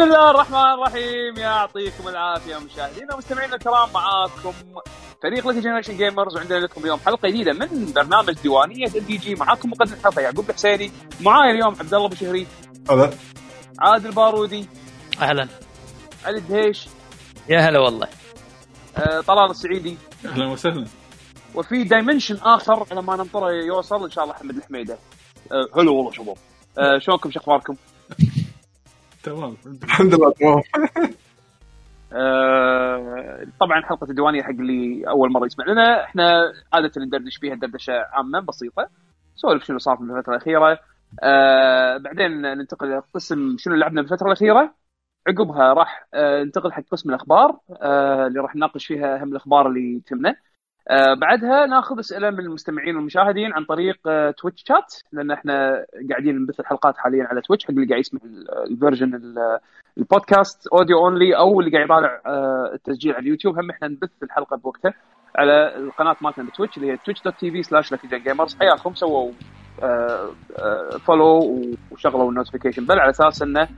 بسم الله الرحمن الرحيم. يعطيكم العافية مشاهدينا ومستمعينا الكرام معاكم فريق Lucky Generation Gamers وعندنا لكم اليوم حلقة جديدة من برنامج ديوانية LGG معاكم مقدم الحلقة يعقوب الحسيني. معاي اليوم عبد الله بشهري. هلا عادل بارودي. أهلا. علي الدهيش يا هلا والله. آه، طلال السعيدي. أهلا وسهلا. وفي dimension آخر لما ننطره يوصل إن شاء الله حمد الحميدة. آه، حلو والله شباب. آه، شلونكم؟ شو أخباركم؟ تمام. الحمد لله تمام. آه، طبعا حلقة الديوانية حق اللي أول مرة يسمع لنا. إحنا عادة ندردش فيها دردشة عامة بسيطة. نسولف شنو صار في الفترة الأخيرة. آه، بعدين ننتقل إلى قسم شنو لعبنا بالفترة الأخيرة. عقبها راح آه، ننتقل حق قسم الأخبار آه، اللي راح نناقش فيها أهم الأخبار اللي تهمنا. آه، بعدها ناخذ أسئلة من المستمعين والمشاهدين عن طريق آه، Twitch chat لأن إحنا قاعدين نبث الحلقات حاليا على Twitch حق اللي قاعد يسمع ال- ال version ال- البودكاست audio only أو اللي قاعد يطالع آه، التسجيل على اليوتيوب. هم إحنا نبث الحلقة بوقتها على القناة مالتنا ب Twitch اللي هي Twitch dot TV slash Gamers حياكم سووا follow وشغلوا ال notification bell على أساس إنه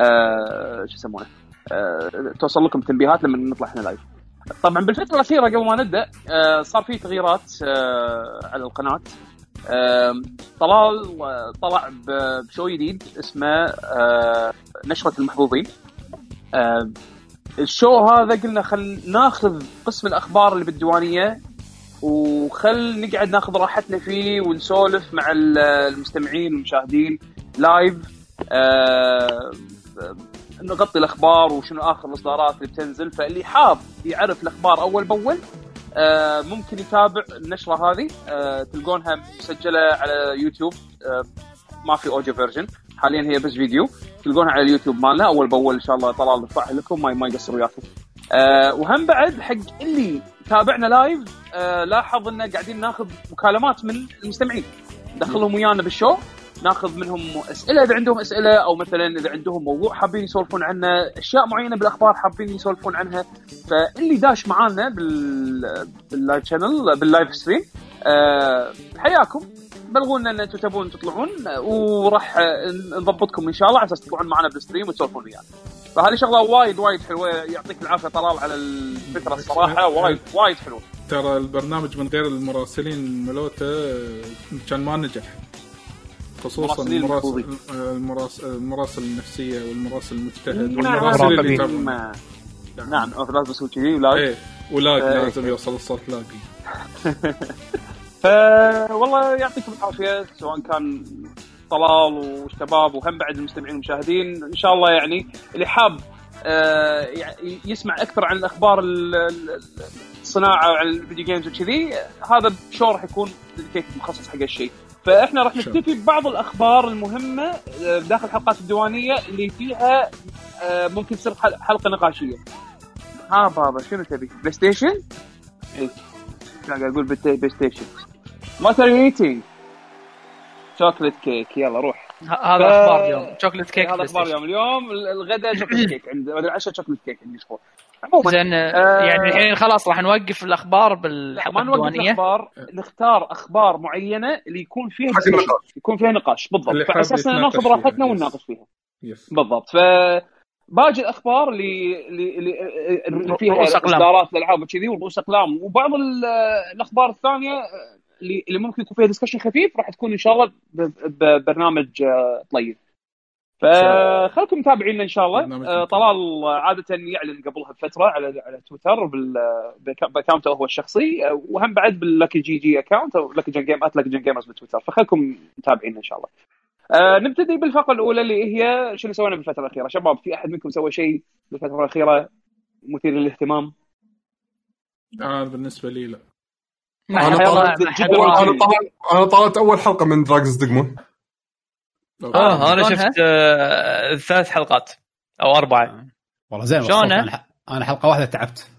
آه، شو يسمونه آه، توصل لكم تنبيهات لما نطلع إحنا live طبعا بالفترة الأخيرة قبل ما نبدأ آه، صار في تغييرات آه، على القناة. طلال آه، طلع ب show جديد اسمه نشرة المحظوظين. ال show هذا قلنا خل ناخذ قسم الأخبار اللي بالديوانية وخل نقعد ناخذ راحتنا فيه ونسولف مع ال- المستمعين والمشاهدين live نغطي الأخبار وشنو آخر الإصدارات اللي بتنزل. فاللي حاب يعرف الأخبار أول بأول آه، ممكن يتابع النشرة هذه. آه، تلقونها مسجلة على يوتيوب. آه، ما في audio version. حاليا هي بس فيديو. تلقونها على اليوتيوب مالنا. أول بأول إن شاء الله طلال نرفعها لكم ما ما يقصر وياكم. وهم بعد حق اللي تابعنا live لاحظ ان قاعدين ناخذ مكالمات من المستمعين. ندخلهم ويانا بال show. ناخذ منهم أسئلة إذا عندهم أسئلة أو مثلا إذا عندهم موضوع حابين يسولفون عنه أشياء معينة بالأخبار حابين يسولفون عنها فاللي داش معانا بال بال live channel بال live stream حياكم. بلغونا إن أنتم تبون تطلعون وراح نضبطكم إن شاء الله على أساس تطلعون معنا بال stream وتسولفون ويانا. فهذه شغلة وايد وايد حلوة يعطيك العافية طلال على الفكرة الصراحة وايد وايد حلوة. ترى البرنامج من غير المراسلين ملوته كان ما نجح. خصوصا المراسل المراسل النفسية والمراسل المجتهد نعم. والمراسل اللي نعم. لازم أسوي كذي ولا إيه ولاج إيه. لازم يوصل الصوت لاقي ف والله يعطيكم العافية سواء كان طلال والشباب وهم بعد المستمعين والمشاهدين إن شاء الله يعني اللي حاب آه، يسمع أكثر عن الأخبار ال- ال- الصناعة وعن ال video games وكذي هذا show راح يكون مخصص حق الشيء فاحنا راح. نكتفي ببعض الأخبار المهمة آه، داخل الحلقات الديوانية اللي فيها آه، ممكن تصير حل- حلقة نقاشية. ها بابا شنو تبي؟ PlayStation؟ إيه. قاعد أقول PlayStation. ما ترى eating chocolate cake يلا روح. هذا أخبار اليوم. chocolate cake هذا أخبار. اليوم اليوم. ال- الغداء chocolate cake عند العشاء chocolate cake عندي شغل عموما زين آه، يعني الحين خلاص راح نوقف الأخبار لا، بالحلقة ما نوقف الأخبار نختار أخبار معينة اللي يكون فيها النقاش. يكون فيها نقاش بالضبط. حاب أساس ناخذ راحتنا. ونناقش فيها. yes بالضبط. ف باقي الأخبار اللي اللي, اللي اللي فيها. إصدارات الالعاب وكذي ورؤوس أقلام. وبعض ال- الأخبار الثانية اللي اللي ممكن يكون فيها discussion خفيف راح تكون إن شاء الله ب- ببرنامج آه، طيب. فخلكم متابعينا إن شاء الله. آه،. طلال عادة يعلن قبلها بفترة على على تويتر بك- ب account ه هو الشخصي آه، وهم بعد بال Lucky GG account أو Lucky Gen Gam @LuckyGenGamers ب Twitter فخلكم متابعينا إن شاء الله. آه نبتدي بالفقرة الأولى اللي هي شنو سوينا بالفترة الأخيرة؟ شباب في أحد منكم سوى شيء بالفترة الأخيرة مثير للاهتمام؟ أنا بالنسبة لي لا. أنا أنا طلعت أول حلقة من Dragon's Dogma آه أنا؟ شفت آه، ثلاث حلقات أو أربعة. والله زين؟ مبسوط. أنا حلقه واحدة تعبت.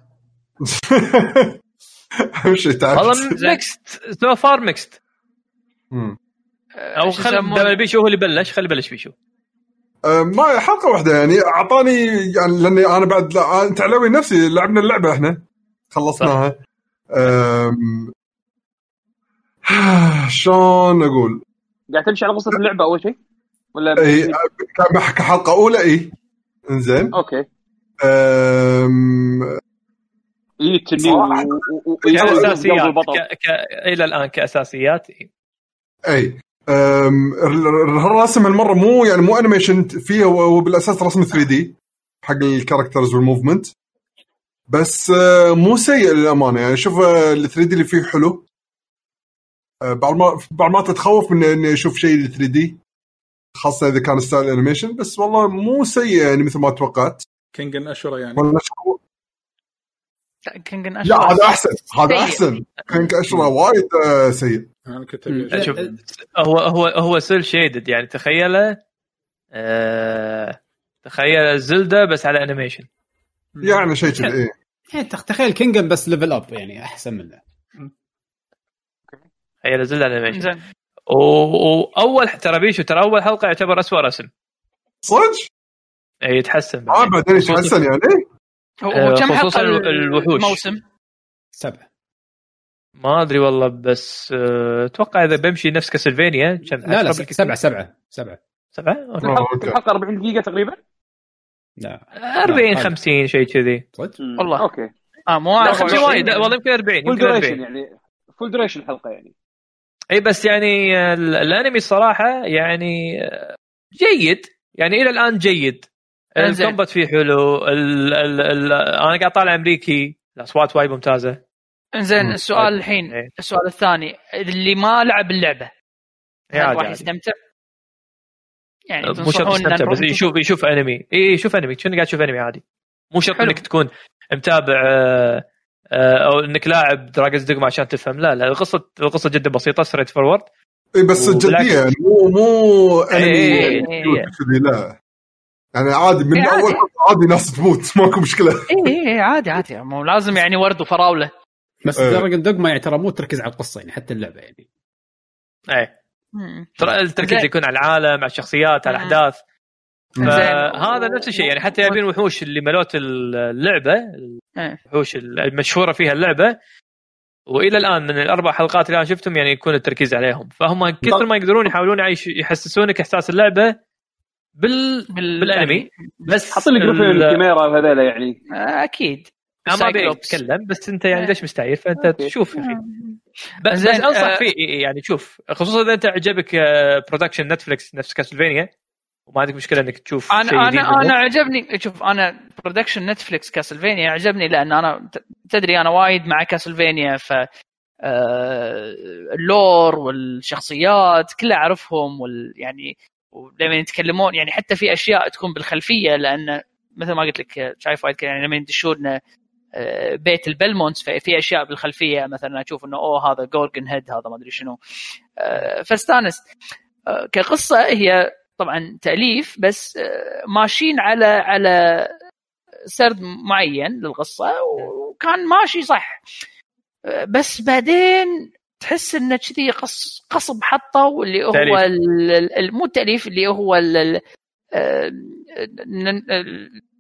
أهم شيء تعبت. والله mixed so far mixed. أو خل؟ دام بيشو هو اللي بلش. خلي بلش بيشو. أه، ما حلقة واحدة يعني. أعطاني يعني لأني أنا بعد لا أنت علوي نفسي لعبنا اللعبة إحنا. خلصناها. أم... شلون أقول؟ قاعد تمشي على قصه اللعبة أول شيء؟ ولا اي كحلقة أولى اي إنزين. okay. أم... قلب كأساسيات ك... ك... إلى الآن كأساسيات. اي أم... ال- ال- الرسم هالمره مو يعني مو animation فيه هو بالاساس رسم 3D حق ال characters وال movement بس آه، مو سيء للأمانة. يعني شوف ال 3D اللي فيه حلو. آه، بعض ما بعض ما تتخوف من إني أشوف شيء 3D خاصة إذا كان style animation بس والله مو سيء يعني مثل ما توقعت. كينجان أشورا يعني. ولا شو- كينج لا هذا أحسن. هذا. أحسن. كينجان أشورا وايد آه، سيء. أنا كنت. هو هو هو cel shaded يعني. تخيله آه... تخيل زلدا بس على animation يعني شيء كذا إيه. يعني تخ- تخيل كينجدم بس level up يعني أحسن منه. تخيل زلدا animation زين. وأول ترى بيشو ترى أول حلقة يعتبر اسوء رسم صدق؟ إيه، يتحسن آه بعدين. يتحسن يعني هو آه، هو كم خصوصاً حلقه ال- الوحوش. الموسم؟ سبعة ما أدري والله بس آه، أتوقع إذا بمشي نفس كاسلفينيا كم لا لا؟ سبعة سبعة سبعة سبعة. آه، الحلقة okay. الحلقة 40 دقيقة تقريبا 40 لا، 50 شيء كذي. والله. okay آه مو لا 24 50 وايد والله يمكن 40 full يمكن 40 duration يعني full duration الحلقة يعني اي بس يعني آه، ال- الأنمي الصراحه يعني آه، جيد يعني إلى الآن جيد. ال combat فيه حلو ال ال ال أنا قاعد طالع أمريكي الأصوات وايد ممتازة إنزين. السؤال الحين إيه. السؤال الثاني اللي ما لعب اللعبة هل راح. يستمتع؟ يعني مو شرط نروح بس يشوف يشوف أنمي اي يشوف أنمي كأنه قاعد تشوف أنمي عادي مو شرط. إنك تكون متابع آه، أو إنك لاعب دراجونز دوغما عشان تفهم لا لا القصة القصة جدا بسيطة straightforward إي بس. جدية يعني مو مو انمي إيه، يعني إيه، إيه. كذي لا يعني عادي من إيه، عادي. أول حلقة عادي ناس تموت ماكو مشكلة إي إي عادي عادي مو لازم يعني ورد وفراولة بس إيه. دراجون دوغما يعني ترى مو تركز على القصة يعني حتى اللعبة يعني إيه. ترى التركيز. يكون على العالم على الشخصيات على. الأحداث. فهذا نفس الشيء يعني حتى جايبين وحوش اللي ملوت اللعبة إيه. الوحوش المشهورة فيها اللعبة. وإلى الآن من الأربع حلقات اللي أنا شفتهم يعني يكون التركيز عليهم. فهم كثر ما يقدرون يحاولون يعيش يحسسونك إحساس اللعبة بال بال- بالأنمي. بس حاط لي جروب ال- الكاميرا وهذيلا يعني. آه، أكيد. أنا ما. أتكلم بس أنت يعني إيه. ليش مستعير فأنت okay. تشوف أخي ب- بس زين، أنصح آه، فيه إيه، يعني شوف خصوصا إذا أنت عجبك production نتفلكس نفس كاسلفينيا وما عندك مشكلة إنك تشوف أنا أنا. أنا عجبني شوف أنا production نتفلكس كاسلفينيا عجبني لأن أنا تدري أنا وايد مع كاسلفينيا ف آه، ال lore والشخصيات كلها أعرفهم وال يعني ولما يتكلمون يعني حتى في أشياء تكون بالخلفية لأن مثل ما قلت لك شايف وايد يعني لما يدشون آه، بيت البلمونتس ففي أشياء بالخلفية مثلا أشوف إنه أوه هذا Gorgon head هذا ما أدري شنو آه، for instance آه، كقصة هي طبعا تأليف بس آه، ماشيين على على سرد معين للقصة وكان ماشي صح. آه، بس بعدين تحس انه كذي قص قصب حطوا اللي هو مو التاليف اللي هو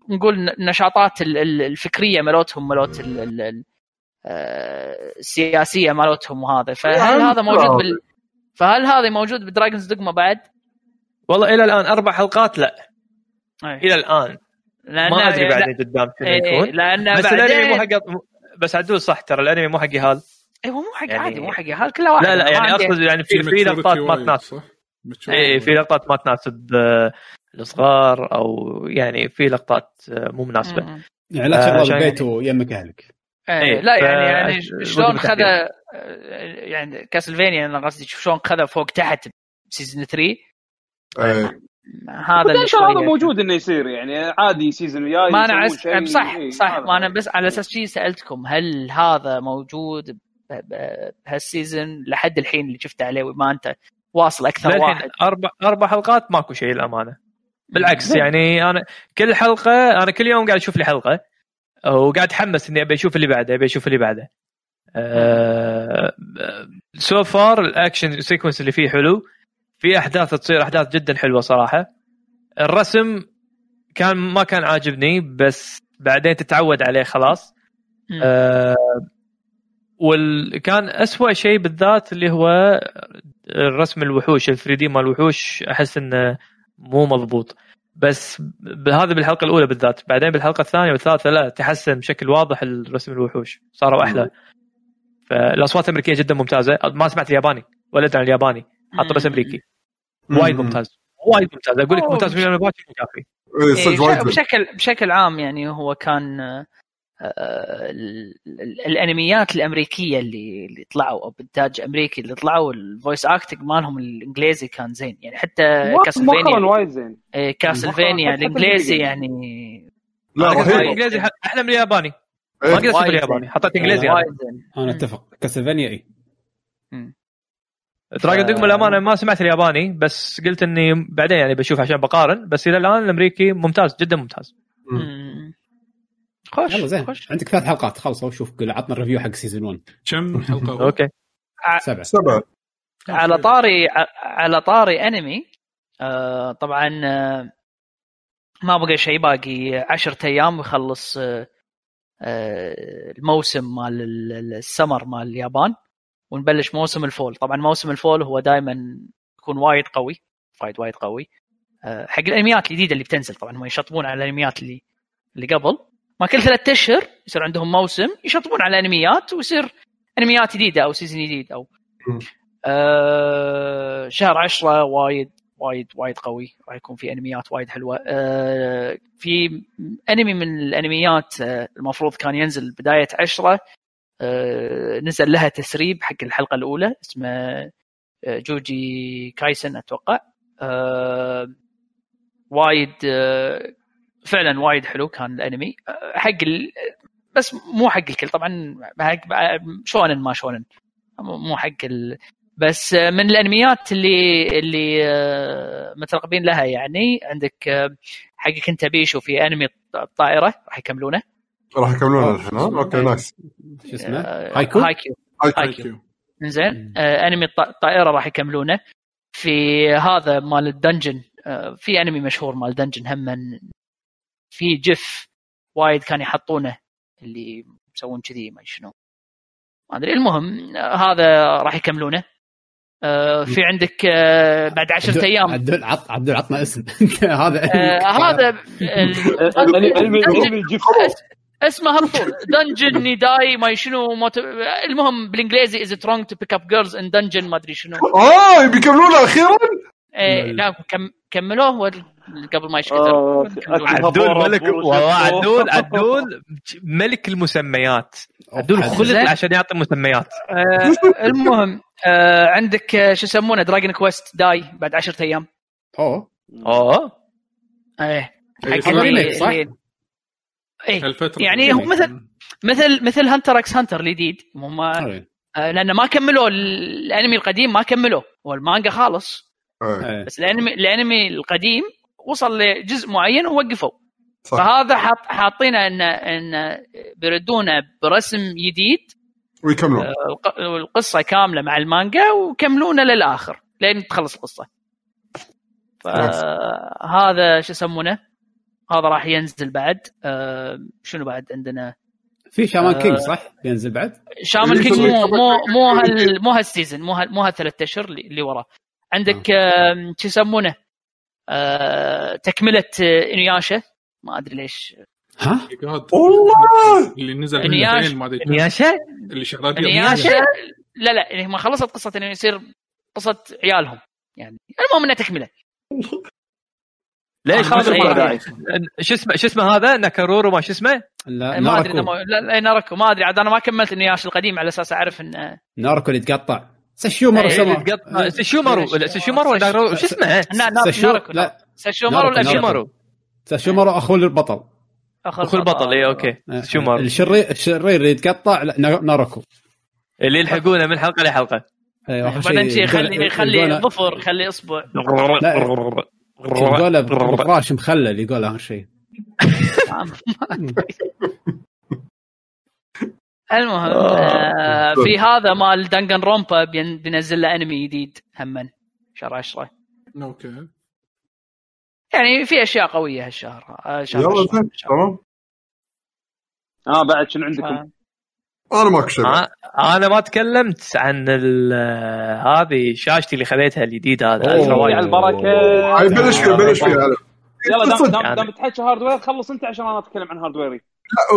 نقول النشاطات ال- ال- الفكرية مالتهم مالت ال- ال- ال- آه، السياسيه مالتهم وهذا فهل هذا موجود بال فهل هذا موجود بدراجونز دوغما بعد؟ والله إلى الآن أربع حلقات لا. أي. إلى الآن. لأن ما أدري لا- بعدين قدام شنو إيه، يكون. لأن بس الأنمي مو حق بس عدول صح ترى الأنمي مو حق يهال. أيوه مو حق يعني- عادي مو حق هال كلها واحد لا لا يعني أقصد يعني في في لقطات ما تناسب. اي في. لقطات ما تناسب آه، الصغار أو يعني في لقطات آه، مو مناسبة. يعني لا آه، تشغل عشان البيت ويمك أهلك. إيه، إيه، لا ف- يعني يعني شلون بالتحديد. خذ يعني كاسلفينيا أنا قصدي شلون خذ فوق تحت ب season 3 إيه. هذا اللي potential هذا شوية- موجود إنه يصير يعني عادي season الجاي ما أنا عس... صح إيه، صح. هذا. ما أنا بس على أساس شيء سألتكم هل هذا موجود بهال season؟ لحد الحين اللي شفته عليه وما أنت واصل أكثر واحد. أربع أربع حلقات ماكو شيء الامانه بالعكس. يعني أنا كل حلقة أنا كل يوم قاعد أشوف لي حلقة وقاعد أتحمس إني أبي أشوف اللي بعده أبي أشوف اللي بعده. so far ال action sequence اللي فيه حلو. في أحداث تصير أحداث جدا حلوة صراحة. الرسم كان ما كان عاجبني بس بعدين تتعود عليه خلاص. مم. آه وكان أسوأ شيء بالذات اللي هو الرسم الوحوش ال 3 دي مال الوحوش أحس إنه مو مضبوط. بس هذا بالحلقة الأولى بالذات. بعدين بالحلقة الثانية والثالثة لا تحسن بشكل واضح الرسم الوحوش. صاروا أحلى. فالأصوات الأمريكية جدا ممتازة. ما سمعت الياباني ولا أدري عن الياباني. حط بس أمريكي. وايد ممتاز. وايد ممتاز. أقول لك ممتاز من المباشر كافي. إيه، إيه، بشكل بشكل عام يعني هو كان آه، آه، ال- ال- الأنميات الأمريكية اللي اللي طلعوا أو بانتاج أمريكي اللي طلعوا ال voice acting مالهم الإنجليزي كان زين. يعني حتى كاسلفينيا وايد زين. إيه، كاسلفينيا الإنجليزي. يعني لا الإنجليزي أحلى من الياباني. ما قدرت أشوف الياباني. حطيت إنجليزي أنا أتفق. كاسلفينيا اي دراجون دوغما الامانه ما سمعت الياباني بس قلت إني بعدين يعني بشوف عشان بقارن بس إلى الآن الأمريكي ممتاز جدا ممتاز. مم. خوش يلا زين. خوش. عندك ثلاث حلقات خلصوا شوف قل عطنا ال review حق season 1 كم حلقة؟ okay. سبعة. سبعة. على طاري على طاري انمي آه طبعا آه ما بقى شيء باقي عشرة أيام ويخلص آه آه الموسم مال ال- ال- السمر مال اليابان. ونبلش موسم ال fall. طبعا موسم ال fall هو دائما يكون وايد قوي وايد وايد قوي. آه حق الأنميات الجديدة اللي بتنزل طبعا هم يشطبون على الأنميات اللي اللي قبل. ما كل ثلاثة أشهر يصير عندهم موسم يشطبون على أنميات ويصير أنميات جديدة أو season جديد أو. آه شهر عشرة وايد وايد وايد قوي. راح يكون في أنميات وايد حلوة. آه في أنمي من الأنميات آه المفروض كان ينزل بداية عشرة. نزل لها تسريب حق الحلقة الأولى اسمه آه، جوجوتسو كايسن أتوقع. آه وايد آه فعلا وايد حلو كان الأنمي. آه، حق ال... بس مو حق الكل طبعا حق شونن ما شونن مو حق ال... بس آه، من الأنميات اللي اللي آه، مترقبين لها يعني عندك آه، انت بيشو في أنمي الطائرة راح يكملونه. راح يكملون الحين ها أوكي nice. شو اسمه؟ آه، هايكيو؟ هايكيو هايكيو. هايكيو زين. آه أنمي الط- الطائره راح يكملونه. في هذا مال الدنجن آه في أنمي مشهور مال دنجن هم من في جف وايد كان يحطونه اللي يسوون كذي ما شنو. ما أدري. المهم آه هذا راح يكملونه. آه في عندك آه بعد عشرة أيام. عدول عط عدول عطنا اسم. هذا آه هذا اسمه هالطول دنجن نيداي ما شنو موت... المهم بالإنجليزي از ترونج تو بيك اب جيرلز ان دنجن ما أدري شنو. آه بيكملونه أخيرا؟ إيه لا كم... كملوه قبل ما يشكتر. آه،. عدول ملك. عدول عدول ملك المسميات. عدول خلق. عشان يعطي مسميات. آه المهم آه عندك آه، شو يسمونه؟ دراجون كويست داي بعد عشرة أيام. أوه. أوه. إيه. إيه، حق صح؟ إيه هالفترة يعني هو مثل مثل مثل هانتر إكس هانتر الجديد. هم. آه لأن ما كملوا الأنمي القديم ما كملوه هو المانجا خالص إيه. بس الانمي الأنمي القديم وصل لجزء معين ووقفوا. صح. فهذا حاط حاطينه ان إن بيردونه برسم جديد. ويكملون. الق- القصة كاملة مع المانجا وكملونه للآخر لين تخلص القصة. فهذا شو يسمونه؟ هذا راح ينزل بعد. آه، شنو بعد عندنا؟ في شامان آه. كينج صح؟ ينزل بعد؟ شامان اللي كينج مو مو مو هال مو هال season مو هال مو هالثلاث أشهر اللي اللي وراه عندك آم، شو يسمونه؟ آه، تكملة آه، إنيوشا. ما أدري ليش. ها؟ والله! اللي نزل إنيوش- من الاثنين ما أدري كم. إنيوشا اللي شغلات. إنيوشا؟ لا لا ما خلصت قصة إنه يصير قصة عيالهم. يعني المهم إنها تكملة. ليش إيه. شو اسمه شو اسمه هذا؟ ناكارورو ما شو اسمه؟ لا ما أدري لا لا ناركو ما أدري عاد أنا ما كملت انياش القديم على أساس أعرف انه ناركو اللي يتقطع سشيومر إيه، سما تقطع. سشومارو ولا شو اسمه؟ ناركو لا سشومارو ناركو، الابيض شومارو سشيومر أخو البطل. أخو البطل اي أوكي. شومارو الشرير الشرير اللي يتقطع ناركو اللي يلحقونه من حلقة لحلقة. أيوه اخر بعدين شيء خلي خلي ظفر خلي أصبع. يقوله بفراش مخلل يقول اخر شيء المهم آه. في هذا مال دنجن رومبا بين- بينزل له انمي جديد همن. شهر 10 أوكي. يعني في أشياء قوية هالشهر. آه، شهر يلا 10. زين تمام آه بعد شنو عندكم؟ أنا ماكو شيء آه، أنا ما تكلمت عن ال- هذه شاشتي اللي خذيتها الجديد هذا على البركة. هاي بلش فيها بلش فيها. يلا دام. دام, تحكي hardware خلص انت عشان أنا أتكلم عن hardware ي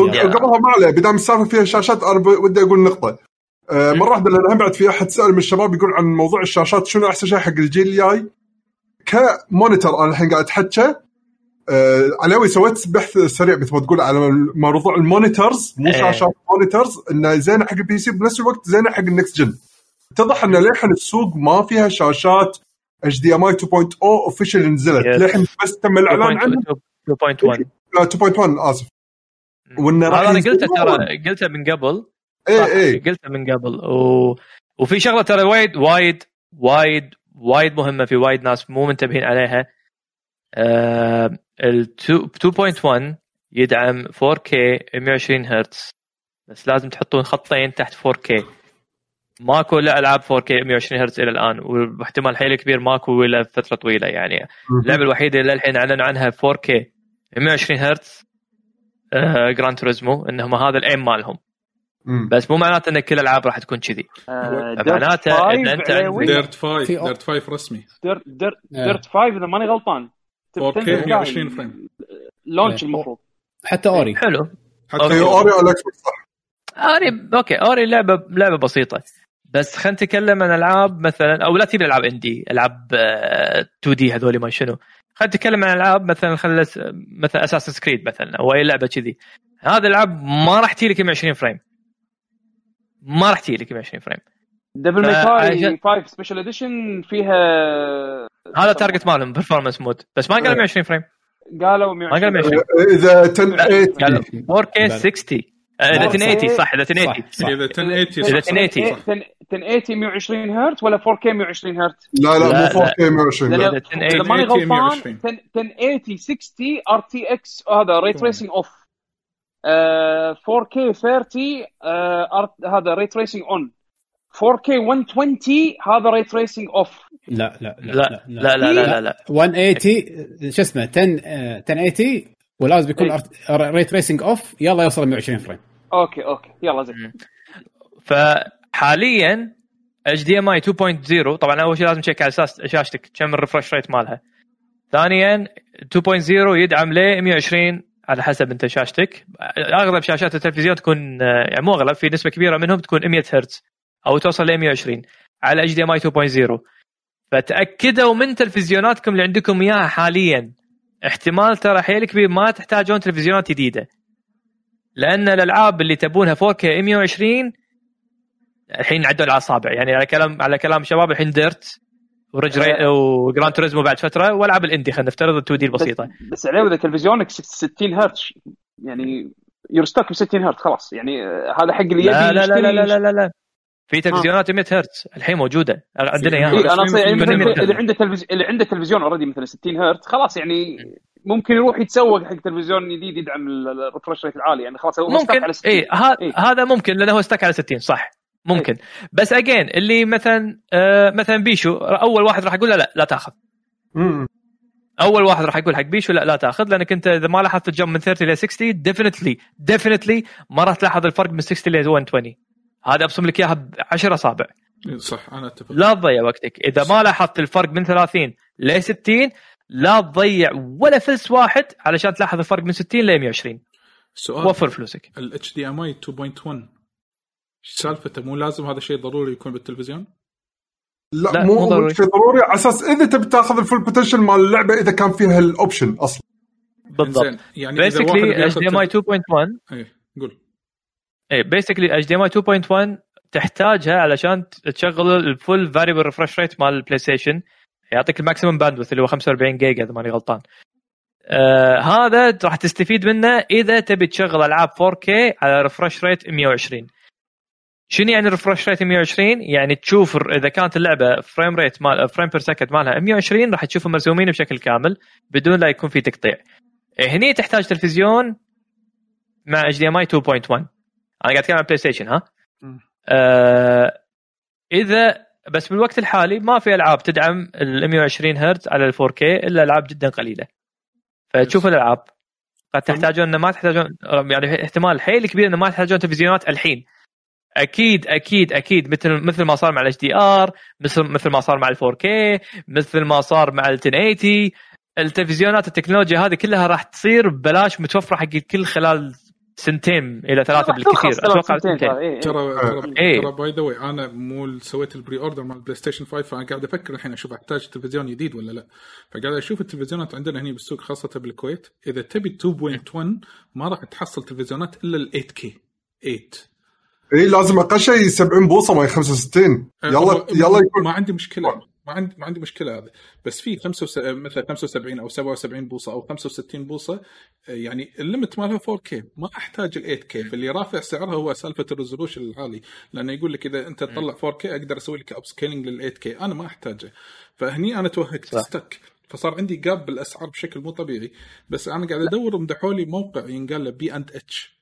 لا وقبلها ما عليه. بدام السالفة فيها شاشات أنا ودي أقول نقطة. آه، مرة واحدة لأن بعد في أحد سأل من الشباب يقول عن موضوع الشاشات شنو أحسن شيء حق الجيل الجاي؟ ك monitor أنا الحين قاعد أتحكى. آه علاوي سويت بحث سريع مثل ما تقول على موضوع ال monitors مو إيه. شاشات monitors انه زينه حق ال PC بنفس الوقت زينه حق ال next gen اتضح إن للحين السوق ما فيها شاشات HDMI 2.0 official نزلت. للحين بس تم الإعلان عنها. 2.1 لا 2.1 آسف. وإنه راح هذا أنا قلته. ترى قلته من قبل. اي اي قلته من قبل. و... وفي شغلة ترى وايد وايد وايد وايد مهمة في وايد ناس مو منتبهين عليها. آه ال 2 2.1 يدعم 4K 120 هرتز. بس لازم تحطون خطين تحت 4K ماكو لا ألعاب 4K 120 هرتز إلى الآن واحتمال حيل كبير ماكو إلى فترة طويلة يعني. اللعبة الوحيدة اللي الحين أعلنوا عنها 4K 120 هرتز آه جران توريزمو إنهم هذا ال aim مالهم. بس مو معناته إن كل الالعاب راح تكون كذي. آه، معناته Dirt إن 5 أنت علاوي. عندك- Dirt 5 في- Dirt 5 رسمي. Dirt Dirt إيه. Dirt 5 إذا ماني غلطان. 4K 120 فريم. لونش إيه. المفروض. حتى أوري. حلو. حتى. اي أوري. على الاكس بوكس صح؟ أوري أوكي أوري لعبة لعبة بسيطة. بس خلينا نتكلم عن ألعاب مثلا أو لا تجيب ألعاب indie ألعاب آه، 2D هذول ما شنو. خلينا نتكلم عن ألعاب مثلا خلينا مثلا أساسنز كريد مثلا أو أي لعبة كذي. هذه الألعاب ما راح تجي لك 120 frame. ما راح تجي لك 120 frame. دبل ماي 5 سبيشل اديشن فيها هذا target مالهم performance mode بس ما قالوا 120 frame قالوا ما قالوا 120 120 إذا 1080 قالوا 4K 60 آه، إذا 1080 صح إذا 1080 صح. صح. إذا 1080 إذا صح، 1080 صح. 1080 120 هرتز ولا 4K 120 هرتز؟ لا لا مو 4K 120 لأن لا. إذا 1080 إذا ماني 1080 غلطان 120. 10 1080 60 RTX هذا ray tracing off 4K 30 آه، R- هذا ray tracing on 4K 120 هذا ray tracing off لا لا لا لا لا لا لا, لا. 180 شو اسمه 10 آه، 1080 ولازم يكون. ray tracing off يلا يوصل 120 frame okay okay يلا زين. فحاليا HDMI 2.0 طبعا أول شيء لازم check على أساس شاشتك كم ال refresh rate مالها ثانيا 2.0 يدعم ل 120 على حسب أنت شاشتك أغلب شاشات التلفزيون تكون يعني مو أغلب في نسبة كبيرة منهم تكون 100 هرتز أو توصل ل 120 على HDMI 2.0 فتأكدوا من تلفزيوناتكم اللي عندكم إياها حاليا. احتمال ترى حيل كبير ما تحتاجون تلفزيونات جديدة. لأن الألعاب اللي تبونها 4K 120 الحين عدوا الأصابع. يعني على كلام على كلام شباب الحين ديرت ورج ري... و Gran Turismo بعد فترة والعاب ال indie. خلينا نفترض ال 2D البسيطة. بس علاوي إذا تلفزيونك 60 هرتز يعني يرستك ب 60 هرتز خلاص. يعني آه، هذا حق اللي يبي لا لا لا لا لا لا, لا, لا. في تلفزيونات 100 هرتز الحين موجودة. عندنا اياها إيه أنا أصلا يعني مثلا المتر. اللي عنده تلفزيون اللي عنده تلفزيون already مثلا 60 هرتز خلاص يعني ممكن يروح يتسوق حق تلفزيون جديد يدعم ال refresh rate العالي يعني خلاص هو ممكن على 60 اي ها... إيه. هذا ممكن لأنه هو stuck على 60 صح. ممكن. بس اجين اللي مثلا آه مثلا بيشو أول واحد راح أقول له لا لا تأخذ. مم. أول واحد راح يقول حق بيشو لا لا تأخذ لأنك أنت إذا ما لاحظت ال jump من 30 ل 60 definitely definitely ما راح تلاحظ الفرق من 60 ل 120 هذا أبصم لك إياها ب 10 أصابع. إيه، صح أنا أتفق. لا تضيع وقتك. إذا ما لاحظت الفرق من 30 ل 60 لا تضيع ولا فلس واحد علشان تلاحظ الفرق من 60 ل 120 سؤال. وفر فلوسك. ال HDMI 2.1 إيش سالفته؟ مو لازم هذا الشيء ضروري يكون بالتلفزيون؟ لا, لا، مو مو ضروري. شيء ضروري على أساس إذا تبي تاخذ ال full potential مال اللعبة إذا كان فيها ال option أصلا. بالضبط. يعني basically HDMI 2.1 إيه قول. اي basically HDMI 2.1 تحتاجها علشان تشغل ال full variable refresh rate مال ال PlayStation يعطيك ال maximum bandwidth اللي هو 45 جيجا إذا ماني غلطان. آه هذا راح تستفيد منه إذا تبي تشغل ألعاب 4K على refresh rate 120 شنو يعني refresh rate 120 يعني تشوف إذا كانت اللعبة frame rate مال frame per second مالها 120 راح تشوفهم مرسومين بشكل كامل بدون لا يكون في تقطيع. إيه، هني تحتاج تلفزيون مع HDMI 2.1 أنا قاعد أتكلم عن PlayStation ها. آه إذا بس بالوقت الحالي ما في ألعاب تدعم ال 120 هرتز على ال 4K إلا ألعاب جدا قليلة. فتشوف الألعاب. قد تحتاجون ما تحتاجون يعني احتمال حيل كبير إنه ما تحتاجون تلفزيونات الحين. أكيد أكيد أكيد مثل مثل ما صار مع ال HDR مثل مثل ما صار مع ال 4K مثل ما صار مع ال 1080 التلفزيونات التكنولوجيا هذه كلها راح تصير ببلاش متوفرة حق الكل خلال سنتين إلى ثلاثة بالكثير. أتوقع سنتين. ترى ترى إيه. ترى by the way أنا مو سويت ال pre-order مال ال PlayStation 5 فأنا قاعد أفكر الحين أشوف أحتاج تلفزيون جديد ولا لا. فقاعد أشوف التلفزيونات عندنا هنا بالسوق خاصة بالكويت. إذا تبي 2.1 ما راح تحصل تلفزيونات إلا ال 8K 8 اي لازم أقل شيء 70 بوصة ما هي 65 يلا أه، يلا يكون ما عندي مشكلة. ما عندي ما عندي مشكلة هذا بس في 75 مثلا 75 أو 77 بوصة أو 65 بوصة آه، يعني ال limit مالها 4K ما أحتاج ال 8K فاللي رافع سعرها هو سالفة ال resolution العالي. لأنه يقول لك إذا أنت تطلع 4K أقدر أسوي لك upscaling لل 8K أنا ما أحتاجه. فهني أنا توهقت. stuck فصار عندي gap بالأسعار بشكل مو طبيعي. بس أنا قاعد أدور مدحوا لي موقع ينقال له بي اند اتش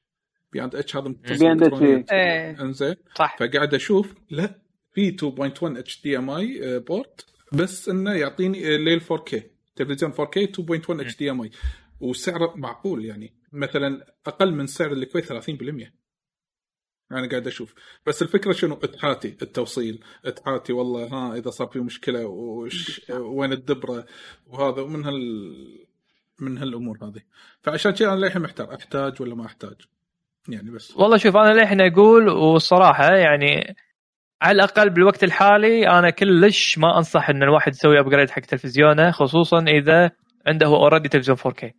بي اند اتش هذا متصل B&H إلكترونيات. إيه. إنزين؟ صح. فقاعد أشوف لا. في 2.1 HDMI port بس إنه يعطيني ليل 4K تلفزيون 4K 2.1 HDMI وسعره معقول يعني. مثلا أقل من سعر الكويت 30% أنا قاعد أشوف. بس الفكرة شنو؟ إتحاتي التوصيل. إتحاتي والله ها إذا صار في مشكلة وش وين الدبرة وهذا ومن هال من هالأمور هذه. فعشان كذا أنا للحين محتار أحتاج ولا ما أحتاج. يعني بس. والله شوف أنا للحين أقول والصراحه يعني على الأقل بالوقت الحالي أنا كلش ما أنصح إن الواحد يسوي upgrade حق تلفزيونه خصوصا إذا عنده already تلفزيون 4K.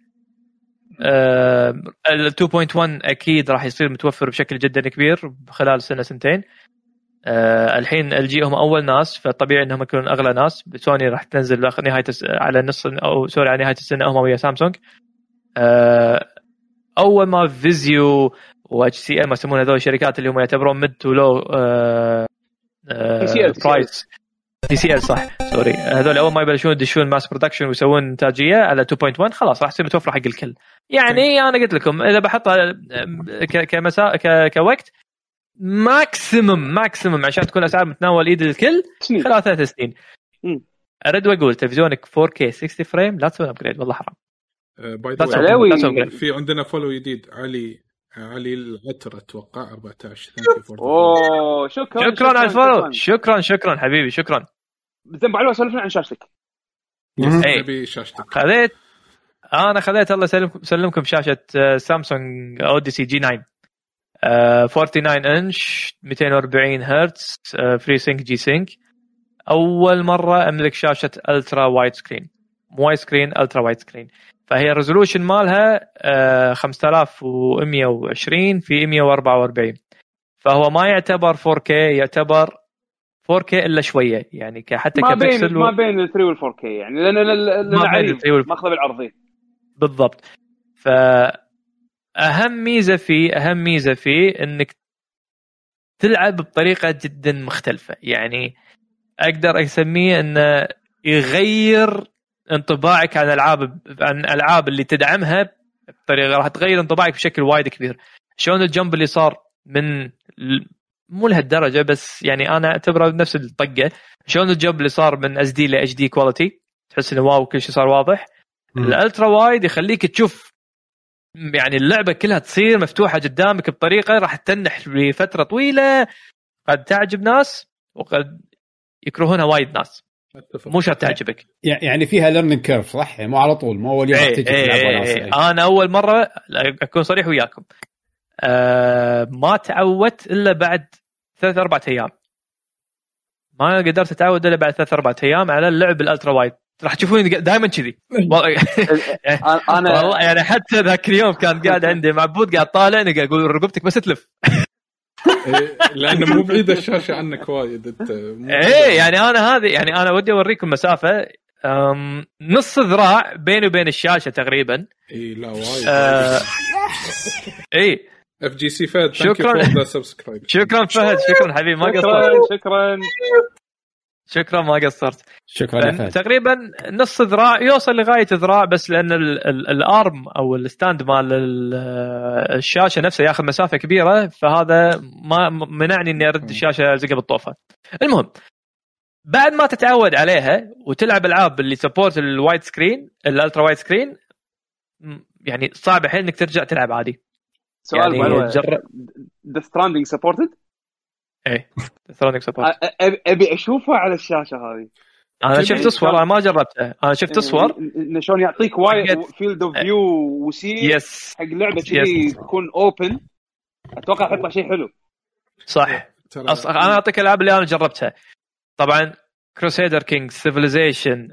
آه، ال 2.1 أكيد راح يصير متوفر بشكل جدا كبير خلال سنة سنتين. آه، الحين LG هم أول ناس فطبيعي إنهم يكونون أغلى ناس سوني راح تنزل نهاية على نص أو sorry على نهاية السنة هم ويا سامسونج. آه، أول ما Vizio و HCM يسمون هذول الشركات اللي هم يعتبرون mid to low. price TCL صح. sorry هذول أول ما يبلشون يدشون mass production ويسوون إنتاجية على 2.1 خلاص راح تصير متوفره حق الكل. يعني أنا قلت لكم إذا بحطها ك- كمسا ك- كوقت maximum maximum عشان تكون أسعار متناول إيد الكل خلال ثلاث سنين. ارد وأقول تلفزيونك 4K 60 frame لا تسوي upgrade والله حرام. باي. تسوي upgrade. في عندنا follow جديد علي. علي العتر أتوقع 14 thank you for أوه شكرا شكرا على ال follow شكرا. شكرا حبيبي شكرا. زين ابو سولفنا عن شاشتك. إيه. نبي شاشتك. خذيت. أنا خذيت الله يسلمكم يسلمكم شاشة Samsung Odyssey G9 آه، 49 انش 240 هرتز آه، FreeSync G-Sync أول مرة أملك شاشة ultra wide screen مو wide screen ultra wide screen فهي ال resolution مالها آه، 5120 في 144 فهو ما يعتبر 4K يعتبر 4K إلا شوية. يعني حتى ما بين ما بين ال 3 وال 4 كي يعني لأن لأن ما بين عريض ال 3 وال- ماخذه بالعرضين. بالضبط. ف أهم ميزة فيه أهم ميزة فيه إنك تلعب بطريقة جدا مختلفة. يعني أقدر أسميه إنه يغير انطباعك عن العاب عن الألعاب اللي تدعمها بطريقة راح تغير انطباعك بشكل وايد كبير. شلون ال jump اللي صار من ال- مو لهالدرجة بس يعني أنا أعتبره نفس الطقة. شلون ال jump اللي صار من SD ل HD quality تحس إنه wow كل شيء صار واضح. ال ultra wide يخليك تشوف يعني اللعبة كلها تصير مفتوحة قدامك بطريقة راح تنح لفترة طويلة. قد تعجب ناس وقد يكرهونها وايد ناس. مو شرط تعجبك. يع- يعني فيها learning curve صح؟ يعني مو على طول مو أول يوم راح إيه تجي تلعب إيه وناس. إيه. أنا أول مرة أكون صريح وياكم. آه ما تعودت إلا بعد ثلاث أربع أيام. ما قدرت أتعود إلا بعد ثلاث أربع أيام على اللعب الألترا وايد. راح تشوفوني دائما كذي. أنا والله يعني حتى ذاك اليوم كان قاعد عندي معبود قاعد طالع قاعد أقول رقبتك بس تلف. لأنه مو بعيد الشاشة عنك وايد أنت إيه يعني أنا هذه يعني أنا ودي أوريكم مسافة نص ذراع بيني وبين الشاشة تقريبا. إي لا وايد. آه، إي. FGC فهد شكراً. شكرا فهد شكرا حبيبي ما شكرا قصرت. شكرا. شكرا ما قصرت. شكرا يا فهد. تقريبا نص ذراع يوصل لغاية ذراع بس لأن ال- ال- ال arm أو ال stand مال ال- الشاشة نفسه ياخذ مسافة كبيرة فهذا ما منعني إني أرد الشاشه الزقها بالطوفه. المهم بعد ما تتعود عليها وتلعب ألعاب اللي سبورت الوايد سكرين الالترا وايد سكرين يعني صعب الحين إنك ترجع تلعب عادي. سؤال يعني جرب. ذا ستراندنج سبورتد إيه. ثرونيك سبورت ابي أشوفها على الشاشة هذه. أنا شفت صور أنا ما جربته. أنا شفت صور إن- انه شلون يعطيك وايد فيلد اوف فيو وسير يس حق لعبة كذي تكون open أتوقع حيطلع شيء حلو. صح. ترى أص... أنا أعطيك الالعاب اللي أنا جربتها. طبعا Crusader Kings Civilization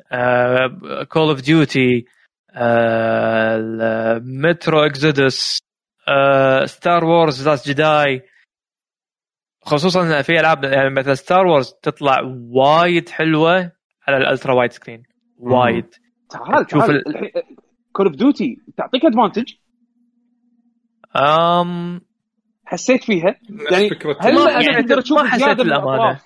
Call of Duty Metro Exodus Star Wars last Jedi خصوصا في ألعاب يعني مثل Star Wars تطلع وايد حلوة على ال ultra wide screen وايد. تعال شوف الحين Call of Duty تعطيك advantage أم... حسيت فيها؟ يعني هل ما- يعني تقدر تشوف ما حسيت. الاطراف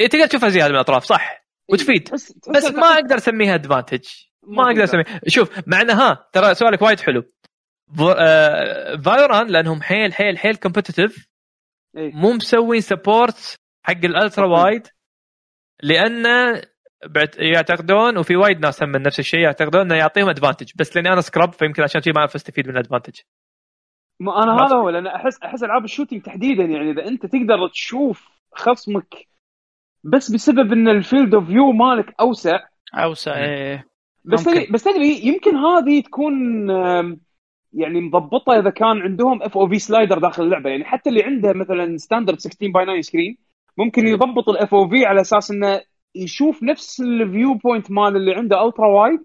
إيه تقدر تشوفها زيادة من الاطراف صح. وتفيد. تحس تحس بس ما أقدر أسميها advantage ما أقدر أسميها. شوف مع ها ترى سؤالك وايد حلو. فو- آه، Valorant لأنهم حيل حيل حيل competitive إيه. مو مسوين support حق ال ultra wide لأن بعت- يعتقدون وفي وايد ناس هم من نفس الشيء يعتقدون إنه يعطيهم advantage بس لأني أنا scrub فيمكن عشان شيء ما أعرف أستفيد من ال advantage ما أنا. هذا هو لأن احس أحس ألعاب ال shooting تحديدا يعني إذا أنت تقدر تشوف خصمك بس بسبب إن ال field of view مالك أوسع أوسع إيه. بس. تدري بس تدري يمكن هذه تكون آم، يعني مضبطة إذا كان عندهم FOV slider داخل اللعبة. يعني حتى اللي عنده مثلا standard 16 by 9 screen ممكن يضبط ال FOV على أساس إنه يشوف نفس ال view point مال اللي عنده ultra wide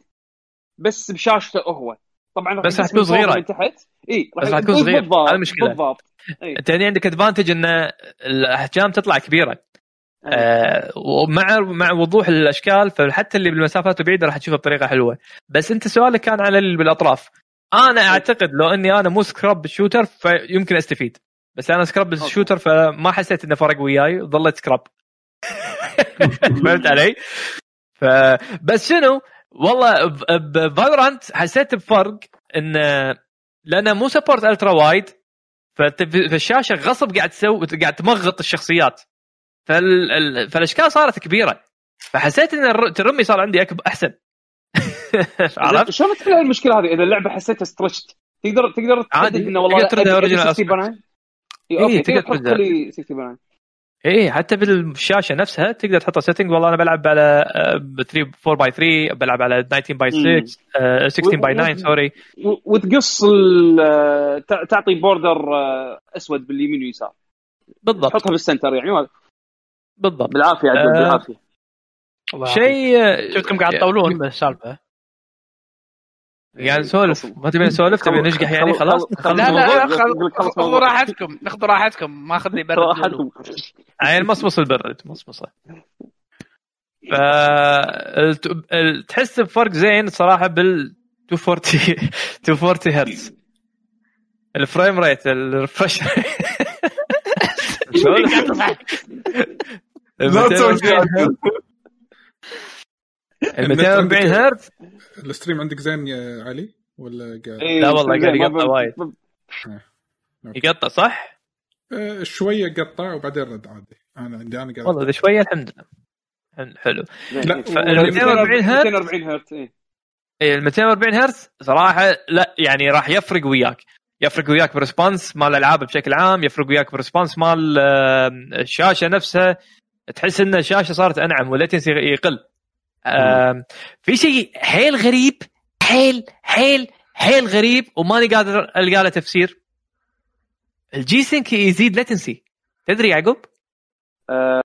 بس بشاشته هو. طبعا بس راح تكون فوق صغيرة. من تحت. اي راح تكون صغير. بالضبط هذه المشكلة. بالضبط. أنت هنا عندك advantage إن الأحجام تطلع كبيرة. آه ومع مع وضوح الأشكال فحتى اللي بالمسافات البعيدة راح تشوفها بطريقة حلوة. بس أنت سؤالك كان على اللي بالأطراف. أنا أعتقد لو إني أنا مو scrub بال shooter فيمكن أستفيد. بس أنا scrub بال shooter فما حسيت إنه فرق وياي ظليت scrub فهمت علي؟ فبس شنو؟ والله ب Valorant حسيت بفرق إن لأنه مو support ultra wide فانت في الشاشة غصب قاعد تسوي قاعد تمغط الشخصيات. فال... ال- فالأشكال صارت كبيرة. فحسيت إن الرمي صار عندي أكبر أحسن. عرفت؟ شلون تحل المشكلة هذه؟ إذا اللعبة حسيتها stretch تقدر تقدر عادي. تحدد إنه والله تقدر تردها أبي- أبي original 60 by 9 اي إيه، تقدر تحط. لي 60 by 9 إيه حتى بالشاشة نفسها تقدر تحط setting والله أنا بلعب على آه، 3 4 by 3 بلعب على 19 by 6 آه، 16 by 9 sorry وتقص ال- تع- تعطي border آه، أسود باليمين واليسار بالضبط. تحطها بال center يعني. بالضبط. بالعافية عدل آه، بالعافية. شيء. شفتكم قاعد تطولون. بالسالفه يعني نسولف ما تبي نسولف تبي نشقح يعني خلاص؟ لا؟ لا خذوا. راحتكم. ناخذوا راحتكم. ما أخذ لي برد. صراحة. عين مصمص البرد. مصمصة. ف تحس بفرق زين صراحة بال 240 240 هرتز الفريم ريت الريفرش لا تسوي شيء عدل. ال 240 hertz ال stream عندك زين يا علي ولا قاعد إيه، لا والله قاعد يقطع وايد. ب- يقطع صح؟ آه شوية قطع وبعدين رد عادي أنا عندي أنا قاعد والله شوية الحمد لله حلو. لا، إيه. فال 240 هرتز 240 هرتز إيه. اي ال 240 هرتز صراحة لا يعني راح يفرق وياك يفرق وياك ب response مال الألعاب بشكل عام يفرق وياك ب response مال الشاشة نفسها تحس إن الشاشة صارت أنعم وال latency يقل في شيء حيل غريب حيل حيل حيل غريب وماني قادر ألقى له تفسير. ال G-Sync يزيد latency تدري يعقوب؟ آه،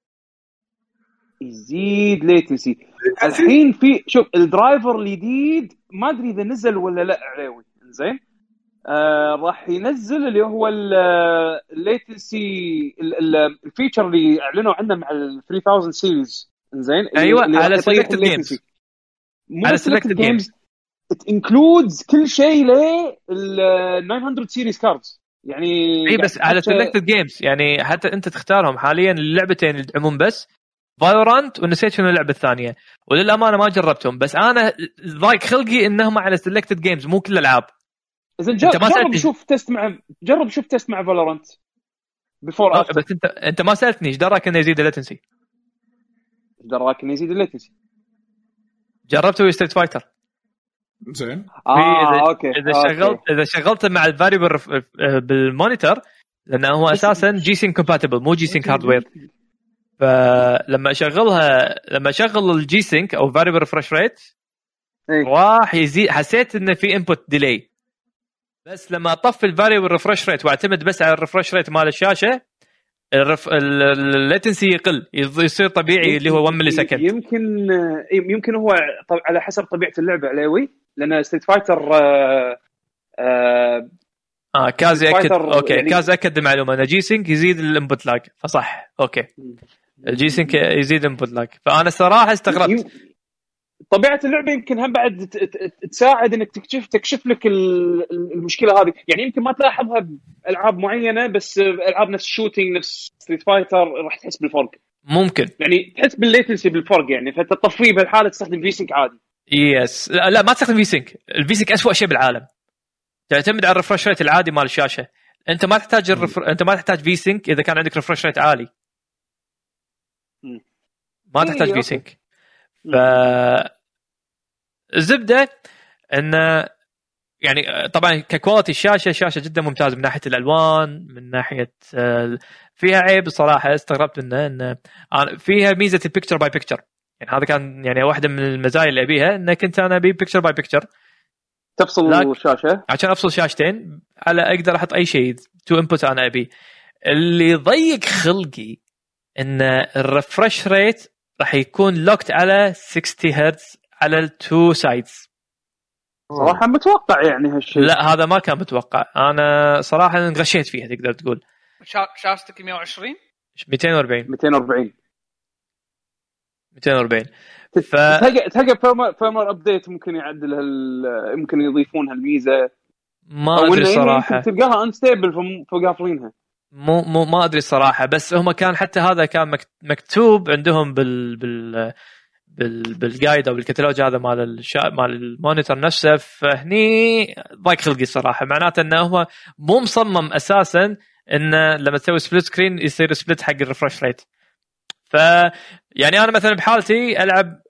يزيد latency الحين في شوف ال driver الجديد ما أدري إذا نزل ولا لا عليوي. زين آه راح ينزل اللي هو ال latency ال feature اللي أعلنوا عنه مع ال 3000 series زين؟ اللي على games. مو على games. it includes كل شيء لل 900 series cards يعني اي بس على selected games يعني حتى أنت تختارهم. حاليا اللعبتين اللي يدعمون بس Valorant ونسيت شنو اللعبة الثانية. وللأمانة ما جربتهم بس أنا ضايق خلقي إنهم على selected games مو كل الألعاب. زين أنت جرب, جرب. شوف test مع جرب شوف test مع Valorant before آه، after بس انت أنت ما سألتني إيش دراك إنه يزيد ال latency دراك انه يزيد ال latency جربته Street Fighter زين. آه إذا- okay إذا. شغلت إذا شغلته مع ال variable بال monitor لأنه هو أساسا G-Sync compatible مو G-Sync hardware فلما اشغلها لما أشغل ال G-Sync أو variable refresh rate. راح يزيد حسيت إنه في input delay بس لما أطفي ال variable refresh rate وأعتمد بس على ال refresh rate مال الشاشة ال latency يقل يصير طبيعي اللي هو 1 millisecond يمكن يمكن هو طب- على حسب طبيعة اللعبة علاوي لأن Street Fighter آه، آه، آه كاز ياكد okay يعني- كاز أكد المعلومة إن G-Sync يزيد ال input lag فصح okay. ال G-Sync يزيد ال input lag فأنا الصراحه استغربت. طبيعة اللعبة يمكن هم بعد تساعد إنك تكشف تكشف لك ال- ال- المشكلة هذه. يعني يمكن ما تلاحظها بألعاب معينة بس ألعاب نفس shooting نفس Street Fighter راح تحس بالفرق. ممكن. يعني تحس بال latency بالفرق يعني. فتطفيه بهالحالة تستخدم V-Sync عادي. yes لا, لا ما تستخدم V-Sync ال V-Sync اسوء شيء بالعالم. تعتمد على ال refresh rate العادي مال الشاشة. أنت ما تحتاج ال refr... أنت ما تحتاج V-Sync إذا كان عندك refresh rate عالي. ما إيه، تحتاج في okay. سينك ف الزبدة انه يعني طبعا ك quality الشاشه شاشة جدا ممتازة من ناحية الألوان من ناحية فيها عيب صراحة استغربت منه انه فيها ميزة ال picture by picture يعني هذا كان يعني واحدة من المزايا اللي أبيها إن كنت أنا أبي picture by picture تفصل. الشاشه عشان أفصل شاشتين على أقدر أحط أي شيء two input أنا أبي. اللي ضيق خلقي إن ال refresh rate راح يكون locked على 60 هرتز على ال two sides صراحة متوقع يعني هالشيء. لا هذا ما كان متوقع. أنا صراحة انغشيت فيها تقدر تقول. شا- شاشتك 120 240 240 240 ف تلقى تلقى firmware firmware update ممكن يعدل هال ممكن يضيفون هالميزة. ما أدري صراحة يمكن تلقاها unstable فقافلينها. مو مو ما أدري الصراحه بس هم كان حتى هذا كان مك- مكتوب عندهم بال بال بال guide أو بالكتالوج هذا مال الشا... مال ال monitor نفسه فهني ضايق خلقي الصراحه معناته إنه هو مو مصمم أساسا إنه لما تسوي split screen يصير split حق ال refresh rate ف يعني أنا مثلا بحالتي ألعب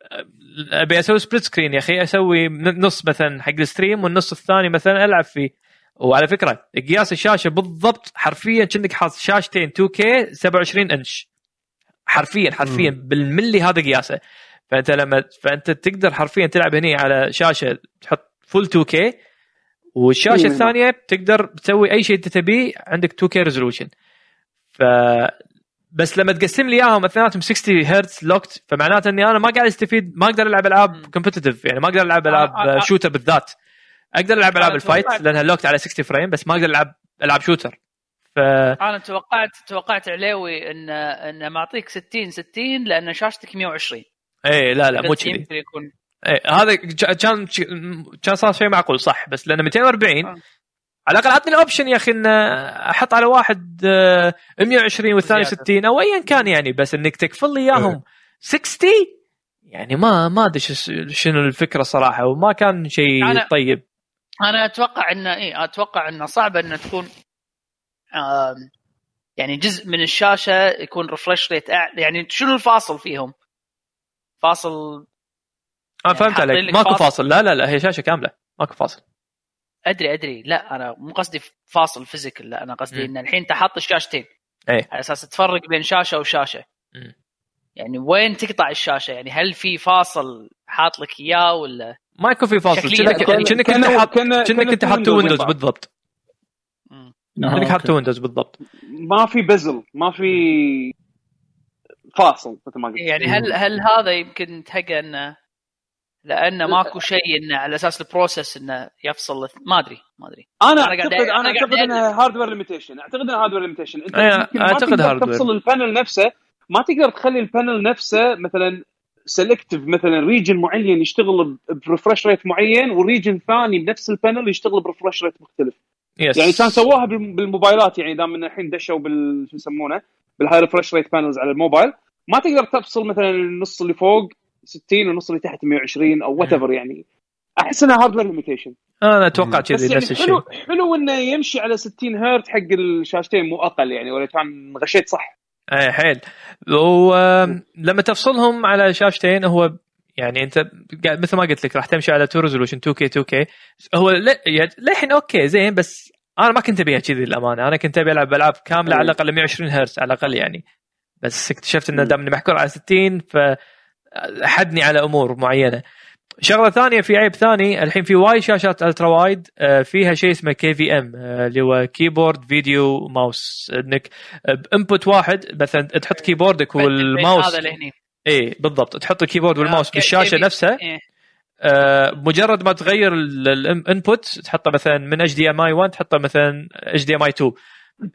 أبي أسوي split screen يا أخي أسوي نص مثلا حق ال stream والنص الثاني مثلا ألعب فيه. وعلى فكرة قياس الشاشة بالضبط حرفيا كأنك حاط شاشتين 2K 27 إنش. حرفيا حرفيا بالملي هذا قياسه. فأنت لما فأنت تقدر حرفيا تلعب هني على شاشة تحط full 2K والشاشة إيه. الثانية تقدر تسوي أي شيء أنت تبيه عندك 2K resolution ف بس لما تقسم لي إياهم اثنيناتهم 60 هرتز locked فمعناته إني أنا ما قاعد أستفيد ما أقدر ألعب ألعاب. competitive يعني ما أقدر ألعب ألعاب آه، آه، آه. shooter بالذات أقدر ألعب ألعاب ال fight لأنها locked على 60 frame بس ما أقدر العب العاب shooter ف أنا توقعت توقعت علاوي ان إن معطيك 60 60 لأن شاشتك 120 إيه لا لا مو كذي يمكن يكون إيه هذا كان كان صار شيء معقول صح بس لأن 240 آه. على الأقل عطني ال option يا أخي إن أحط على واحد آه، 120 والثاني زيادة. 60 أو ايا كان يعني بس إنك تقفل لي إياهم 60 يعني ما ما أدري شنو الفكرة صراحة وما كان شيء أنا- طيب أنا أتوقع انه إيه أتوقع انه صعب انه تكون آم، يعني جزء من الشاشة يكون refresh rate أعلى يعني شنو الفاصل فيهم؟ فاصل. أنا يعني فهمت عليك. ماكو فاصل. فاصل. لا لا لا هي شاشة كاملة. ماكو فاصل. أدري أدري. لا أنا مو قصدي فاصل physical. لا أنا قصدي مم. إن الحين أنت حاط الشاشتين. إيه. على أساس تفرق بين شاشة وشاشة. مم. يعني وين تقطع الشاشة؟ يعني هل في فاصل حاط لك إياه ولا ما يكون في فاصل. كأنك كأنك انت حاط كأنك انت حاط Windows. بالضبط. مم. كأنك حاط. Windows بالضبط. ما في bezel. ما في فاصل مثل ما قلت. يعني هل هل هذا يمكن تلقى أنه لأنه ماكو شيء إنه على أساس ال process إنه يفصل ما أدري ما أدري. أنا اعتقد أنا أنا أعتقد انها hardware limitation أعتقد انها hardware limitation أنت تقدر hardware. تفصل ال panel نفسه ما تقدر تخلي ال panel نفسه مثلا selective مثلا region معين يشتغل ب refresh rate معين وال region ثاني بنفس ال panel يشتغل ب refresh rate مختلف. yes يعني كان سووها بالم- بالموبايلات يعني دام من الحين دشوا بال شو يسمونه بال high refresh rate panels على الموبايل. ما تقدر تفصل مثلا النص اللي فوق 60 والنص اللي تحت 120 أو whatever يعني. أحس إنها hardware limitation أنا أتوقع كذي يعني نفس الشيء. حلو حلو إنه يمشي على 60 هرتز حق الشاشتين مو أقل يعني ولا كان غشيت صح. اي حيل. ولما تفصلهم على شاشتين هو يعني أنت قاعد- مثل ما قلت لك راح تمشي على 2 resolution 2K 2K هو يعني للحين okay زين بس أنا ما كنت أبيها كذي للأمانة. أنا كنت أبي ألعب ألعاب كاملة. على الأقل 120 هرتز على الأقل يعني. بس اكتشفت إنه مم. دام اني محكور على 60 ف حدني على أمور معينة. شغلة ثانية في عيب ثاني. الحين في وايد شاشات ultrawide آه، فيها شيء اسمه KVM اللي هو keyboard video mouse انك ب input واحد مثلا تحط keyboard ك وال mouse. هذا اللي هني. اي بالضبط. تحط ال keyboard وال mouse بالشاشه نفسها. إيه. آه، مجرد ما تغير ال input تحطه مثلا من HDMI 1 تحطه مثلا HDMI 2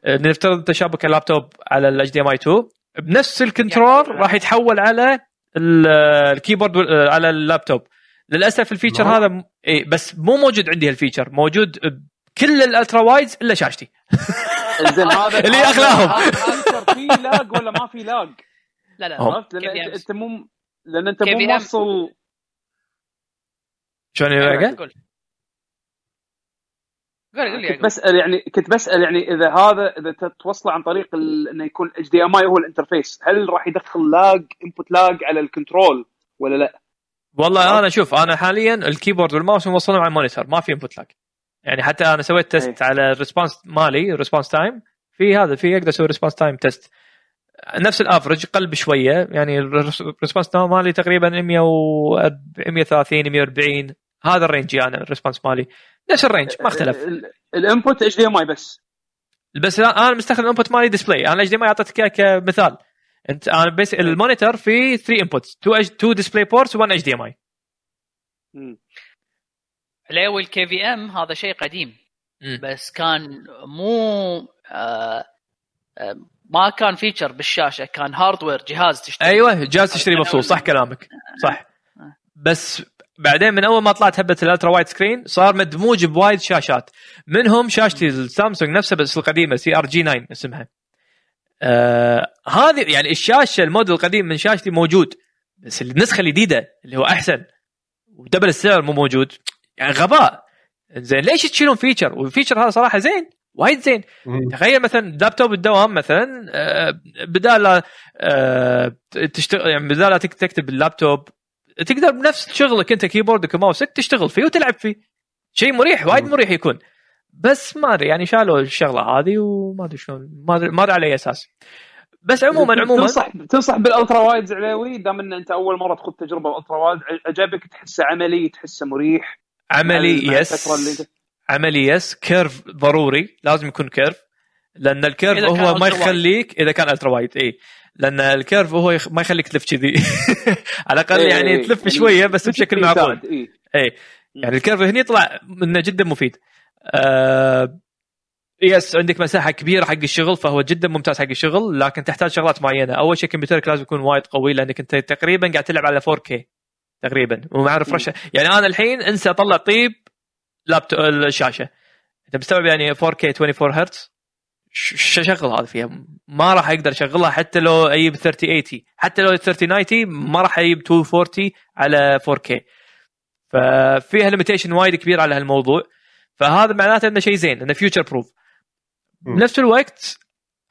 آه، نفترض شابك اللابتوب على ال HDMI 2 بنفس ال control يعني- راح يتحول على ال- ال keyboard آه، على اللابتوب للأسف ال feature نعم. هذا إيه بس مو موجود عندي هال feature موجود بكل ال ultrawides إلا شاشتي زين هذا اللي أنكر في lag ولا ما في lag؟ لا لا. عرفت؟ انت أنت مو لأن أنت مو. موصل شلون. يلاقى؟ قول قول لي. بسأل يعني كنت بسأل يعني إذا هذا إذا توصله عن طريق ال- إنه يكون HDMI هو ال interface هل راح يدخل lag input lag على ال control ولا لا؟ والله أنا شوف أنا حاليا ال keyboard وال mouse موصلهم على ال monitor ما في input lag يعني حتى أنا سويت test إيه. على ال response مالي ال response time في هذا في أقدر أسوي response time test نفس ال average أقل بشويه يعني ال response time مالي تقريبا 100 و 130 140 هذا ال range أنا ال response مالي. نفس ال range ما اختلف. ال input HDMI بس. بس أنا مستخدم ال input مالي display أنا HD ما أعطيتك إياه كمثال. أنت أنا بس ال monitor في 3 inputs 2 2 display ports و1 HDMI. علاوي ال KVM هذا شيء قديم مم. بس كان مو آه آه ما كان feature بالشاشة كان hardware جهاز تشتري. أيوه جهاز تشتري مفصول صح كلامك. صح. بس بعدين من أول ما طلعت هبة ال ultrawide screen صار مدموج بوايد شاشات. منهم شاشتي السامسونج نفسها بس القديمة CRG9 اسمها. آه هذه يعني الشاشة الموديل القديم من شاشتي موجود بس النسخة الجديدة اللي هو أحسن. ودبل السعر مو موجود. يعني غباء. زين ليش تشيلون feature وال feature هذا صراحة زين. وايد زين. تخيل مثلا لابتوب الدوام مثلا آه، بدال لا آه، تشتغل يعني بدال لا تك- تكتب باللابتوب تقدر بنفس شغلك أنت keyboard ك و mouse ك تشتغل فيه وتلعب فيه. شيء مريح وايد. مريح يكون. بس ما أدري يعني شالوا الشغلة هذه وما أدري شلون ما أدري على أي أساس. بس عموما عموما تنصح تنصح بال ultrawides علاوي دام إن أنت أول مرة تخوض تجربة ال ultrawide عجبك تحسه عملي تحسه مريح. عملي yes انت- عملي yes curve ضروري. لازم يكون curve لأن ال curve هو ما. يخليك إذا كان ultrawide اي لأن ال curve هو يخ... ما يخليك تلف كذي. على الأقل إيه، يعني إيه. تلف يعني شوية بس بشكل معقول. يساعد، إيه. اي يعني ال curve هني طلع إنه جدا مفيد. آه yes عندك مساحة كبيرة حق الشغل فهو جدا ممتاز حق الشغل لكن تحتاج شغلات معينة. أول شيء كمبيوترك لازم يكون وايد قوي لأنك أنت تقريبا قاعد تلعب على 4K تقريبا. ومع refresh يعني أنا الحين إنسى أطلع طيب لابتوب الشاشة. انت مستوعب يعني 4K 24 هرتز شغل هذا فيها. ما راح أقدر أشغلها حتى لو أجيب 3080 حتى لو 3090 ما راح أجيب 240 على 4K ففيها limitation وايد كبير على هالموضوع. فهذا معناته إنه شيء زين إنه future proof. بنفس الوقت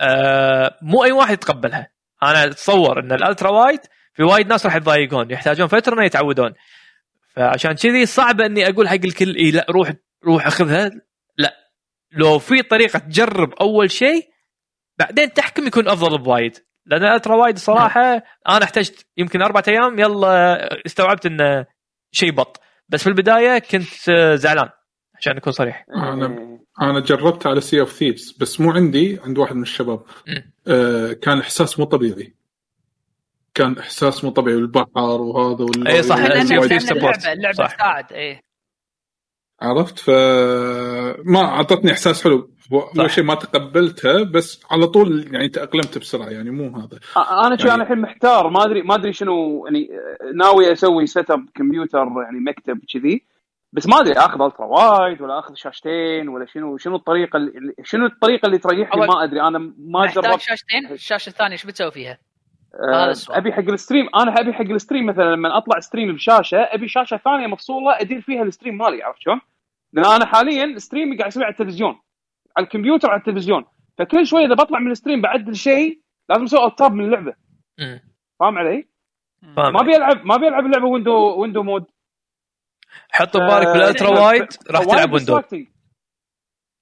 آه مو أي واحد يتقبلها. أنا أتصور إن ال ultrawide في وايد ناس راح يتضايقون يحتاجون فترة إنه يتعودون. فعشان كذي صعب إني أقول حق الكل اي لا روح روح أخذها. لا. لو في طريقة تجرب أول شيء بعدين تحكم يكون أفضل بوايد. لأن ال ultrawide صراحة أنا احتجت يمكن أربعة أيام يلا استوعبت انه شيء بط. بس في البداية كنت زعلان عشان أكون صريح. إيه. أنا جربت على Sea of Thieves بس مو عندي عند واحد من الشباب. آه كان إحساس مو طبيعي. كان إحساس مو طبيعي والبحر وهذا وال إي صح، لأن Thieves support. اللعبه. تساعد إيه عرفت ف ما أعطتني إحساس حلو أول. شيء ما تقبلتها بس على طول يعني تأقلمت بسرعة يعني مو هذا أنا شو يعني- أنا الحين محتار ما ادري ما أدري شنو يعني ناوي أسوي setup كمبيوتر يعني مكتب كذي بس ما أدري آخذ ultrawide ولا آخذ شاشتين ولا شنو شنو الطريقة اللي شنو الطريقة اللي تريحني ما أدري أنا ما جربت شاشتين الشاشة الثانية إيش بتسوي فيها؟ آه،. أبي حق ال stream أنا أبي حق ال stream مثلا لما أطلع stream بشاشة أبي شاشة ثانية مفصولة أدير فيها ال stream مالي عرفت شلون؟ لأن أنا حاليا stream ي قاعد اسويه على التلفزيون على الكمبيوتر على التلفزيون فكل شوي إذا بطلع من ال stream بعدل شيء لازم أسوي ال tab من اللعبة. فاهم علي؟ فاهم ما بيلعب ما بيلعب اللعبة window window mode حط ببالك آه، بال ultra ف- wide راح تلعب window.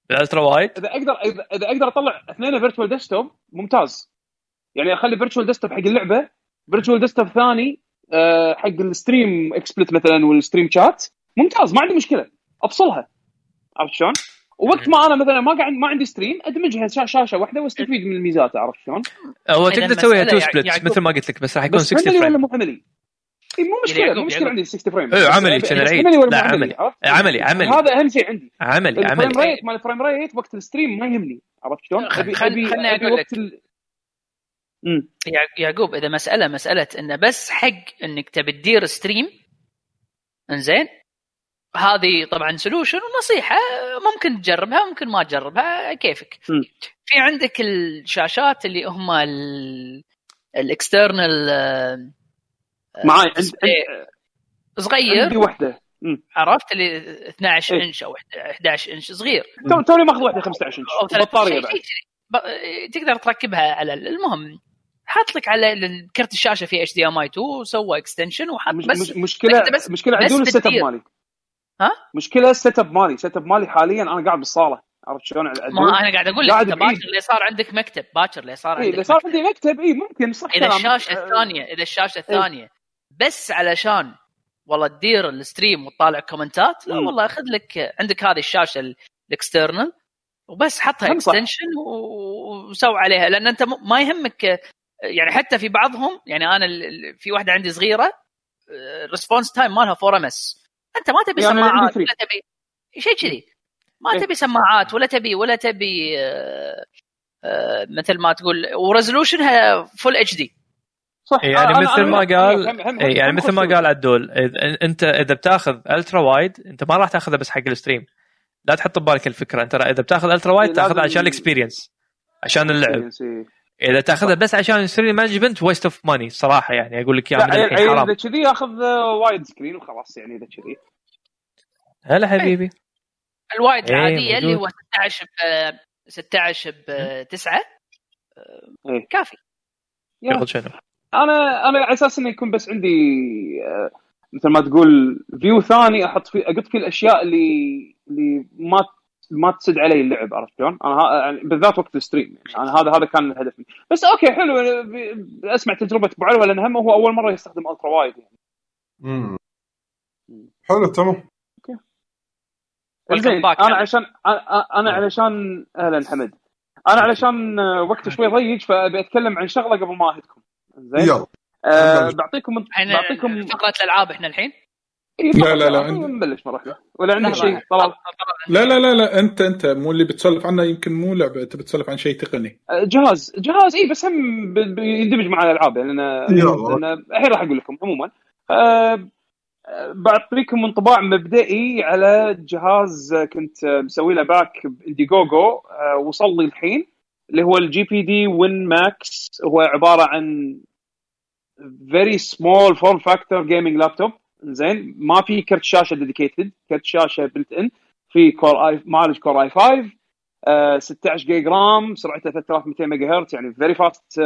بال ultra wide إذا أقدر إذا إذا أقدر أطلع اثنين virtual desktop ممتاز يعني أخلي virtual desktop حق اللعبة virtual desktop ثاني آه، حق ال stream XSplit مثلا وال stream chat ممتاز ما عندي مشكلة أفصلها عرفت شلون؟ ووقت ما أنا مثلا ما قاعد ما عندي ستريم أدمجها شا- شاشة واحدة وأستفيد من الميزات عرفت شلون؟ هو تقدر تسويها تو split مثل ما قلت لك بس راح يكون بس 60 عملي ولا frame مو عملي؟ إي مو مشكلة يعقوب- مو مشكلة. عندي 60 frame أيوه عملي كان عملي العيد ولا لا مو عملي؟ عملي عملي هذا أهم شيء عندي عملي ال frame عملي rate مال ال frame rate وقت ال stream ما يهمني عرفت شلون؟ خل- ابي خل- ابي خلني ابي أقول وقت ال... مم. يعقوب إذا مسألة مسألة إنه بس حق إنك تبي تدير ستريم إنزين هذه طبعا solution ونصيحة ممكن تجربها ممكن ما تجربها كيفك مم. في عندك الشاشات اللي هم ال external معاي. إيه. عند... صغير عندي واحدة مم. عرفت اللي 12 إيه. إنش أو 11 إنش صغير تو- توني ماخذ واحدة 15 إنش أو 13 بطارية بعد. ب- تقدر تركبها على ال- المهم حاط لك على كرت الشاشة في HDMI 2 وسوى extension وحط مش بس مش مشكله بس- مشكلة عدول ال setup. مالي ها؟ مشكلة ال setup مالي ال setup مالي حاليا أنا قاعد بالصالة عرفت شلون؟ ما أنا قاعد أقول لك قاعد. باكر اللي صار عندك مكتب باكر اللي صار إيه، عندك إذا صار. عندي مكتب اي ممكن صح إذا. الشاشة الثانية إذا الشاشة الثانية بس علشان والله تدير ال stream وتطالع comment ات لا مم. والله خذ لك عندك هذه الشاشة ال- ال external وبس حطها. extension وسوي عليها لأن أنت ما يهمك يعني حتى في بعضهم يعني أنا في واحدة عندي صغيرة response time مالها 4 ms أنت ما تبي يعني سماعات. ولا تبي شيء كذي ما إيه. تبي سماعات ولا تبي ولا تبي آه، آه، مثل ما تقول و resolution ها full HD صح يعني أنا- مثل أنا- ما قال هم- هم- إيه، يعني هم مثل ما. قال عدول إذا- أنت إذا بتاخذ ultra wide أنت ما راح تاخذها بس حق ال stream لا تحط ببالك الفكرة أنت إذا بتاخذ ultra wide إيه، تاخذها عشان ال experience عشان اللعب إيه. إذا تأخذها بس عشان ال stream management waste of money صراحة يعني أقول لك يا من لا الحين عيل- حرام إذا كذي ياخذ آه، wide screen وخلاص يعني إذا كذي. هلا حبيبي. ال wide إيه، العاديه اللي موجود. هو 16 ب 16 ب 9 إيه. كافي. يا. شغل شنو؟ أنا أنا على أساس إنه يكون بس عندي آه، مثل ما تقول view ثاني أحط فيه أقط فيه الأشياء اللي اللي ما ما تسد علي اللعب عرفت شلون؟ أنا ها- يعني بالذات وقت ال stream يعني أنا هذا هذا كان الهدف مني. بس أوكي حلو ب- أسمع تجربة ابو علوه لأن هم هو أول مرة يستخدم ultra wide يعني. مم. حلو تمام زين back أنا. عشان أنا- أنا علشان أهلا حمد أنا علشان وقت شوي ضيق فأبي أتكلم عن شغلة قبل ما أهدكم زين يلا نبلش. بعطيكم بعطيكم فقرة الألعاب إحنا الحين لا، لا، لا،. عندي. نبلش مرة واحدة. ولا عندك. شيء؟ لا لا لا لا. أنت أنت مو اللي بتسولف عنه يمكن مو لعبة أنت بتسولف عن شيء تقني. آه، جهاز جهاز اي بس هم بيندمج مع الألعاب يعني أنا الحين راح أقول لكم عموما. آه، بعطيكم انطباع مبدئي على جهاز كنت مسوي له back ب Indiegogo آه، وصل لي الحين اللي هو ال GPD Win Max هو عبارة عن very small form factor gaming laptop زين ما في كرت شاشة dedicated كرت شاشة built in في Core i معالج Core i 5 آه، 16 جيجا RAM سرعته 3200 ميجا هرتز يعني very fast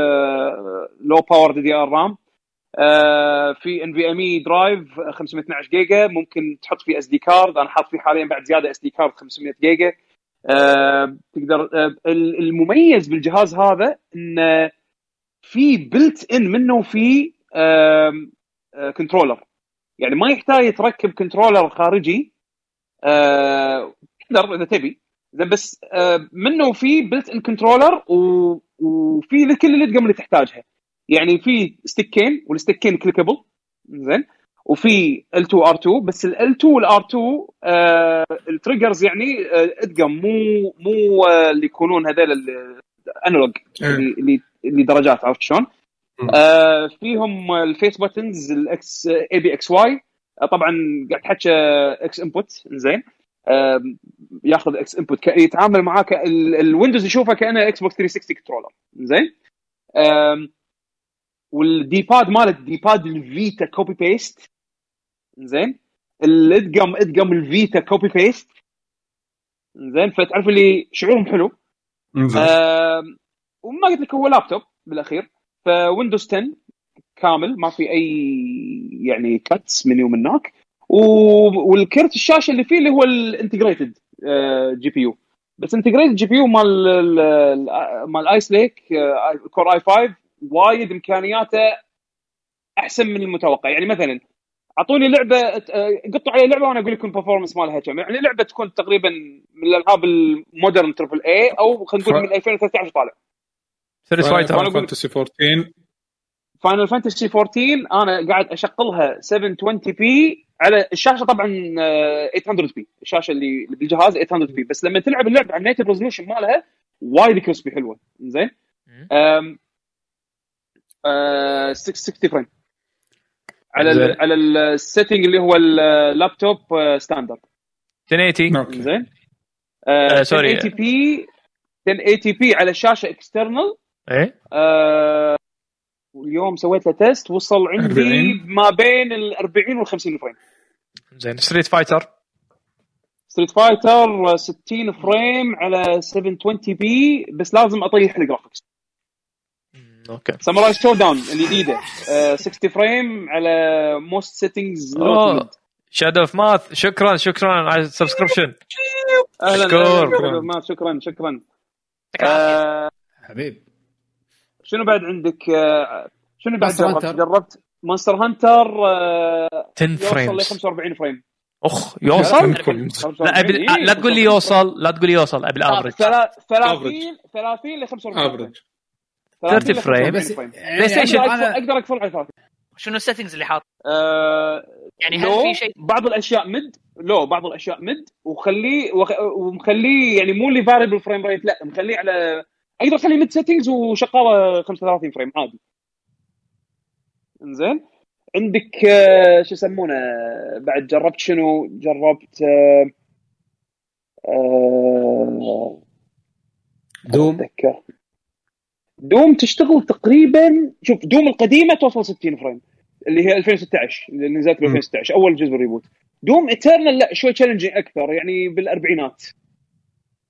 low power DDR RAM في NVMe drive 512 جيجا ممكن تحط فيه SD card أنا حاط فيه حاليا بعد زيادة SD card 500 جيجا تقدر آه، ال- المميز بالجهاز هذا انه في built in منه في controller يعني ما يحتاج يتركب controller خارجي آه، تقدر إذا تبي. زين بس آه، منه في built in controller وفي كل الادقم اللي تحتاجها. يعني في stick ين وال stick ين clickable زين. وفي L2 R2 بس ال L2 وال R2 آه ال triggers يعني آه ادقم مو مو آه اللي يكونون هذول ال analog اللي اللي اللي درجات عرفت شلون؟ آه فيهم ال face buttons ال X A B X Y طبعا قاعد تحكي X input زين آه ياخذ X input يتعامل معاه ال Windows يشوفه كأنه Xbox 360 controller زين آه وال D-pad مالت D-pad ال Vita copy paste زين الادقم ادقم ال Vita copy paste زين فتعرف اللي شعورهم حلو. آه وما قلت لك هو لابتوب بالأخير. ف Windows 10 كامل ما في أي يعني cuts من يوم هناك. والكرت الشاشة اللي فيه اللي هو ال integrated GPU. بس integrated GPU مال ال- ال- مال Ice Lake Core i 5 وايد إمكانياته أحسن من المتوقع. يعني مثلا أعطوني لعبة آه، قطوا علي لعبه وأنا أقول لكم ال performance مالها كم. يعني لعبة تكون تقريبا من الألعاب ال modern triple A أو خلينا نقول من 2013 طالع. Fighter وأنا أقول- Fantasy 14 Final Fantasy 14 أنا قاعد اشغلها 720 p على الشاشة طبعا آه، 800 p الشاشة اللي بالجهاز 800 p بس لما تلعب اللعبه على ال native resolution مالها وايد crispy حلوة. زين أم، آه، 660 frame على. ال على ال setting اللي هو اللابتوب آه، standard 1080 okay. زين آه، sorry. 1080 p 1080 p على الشاشه external إيه؟ آه واليوم سويت له test وصل عندي 40. ما بين ال 40 وال 50 frame. زين Street Fighter Street Fighter 60 frame على 720 p بس لازم أطيح ال graphics okay. Samurai Shodown الجديده آه 60 frame على most settings اوه Shadow of ماث شكرا شكرا على ال subscription أهلا شكرا. شكرا آه حبيب. شنو بعد عندك؟ آه شنو بعد جربت. جربت Monster Hunter آه 10 يوصل ل frames 45 frame أخ يوصل. لا أبي إيه، لا تقول لي يوصل لا تقول لي يوصل أبي ال average 30 30 ل 45 average 30 frame. بس frame بلاي Station. أقدر اقفل على 30 شنو ال settings اللي حاط؟ آه، يعني هل في شيء بعض الأشياء mid low بعض الأشياء mid وخليه وخ... ومخليه يعني مو اللي variable frame rate لا مخليه على أقدر اخليه mid settings وشغاله 35 frame عادي. إنزين. عندك آه، شو يسمونه؟ بعد جربت شنو؟ جربت آه، Doom. أتذكر. Doom تشتغل تقريبا شوف Doom القديمة توصل 60 frame اللي هي 2016 اللي نزلت ب 2016 أول جزء بال reboot. Doom Eternal لا شوي challenging أكثر يعني بالأربعينات.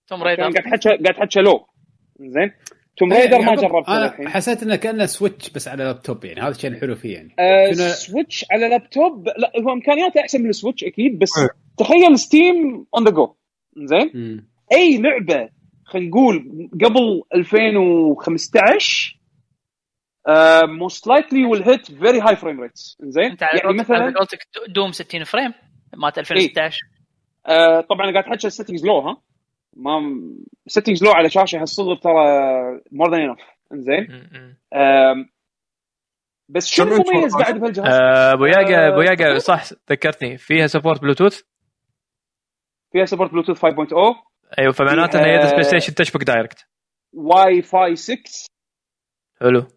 Tomb كان Raider قاعد تحكي قاعد تحكي low. زين. Tomb Raider ما جربته أنا الحين. حسيت إنه كأنه سويتش بس على لابتوب يعني. هذا الشيء الحلو فيه يعني. آه شنو- Switch على لابتوب لا هو إمكانياته أحسن من ال Switch أكيد بس إيه. تخيل ستيم اون ذا جو زين. أي لعبة خلينا نقول قبل 2015 موست لايكلي ويل هيت فيري هاي فريم ريتس زين؟ أنت على يعني مثلا قولتك دوم 60 فريم مالت 2016 آه طبعا قاعد احكي السيتنجز لو ها؟ ما سيتنجز لو على شاشة هالصدر ترى مور ذان انف زين آم، بس شنو كم إنش مميز والله؟ بعد بهالجهاز؟ آه، ابو ياقا ابو آه، ياقا صح ذكرتني. فيها support Bluetooth فيها support Bluetooth 5.0 أيوه فمعناته انه فيها- يد PlayStation تشبك direct Wi-Fi 6 حلو.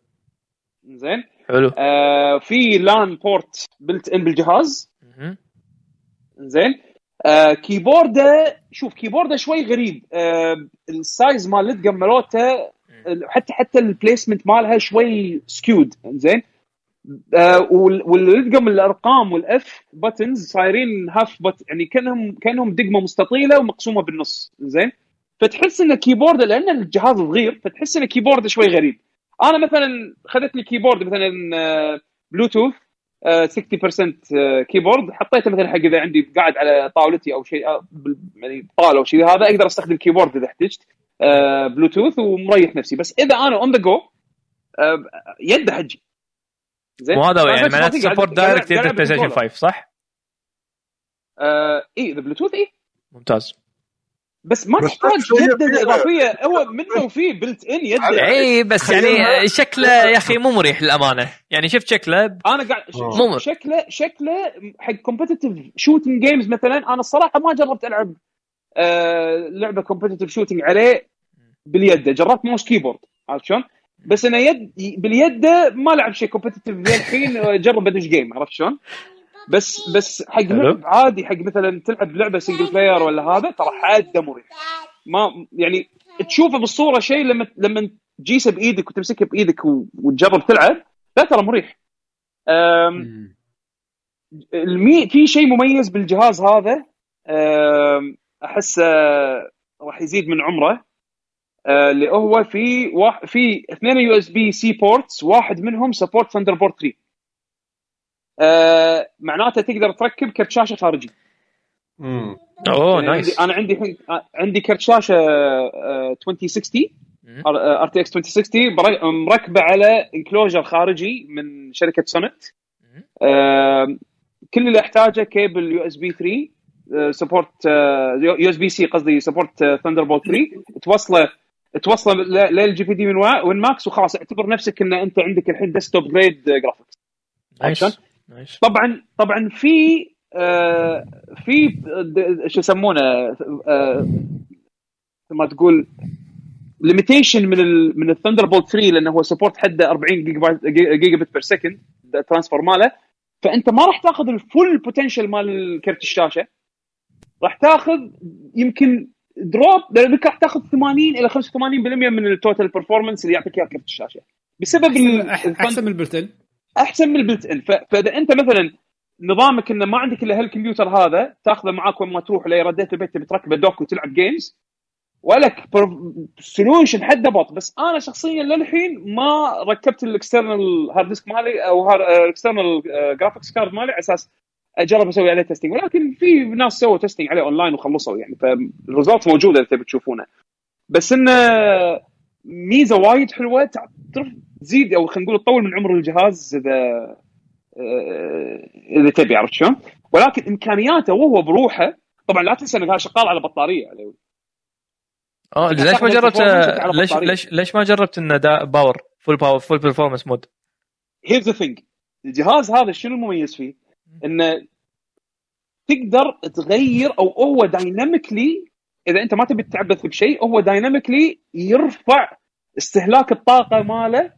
زين حلو. آه في لأن port built in بالجهاز. زين آه keyboard ه شوف keyboard ه شوي غريب. آه ال size مال الدقم مالوته ال- حتى حتى ال placement مالها شوي skewed زين؟ آه وال- والدقم الأرقام وال F buttons صايرين half bit يعني كانهم كأنهم دقمة مستطيلة ومقسومة بالنص. زين؟ فتحس إن keyboard لأن الجهاز صغير فتحس إن keyboard شوي غريب. أنا مثلا خذت لي keyboard مثلا آه، بلوتوث آه، 60% آه، keyboard. حطيته مثلا حق إذا عندي قاعد على طاولتي أو شيء آه، يعني طاولة أو شيء هذا أقدر أستخدم keyboard إذا احتجت آه، بلوتوث ومريح نفسي. بس إذا أنا on the go يده حجي. زين؟ مو هذا يعني معناته support direct PlayStation بال controller. 5 صح؟ آه، اي إذا بلوتوث اي ممتاز. بس ما تحتاج فيها- الاضافيه هو منه وفيه built in يده اي بس يعني شكله يا أخي مو مريح للأمانة يعني شفت شكله أنا قاعد ش- آه. مو- شكله شكله حق competitive shooting games مثلا أنا الصراحة ما جربت ألعب آه لعبة competitive shooting عليه باليد جربت mouse keyboard عرفت شلون؟ بس أنا يد باليد ما لعب شيء competitive للحين جرب ادش game عرفت شلون؟ بس بس حق. لعب عادي حق مثلا تلعب لعبة single player ولا هذا ترى حادة مريح ما يعني تشوفه بالصورة شيء لما لما تجيسه بإيدك وتمسكه بإيدك وتجرب تلعب لا ترى مريح. المي في شيء مميز بالجهاز هذا أحسه راح يزيد من عمره أه، اللي هو في واحد في اثنين USB-C ports واحد منهم support Thunderbolt 3 أه، معناته تقدر تركب كرت شاشه خارجي. مم. أوه يعني nice عندي أنا عندي الحين عندي كرت شاشه أه، 2060 RTX 2060 بر- مركبة على enclosure خارجي من شركة Sonnet آم، كل اللي أحتاجه كيبل يو اس بي 3 سبورت يو اس بي سي قصدي support Thunderbolt 3 توصله توصله ل- لل GPD Win Win Max وخلاص اعتبر نفسك إن أنت عندك الحين desktop grade graphics nice طبعا طبعا في آه في شو يسمونه آه ما تقول limitation من ال من ال Thunderbolt 3 لأنه هو support حده 40 جيجا gigabit per second ال transfer ماله. فأنت ما راح تأخذ ال full potential مال كرت الشاشة. راح تأخذ يمكن drop لأنك راح تأخذ 80 إلى 85% من ال total performance اللي يعطيك إياه كرت الشاشة. بسبب أحسن من ال built-in أحسن من ال built-in. فإذا أنت مثلا نظامك إنه ما عندك إلا هالكمبيوتر هذا تأخذه معاك وين ما تروح ولا رديت البيت تبي تركبه dock وتلعب games ولك solution حد ضبط. بس أنا شخصيا للحين ما ركبت ال external hard disk مالي أو ال external graphics card مالي على أساس أجرب أسوي عليه testing ولكن في ناس سووا testing عليه اونلاين وخلصوا يعني. فال result موجودة إذا تبي تشوفونه. بس إنه ميزة وايد حلوة تزيد أو خلينا نقول تطول من عمر الجهاز إذا آه، إذا تبي عرفت شلون؟ ولكن إمكانياته وهو بروحه طبعا لا تنسى إنه هذا شغال على بطارية عليه آه أنت ليش ما جربت على ليش. ليش ليش ما جربت إنه the power full power full performance mode here's the thing الجهاز هذا شنو المميز فيه؟ إنه تقدر تغير أو هو dynamically إذا أنت ما تبي تتعبث بشيء هو dynamically يرفع استهلاك الطاقة ماله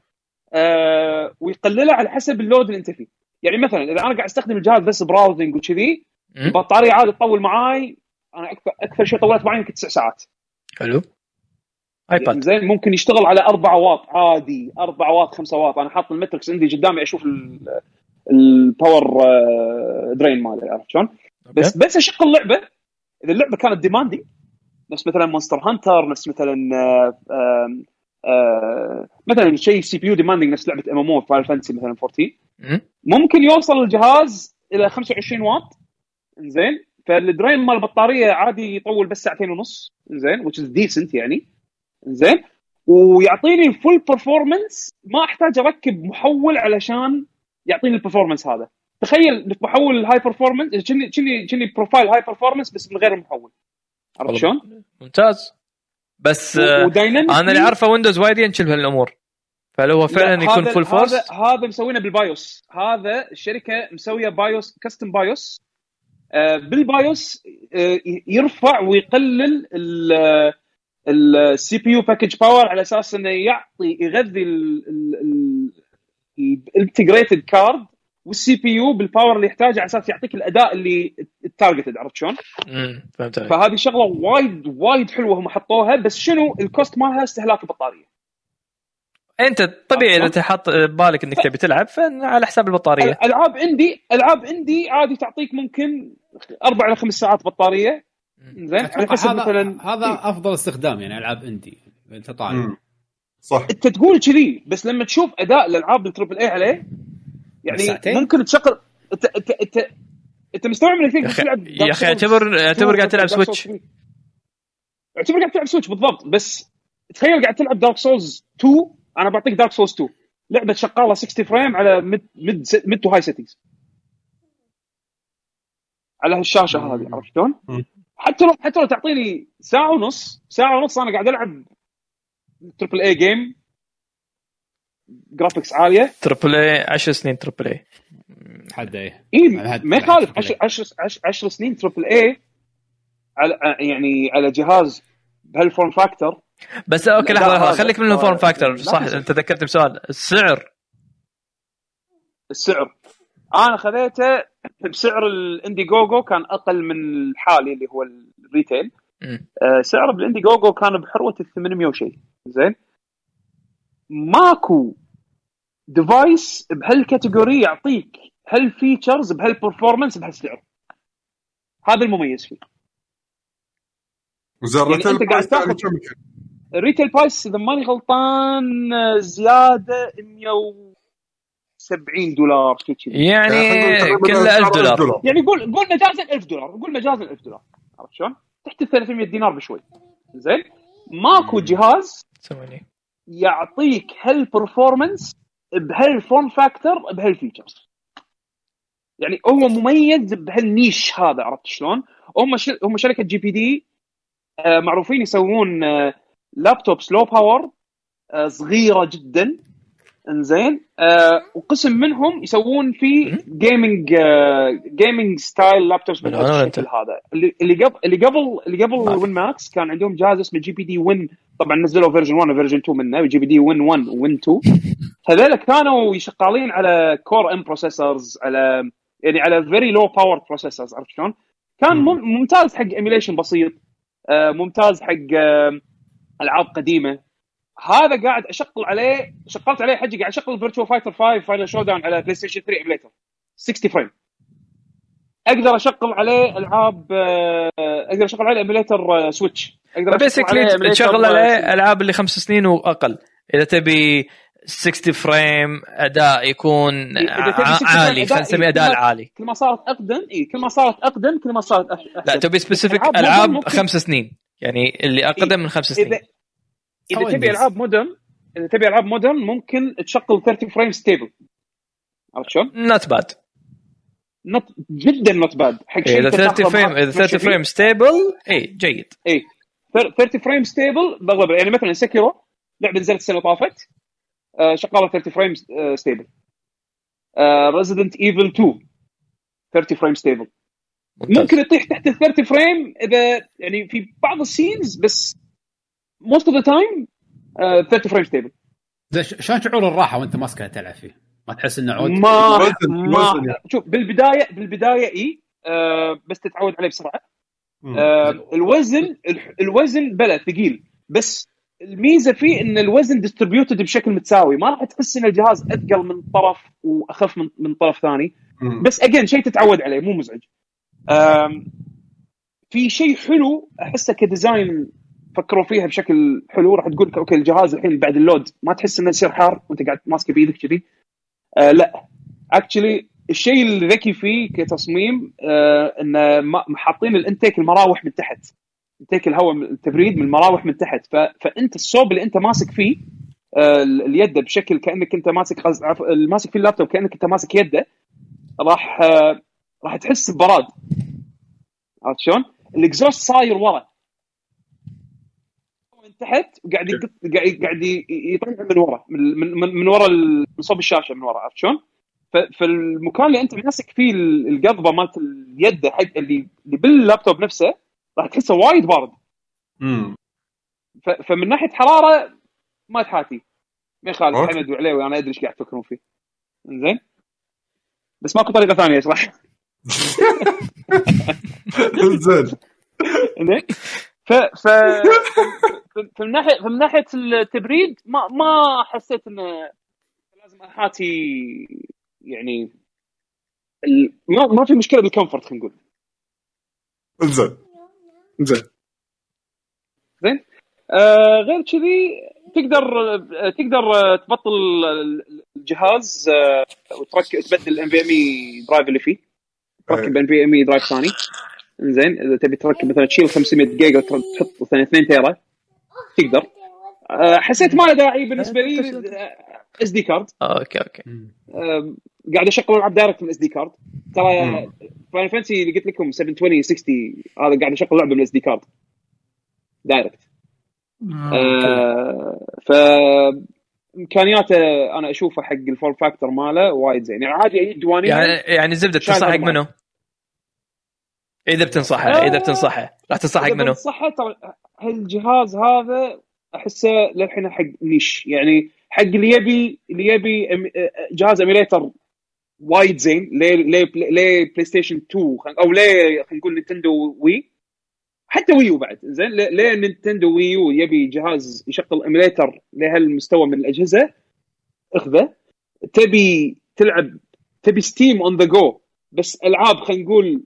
آه ويقلله على حسب ال load اللي انت فيه. يعني مثلا إذا أنا قاعد أستخدم الجهاز بس browsing وكذي. البطارية عادي تطول معاي أنا أكثر أكثر شيء طولت معي يمكن تسع ساعات. حلو. ايباد زين ممكن يشتغل على 4 واط عادي 4 واط 5 واط. أنا حاط ال metrics عندي قدامي أشوف ال- ال power آه، drain ماله عرفت شلون؟ بس بس اشغل اللعبة إذا اللعبة كانت demanding نفس مثلا مونستر هانتر نفس مثلا آه، مثلا شيء CPU demanding نفس لعبة MMO فاينل فانتسي مثلا 14 مم. ممكن يوصل الجهاز إلى 25 واط. زين فال drain مال البطارية عادي يطول بس ساعتين ونص. زين which is decent يعني. زين ويعطيني ال full performance ما أحتاج أركب محول علشان يعطيني ال performance هذا. تخيل محول ال high performance كني كني كني profile high performance بس من غير المحول عرفت. شلون؟ ممتاز. بس آه، أنا اللي أعرفه ويندوز وايد ينشل بهالأمور. فهل هو فعلا لا، يكون هذا- full force هذا هذا مسوينه بال BIOS. هذا الشركة مسوية BIOS custom BIOS. آه، بال BIOS آه، يرفع ويقلل ال CPU package power على أساس إنه يعطي يغذي ال integrated card وال CPU بال power اللي يحتاجه على أساس يعطيك الأداء اللي ال targeted عرفت شلون؟ امم فهمت عليك. فهذه شغلة وايد وايد حلوة هم حطوها بس شنو ال cost مالها؟ استهلاك البطارية. أنت طبيعي إذا تحط ببالك إنك تبي تلعب فعلى حساب البطارية. العاب indie العاب indie عادي تعطيك ممكن أربع إلى خمس ساعات بطارية. زين على حسب هذا مثلا هذا أفضل استخدام يعني ألعاب indie أنت طالب مم. صح. أنت تقول كذي بس لما تشوف أداء الألعاب ال triple A عليه يعني ساعتين؟ ممكن تشغل انت انت انت انت مستوعب انك تقدر تلعب يا أخي اعتبر- اعتبر قاعد تلعب سويتش. اعتبر قاعد تلعب سويتش بالضبط بس تخيل قاعد تلعب دارك سولز 2 أنا بعطيك دارك سولز 2 لعبة شغالة 60 فريم على ميد ميد ميد تو هاي سيتنجز على هالشاشة هذه عرفت شلون؟ حتى لو حتى لو تعطيني ساعة ونص ساعة ونص أنا قاعد ألعب تربل اي جيم جرافيكس عاليه تربل اي 10 سنين تربل اي حد اي على هاد- ما على يخالف. triple 10 A. 10 10 سنين تربل اي على يعني على جهاز بهال form factor بس okay لحظة لحظة. خليك من ال form factor صح. أنت ذكرتني بسؤال. السعر. السعر. أنا خذيته بسعر ال Indiegogo كان أقل من الحالي اللي هو ال retail. آه، سعره بال Indiegogo كان بحروة ال 800 وشيء زين؟ ماكو device بهال category يعطيك هال features بهال performance بهالسعر. هذا المميز فيه. وزارة يعني أنت قاعد تاخذ- كم كان؟ ال retail price إذا ماني غلطان زيادة 170 دولار شيء كذي. يعني نقول كله سعره 1000 دولار. يعني قول قول مجازا 1000 دولار قول مجازا 1000 دولار. عرفت شلون؟ تحت ال 300 دينار بشوي. زين؟ ماكو جهاز ثاني يعطيك هال performance بهال form factor بهال features يعني هو مميز بهال niche هذا عرفت شلون؟ هم ش... هم شركة GPD آه، معروفين يسوون آه، laptops low power آه، صغيرة جدا. إنزين؟ آه وقسم منهم يسوون في gaming gaming style laptops من هذا. اللي اللي قبل اللي قبل اللي قبل. Win Max كان عندهم جهاز اسمه GPD Win طبعا نزلوا version 1 و version 2 منه GPD Win 1 Win 2 هذول كانوا شغالين على Core M processors على يعني على very low power processors عرفت شلون؟ كان مم- ممتاز حق emulation بسيط آه ممتاز حق آه ألعاب قديمة. هذا قاعد أشغل عليه شغلت عليه حجي قاعد أشغل Virtua Fighter 5 Final Showdown على بلاي ستيشن 3 emulator 60 frame أقدر اشغل عليه ألعاب آه، أقدر اشغل عليه emulator Switch أقدر أشغل عليه basically تشغل آه، عليه ألعاب اللي خمس سنين وأقل. إذا تبي 60 frame أداء يكون إذا تبي ع- 60 frame عالي أداء، خلينا نسميه إيه، أداء كل ما- العالي كل ما صارت أقدم إي كل ما صارت أقدم كل ما صارت أحسن. لا تبي specific ألعاب ألعاب ممكن- خمس سنين. يعني اللي أقدم من خمس سنين. اذا سوى تبي. ألعاب modern إذا تبي ألعاب modern ممكن تشغل 30 frame stable عرفت شلون؟ not bad نط جدا not bad. حق شيء إذا أنت 30 تاخذه frame إذا تمشي 30 فيه. frame stable اي جيد. اي 30 frame stable بغلب يعني مثلا سيكيرو لعبة نزلت السنة طافت. آه، شغالة 30 frame stable ريزدنت ايفل 2 30 frame stable. ممكن يطيح تحت ال 30 frame إذا يعني في بعض ال scenes بس most of the time 30 frame stable شلون شعور الراحة وأنت ماسكه تلعب فيه؟ ما تحس إنه عود؟ ما الوزن- ما يعني. شوف بالبدايه بالبداية إي آه بس تتعود عليه بسرعة. آه الوزن الوزن بلا ثقيل بس الميزة فيه إن الوزن distributed بشكل متساوي ما راح تحس إن الجهاز أثقل من طرف وأخف من من طرف ثاني مم. بس again شيء تتعود عليه مو مزعج آم، في شيء حلو أحسه ك design فكروا فيها بشكل حلو راح تقول okay الجهاز الحين بعد ال load ما تحس إنه يصير حار وأنت قاعد ماسكه بإيدك كذي آه لا. actually الشيء الذكي فيه كتصميم آه انه حاطين ال intake المراوح من تحت. intake الهواء التبريد من المراوح من تحت. ف... فأنت الصوب اللي أنت ماسك فيه آه ال- اليد بشكل كأنك أنت ماسك عف- ماسك فيه اللابتوب كأنك أنت ماسك يده راح آه راح تحس ببراد. عرفت شلون؟ ال exhaust صاير ورا. تحت وقاعد يقط قاعد قاعد يطلع من ورا من من, من, ورا من صوب الشاشة من ورا عرفت شلون؟ فالمكان اللي انت ماسك فيه ال- القضبة مالت اليد حق اللي اللي باللابتوب نفسه راح تحسه وايد بارد. مم. ف- فمن ناحية حرارة ما تحاتي. ما يخالف. حمد وعليوي أنا أدري إيش قاعد تفكرون فيه. زين بس ماكو طريقة ثانية اشرح زين ف ف فمن ناحيه فمن ناحية التبريد ما ما حسيت انه لازم أحاتي يعني ال- ما ما في مشكلة بال comfort خلينا نقول. زين. زين. زين. آه غير كذي تقدر تقدر تبطل الجهاز آه وتركب تبدل ال NVMe drive اللي فيه. تركب NVMe drive ثاني. زين إذا تبي تركب مثلا تشيل 500 جيجا وتحط مثلا 2 tera تقدر. آه حسيت ما له داعي بالنسبة لي SD card okay okay. آه، قاعد أشغل العاب direct من SD card ترى. فاينل فانتسي اللي قلت لكم 720 60 هذا قاعد أشغل لعبة من SD card direct آه ف إمكانياته أنا أشوفه حق ال form factor ماله وايد زين. يعني عادي اي ديوانيه يعني يعني زبدة شايل تنصح حق منو؟ إذا بتنصحه إذا بتنصحه. راح تنصح حق منو؟ بنصحه ترى هالجهاز هذا أحسه للحين حق niche. يعني حق اللي يبي اللي يبي جهاز emulator وايد زين ليه ليه ليه بلاي ستيشن 2 خل- أو ليه خلينا نقول نينتندو وي حتى ويو بعد زين ليه- ليه نينتندو ويو يبي جهاز يشغل emulator لهالمستوى من الأجهزة؟ اخذه. تبي تلعب تبي ستيم on the go بس ألعاب خلينا نقول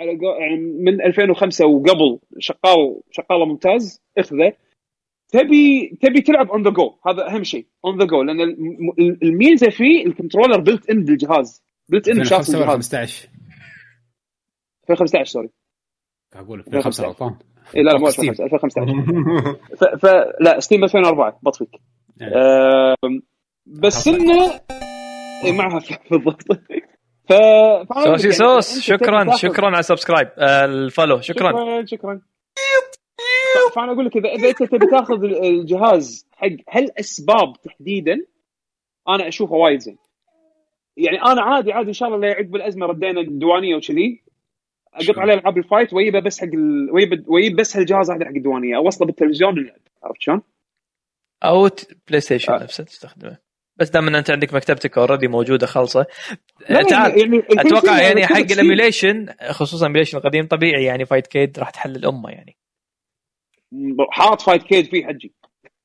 على يعني من 2005 وقبل شغال شغاله ممتاز اخذه. تبي تبي تلعب on the go هذا أهم شيء on the go لأن الم- الميزة فيه ال controller built in بالجهاز. built in بشاف 2005 ولا الجهاز. 15 2015 sorry أقول 2005 غلطان اي لا لا مو ستيم. 2015 2015 ف... ف... لا ستيم 2004 بطفيك. إيه. آم، بس انه إي معها بالضبط. ف سوسي يعني. صوص. أنت شكرا شكرا على السبسكرايب. آه، الفولو. شكرا شكرا. شكرا. فأنا أقول لك اذا إذا أنت تبي تاخذ ال- الجهاز حق هالاسباب تحديدا؟ أنا أشوفه وايد زين. يعني أنا عادي عادي إن شاء الله لا يعقب الازمه ردينا الديوانية وكذي. أقط عليه ألعاب الفايت ويبه بس حق ال... ويب بس هالجهاز هذا حق الديوانية. اوصله بالتلفزيون ونلعب عرفت شلون؟ أو بلاي ستيشن آه. نفسه تستخدمه. بس دام ان أنت عندك مكتبتك اوريدي موجودة خالصة تعال يعني أتوقع يعني حق الايميوليشن خصوصا الايميوليشن القديم طبيعي يعني فايت كيد راح تحل الأمة يعني حاط فايت كيد فيه حجي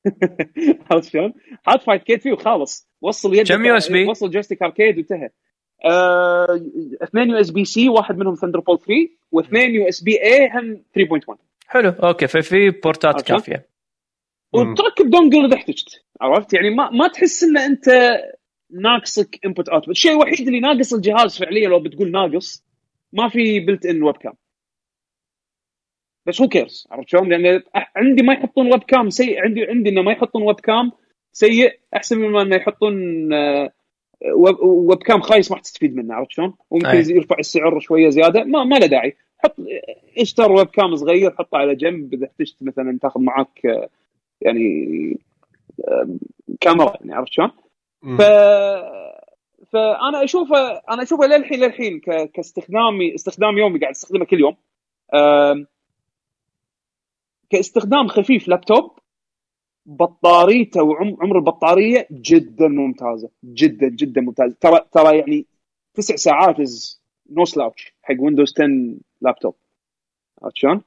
عرفت شلون؟ حاط فايت كيد فيه وخالص وصل يد كم USB؟ وصل جويستيك اركيد وانتهى آه، اثنين USB-C واحد منهم Thunderbolt 3 واثنين USB-A هم 3.1 حلو okay ففي port ات؟ كافية. وتركب dongle إذا احتجت عرفت يعني ما ما تحس إن أنت ناقصك input output الشيء الوحيد اللي ناقص الجهاز فعليا لو بتقول ناقص ما في built in webcam بس who cares عرفت شلون؟ لأن عندي ما يحطون webcam سيء عندي عندي انه ما يحطون webcam سيء أحسن مما إنه يحطون آه، web, webcam خايس ما تستفيد منه عرفت شلون؟ وممكن أي. يرفع السعر شوية زيادة ما ما له داعي حط اشتر webcam صغير حطه على جنب إذا احتجت مثلا تاخذ معك آه، يعني كاميرا يعني عرفت شلون؟ ف فانا أشوفه أنا أشوفه للحين للحين ك... كاستخدامي استخدام يومي قاعد أستخدمه كل يوم. أم... كاستخدام خفيف لابتوب بطاريته وعمر البطارية جدا ممتازة جدا جدا ممتازة. ترى ترى يعني تسع ساعات is no slouch حق Windows 10 لابتوب عرفت شلون؟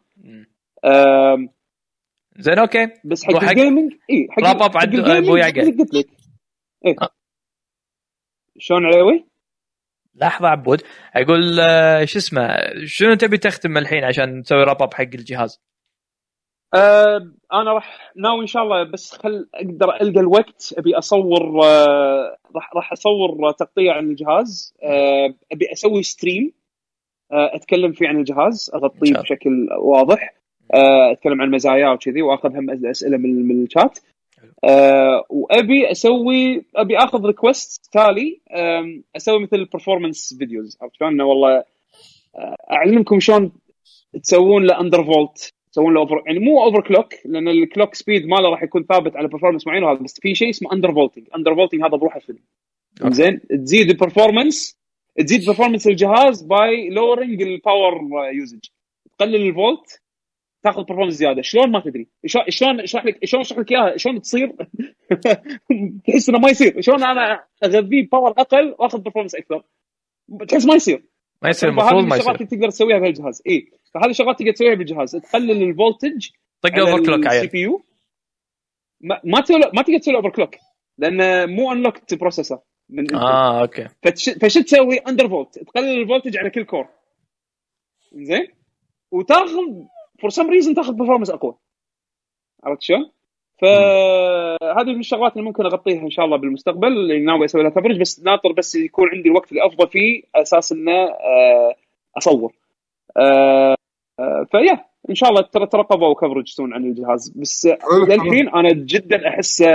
زين okay بس حق ال gaming اي حق wrap up عد- ال gaming أبو يعقوب. قلت لك. شلون عليوي؟ لحظة عبود أقول آه، شو اسمه شنو تبي تختم الحين عشان تسوي wrap up حق الجهاز آه أنا راح ناوي إن شاء الله بس خل أقدر ألقى الوقت أبي أصور آه راح راح أصور تغطيه عن الجهاز آه أبي أسوي stream آه أتكلم فيه عن الجهاز أغطيه. بشكل واضح أتكلم عن مزاياه وكذي وأخذ هم أسئلة من, من الشات. آه وأبي أسوي أبي أخذ request تالي أسوي مثل performance videos عرفت شلون؟ والله آه، أعلمكم شلون تسوون له under volt تسوون له over يعني مو over clock لأن ال clock speed ماله راح يكون ثابت على performance معين وهذا بس في شيء اسمه undervolting undervolting هذا بروحه فيلم. زين؟ تزيد ال performance تزيد performance الجهاز by lowering ال power usage تقلل الفولت تاخذ performance زيادة. شلون ما تدري؟ شلون اشرح لك شلون اشرح لك إياها؟ شلون تصير؟ تحس إنه ما يصير. شلون أنا اغذيه power أقل وأخذ performance أكثر؟ تحس ما يصير. ما يصير المفروض ما الشغلات يصير. اللي تقدر تسويها بهالجهاز اي فهذه الشغلات تقدر تسويها بالجهاز تقلل ال voltage طق overclock ال C عيل. PU ما ما تسوي ما تقدر تسوي overclock لأنه مو unlocked processor من. آه okay. فتش... فشو تسوي undervolt تقلل ال voltage على كل core زين؟ وتاخذ for some reason تاخذ performance أقوى عرفت شلون؟ فهذه من الشغلات اللي ممكن أغطيها إن شاء الله بالمستقبل اللي ناوي أسوي لها coverage بس ناطر بس يكون عندي الوقت اللي افضى فيه على أساس إنه آه، أصور. آه، آه، فيا إن شاء الله ترى ترقبوا coverage soon عن الجهاز بس. للحين أنا جدا احسه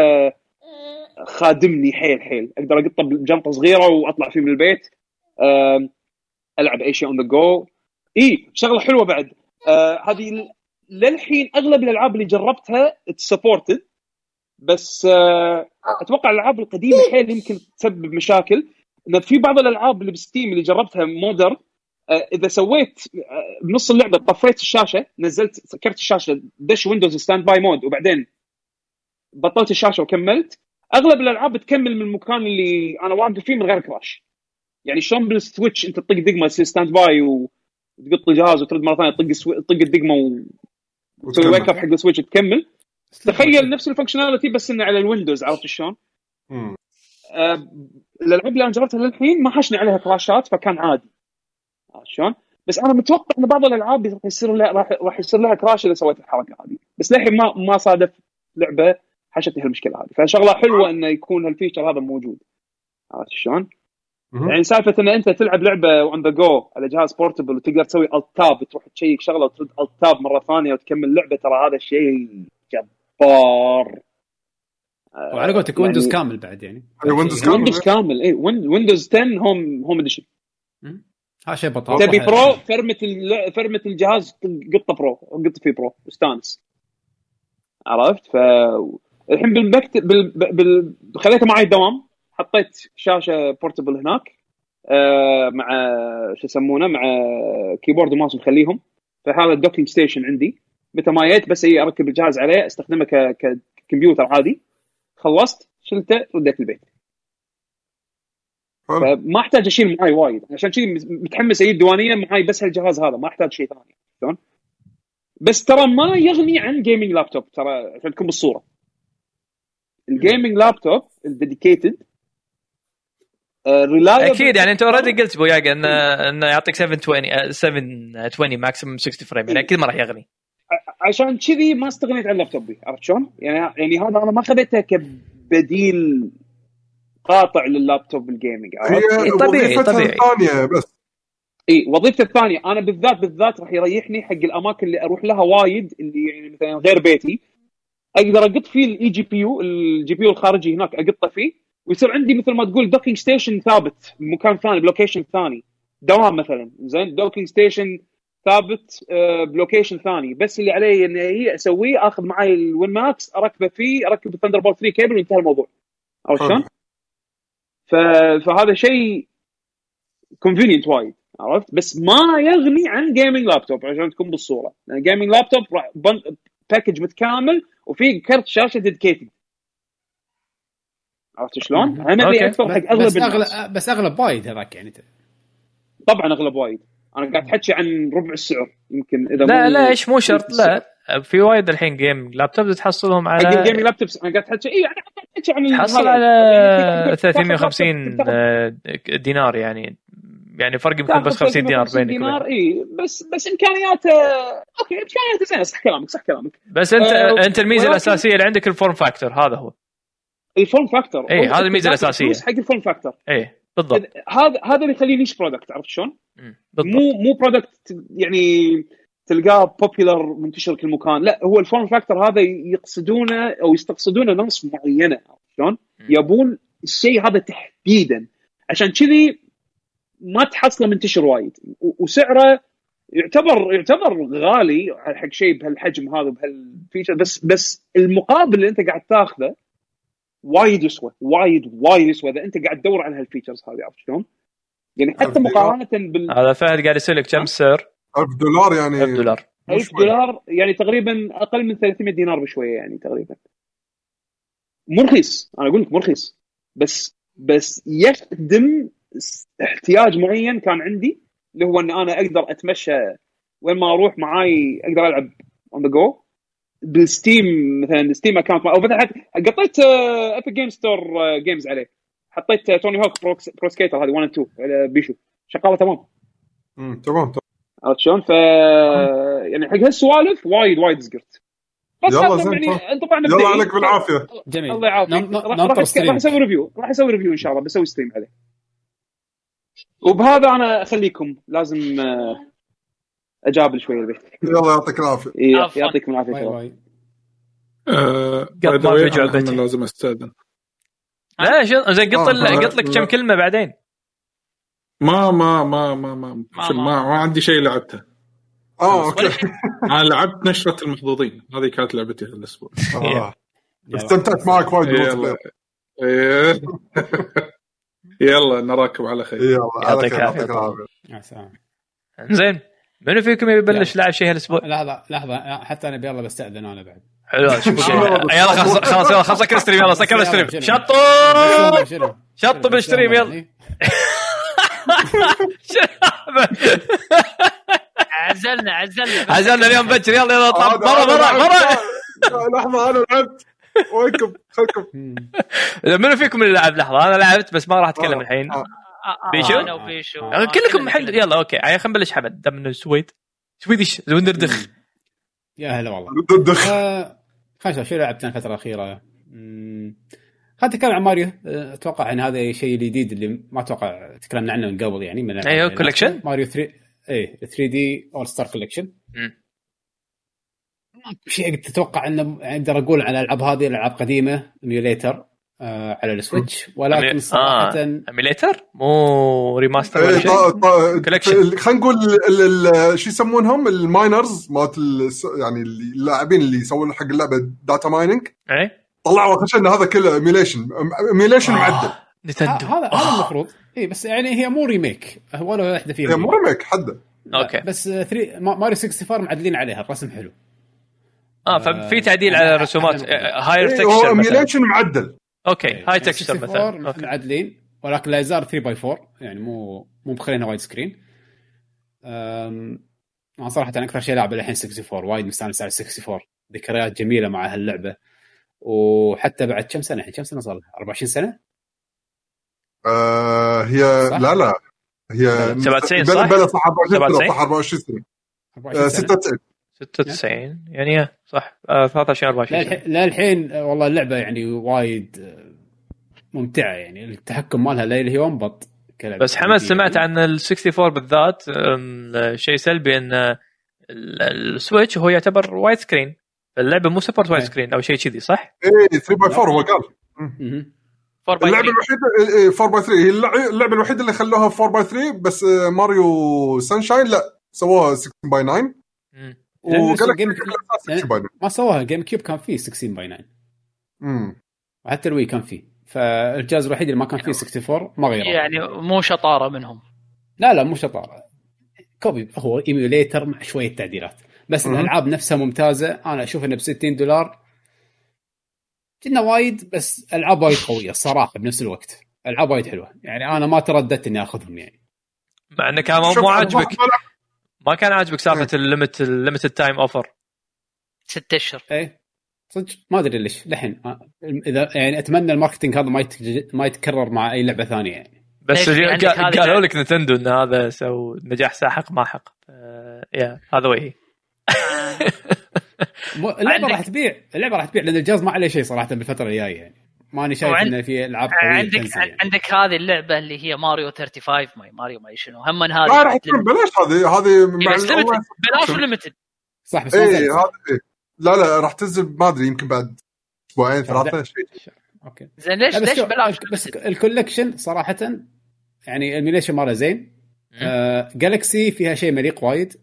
خادمني حيل حيل أقدر اقطه بجنطة صغيرة وأطلع فيه من البيت ألعب أي شيء on the go إي شغلة حلوة بعد آه هذه للحين أغلب الألعاب اللي جربتها supported بس آه أتوقع الألعاب القديمة حيل يمكن تسبب مشاكل ان في بعض الألعاب اللي ب Steam اللي جربتها modern آه إذا سويت آه بنص اللعبة طفيت الشاشة نزلت سكرت الشاشة دش Windows standby mode وبعدين بطلت الشاشة وكملت أغلب الألعاب بتكمل من المكان اللي أنا واقف فيه من غير crash يعني شلون بال Switch أنت تطق دقمه standby وتقط الجهاز وترد مرة ثانية تطق. تطق الدقمة وتسوي wake up حق ال Switch وتكمل تخيل نفس ال functionality بس إنه على ال Windows عرفت شلون؟ آه، الالعاب اللي أنا جربتها للحين ما حشني عليها crash ات فكان عادي عرفت شلون؟ بس أنا متوقع إن بعض الألعاب راح يصير لها راح راح يصير لها crash إذا سويت الحركة هذه بس للحين ما ما صادف لعبة حشتني هالمشكلة هذه فشغله حلوة إنه يكون هال feature هذا موجود عرفت شلون؟ يعني سالفة إن أنت تلعب لعبة on the go على جهاز portable وتقدر تسوي alt tab تروح تشيك شغلة وترد alt tab مرة ثانية وتكمل اللعبه ترى هذا الشيء جبار. وعلى قولتك يعني- Windows كامل بعد يعني. Windows كامل. Windows كامل اي Windows 10 Home Home edition هذا شيء بطاطا تبي Pro فرمه ال- فرمه الجهاز قطه Pro قط فيه Pro واستانس عرفت؟ ف الحين بالمكتب بال... بال... خليته معي الدوام حطيت شاشه portable هناك آه مع شو يسمونه مع keyboard و mouse مخليهم. فهذا ال docking station عندي. متى ما جيت بس هي أركب الجهاز عليه أستخدمه ك... ككمبيوتر عادي. خلصت شلته رديت البيت. حلو. فما أحتاج أشيل معي وايد. عشان كذي متحمس أجيب ديوانيه معي بس هالجهاز هذا. ما أحتاج شيء ثاني. شلون؟ بس ترى ما يغني عن gaming laptop ترى عشان تكون بالصورة. ال gaming laptop ال dedicated reliable أكيد يعني أنت already قلت بوياق انه انه يعطيك 720 آه، 720 maximum 60 frame يعني أكيد ما راح يغني عشان كذي ما استغنيت عن لابتوبي عرفت شلون؟ يعني يعني هذا أنا ما خذيته كبديل قاطع لل laptop ال gaming؟ هي طبيعي، وظيفتها طبيعي. الثانية بس. إي وظيفتي الثانية. أنا بالذات بالذات راح يريحني حق الأماكن اللي أروح لها وايد اللي يعني مثلا غير بيتي. أقدر أقط فيه ال eGPU ال GPU الخارجي هناك أقطه فيه. ويصير عندي مثل ما تقول docking station ثابت بمكان ثاني ب location ثاني. دوام مثلا زين؟ docking station ثابت آه، ب location ثاني. بس اللي علي إني هي أسويه آخذ معي ال Win Max أركبه فيه اركب ال Thunderbolt 3 كيبل وانتهى الموضوع. عرفت. شلون؟ فهذا شيء convenient وايد عرفت؟ بس ما يغني عن gaming laptop عشان تكون بالصورة. لأن gaming laptop package متكامل وفي كرت شاشة dedicated عرفت شلون؟ أنا. ابي أكثر حق أغلب بس اغلب بس أغلب وايد هذاك يعني. طبعا أغلب وايد. أنا قاعد أحكي عن ربع السعر يمكن إذا لا مو لا إيش مو شرط. لا في وايد الحين game laptop تحصلهم على ال gaming laptops أنا قاعد احكي إي يعني قاعد أحكي عن تحصل. على يعني تاخذ- 350 تاخذ- آه، دينار يعني. يعني فرق يمكن بس 50 دينار 350 بينك دينار إي بس بس امكانياته okay امكانياته زينه صح كلامك صح كلامك. بس انت آه، أنت الميزة ولكن- الأساسية اللي عندك ال form factor هذا هو. ال form factor. إي، هذه الميزة الأساسية. حق ال form factor. إيه بالضبط. هذا هذا اللي يخليه niche product عرفت شلون؟ مو مو product يعني تلقاه popular منتشر كل مكان. لا هو ال form factor هذا يقصدونه أو يستقصدونه ناس معينة عرفت شلون؟ يبون الشيء هذا تحديدا. عشان كذي ما تحصله منتشر وايد. وسعره يعتبر يعتبر غالي حق شيء بهالحجم هذا بهال feature بس بس المقابل اللي أنت قاعد تاخذه وايد يسوى وايد وايد يسوى إذا أنت قاعد تدور على هال features هذه عرفت شلون؟ يعني حتى. مقارنة بال هذا فهد قاعد يسألك أه؟ كم سعر 1000 دولار يعني 1000 دولار 1000 شوي. دولار يعني تقريبا أقل من 300 دينار بشوية يعني تقريبا مو رخيص أنا أقول لك مو رخيص بس بس يخدم احتياج معين كان عندي اللي هو إن أنا أقدر أتمشى وين ما أروح معاي أقدر ألعب on the go بال Steam مثلا Steam account أو مثلا حتى حطيت Epic Game Store games عليه. حطيت آه، Tony Hawk Pro, Skater هذه 1 2 على بيشو شغالة تمام. مم، تمام تمام. عرفت شلون؟ ف يعني حق هالسوالف وايد وايد زقرت. بس يلا زين، يعني يلا عليك بالعافية. جميل. الله يعافيك. راح أسوي review راح أسوي review إن شاء الله بسوي stream عليه. وبهذا أنا أخليكم. لازم آه، اجابل شوي البيت. يلا يعطيك العافية. يعطيكم العافية bye شباب bye. آه، the ما. هم لازم أستأذن. لا شو زين قط آه، قط لك. كم كلمة بعدين. ما ما ما ما ما ما, ما- عندي شيء لعبته. آه okay. أنا لعبت نشرة المحظوظين. هذه كانت لعبتي هالاسبوع آه. يلا. استمتعت معك وايد يلا. نراكم على خير. يلا يعطيك العافية. يا سلام زين. منو فيكم يبلش لاعب شيء هالأسبوع؟ لحظة لحظة. حتى أنا يلا بستاذن أنا بعد. حلو. يلا خلاص خلاص يلا خلاص سكر ال stream يلا سكر ال stream؟ شطوا؟ شطوا بال stream يلا. عزلنا عزلنا. عزلنا اليوم بكر يلا يلا اطلع برا برا برا. لحظة أنا لعبت. وينكم؟ خلكم. منو فيكم اللي لعب؟ لحظة أنا لعبت بس ما راح أتكلم آه. الحين. آه. بيشو؟ أنا وبيشو آه. كلكم الحين يلا okay. خلينا نبلش حمد دام إنه سويد سويدش وندردخ. يا هلا والله. دخ آه، خلينا نشوف شو لعبت الفترة الأخيرة؟ خلينا نتكلم عن ماريو. أتوقع إن هذا الشيء الجديد اللي ما أتوقع تكلمنا عنه من قبل يعني من أيوه، collection. ماريو 3 إيه 3D All Star collection. شيء تتوقع إنه أقدر أقول على الألعاب هذه الألعاب قديمة emulator آه على ال Switch. ولكن صراحة آه. emulator مو remaster ولا إيه،. خلينا نقول ال- ال- ال- شو يسمونهم؟ ال miners مالت ال- يعني اللاعبين اللي يسوون حق اللعبة data mining إيه. طلعوا آخر شيء إن هذا كله emulation emulation معدل آه، Nintendo. هذا هذا المفروض. اي بس يعني هي مو remake ولا واحدة فيهم. هي مو remake حده لا، okay. بس 3 ماريو 64 معدلين عليها. الرسم حلو. آه ففي تعديل على الرسومات. higher إيه، هو emulation معدل. okay يعني high texture 64 مثلا. okay. معدلين ولكن لا يزال 3 by 4 يعني مو مو مخلينها wide screen أنا صراحة أكثر شيء لاعب الحين 64 وايد مستانس على 64 ذكريات جميلة مع هاللعبة. وحتى بعد كم سنة الحين؟ كم سنة صار لها؟ 24 سنة؟ آه هي صح؟ لا لا. هي 97 بلا صح؟ بلا صح 24 97 صح 24 سنة. 24 آه، سنة. 96 96 يعني صح آه، 23 24 سنة. للحين للحين آه، والله اللعبة يعني وايد آه، ممتعة يعني التحكم مالها لا هي وانبط كلعبة بس حمد. سمعت عن ال 64 بالذات شيء سلبي إن ال- ال Switch هو يعتبر wide screen اللعبه مو support wide. screen أو شيء كذي صح؟ اي 3 by 4 هو قال مهم. 4 by اللعبة 3 الوحيدة إيه، 4 by 3 هي اللع- اللعبة الوحيدة اللي خلوها 4 by 3 بس آه، ماريو Sunshine لا سووها 16 by 9 مم. لأن وقال game- لك 16 by 9 ما سواها GameCube كان فيه 16 by 9 امم وحتى ال Wii كان فيه. فالجهاز الوحيد اللي ما كان فيه 64 ما غيره. يعني مو شطارة منهم. لا لا مو شطارة. copy هو emulator مع شوية تعديلات. بس. الألعاب نفسها ممتازة. أنا أشوف إنه ب 60 دولار. كنا وايد بس ألعاب وايد قوية الصراحه بنفس الوقت. ألعاب وايد حلوة. يعني أنا ما ترددت إني آخذهم يعني. مع إنه كان مو- عاجبك. ما- كان عاجبك سالفة ال limit ال limited time offer؟ ست أشهر. إيه. صدق. ما أدري ليش. لحين آه، إذا يعني أتمنى ال marketing هذا ما ما يتكرر مع أي لعبة ثانية. يعني بس قالوا. لك Nintendo إن هذا سو نجاح ساحق ماحق. آه، يا هذا وجهي اللعبة راح تبيع. اللعبة راح تبيع لأن الجهاز ما عليه شيء صراحة بالفترة الجاية يعني. ماني شايف إنه في ألعاب قوية عندك يعني. عندك هذه اللعبة اللي هي ماريو 35 ما ماريو ما شنو هم لا هذه راح تكون بلاش هذه هذه بس ليمتد بلاش وليمتد صح بس اي. هذا إيه. لا لا راح تنزل ما أدري يمكن بعد أسبوعين ثلاثة شيء. أوكي. زين ليش بس ليش بلاش بس limited؟ الكولكشن صراحة يعني الميليشن ماله زين. آه جالكسي فيها شيء مليق وايد.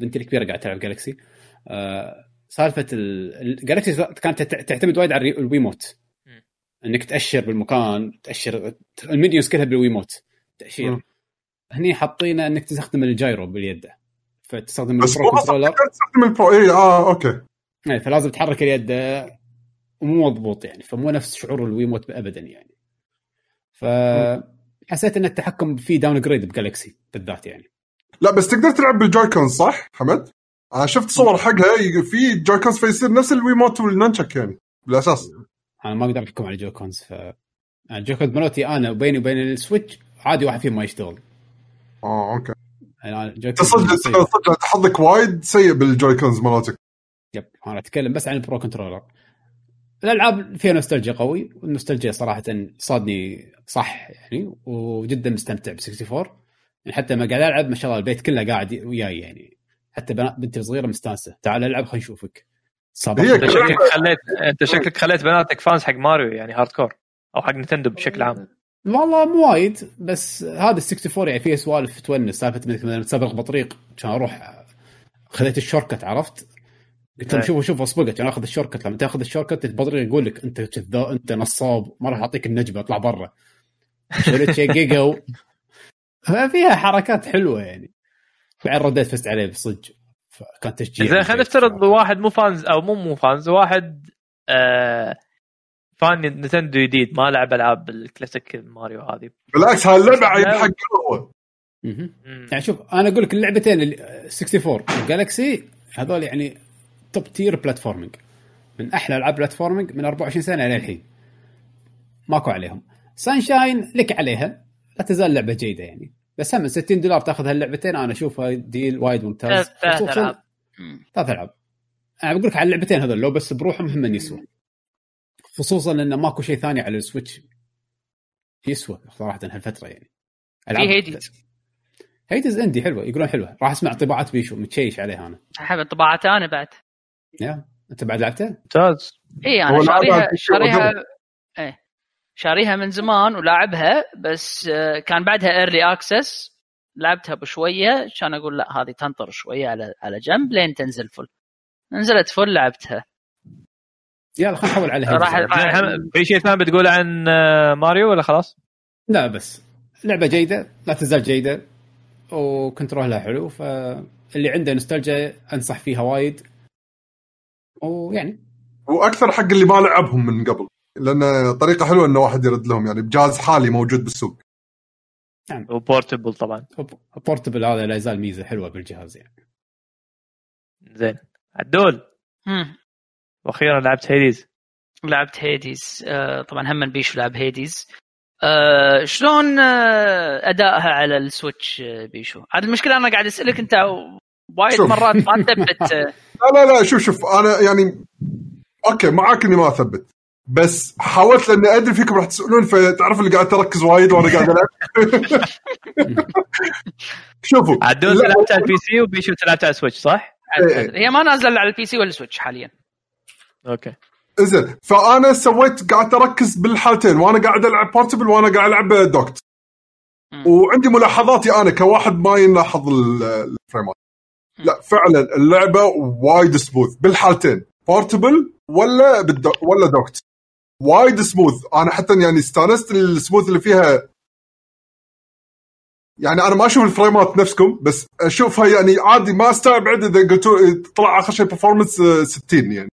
بنتي الكبيرة قاعدة تلعب جالكسي آه سالفة الجالكسي كانت تع- تعتمد وايد على الويموت. انك تأشر بالمكان تأشر ال minions كلها بال Wiimote تأشير. هني حاطينه انك تستخدم ال gyro باليد. فتستخدم بس ال Pro مو controller. تستخدم ال Pro اي آه okay. يعني فلازم تحرك اليد. آه، ومو مضبوط يعني فمو نفس شعور ال Wiimote ابدا يعني. فحسيت إن التحكم فيه downgrade ب Galaxy بالذات يعني. لا بس تقدر تلعب بال Joy-Con صح حمد؟ أنا شفت صور حقها في Joy-Cons فيصير نفس ال Wiimote وال nunchuk يعني بالأساس. أنا ما أقدر أحكم على ال Joy-Cons ف ال Joy-Cons مالتي أنا وبيني وبين ال Switch عادي واحد فيهم ما يشتغل. آه okay. يعني صدق. صدق حظك وايد سيء بال Joy-Cons مالتك yep أنا أتكلم بس عن ال Pro controller الألعاب فيها نوستالجيا قوي والنوستالجيا صراحة صادني صح يعني وجدا مستمتع ب 64 يعني حتى لما قاعد ألعب ما شاء الله البيت كله قاعد وياي يعني. حتى بنات بنتي الصغيره مستانسة. تعال ألعب خلينا نشوفك هي انت كل- شكلك خليت انت شكلك خليت بناتك fans حق ماريو يعني hardcore أو حق نتندو بشكل عام. والله مو وايد بس هذا ال 64 يعني فيه سوالف تونس سالفة إنك مثلا تسابق بطريق عشان أروح خذيت ال shortcut عرفت؟ قلت لهم إيه. شوفوا شوفوا اسبق عشان آخذ ال shortcut لما تاخذ ال shortcut البطريق يقول لك أنت كذا أنت نصاب ما راح أعطيك النجمة اطلع برا. شريت ففيها حركات حلوة يعني. بعدين رديت فزت عليه بصدق. فكان تشجيع زين خلينا نفترض واحد مو fans أو مو مو فانز واحد آه fan نتندو جديد ما لعب ألعاب الكلاسيك ماريو هذه. بالعكس هاللعبه عيب حقه هو. يعني شوف أنا أقول لك اللعبتين اللي 64 و Galaxy هذول يعني top tier platforming من أحلى ألعاب platforming من 24 سنة للحين ماكو عليهم. Sunshine لك عليها. لا تزال لعبة جيدة يعني. بس هم 60 دولار تاخذ هاللعبتين أنا اشوفها deal وايد ممتاز. ثلاث ألعاب. ثلاث ألعاب. أنا بقول لك على اللعبتين هذول لو بس بروحهم هم يسوى. خصوصا إنه ماكو شيء ثاني على ال Switch يسوى صراحة هالفترة يعني. في Hades Hades عندي حلوة يقولون حلوة. راح أسمع انطباعات بيشو متشيش عليها أنا. أحب انطباعاته أنا بعد. يا أنت بعد لعبته؟ ممتاز. اي أنا شاريها شاريها إيه. شاريها من زمان ولاعبها بس آه، كان بعدها early access لعبتها بشوية عشان أقول لا هذه تنطر شوية على على جنب لين تنزل full نزلت full لعبتها. يلا خلينا نحول على راح- في شيء ثاني بتقوله عن آه، ماريو ولا خلاص؟ لا بس. لعبة جيدة لا تزال جيدة و controlها حلو فاللي عنده نوستالجيا أنصح فيها وايد. ويعني. وأكثر حق اللي ما لعبهم من قبل. لأن طريقة حلوة إنه واحد يرد لهم يعني بجهاز حالي موجود بالسوق. و portable طبعا. portable هذا لا يزال ميزة حلوة بالجهاز يعني. زين. عدول. مم. وأخيرا لعبت Hades لعبت Hades آه طبعا هم بيشو لعب Hades آه شلون آه أدائها على ال Switch آه بيشو؟ هذه المشكلة أنا قاعد أسألك أنت وايد. مرات ما تثبت آه، لا لا لا شوف شوف أنا يعني okay معاك إني ما أثبت. بس حاولت لأني أدري فيكم راح تسألون فتعرف اللي قاعد تركز وايد وأنا قاعد ألعب. شوفوا. عدول لا، لعبت على ال PC وبيشو لعبت على ال Switch صح؟ إيه. هي ما نازلة على ال PC ولا ال Switch حاليا. okay. زين فأنا سويت قاعد أركز بالحالتين وأنا قاعد ألعب portable وأنا قاعد ألعب docked. وعندي ملاحظاتي أنا كواحد ما يلاحظ ال- الframeات لا فعلا اللعبة وايد سموث بالحالتين. portable ولا بالدو ولا docked وايد سموث أنا حتى يعني استانست السموث اللي فيها يعني أنا ما أشوف الframeات نفسكم بس أشوفها يعني عادي ما أستبعد إذا قلتوا طلع آخر شيء performance 60 يعني يعني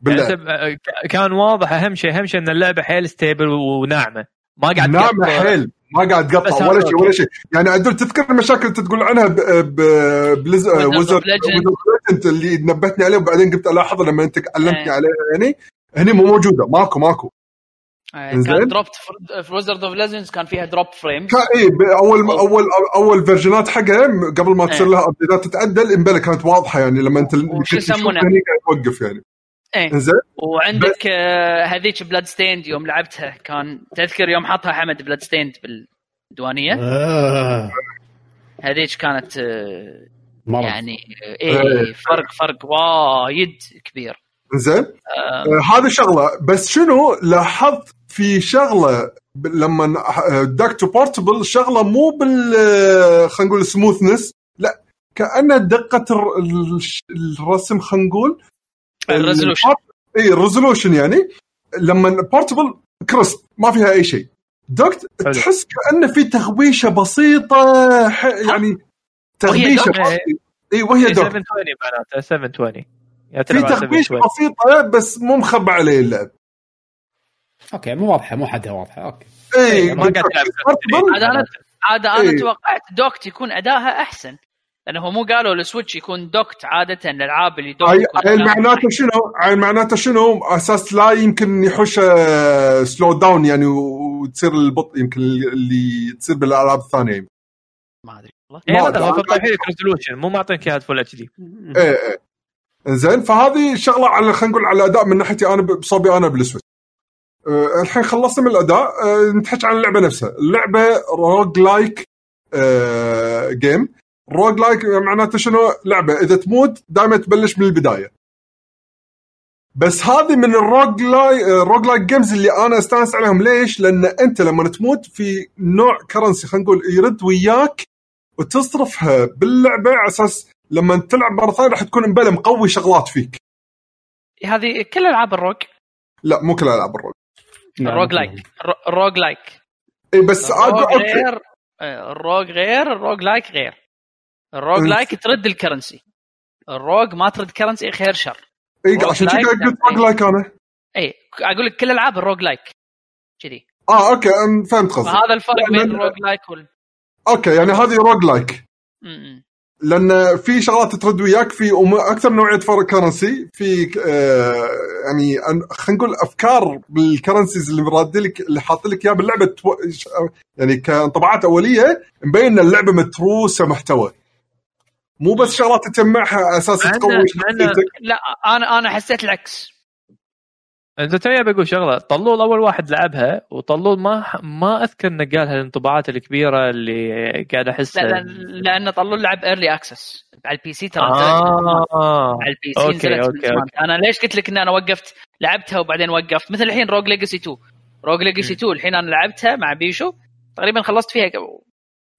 بالله آه، كان واضح أهم شيء أهم شيء إن اللعبه حيل stable وناعمة ما قاعد تقطع. حيل ما قاعد تقطع ولا شيء. ولا شيء يعني عدول تذكر المشاكل اللي انت تقول عنها ب ب بلز of ويزرد Legend. اللي نبهتني عليه وبعدين قمت الاحظ لما أنت علمتني إيه. عليها يعني هني مو موجودة. ماكو ماكو. آه، إنزين. كان دروبت في ويزرد اوف ليجندز كان فيها دروب فريم كان اي أول اول أول فيرجنات حقها قبل ما تصير إيه. لها ابديتات تتعدل إمبلا كانت واضحة يعني لما أنت تشوف يسمونه؟ توقف يعني. إيه. إنزين؟ وعندك آه، هذيك Bloodstained يوم لعبتها. كان تذكر يوم حطها حمد Bloodstained بالديوانية؟ آه. هذيك كانت آه، مرض. يعني آه، إيه. فرق فرق وايد كبير. انزين آه، آه، هذه شغلة. بس شنو؟ لاحظت في شغلة لما docked و portable شغلة مو بال آه، خلينا نقول smoothness لا كأنها دقة الرسم خلينا نقول. ال resolution إي ال resolution يعني. لما portable crisp ما فيها أي شيء. docked حلو. تحس كأنه في تغويشه بسيطة ح- يعني تغويشه. إي وهي docked 720 معناته 720 يعني في 720 بسيطه بس مو مخبى عليه. اللعب أوكي مو واضحة مو حدها واضحة أوكي. اي ما قاعد تلعب عاد أنا عاد أنا إيه. توقعت docked يكون ادائها أحسن. لأنه مو قالوا السويتش يكون docked عادة الألعاب اللي docked أداءها معناته شنو؟ هاي معناته شنو؟ أساس لا يمكن يحوش slow down يعني وتصير البطء يمكن اللي تصير بالألعاب الثانية. ما أدري والله. اي هو لك resolution مو معطينك إياها full HD. إيه إيه. زين فهذه شغلة على خلينا نقول على الأداء من ناحيتي أنا بصوبي أنا بالسويتش أه الحين خلصنا من الأداء. أه نتحكي عن اللعبة نفسها. اللعبه roguelike أه game roguelike معناته شنو؟ لعبة. إذا تموت دائما تبلش من البداية. بس هذه من ال rogue li- roguelike games اللي أنا أستانس عليهم. ليش؟ لأن أنت لما تموت في نوع currency خلينا نقول يرد وياك وتصرفها باللعبة على أساس لما تلعب مرة ثانية راح تكون مبلى مقوي شغلات فيك. هذه كل ألعاب ال rogue؟ لا مو كل ألعاب ال rogue. ال roguelike. ال ro- ال roguelike. إي بس ال rogue. غير آه، ال rogue غير ال roguelike غير. ال rogue أنت- like ترد ال currency. ال rogue ما ترد currency خير شر. إي rogue عشان كذا like قلت يعني- roguelike أنا. اي أقول لك كل ألعاب ال roguelike. كذي. آه أوكي أم فهمت قصدك. فهذا الفرق لأن- بين ال roguelike وال أوكي يعني هذه roguelike. لأن في شغلات ترد وياك في أكثر نوعية فرق currency في آه يعني خلينا نقول أفكار بال currencies اللي راد لك اللي حاط لك إياها باللعبة تو... يعني كانطباعات أولية مبين إن اللعبة متروسة محتوى. مو بس شغلات تجمعها على أساس تقوي شخصيتك. لا أنا أنا حسيت العكس. إنت توي بقول شغلة طلول أول واحد لعبها وطلول ما ما أذكر إنه قال هالانطباعات الكبيرة اللي قاعد احسها لا لأن لأن طلول لعب early access على ال PC ترى. آه على ال PC أوكي، نزلت أوكي، زمان. أوكي. أنا ليش قلت لك إن أنا وقفت؟ لعبتها وبعدين وقفت. مثل الحين Rogue Legacy 2 Rogue Legacy 2 الحين أنا لعبتها مع بيشو. تقريبا خلصت فيها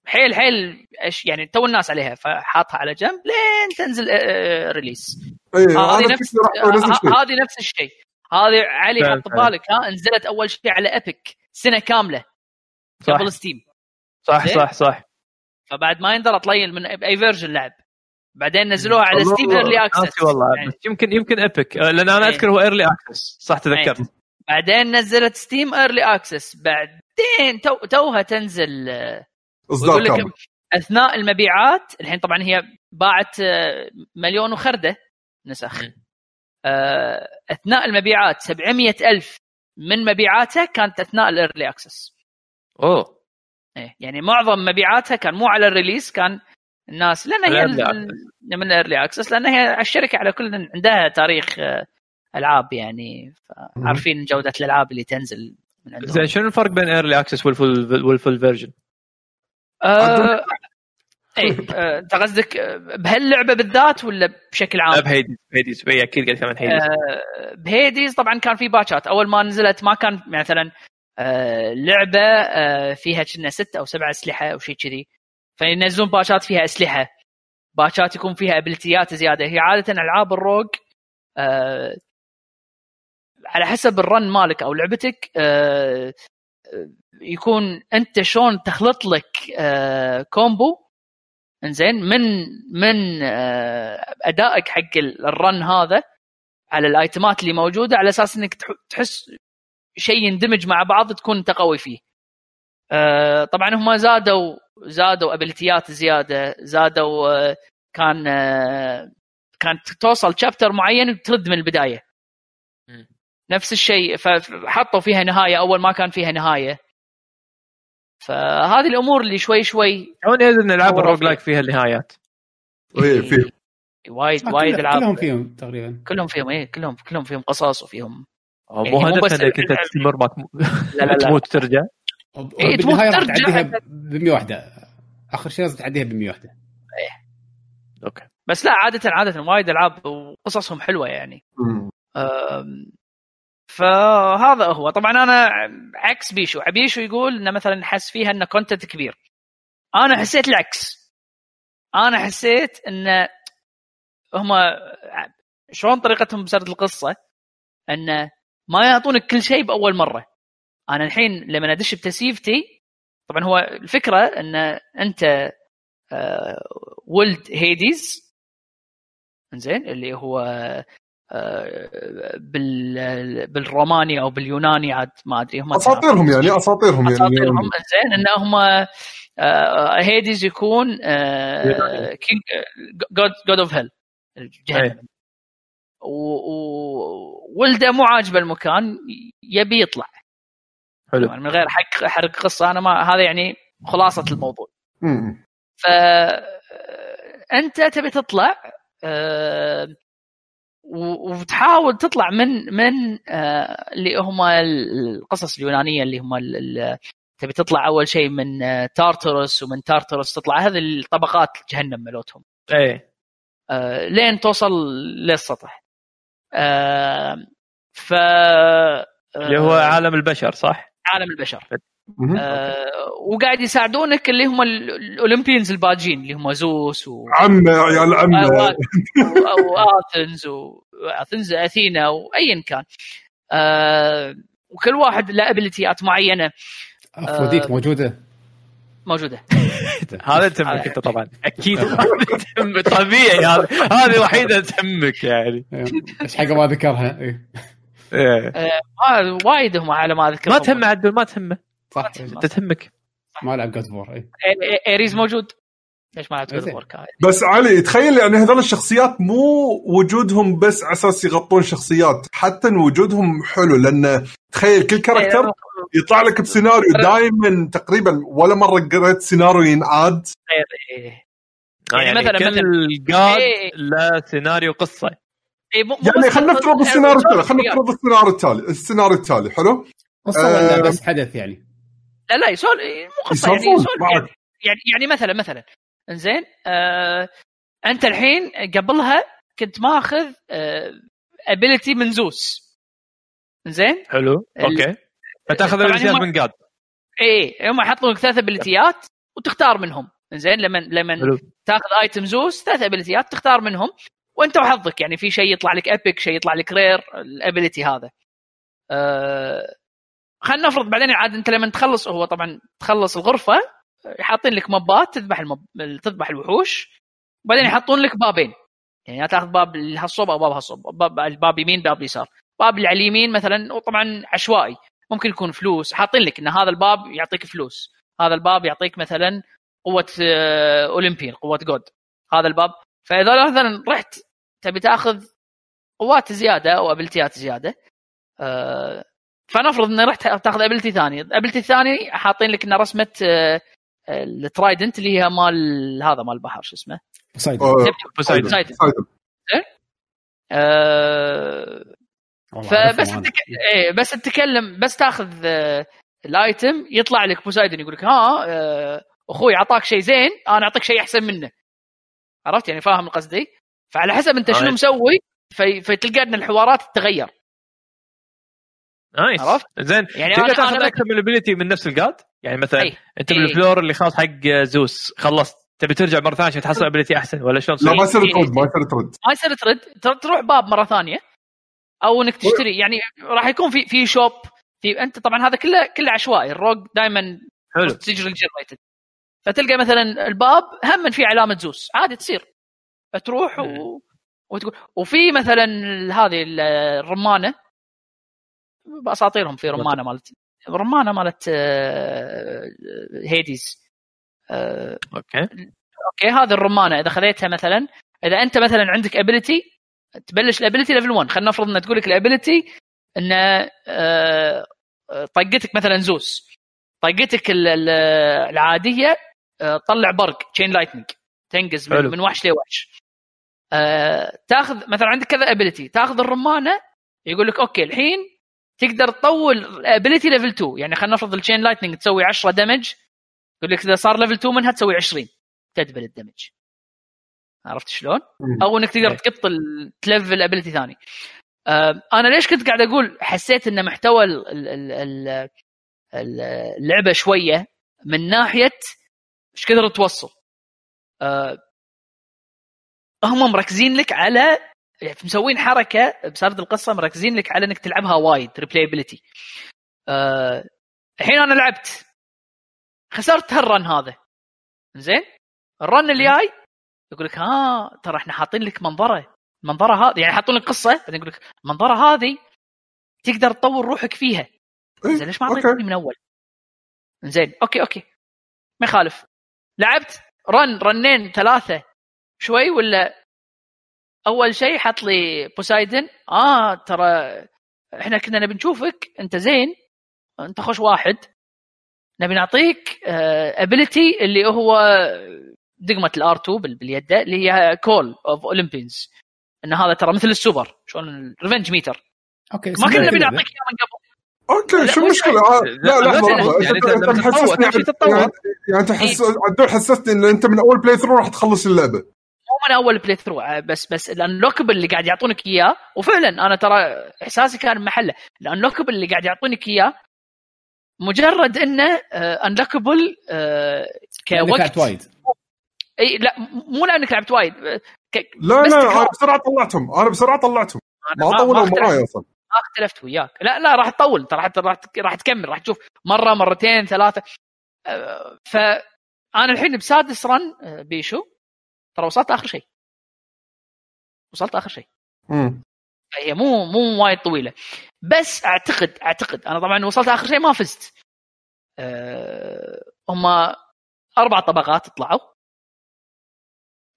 حيل حيل إيش يعني تو الناس عليها فحاطها على جنب لين تنزل آه، آه، release اي هذه إيه، أنا نفس كنت راح أقول نفس ه- الشيء هذه نفس الشيء. هذه علي حط. بالك ها؟ نزلت أول شيء على Epic سنة كاملة صح. قبل Steam صح زين؟ صح صح. فبعد ما يندر اطليل من أي version لعب. بعدين نزلوها على Steam early access والله. بس يمكن يمكن Epic لأن أنا إيه. أذكر هو early access صح تذكرت. بعدين نزلت Steam early access بعدين تو توها تنزل آه، إصدار لك أثناء المبيعات الحين طبعا هي باعت آه، مليون وخردة. نسخ. آه، أثناء المبيعات 700 ألف من مبيعاتها كانت أثناء ال early access أوه. إيه يعني معظم مبيعاتها كان مو على ال release كان الناس لأن هي من ال early access لأن هي الشركة على كل عندها تاريخ آه، ألعاب يعني عارفين جودة الألعاب اللي تنزل من عندهم. زين شنو الفرق بين early access وال full وال full version؟ آه اي آه، أنت قصدك بهاللعبة بالذات ولا بشكل عام؟ ب Hades Hades اي أكيد قاعد كمان Hades. آه، ب Hades طبعا كان في باتشات. أول ما نزلت ما كان مثلا آه، لعبة فيها كنا ست أو سبع أسلحة أو شيء كذي. فينزلون باتشات فيها أسلحة. باتشات يكون فيها ability ات زيادة. هي عادة ألعاب ال rogue على حسب ال run مالك أو لعبتك يكون أنت شلون تخلط لك combo إنزين من من آه، أدائك حق الرن هذا على الآيتمات اللي موجودة على أساس إنك تح- تحس شيء يندمج مع بعض تكون أنت قوي فيه. آه، طبعا هم زادوا زادوا ابيلتيات زيادة زادوا آه، كان كانت توصل شابتر معين وترد من البداية. نفس الشيء فحطوا فيها نهاية أول ما كان فيها نهاية. فهذه الأمور اللي شوي شوي يدري ان العاب ال rogue فيها. like فيها النهايات؟ اي في وايد آه، وايد العاب كلهم فيهم تقريبا. كلهم فيهم إيه كلهم كلهم فيهم قصص وفيهم. إيه، مو هدفها بس إنك أنت. تستمر ما لا لا لا. تموت وترجع. وب- إيه، تموت ترجع ب 100 وحده آخر شيء لازم تعديها ب 100 وحده أوكي. بس لا عاده عادة وايد ألعاب وقصصهم حلوة يعني. فهذا هو. طبعا أنا عكس بيشو. بيشو يقول إنه مثلا حس فيها إنه content كبير. أنا حسيت العكس. أنا حسيت إن هم شلون طريقتهم بسرد القصة؟ انه ما يعطونك كل شيء بأول مرة. أنا الحين لما أدش ب safety طبعا هو الفكرة إن أنت آه، ولد Hades زين اللي هو بالروماني أو باليوناني عاد ما أدري هم أساطيرهم يعني أساطيرهم يعني أساطيرهم. زين إن هم آه، Hades يكون يوناني. god god of hell جهنم وولده مو عاجبه المكان يبي يطلع. حلو. طبعاً من غير حق حرق قصة أنا ما هذا يعني خلاصة الموضوع. مم. ف أنت تبي تطلع وتحاول تطلع من من آه، اللي هم القصص اليونانية اللي هم تبي تطلع أول شيء من آه، تارتروس ومن تارتروس تطلع هذه الطبقات جهنم ملوتهم إيه آه، لين توصل للسطح ف اللي هو عالم البشر صح؟ عالم البشر. آه، وقاعد يساعدونك اللي هم ال- ال Olympians الباجين اللي هم زوس و عمه يا عيال عمه أو اثنز وآثنز أثينا وايا كان. آه، وكل واحد له ability ات معينة. افروديت آه. موجودة؟ موجودة. هذا تهمك أنت طبعا. أكيد تهمك. طبيعي هذا هذه الوحيده تهمك يعني. إيش حاجة ما ذكرها. آه، وايد هم على ما اذكر ما تهمه عدل ما تهمه. صح. أنت تهمك. ما لعب God of War إي إيريز موجود. ليش ما لعبت. God كان بس علي تخيل يعني هذول الشخصيات مو وجودهم بس على أساس يغطون شخصيات حتى وجودهم حلو لأن تخيل كل character يطلع لك بسيناريو دائما تقريبا ولا مرة قريت سيناريو ينعاد. إيه. آه، يعني يعني مثلاً- كل مثلاً- god إيه. له سيناريو قصة. إيه، يعني خلينا نفترض السيناريو التالي خلينا. نفترض السيناريو التالي السيناريو التالي حلو؟ قصة ولا آه، بس حدث يعني؟ لا لا يسولف مو قصه يعني معك. يعني, يعني مثلا مثلا إنزين آه أنت الحين قبلها كنت ماخذ آه ability من زوس. إنزين؟ حلو أوكي. فتأخذ ال ability ات من god إيه هم يحطون لك ثلاث ability ات وتختار منهم. إنزين لما لما حلو. تأخذ item زوس ثلاث ability ات تختار منهم وأنت وحظك يعني في شيء يطلع لك ابيك شيء يطلع لك rare ال ability هذا. آه خلينا نفرض بعدين عاد انت لما تخلص هو طبعا تخلص الغرفة حاطين لك mob ات تذبح ال mob... تذبح الوحوش وبعدين يحطون لك بابين. يعني يا تأخذ باب هالصوب أو باب هالصوب باب الباب يمين باب يسار. باب اللي على اليمين مثلا وطبعا عشوائي. ممكن يكون فلوس. حاطين لك إن هذا الباب يعطيك فلوس. هذا الباب يعطيك مثلا قوة آه، اولمبيين قوة god. هذا الباب. فاذا مثلا رحت تبي تأخذ قوات زيادة أو ability ات زيادة آه، فنفرض إني رحت تاخذ ability ثاني. ال ability الثاني حاطين لك إنه رسمة آه، ال trident اللي هي مال هذا مال البحر شو اسمه؟ بوسايدن آه،. آه، فبس انت. إيه بس تتكلم بس تاخذ ال item يطلع لك بوسايدن يقول لك ها أخوي أعطاك شيء زين أنا أعطيك شيء أحسن منه. عرفت؟ يعني فاهم قصدي؟ فعلى حسب أنت شنو آه. مسوي في فتلقى إن الحوارات تتغير. nice. عرفت؟ زين. يعني تقدر تاخذ أكثر من ال ability من نفس ال god يعني مثلا أي. أنت إيه. بال floor اللي خلاص حق زوس. خلصت. تبي ترجع مرة ثانية عشان تحصل ability أحسن ولا شلون لا تصير؟ ما يصير. ترد ما يصير ترد. ما يصير ترد. تر- تروح باب مرة ثانية. أو إنك تشتري. يعني راح يكون في في shop في أنت طبعا هذا كله كله عشوائي. ال rogue دائما حلو. procedural generated فتلقى مثلا الباب هم في علامة زوس. عادي تصير. تروح و... وتقول وفي مثلا هذه ال- الرمانة. بأساطيرهم في رمانة مالت رمانة مالت آه، هيديز. آه، أوكي. أوكي هذه الرمانة. إذا خذيتها مثلا إذا أنت مثلا عندك ability تبلش ال ability level 1 خلينا نفرض إن تقول لك ال ability ان آه، طقتك مثلا زوس. طقتك ال- ال- العادية طلع برق chain lightning تنقز من. من وحش لوحش. تاخذ مثلا عندك كذا ability تاخذ الرمانة يقول لك أوكي الحين تقدر تطور ال ability level 2 يعني خلينا نفرض ال chain lightning تسوي 10 damage يقول لك إذا صار level 2 منها تسوي 20 تدبل ال damage عرفت شلون؟ أو إنك تقدر إيه. تقط تلفل ability ثاني. آه، أنا ليش كنت قاعد أقول حسيت إن محتوى ال- ال- ال- ال- ال- اللعبة شوية من ناحية إيش كثر توصل؟ آه، هم مركزين لك على مسوين حركة بسرد القصة مركزين لك على إنك تلعبها وايد replayability أه الحين أنا لعبت. خسرت هال run هذا. زين؟ ال run اللي جاي يقول لك ها ترى إحنا حاطين لك منظرة. المنظرة هذه يعني حاطين لك قصة بعدين يقول لك المنظرة هذه تقدر تطور روحك فيها. إيه، زين ليش ما. أعطيتني من أول؟ زين أوكي أوكي. ما يخالف. لعبت run run ين ثلاثة. شوي ولا أول شيء حط لي بوسايدن آه ترى إحنا كنا نبي نشوفك. أنت زين. أنت خوش واحد. نبي نعطيك ability اللي هو دقمة ال R 2 باليد اللي هي Call of Olympians إن هذا ترى مثل السوبر. شلون ال revenge meter أوكي ما كنا نبي اللعبة. نعطيك إياه من قبل. أوكي لا، شو المشكلة؟ آه، لا لا، لحظه لا، لحظه يعني أنت تمشي تتطور. يعني أنت حسستني ان أنت من اول playthrough راح تخلص اللعبة. من أول playthrough بس بس ال unlockable اللي قاعد يعطونك إياه وفعلا أنا ترى إحساسي كان بمحله ال unlockable اللي قاعد يعطونك إياه مجرد إنه unlockable لأنك كوقت. لعبت وايد. إي لا مو لأنك لعبت وايد آه، ك- لا لا. أنا بسرعة طلعتهم أنا بسرعة طلعتهم. ما طولوا معاي أصلا. ما اختلفت وياك. لا لا راح تطول انت راح راح راح تكمل راح تشوف مرة مرتين ثلاثة. آه، فانا الحين بسادس run آه، بيشو. ترى وصلت آخر شيء. وصلت آخر شيء. مم. هي مو مو وايد طويلة. بس أعتقد أعتقد أنا طبعا وصلت آخر شيء ما فزت. أه هم أربع طبقات طلعوا.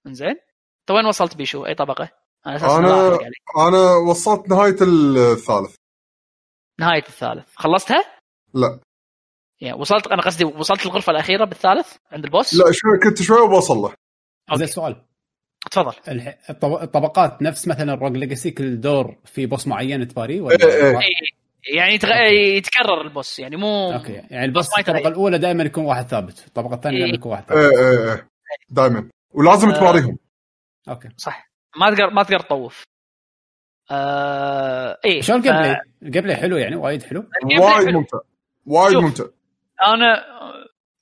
إنزين. أنت وين وصلت بيشو؟ أي طبقة؟ أنا أساسا أحرق عليك. أنا وصلت نهاية الثالث. نهاية الثالث. خلصتها؟ لا. يعني وصلت أنا قصدي وصلت الغرفة الأخيرة بالثالث عند البوس؟ لا شوي كنت شوي وبوصل له. زين سؤال تفضل الح- الطب- الطبقات نفس مثلا Rogue Legacy كل دور في boss معين تباريه ولا إيه، إيه. يعني يتغ... يتكرر ال boss يعني مو أوكي يعني البوس. الطبقة الأولى دائما يكون واحد ثابت الطبقة الثانية دائما. يكون واحد ثابت إيه إيه إيه دائما ولازم آه. تباريهم أوكي صح ما تقدر ما تقدر تطوف آه... إيه شلون ال game ف- play؟ ال gameplay حلو يعني وايد حلو وايد. ممتع وايد. ممتع أنا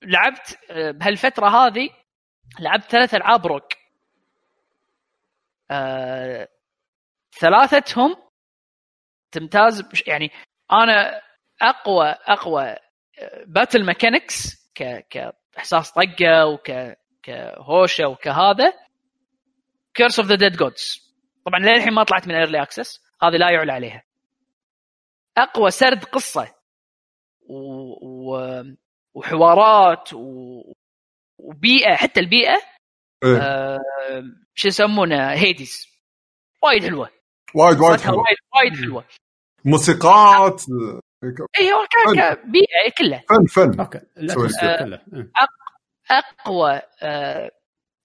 لعبت آه، بهالفترة هذه لعبت ثلاث ألعاب rogue. آه، ثلاثتهم تمتاز يعني أنا أقوى أقوى battle mechanics ك كإحساس طقة وك كهوشة وكهذا Curse of the Dead Gods طبعا للحين ما طلعت من early access هذه لا يعلى عليها. أقوى سرد قصة و... و... وحوارات و... وبيئة حتى البيئة إيه. آه... شو يسمونه Hades. وايد حلوة. وايد وايد قصتها حلو وايد وايد حلوة. موسيقات اي هو ك- كبيئه كلها. فن فن. أوكي. أه. أقوى آه،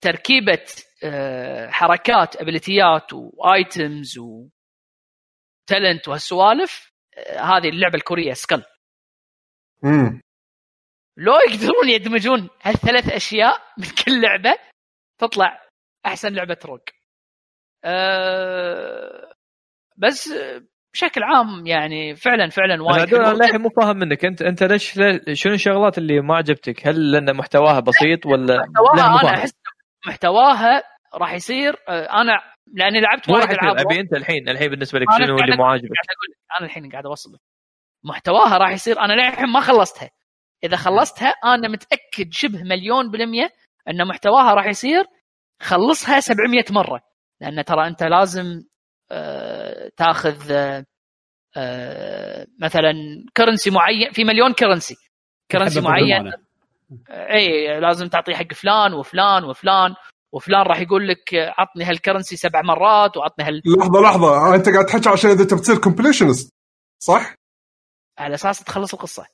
تركيبة آه، حركات ابيليتيات و items و talent وهالسوالف آه، هذه اللعبة الكورية Skul امم لو يقدرون يدمجون هالثلاث أشياء من كل لعبة تطلع أحسن لعبة rogue أه بس بشكل عام يعني فعلا فعلا وايد أنا. للحين مو فاهم منك أنت أنت ليش شنو الشغلات اللي ما عجبتك؟ هل لأن محتواها بسيط ولا محتواها أنا. أحس محتواها راح يصير آه، أنا لأني لعبت وايد ألعاب أبي أنت الحين الحين بالنسبة لك شنو اللي مو عاجبك؟ أنا الحين قاعد أوصل محتواها راح يصير أنا للحين ما خلصتها إذا خلصتها أنا متأكد شبه مليون بالمية إن محتواها راح يصير خلصها 700 مرة. لأن ترى أنت لازم آه، تاخذ آه، آه، مثلا currency معين في مليون currency currency معين. إي لازم تعطيه حق فلان وفلان وفلان وفلان راح يقول لك عطني هال currency سبع مرات وعطني هال لحظة لحظة. أنت قاعد تحكي عشان إذا تبي تصير completionist صح؟ على أساس تخلص القصة.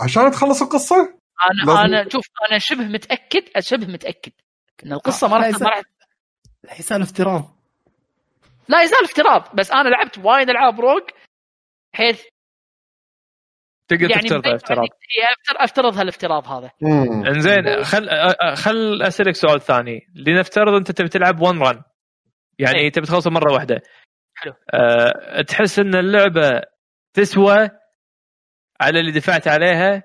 عشان تخلص القصة؟ أنا لازم- أنا شوف أنا شبه متأكد شبه متأكد إن القصة ما راح ما راح حساب افتراض. لا يزال افتراض بس أنا لعبت وايد ألعاب rogue بحيث تقدر يعني تفترض افتراض. أفتر- افترض هالافتراض هذا. إنزين خل خل أسألك سؤال ثاني. لنفترض أنت تبي تلعب ون رن يعني إيه. تبي تخلصه مرة واحدة. حلو. أه تحس إن اللعبة تسوى على اللي دفعت عليها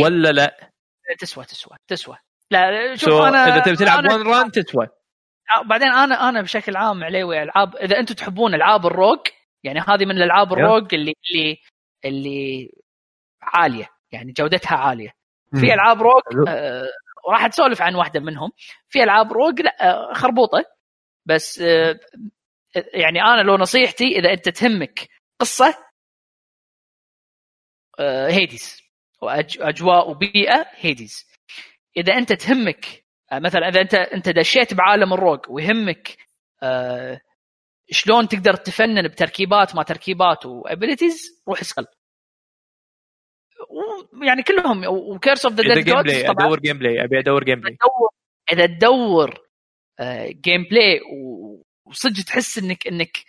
ولا لا؟ تسوى تسوى تسوى لا شوف شو أنا إذا تبي تلعب ون رن تسوى بعدين أنا أنا بشكل عام عليوي العاب إذا أنتم تحبون ألعاب الروج يعني هذه من الألعاب. الروج اللي اللي اللي عالية يعني جودتها عالية مم. في ألعاب روج. آه راح تسولف عن واحدة منهم في ألعاب روج لا آه خربوطة بس آه يعني أنا لو نصيحتي إذا أنت تهمك قصة آه هيديز واجواء وبيئه هيديز إذا أنت تهمك آه مثلا إذا أنت أنت دشيت بعالم الروج ويهمك آه شلون تقدر تفنن بتركيبات ما تركيبات و abilities روح اسأل. يعني كلهم و Curse of the Dead Gods طبعا. أدور game play أبي أدور gameplay إذا تدور آه، gameplay وصدق تحس إنك إنك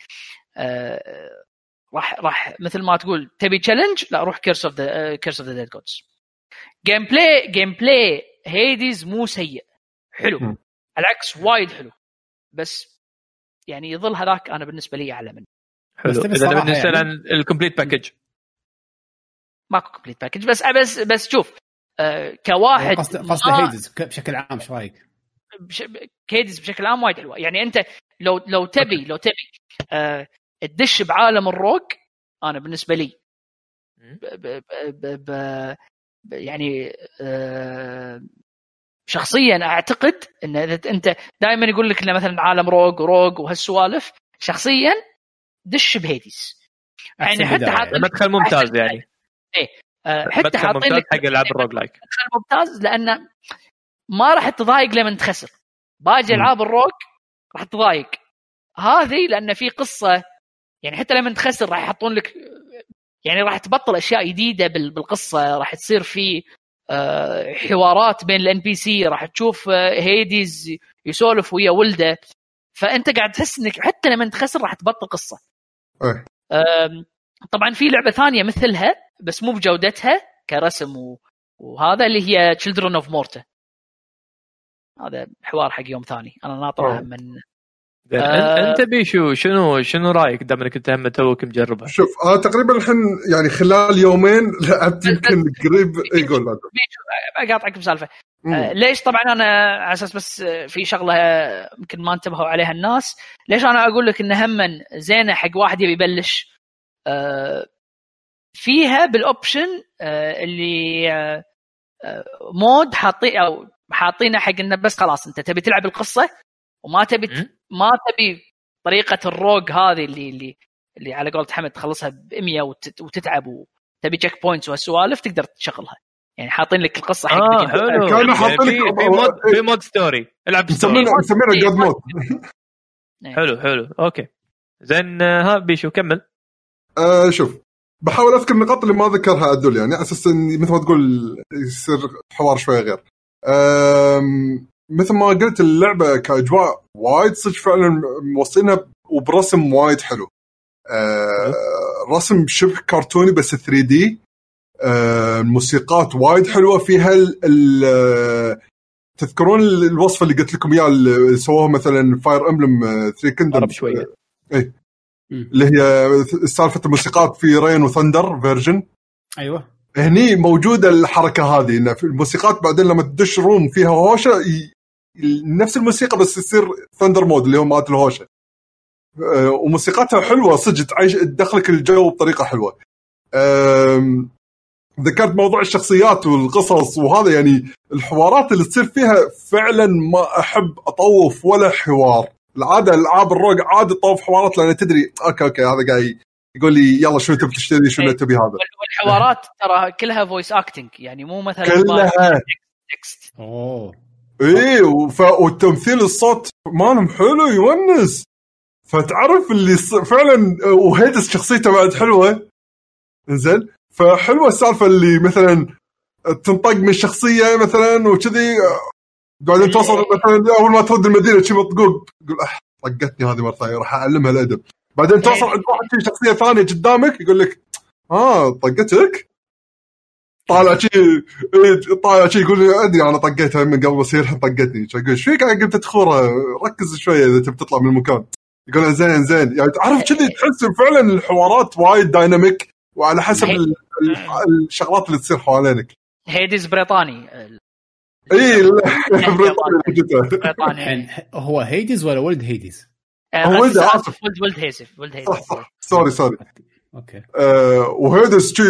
آه، راح راح مثل ما تقول تبي challenge لا روح Curse of the Curse of the Dead Gods gameplay gameplay Hades مو سيء. حلو. على العكس وايد حلو. بس يعني يظل هذاك أنا بالنسبة لي أعلى منه. حلو. إذا نسال يعني- عن ال complete package ماكو complete package بس بس بس شوف آه، كواحد قصد قصد ما- Hades بشكل عام إيش رأيك؟ بش... Hades بشكل عام وايد حلوة. يعني أنت لو لو تبي لو تبي آه تدش بعالم ال rogue أنا بالنسبة لي. ب... ب... ب... ب... ب... يعني آه شخصيا أعتقد إن إذا أنت دائما يقول لك انه مثلا عالم روج وروج وهالسوالف شخصيا دش بهيديز يعني حتى. حاط مدخل ممتاز يعني. آه حتى حاطين لك حق العاب الروج لايك مدخل ممتاز لأن ما راح تضايق لما تخسر. باقي. ألعاب الروك راح تضايق. هذه لأن في قصة يعني حتى لما تخسر راح يحطون لك يعني راح تبطل أشياء جديدة بال- بالقصة راح تصير في آه، حوارات بين ال NPC راح تشوف آه، Hades يسولف ويا ولده فأنت قاعد تحس إنك حتى لما تخسر راح تبطل قصة. أم، طبعا في لعبة ثانية مثلها بس مو بجودتها كرسم و... وهذا اللي هي Children of Morta هذا حوار حق يوم ثاني أنا ناطرها. من آه. أنت بيشو شنو شنو رأيك دام انك أنت هم توك مجربها؟ شوف أنا تقريبا الحين يعني خلال يومين لعبت يمكن قريب إي قول لا قول. أقاطعك بسالفة. آه، ليش طبعا أنا على أساس بس آه، في شغلة آه، يمكن ما انتبهوا عليها الناس ليش أنا أقول لك إن هم زينة حق واحد يبي يبلش آه، فيها بال option آه، اللي آه، آه، mode حاطين أو حاطينه حق إنه بس خلاص أنت تبي تلعب القصة وما تبي. ما تبي طريقة ال rogue هذه اللي اللي اللي على قولة حمد تخلصها ب 100 وتت- وتتعب وتبي checkpoints وهالسوالف تقدر تشغلها. يعني حاطين لك القصة حق آه حلو. كانوا يعني حاطين لك- في مود في مود ستوري العب story God mode. حلو حلو. أوكي. زين آه، ها بيشو كمل. آه شوف. بحاول أذكر النقاط اللي ما ذكرها عدول يعني على أساس إن مثل ما تقول يصير حوار شوي غير. مثل ما قلت اللعبة كأجواء وايد صدق فعلا موصينها وبرسم وايد حلو. آه رسم شبه كرتوني بس 3D. آه الموسيقات وايد حلوة فيها. ال ال تذكرون الوصفه اللي قلت لكم اياها اللي سووها مثلا Fire Emblem 3 كندم قرب شوية. اللي هي سالفة الموسيقات في rain و thunder version أيوه. هني موجودة الحركة هذه إن في الموسيقات بعدين لما تدش room فيها هوشة. نفس الموسيقى بس يصير thunder mode اللي هو مالت الهوشة. أه، وموسيقاتها حلوة صدق تعيش تدخلك الجو بطريقة حلوة. ذكرت موضوع الشخصيات والقصص وهذا يعني الحوارات اللي تصير فيها فعلا ما أحب أطوف ولا حوار. العادة ألعاب ال rogue عاده تطوف حوارات لأن تدري okay okay هذا قاعد يقول لي يلا شنو تبي تشتري شنو إيه. تبي هذا. والحوارات ترى كلها voice acting يعني مو مثلا كلها. text أوه. إيه وف... والتمثيل الصوت مالهم حلو يونس. فتعرف اللي ص... فعلا و Hades شخصيته بعد حلوة. زين فحلوة السالفة اللي مثلا تنطق من شخصية مثلا وكذي بعدين توصل مثلا أول ما ترد المدينة شي مطقوق تقول أح طقتني هذه مرة ثانية راح أعلمها الادب بعدين توصل عند واحد شي شخصية ثانية قدامك يقول لك آه طقتك؟ طالع شي إيه، طالع شي يقول لي أدري أنا طقيتها من قبل بس هي الحين طقتني. أقول إيش فيك قاعد قمت تخورها؟ ركز شوية إذا تبي تطلع من المكان. يقول زين زين. يعني تعرف كذي تحس فعلا الحوارات وايد دايناميك وعلى حسب ال- ال- الشغلات اللي تصير حوالينك. Hades بريطاني. اي بريطاني هو Hades ولا ولد Hades؟ آه، هو ولد آسف، آسف. ولد ولد هيزف ولد هيزف. صح صح. sorry sorry okay. آه و Hades شي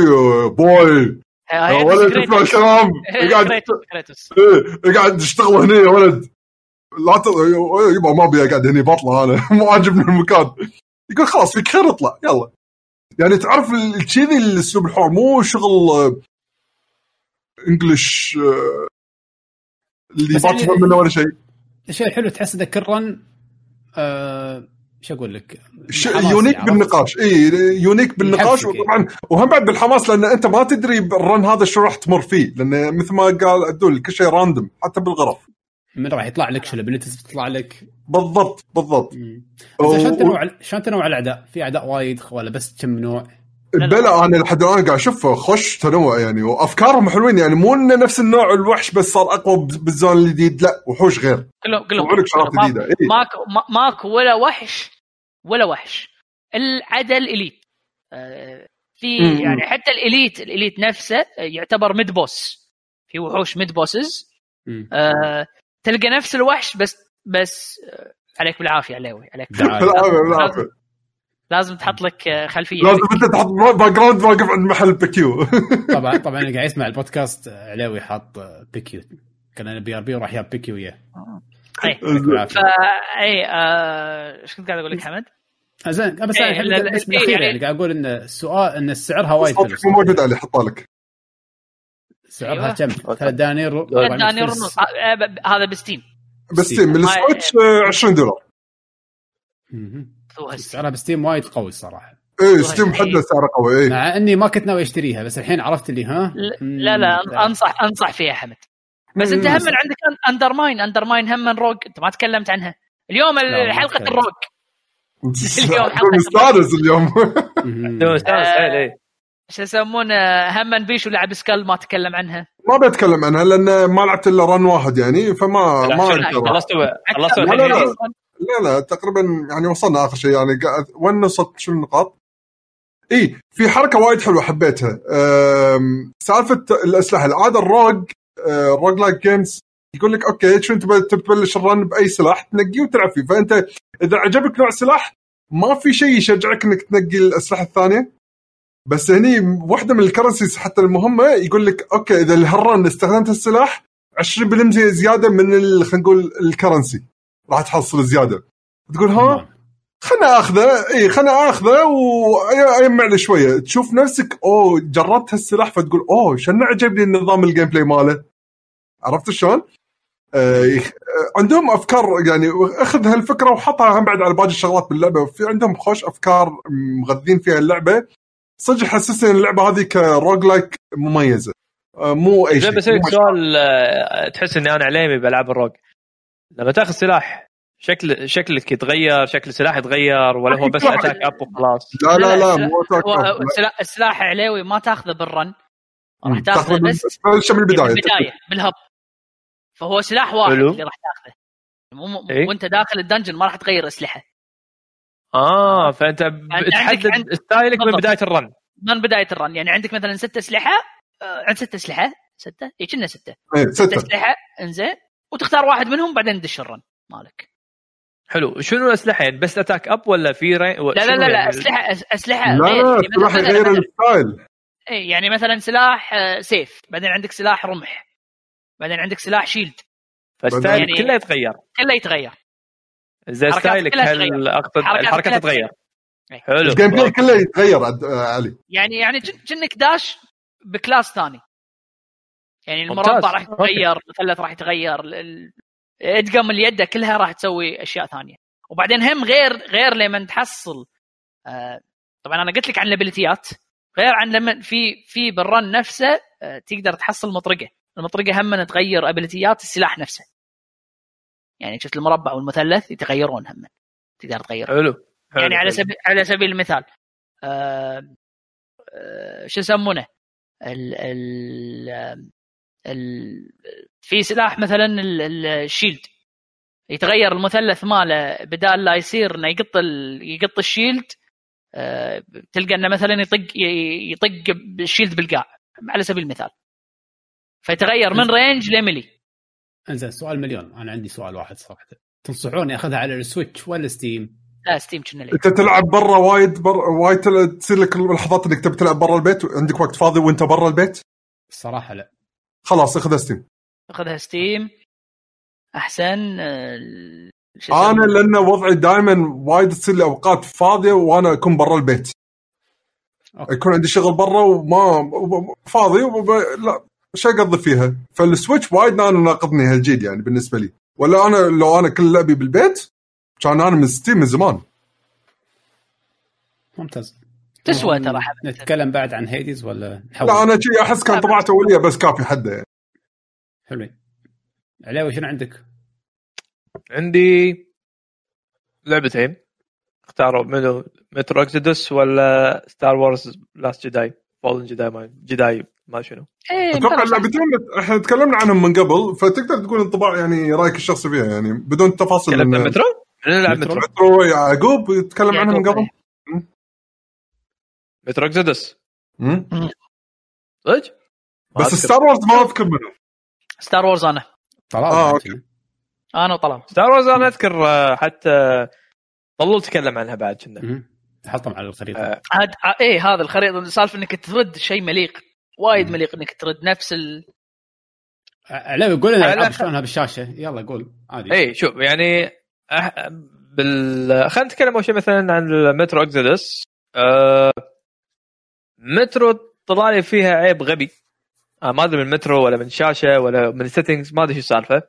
boy آه، يا Hades ولد Kratos. اسمع كلام قاعد إيه، قاعد تشتغل هنا يا ولد. لا ت... يبا ما ابي اقعد هني بطلع أنا. مو عاجبني المكان. يقول خلاص فيك خير اطلع يلا. يعني تعرف كذي الاسلوب الحوار مو شغل آه، English آه، اللي ما تفهم منه ولا شيء. الشيء الحلو تحس كل run آه شو أقول لك؟ ش- حماسي، unique؟ بالنقاش إي unique بالنقاش. وطبعا وهم بعد بالحماس لأن أنت ما تدري ال run هذا شو راح تمر فيه لأن مثل ما قال عدول كل شيء random حتى بالغرف من راح يطلع لك شو ال abilities بتطلع لك بالضبط بالضبط شلون تنوع شلون تنوع الاعداء؟ في اعداء وايد ولا بس كم نوع؟ لا. بلا أنا لحد الآن قاعد أشوف خوش تنوع يعني وأفكارهم حلوين يعني مو إنه نفس النوع الوحش بس صار أقوى ب- بال zone الجديد لا وحوش غير كلهم كلهم شغلات. جديدة ماكو ما- ماكو ولا وحش ولا وحش. العدا ال elite آه، في. يعني حتى ال elite ال elite نفسه يعتبر mid boss في وحوش mid bosses. آه، تلقى نفس الوحش بس بس آه، عليك بالعافية علاوي عليك. بالعافية. لازم تحط لك خلفية. لازم أنت تحط background واقف عند محل BBQ طبعا طبعا اللي قاعد يسمع البودكاست علاوي حاط BBQ كان أنا BRB وراح ياب BBQ وياه. إيه. فا اي إيش كنت قاعد أقول لك حمد؟ آه، زين. بس إيه، أنا لا- الحين بس إيه، بالأخير يعني- يعني قاعد أقول إن السؤال إن سعرها وايد مو موجود عليه حطها لك. سعرها أيوة. كم؟ 3 دنانير و- ثلاث 400 دنانير. ونص هذا ب Steam بس Steam. من ال Switch آه، 20 دولار. سعرها ب Steam وايد قوي الصراحه اي Steam حده سعره قوي اي مع إني ما كنت ناوي أشتريها بس الحين عرفت اللي ها؟ لا لا أنصح أنصح فيها حمد. بس أنت. هم عندك UnderMine UnderMine هم من rogue أنت ما تكلمت عنها. اليوم حلقة أتخيل. اليوم مستانس اليوم. آه. إيه. شو يسمونه هم بيشو لعب Skul ما تكلم عنها. ما بتكلم عنها لأن ما لعبت إلا run واحد يعني فما ما خلصتوا خلصتوا لا، لا، لا. تقريبا يعني وصلنا آخر شيء يعني وين وصلت شو النقاط؟ إي في حركة وايد حلوة حبيتها. سالفة الأسلحة العادة ال rogue أه، roguelike games يقول لك okay شو أنت تبلش ال run بأي سلاح تنقيه وتلعب فيه. فأنت إذا عجبك نوع سلاح ما في شيء يشجعك إنك تنقي الأسلحة الثانية. بس هني واحدة من ال currencies حتى المهمة يقول لك okay إذا هال run استخدمت السلاح 20% زيادة من خلينا نقول ال currency. راح تحصل زيادة. تقول ها خلنا آخذه. إي خلنا آخذه واجمع لي شوية. تشوف نفسك أوه جربت هالسلاح فتقول أوه شنو عجبني النظام ال gameplay ماله؟ عرفت شلون؟ آه عندهم أفكار يعني أخذ هالفكرة وحطها هم بعد على باقي الشغلات باللعبة. في عندهم خوش أفكار مغذين فيها اللعبة. صدق حسسني إن اللعبة هذه ك roguelike مميزة. آه مو أي زين شيء. بسالك سؤال آه، تحس إني أنا عليمي بألعاب ال rogue لما تأخذ سلاح شكل شكلك يتغير شكل السلاح يتغير ولا هو بس. attack up وخلاص؟ لا لا لا، مو attack هو up. السلاح- علاوي ما تأخذه بال run راح تاخذ تأخذه بس من البداية بالبدايه بال hub. فهو سلاح واحد حلو. اللي راح تاخذه مو مو- إيه. وانت داخل ال dungeon ما راح تغير أسلحة. آه فأنت عندك- تحدد عند- style ك من. بداية ال run. من بداية ال run. يعني عندك مثلا ست أسلحة آه، عند ست أسلحة. ستة؟ اي كنا ستة. إيه، ست أسلحة إنزين. وتختار واحد منهم بعدين تدش ال run مالك. حلو. شنو الاسلحه يعني بس attack up ولا في ري... لا لا لا, لا أسلحة أس- أسلحة لا غير لا يعني سلاح مثلاً- غير مثلاً- ال style. اي يعني مثلا سلاح آه، سيف. بعدين عندك سلاح رمح. بعدين عندك سلاح shield. ف style ك يعني- كله يتغير. كله يتغير. زي style ك هل تتغير. أقصد حركات الحركات تتغير. حلو. ال gameplay كله يتغير علي. يعني يعني كأنك داش ب class ثاني. يعني. المربع راح. يتغير المثلث راح يتغير ادقم اليد كلها راح تسوي أشياء ثانية. وبعدين هم غير غير لما تحصل آه طبعا أنا قلت لك عن الأبيليتيات. غير عن لما في في بالرن نفسه آه تقدر تحصل مطرقة. المطرقة هم تغير ابيليتيات السلاح نفسه. يعني شفت المربع والمثلث يتغيرون هم. تقدر تغير حلو. حلو. يعني على. سبيل على سبيل المثال آه آه شو يسمونه؟ ال ال ال في سلاح مثلا ال- ال- ال shield. يتغير ال moveset ماله بدال لا يصير إنه يقط ال- يقط ال shield آه تلقى إنه مثلا يطق يطق بال shield بالقاع على سبيل المثال. فيتغير من range ل melee انزين سؤال مليون. أنا عندي سؤال واحد صراحة. تنصحوني أخذها على ال Switch ولا Steam؟ لا Steam كنا لي أنت تلعب برا وايد برا وايد تصير لك اللحظات إنك تبي تلعب برا البيت عندك وقت فاضي وأنت برا البيت؟ الصراحه لا. خلاص اخذ Steam خذها Steam أحسن آه، أنا؟ لأن وضعي دائما وايد تصير لي أوقات فاضية وأنا أكون برا البيت. okay. يكون عندي شغل برا وما فاضي وب... لا. شو اقضي فيها؟ فال Switch وايد أنا منقذني هالجيل يعني بالنسبة لي. ولا أنا لو أنا كل لعبي بالبيت كان أنا من Steam من زمان. ممتاز. تسوى ترى. نتكلم بعد عن Hades ولا نحول لا أنا شي أحس كان طبعت اوليه بس كافي حده يعني. حلوين علاوي شنو عندك؟ عندي لعبتين. اختاروا منو Metro Exodus ولا Star Wars Last Jedi Fallen Jedi ما Jedi ما شنو إيه أتوقع. اللعبتين إحنا تكلمنا عنهم من قبل فتقدر تقول انطباع يعني رأيك الشخصي فيها يعني بدون تفاصيل تكلمنا مترو؟ منو لعب Metro؟ Metro؟ Metro يعقوب يتكلم عنها من قبل Metro Exodus مم. صدق؟ بس. Star Wars ما أذكر منه Star Wars أنا طلال آه، okay. شنو؟ أنا وطلال Star Wars أنا أذكر آه، حتى طلول تكلم عنها بعد كنا. حطهم على الخريطة آه، عاد ع- إيه هذا الخريطة السالفه إنك ترد شيء مليق وايد. مليق إنك ترد نفس ال علاوي قول لنا شلونها بالشاشه يلا قول. عادي. اي شوف يعني أح... بال خلينا نتكلم أول شيء مثلا عن ال Metro Exodus آه... مترو طلع لي فيها عيب غبي. آه ما أدري من المترو ولا من شاشة ولا من ال settings ما أدري شو السالفة.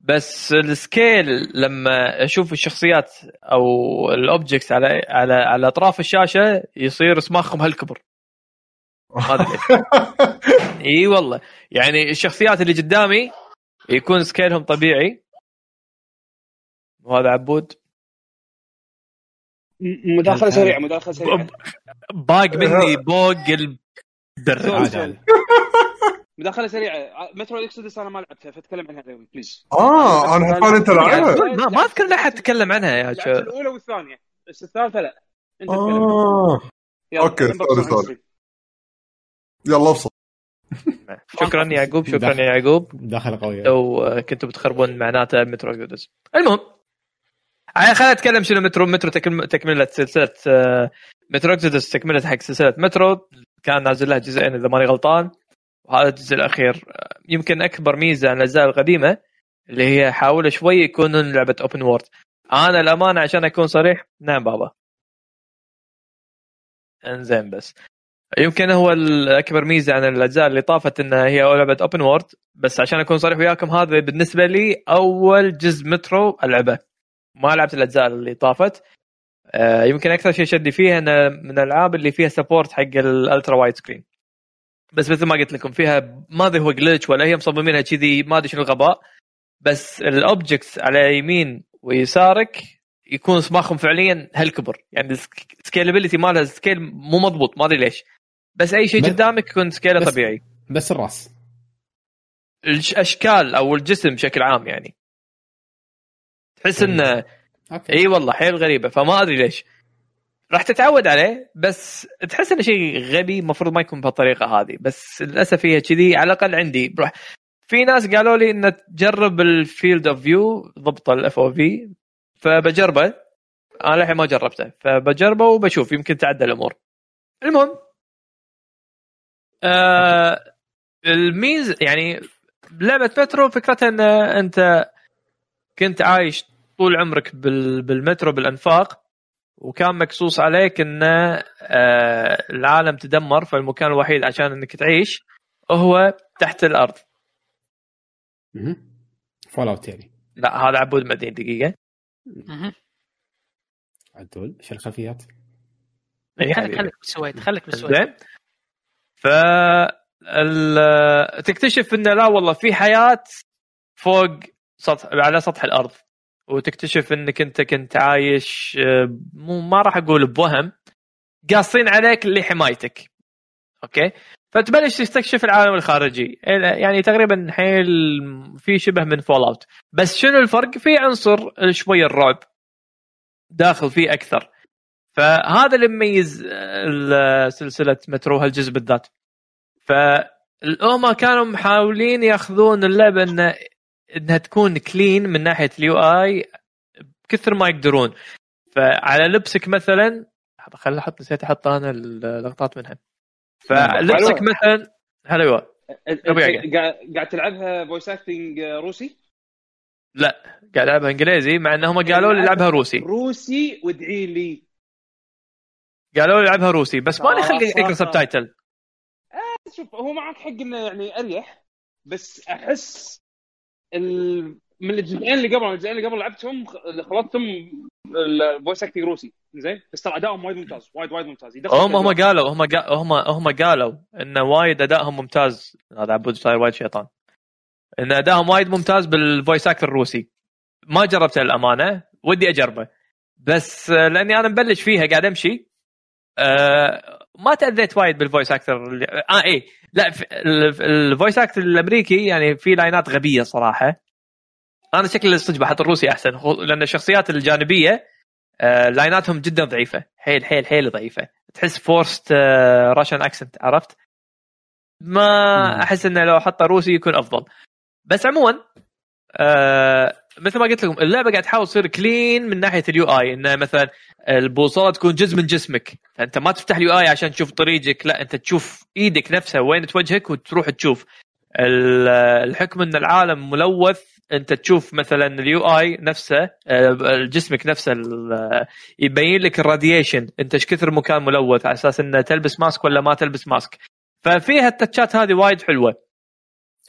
بس ال scale لما أشوف الشخصيات أو ال objects على على على أطراف الشاشة يصير سماخهم هالكبر. إي والله. يعني الشخصيات اللي قدامي يكون scale هم طبيعي. وهذا عبود. مداخلة سريعة مداخلة سريعة. باق مني بوق الدر عادي عادي مداخلة سريعة. Metro Exodus أنا ما لعبتها فأتكلم عنها اليوم please آه أنا حسبان أنت لعبها ما ما أذكر إن أحد تكلم عنها يا شو. الأولى والثانية. بس الثالثة لا. أنت okay، بعدين sorry، sorry. يلا ابسط شكرا يا يعقوب شكرا يا يعقوب. مداخله قويه لو كنتوا بتخربون معناته Metro Exodus المهم آه، خليني اتكلم شنو Metro Metro تكم- تكملة سلسلة آه، Metro Exodus تكملة حق سلسلة مترو. كان نازل لها جزئين إذا ماني غلطان. وهذا الجزء الأخير آه، يمكن أكبر ميزة عن الأجزاء القديمة اللي هي حاولوا شوي يكونون لعبة open world أنا الأمانة عشان أكون صريح نعم بابا. إنزين بس. يمكن هو الأكبر ميزة عن الأجزاء اللي طافت إنها هي لعبة open world بس عشان أكون صريح وياكم هذا بالنسبة لي أول جزء مترو ألعبه. ما لعبت الأجزاء اللي طافت. آه، يمكن أكثر شيء شدني فيها انه من الألعاب اللي فيها support حق ال ultra wide screen بس مثل ما قلت لكم فيها ما أدري هو glitch ولا هي مصممينها كذي ما أدري شنو الغباء. بس ال objects على يمين ويسارك يكون صماخهم فعليا هالكبر. يعني ال scalability مالها scale مو مضبوط ما أدري ليش. بس أي شيء قدامك يكون scale ه طبيعي. بس الرأس. الاشكال أو الجسم بشكل عام يعني. تحس انه okay. إي والله حيل غريبة فما أدري ليش. راح تتعود عليه بس تحس إنه شيء غبي المفروض ما يكون بهالطريقة هذه. بس للأسف هي كذي على الأقل عندي. بروح في ناس قالوا لي ان تجرب ال field of view ضبط ال FOV فبجربه. أنا للحين ما جربته فبجربه وبشوف يمكن تعدل الأمور. المهم آه الميز يعني لعبة مترو فكرتها إن أنت كنت عايش طول عمرك بال- بالمترو بالأنفاق وكان مقصوص عليك إن آه، العالم تدمر فالمكان الوحيد عشان إنك تعيش هو تحت الأرض Fallout يعني لا هذا عبود مدين دقيقة. عدول إيش الخلفيات؟ خليك حبيبي. خليك بالسويد خليك بالسويد زين ف تكتشف انه لا والله في حياة فوق سطح على سطح الأرض. وتكتشف انك انت كنت عايش آه، مو ما راح أقول بوهم قاصين عليك لحمايتك. okay؟ فتبلش تستكشف العالم الخارجي. يعني تقريبا حيل في شبه من Fallout بس شنو الفرق؟ في عنصر شوية الرعب. داخل فيه أكثر. فهذا اللي مميز آه، سلسلة مترو هالجزء بالذات. فهم كانوا محاولين ياخذون اللعبة ان إنها تكون clean من ناحية ال UI بكثر ما يقدرون. فعلى لبسك مثلا خل أحط نسيت أحط أنا اللقطات منها. فلبسك حلوة. مثلا هلا طبيعي. قاعد تلعبها voice acting روسي؟ قاعد ألعبها إنجليزي مع إنهم قالوا لي العبها روسي. روسي وادعي لي. قالوا لي العبها روسي بس ماني خلق خلاص، اقرا. subtitle شوف هو معك حق إنه يعني اريح بس أحس ال... من الجزئين اللي قبل الجزئين اللي قبل لعبتهم خلطتهم ال voice acting روسي. زين؟ بس ترى ادائهم وايد ممتاز وايد وايد ممتاز. هم هم. قالوا هم هم هم قالوا إن وايد ادائهم ممتاز. هذا عبود صاير وايد شيطان. إن ادائهم وايد ممتاز بال voice actor الروسي. ما جربته الامانه ودي أجربه. بس آه، لأني أنا مبلش فيها قاعد أمشي. آه ما تأذيت وايد بال voice actor اللي... آه إيه. لا في- ال- ال voice actor الأمريكي يعني في لاينات غبية صراحة. أنا شكلي صدق بحط الروسي أحسن لأن الشخصيات الجانبية آه لايناتهم جدا ضعيفة. حيل حيل حيل ضعيفة. تحس forced Russian accent عرفت؟ ما. أحس إنه لو أحطه روسي يكون أفضل. بس عموما آه مثل ما قلت لكم اللعبة قاعد تحاول تصير clean من ناحية ال UI انه مثلا البوصلة تكون جزء من جسمك. فأنت ما تفتح ال UI عشان تشوف طريقك لا أنت تشوف إيدك نفسها وين توجهك وتروح تشوف. ال- الحكم إن العالم ملوث أنت تشوف مثلا ال UI نفسه آه، جسمك نفسه يبين لك ال radiation. أنت إيش كثر مكان ملوث على أساس انه تلبس mask ولا ما تلبس mask. ففيها التاتشات هذه وايد حلوة.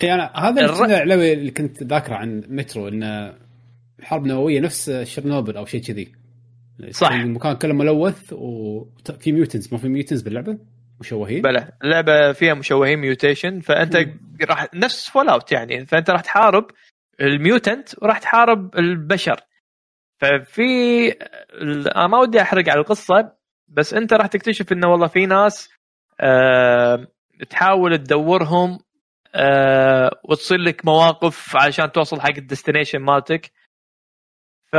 إي أنا هذا الر- العلوي اللي كنت ذاكره عن مترو انه حرب نووية نفس شرنوبل أو شيء كذي. صح. المكان كله ملوث وفي mutants ما في mutants باللعبة؟ مشوهين؟ بلى اللعبة فيها مشوهين mutation فأنت راح نفس Fallout يعني فأنت راح تحارب ال mutant وراح تحارب البشر. ففي أنا ما ودي أحرق على القصة بس أنت راح تكتشف إنه والله في ناس آه تحاول تدورهم آه وتصير لك مواقف علشان توصل حق ال destination مالتك ف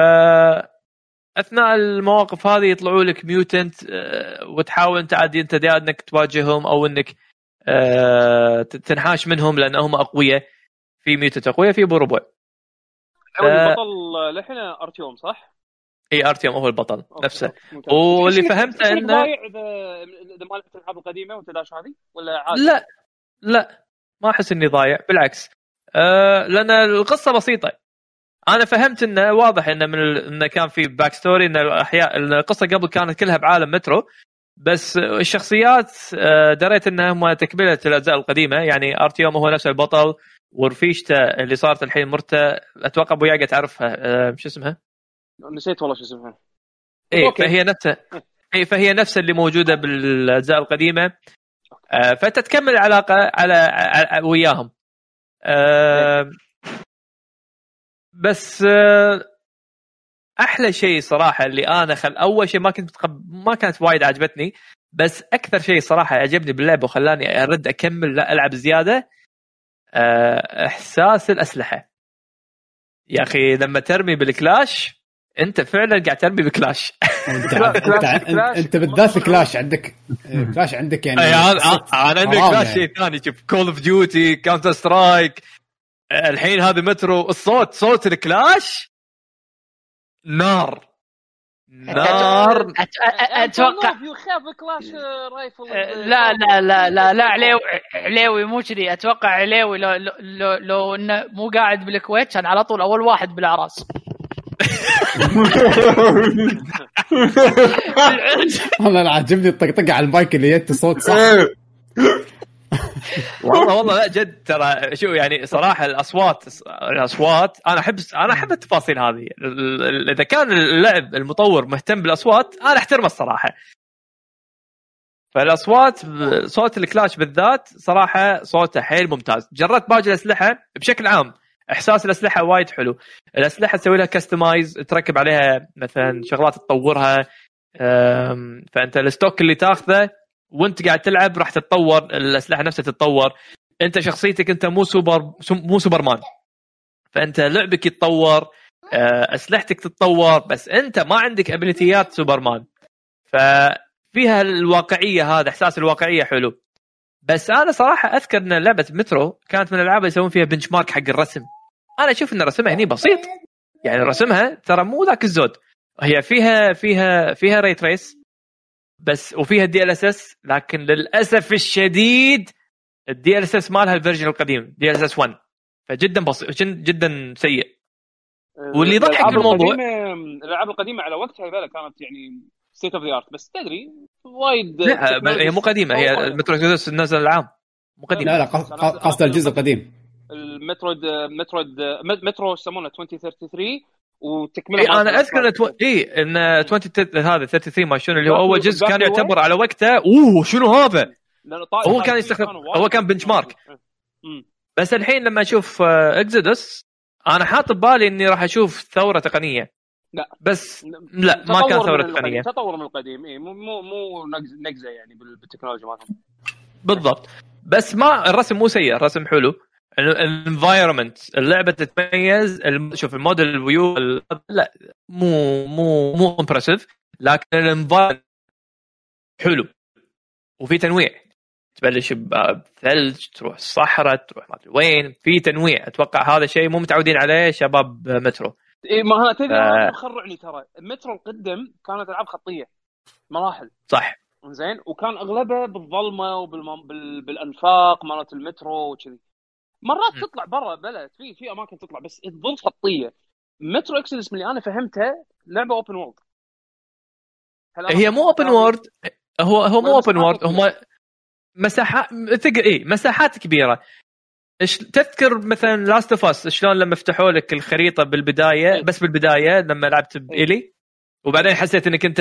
أثناء المواقف هذه يطلعوا لك mutant آه وتحاول أنت عادي أنت يا إنك تواجههم أو إنك آه تنحاش منهم لأنهم أقوياء في mutant أقوياء في بربع هو آه. البطل للحين أرتيوم صح؟ إي أرتيوم هو البطل أوكي، نفسه ممتاز. واللي فهمته ضايع اذا ما لعبت الألعاب القديمة وأنت داش هذه ولا عادي؟ لا لا ما أحس إني ضايع بالعكس. آه لأن القصة بسيطة. أنا فهمت إنه واضح إنه من ال... إنه كان في backstory إن الأحياء القصة قبل كانت كلها بعالم مترو. بس الشخصيات آه، دريت انهم تكملة الأجزاء القديمة. يعني أرتيوم هو نفس البطل ورفيجته اللي صارت الحين مرته أتوقع أبو ياقة تعرفها. آه، شو اسمها؟ نسيت والله شو اسمها. اي. فهي نفسها. اي فهي نفسها اللي موجودة بالأجزاء القديمة. فانت تكمل العلاقة على, وياهم. آه، بس آه، أحلى شيء صراحة اللي أنا خل أول شيء ما كنت متقب... ما كانت وايد عجبتني بس أكثر شيء صراحة عجبني باللعبة وخلاني أرد أكمل ألعب زيادة آه، إحساس الأسلحة. يا أخي لما ترمي بالكلاش انت فعلا قاعد ترمي بكلاش. أنت كلاش- أنت, كلاش- بالذات الكلاش عندك. كلاش عندك يعني أنا أنا عندي كلاش يعني. شيء ثاني. شوف Call of Duty Counter Strike الحين هذا مترو الصوت صوت الكلاش؟ نار. نار. أتوقع يخاف كلاش rifle. لا لا لا لا لا عليوي عليوي مو كذي. أتوقع عليوي لو لو لو, لو إنه مو قاعد بالكويت كان على طول أول واحد بالأعراس. والله أنا عاجبني الطقطقة على المايك اللي جت صوت صح. والله والله لا جد ترى شو يعني صراحة الاصوات الأصوات أنا احب أنا أحب التفاصيل هذه. إذا كان اللعب المطور مهتم بالأصوات أنا أحترمه الصراحة. فالأصوات صوت الكلاش بالذات صراحة صوته حيل ممتاز. جربت باقي الاسلحه بشكل عام. إحساس الأسلحة وايد حلو. الأسلحة تسوي لها customize تركب عليها مثلا شغلات تطورها. فأنت ال stock اللي تاخذه وأنت قاعد تلعب راح تتطور الأسلحة نفسها تتطور. أنت شخصيتك أنت مو سوبر مو سوبرمان. فأنت لعبك يتطور آه، أسلحتك تتطور بس أنت ما عندك ابيليتيات سوبرمان. ففيها الواقعية هذا إحساس الواقعية حلو. بس أنا صراحة أذكر إن لعبة مترو كانت من الألعاب اللي يسوون فيها benchmark حق الرسم. أنا أشوف إن رسمها هني بسيط. يعني رسمها ترى مو ذاك الزود. هي فيها فيها فيها ray trace بس وفيها ال DLSS لكن للأسف الشديد ال DLSS مالها ال version القديم DLSS 1 فجدا بسيط جد- جدا سيء. واللي يضحك القديمة- الألعاب القديمة على وقتها كانت يعني state of the art بس تدري وايد لا هي مو قديمة هي تطورت. مترو Exodus نزل العام. مو قديمه لا لا قص- قص- قصد الجزء القديم. المترويد مترويد مترو إيش يسمونه 2033 وتكملة اي مالت أنا أذكر. تو... اي إن 20 تت- هذا 33 ما شنو اللي هو أول جزء كان يعتبر على وقته. أوه شنو هذا؟ هو كان يستخدم- هو كان بنش مارك. بس الحين لما أشوف اكزودس أنا حاط ببالي إني راح أشوف ثورة تقنية. لا. بس لا ما كان ثورة تقنيه تطور من القديم. اي مو مو مو نقز- نقزة يعني بال- بالتكنولوجيا مالهم بالضبط. بس ما الرسم مو سيء الرسم حلو. ال environment اللعبة تتميز شوف الموديل ال view ال- لا مو مو مو impressive لكن ال environment حلو. وفي تنويع. تبلش بثلج تروح الصحراء تروح ما أدري وين. في تنويع. أتوقع هذا شيء مو متعودين عليه شباب مترو. اي ما أنا تدري مخرعني ترى. المترو القدم كانت ألعاب خطية. مراحل. صح. زين؟ وكان أغلبها بالظلمة وبالم... بال... بالأنفاق مالت المترو وكذي. مرات م. تطلع برا بلد في في أماكن تطلع بس تظل خطية. مترو Exodus من اللي أنا فهمته لعبة open world هي مو open world هو هو مو open world هم مساحات تقدر اي مساحات كبيرة. إيش تذكر مثلا Last of Us شلون لما فتحوا لك الخريطة بالبداية إيه. بس بالبداية لما لعبت بإيلي؟ وبعدين حسيت إنك أنت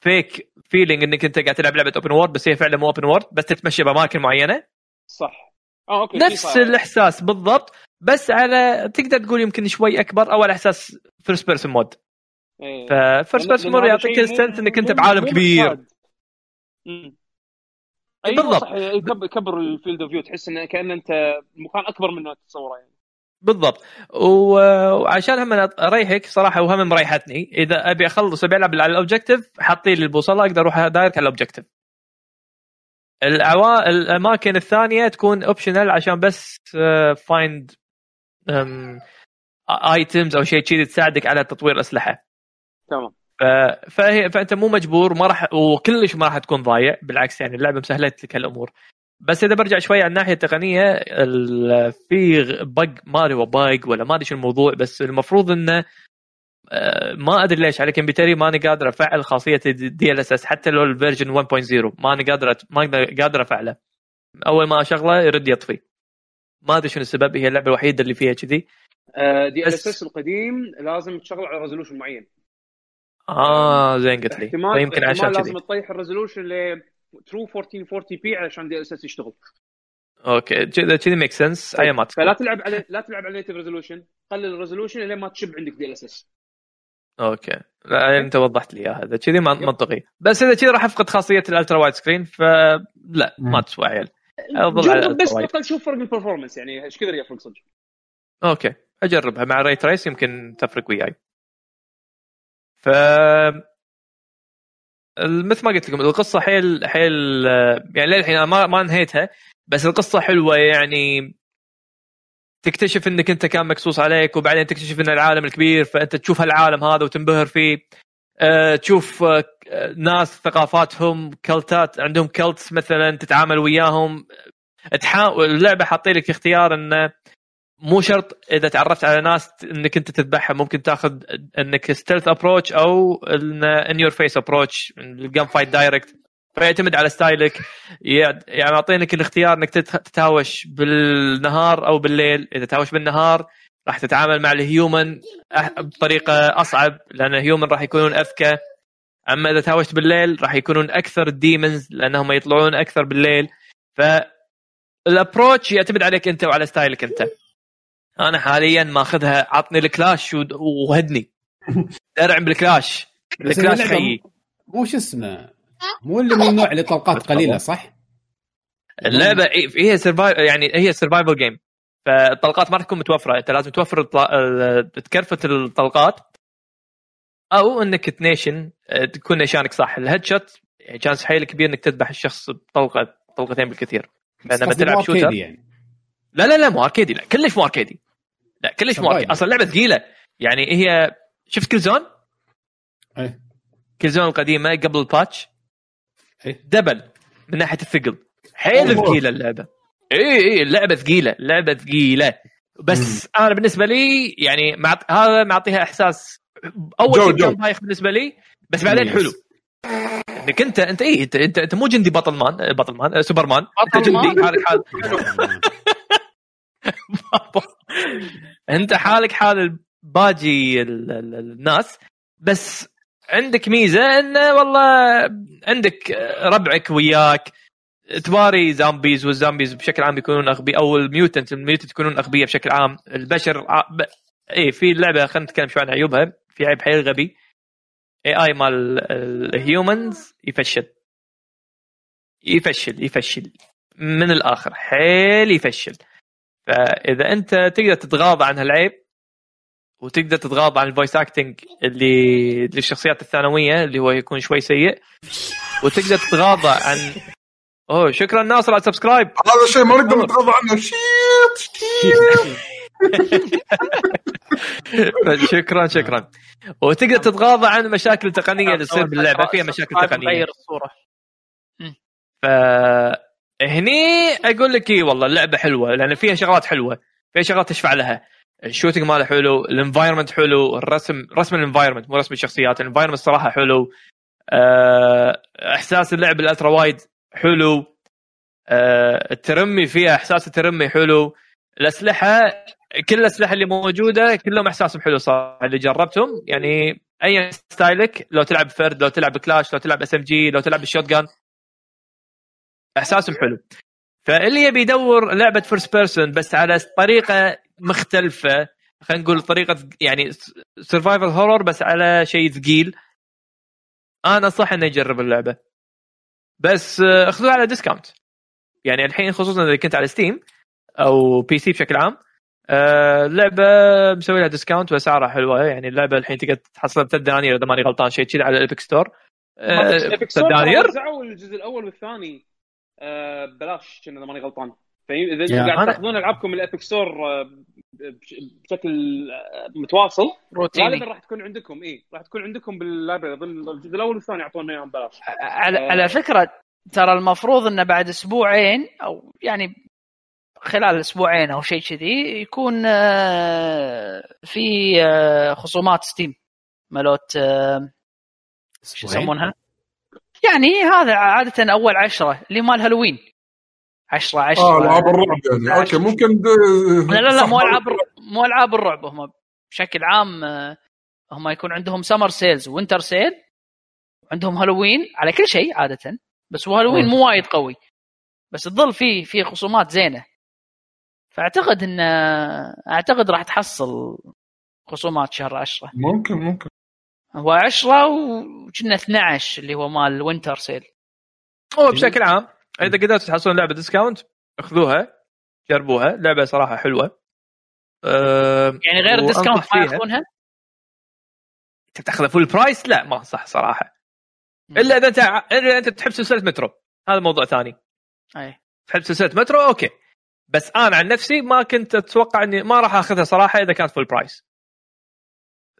فيك feeling إنك أنت قاعد تلعب لعبة open world بس هي فعلا مو open world بس تتمشى بأماكن معينة. صح. okay في نفس. الإحساس بالضبط. بس على تقدر تقول يمكن شوي أكبر أو على أساس first person mode إيه. ف first person هذا يعطيك ال sense إنك أنت بعالم كبير. أيوه بالضبط. صح يكبر ال field of view تحس إنه كأن أنت مكان أكبر من تتصوره يعني. بالضبط. وعشان هم اريحك صراحة وهم مريحتني إذا أبي أخلص أبي ألعب على ال objective حاطين لي البوصله أقدر أروح direct على ال objective العوا... الأماكن الثانية تكون optional عشان بس find items أو شيء كذي تساعدك على تطوير اسلحه تمام. فهي فأنت مو مجبور ما راح وكلش ما راح تكون ضايع بالعكس يعني اللعبة مسهلت لك هالامور بس إذا برجع شوي على الناحية التقنية ال- في bug ما أدري هو ولا ما أدري شو الموضوع بس المفروض إنه آه، ما أدري ليش على كمبيوتري ماني قادر أفعل خاصية ال DLSS حتى لو ال version 1.0 ماني قادر ما قادر أفعله. أول ما أشغله يرد يطفي. ما أدري شنو السبب هي اللعبة الوحيدة اللي فيها كذي. DLSS القديم لازم تشغل على resolution معين. آه زين قلت لي. احتمال يمكن عشان كذي. لازم تطيح ال resolution ل true 1440 p علشان DLSS يشتغل. okay. كذا كذي make sense أي ما فلا تلعب على لا تلعب على native resolution قلل ال resolution لين ما تشب عندك DLSS. okay. لا أنت وضحت لي إياها. هذا كذي من- منطقي. بس إذا كذي راح أفقد خاصية ال ultra wide screen فلا ما تسوى عيل. بس. بطل شوف فرق ال performance يعني إيش كثر يفرق صدق okay. أجربها. مع ray trace يمكن تفرق وياي. ف مثل ما قلت لكم القصة حيل حيل يعني للحين أنا ما ما انهيتها بس القصة حلوة يعني. تكتشف إنك أنت كان مقصوص عليك وبعدين تكتشف إن العالم الكبير فأنت تشوف هالعالم هذا وتنبهر فيه. أه تشوف أه ناس ثقافاتهم كلتات عندهم كلتس مثلا تتعامل وياهم. تحاول اللعبة حاطين لك اختيار إنه مو شرط إذا تعرفت على ناس إنك أنت تذبحها ممكن تاخذ إنك stealth approach أو in your face approach الجن fight direct فيعتمد على style ك. يع- يعني معطينك الاختيار إنك تت- تتهاوش بالنهار أو بالليل. إذا تهاوش بالنهار راح تتعامل مع ال human بطريقة أصعب لأن ال human راح يكونون أذكى. أما إذا تهاوشت بالليل راح يكونون أكثر ال demons لأنهم يطلعون أكثر بالليل. ف ال approach يعتمد عليك أنت وعلى style ك أنت. أنا حاليا ماخذها عطني الكلاش وهدني. درع بالكلاش. الكلاش حيي مو شو اسمه مو اللي من النوع اللي طلقات قليلة صح؟ اللعبة إيه- هي survive يعني هي survival game فالطلقات ما راح تكون متوفرة. أنت لازم توفر ت craft الطلقات. أو إنك تنيشن آه، تكون نيشانك صح. ال headshot يعني chance حيل كبير إنك تذبح الشخص بطلقه طلقتين بالكثير. لما تلعب shooter يعني. لا لا لا مو arcade ي لا كلش مو arcade ي لا كلش survival. أصلا اللعبه ثقيلة يعني هي شفت كل Zone؟ إيه. كل Zone القديمة قبل ال patch إيه. double من ناحية الثقل حيل. ثقيلة اللعبة اي اي اللعبة ثقيلة اللعبه ثقيلة بس أنا بالنسبة لي يعني معط... هذا معطيها إحساس أول جو- شيء جو. كان بايخ بالنسبة لي بس بعدين. حلو إنك أنت أنت اي أنت أنت, انت مو جندي بطل مان بطل مان آه، سوبرمان أنت مان؟ جندي حالك حال انت حالك حال ال- الناس بس عندك ميزة إنه والله عندك ربعك وياك. تواري zombies وال zombies بشكل عام يكونون أغبياء أو ال mutant ال mutant يكونون أغبياء بشكل عام. البشر ع... ب... اي في اللعبه خلينا نتكلم شوي عن عيوبها. في عيب حيل غبي. AI مال ال humans يفشل. يفشل يفشل. من الآخر حيل يفشل. فإذا أنت تقدر تتغاضى عن هالعيب وتقدر تتغاضى عن ال voice acting اللي للشخصيات الثانوية اللي هو يكون شوي سيء وتقدر تتغاضى عن أوه شكرا ناصر على ال subscribe. هذا الشيء ما نقدر نتغاضى عنه. shit شكرا شكرا. وتقدر تتغاضى عن المشاكل التقنيه اللي تصير باللعبه فيها مشاكل تقنية. غير الصورة. ف هني أقول لك اي والله اللعبة حلوة لأن فيها شغلات حلوة فيها شغلات تشفع لها. ال shooting ماله حلو ال environment حلو الرسم رسم ال environment مو رسم الشخصيات ال environment صراحة حلو. آه، إحساس اللعب ال ultra wide حلو. آه، الترمي فيها إحساس الترمي حلو. الأسلحة كل الأسلحة اللي موجودة كلهم إحساسهم حلو صراحة اللي جربتهم يعني اي style ك لو تلعب فرد لو تلعب كلاش لو تلعب SMG لو تلعب ال shotgun احساسهم حلو. فاللي يبي يدور لعبة first person بس على طريقة مختلفة خلينا نقول طريقة يعني survival horror بس على شيء ثقيل. أنا أنصح إنه يجرب اللعبة. بس آه، اخذوها على discount يعني الحين خصوصا إذا كنت على Steam أو PC بشكل عام آه، اللعبه مسوي لها discount وأسعارها حلوة. يعني اللعبة الحين تقدر تحصلها بثلاث دنانير إذا ماني غلطان شيء كذا على ال Epic Store Epic ثلاث دنانير؟ وزعوا الجزء الأول والثاني. آه، ببلاش كنا إذا ماني غلطان. فاهم إذا قاعد تأخذون ألعابكم من ال Epic Store آه، بش- بشكل آه، متواصل غالبا روتيني راح تكون عندكم اي راح تكون عندكم بال library. اظن الجزء الأول والثاني يعطونا إياهم ببلاش على, على فكرة ترى المفروض إنه بعد أسبوعين أو يعني خلال أسبوعين أو شيء كذي يكون آه، في آه، خصومات Steam مالوت آه، شو يسمونها؟ يعني هذا عادة أول عشرة اللي مال هالوين. 10 10 آه ألعاب الرعب يعني. أوكي ممكن لا لا لا مو ألعاب مو ألعاب الرعب هم بشكل عام آه، هم يكون عندهم summer sales winter sale عندهم هالوين على كل شيء عادة بس هو هالوين. مو وايد قوي. بس تظل فيه في خصومات زينة. فأعتقد إن أعتقد راح تحصل خصومات شهر 10 ممكن ممكن. هو 10 وكنا 12 اللي هو مال winter sale هو بشكل عام إذا قدرتوا تحصلون لعبة discount اخذوها جربوها لعبة صراحة حلوة. أه يعني غير ال discount ما. ياخذونها؟ أنت بتاخذها full price لا ما صح صراحة. إلا إذا أنت إلا أنت تحب سلسلة مترو. هذا موضوع ثاني. أي. تحب سلسلة مترو؟ أوكي. بس أنا عن نفسي ما كنت أتوقع إني ما راح أخذها صراحة إذا كانت full price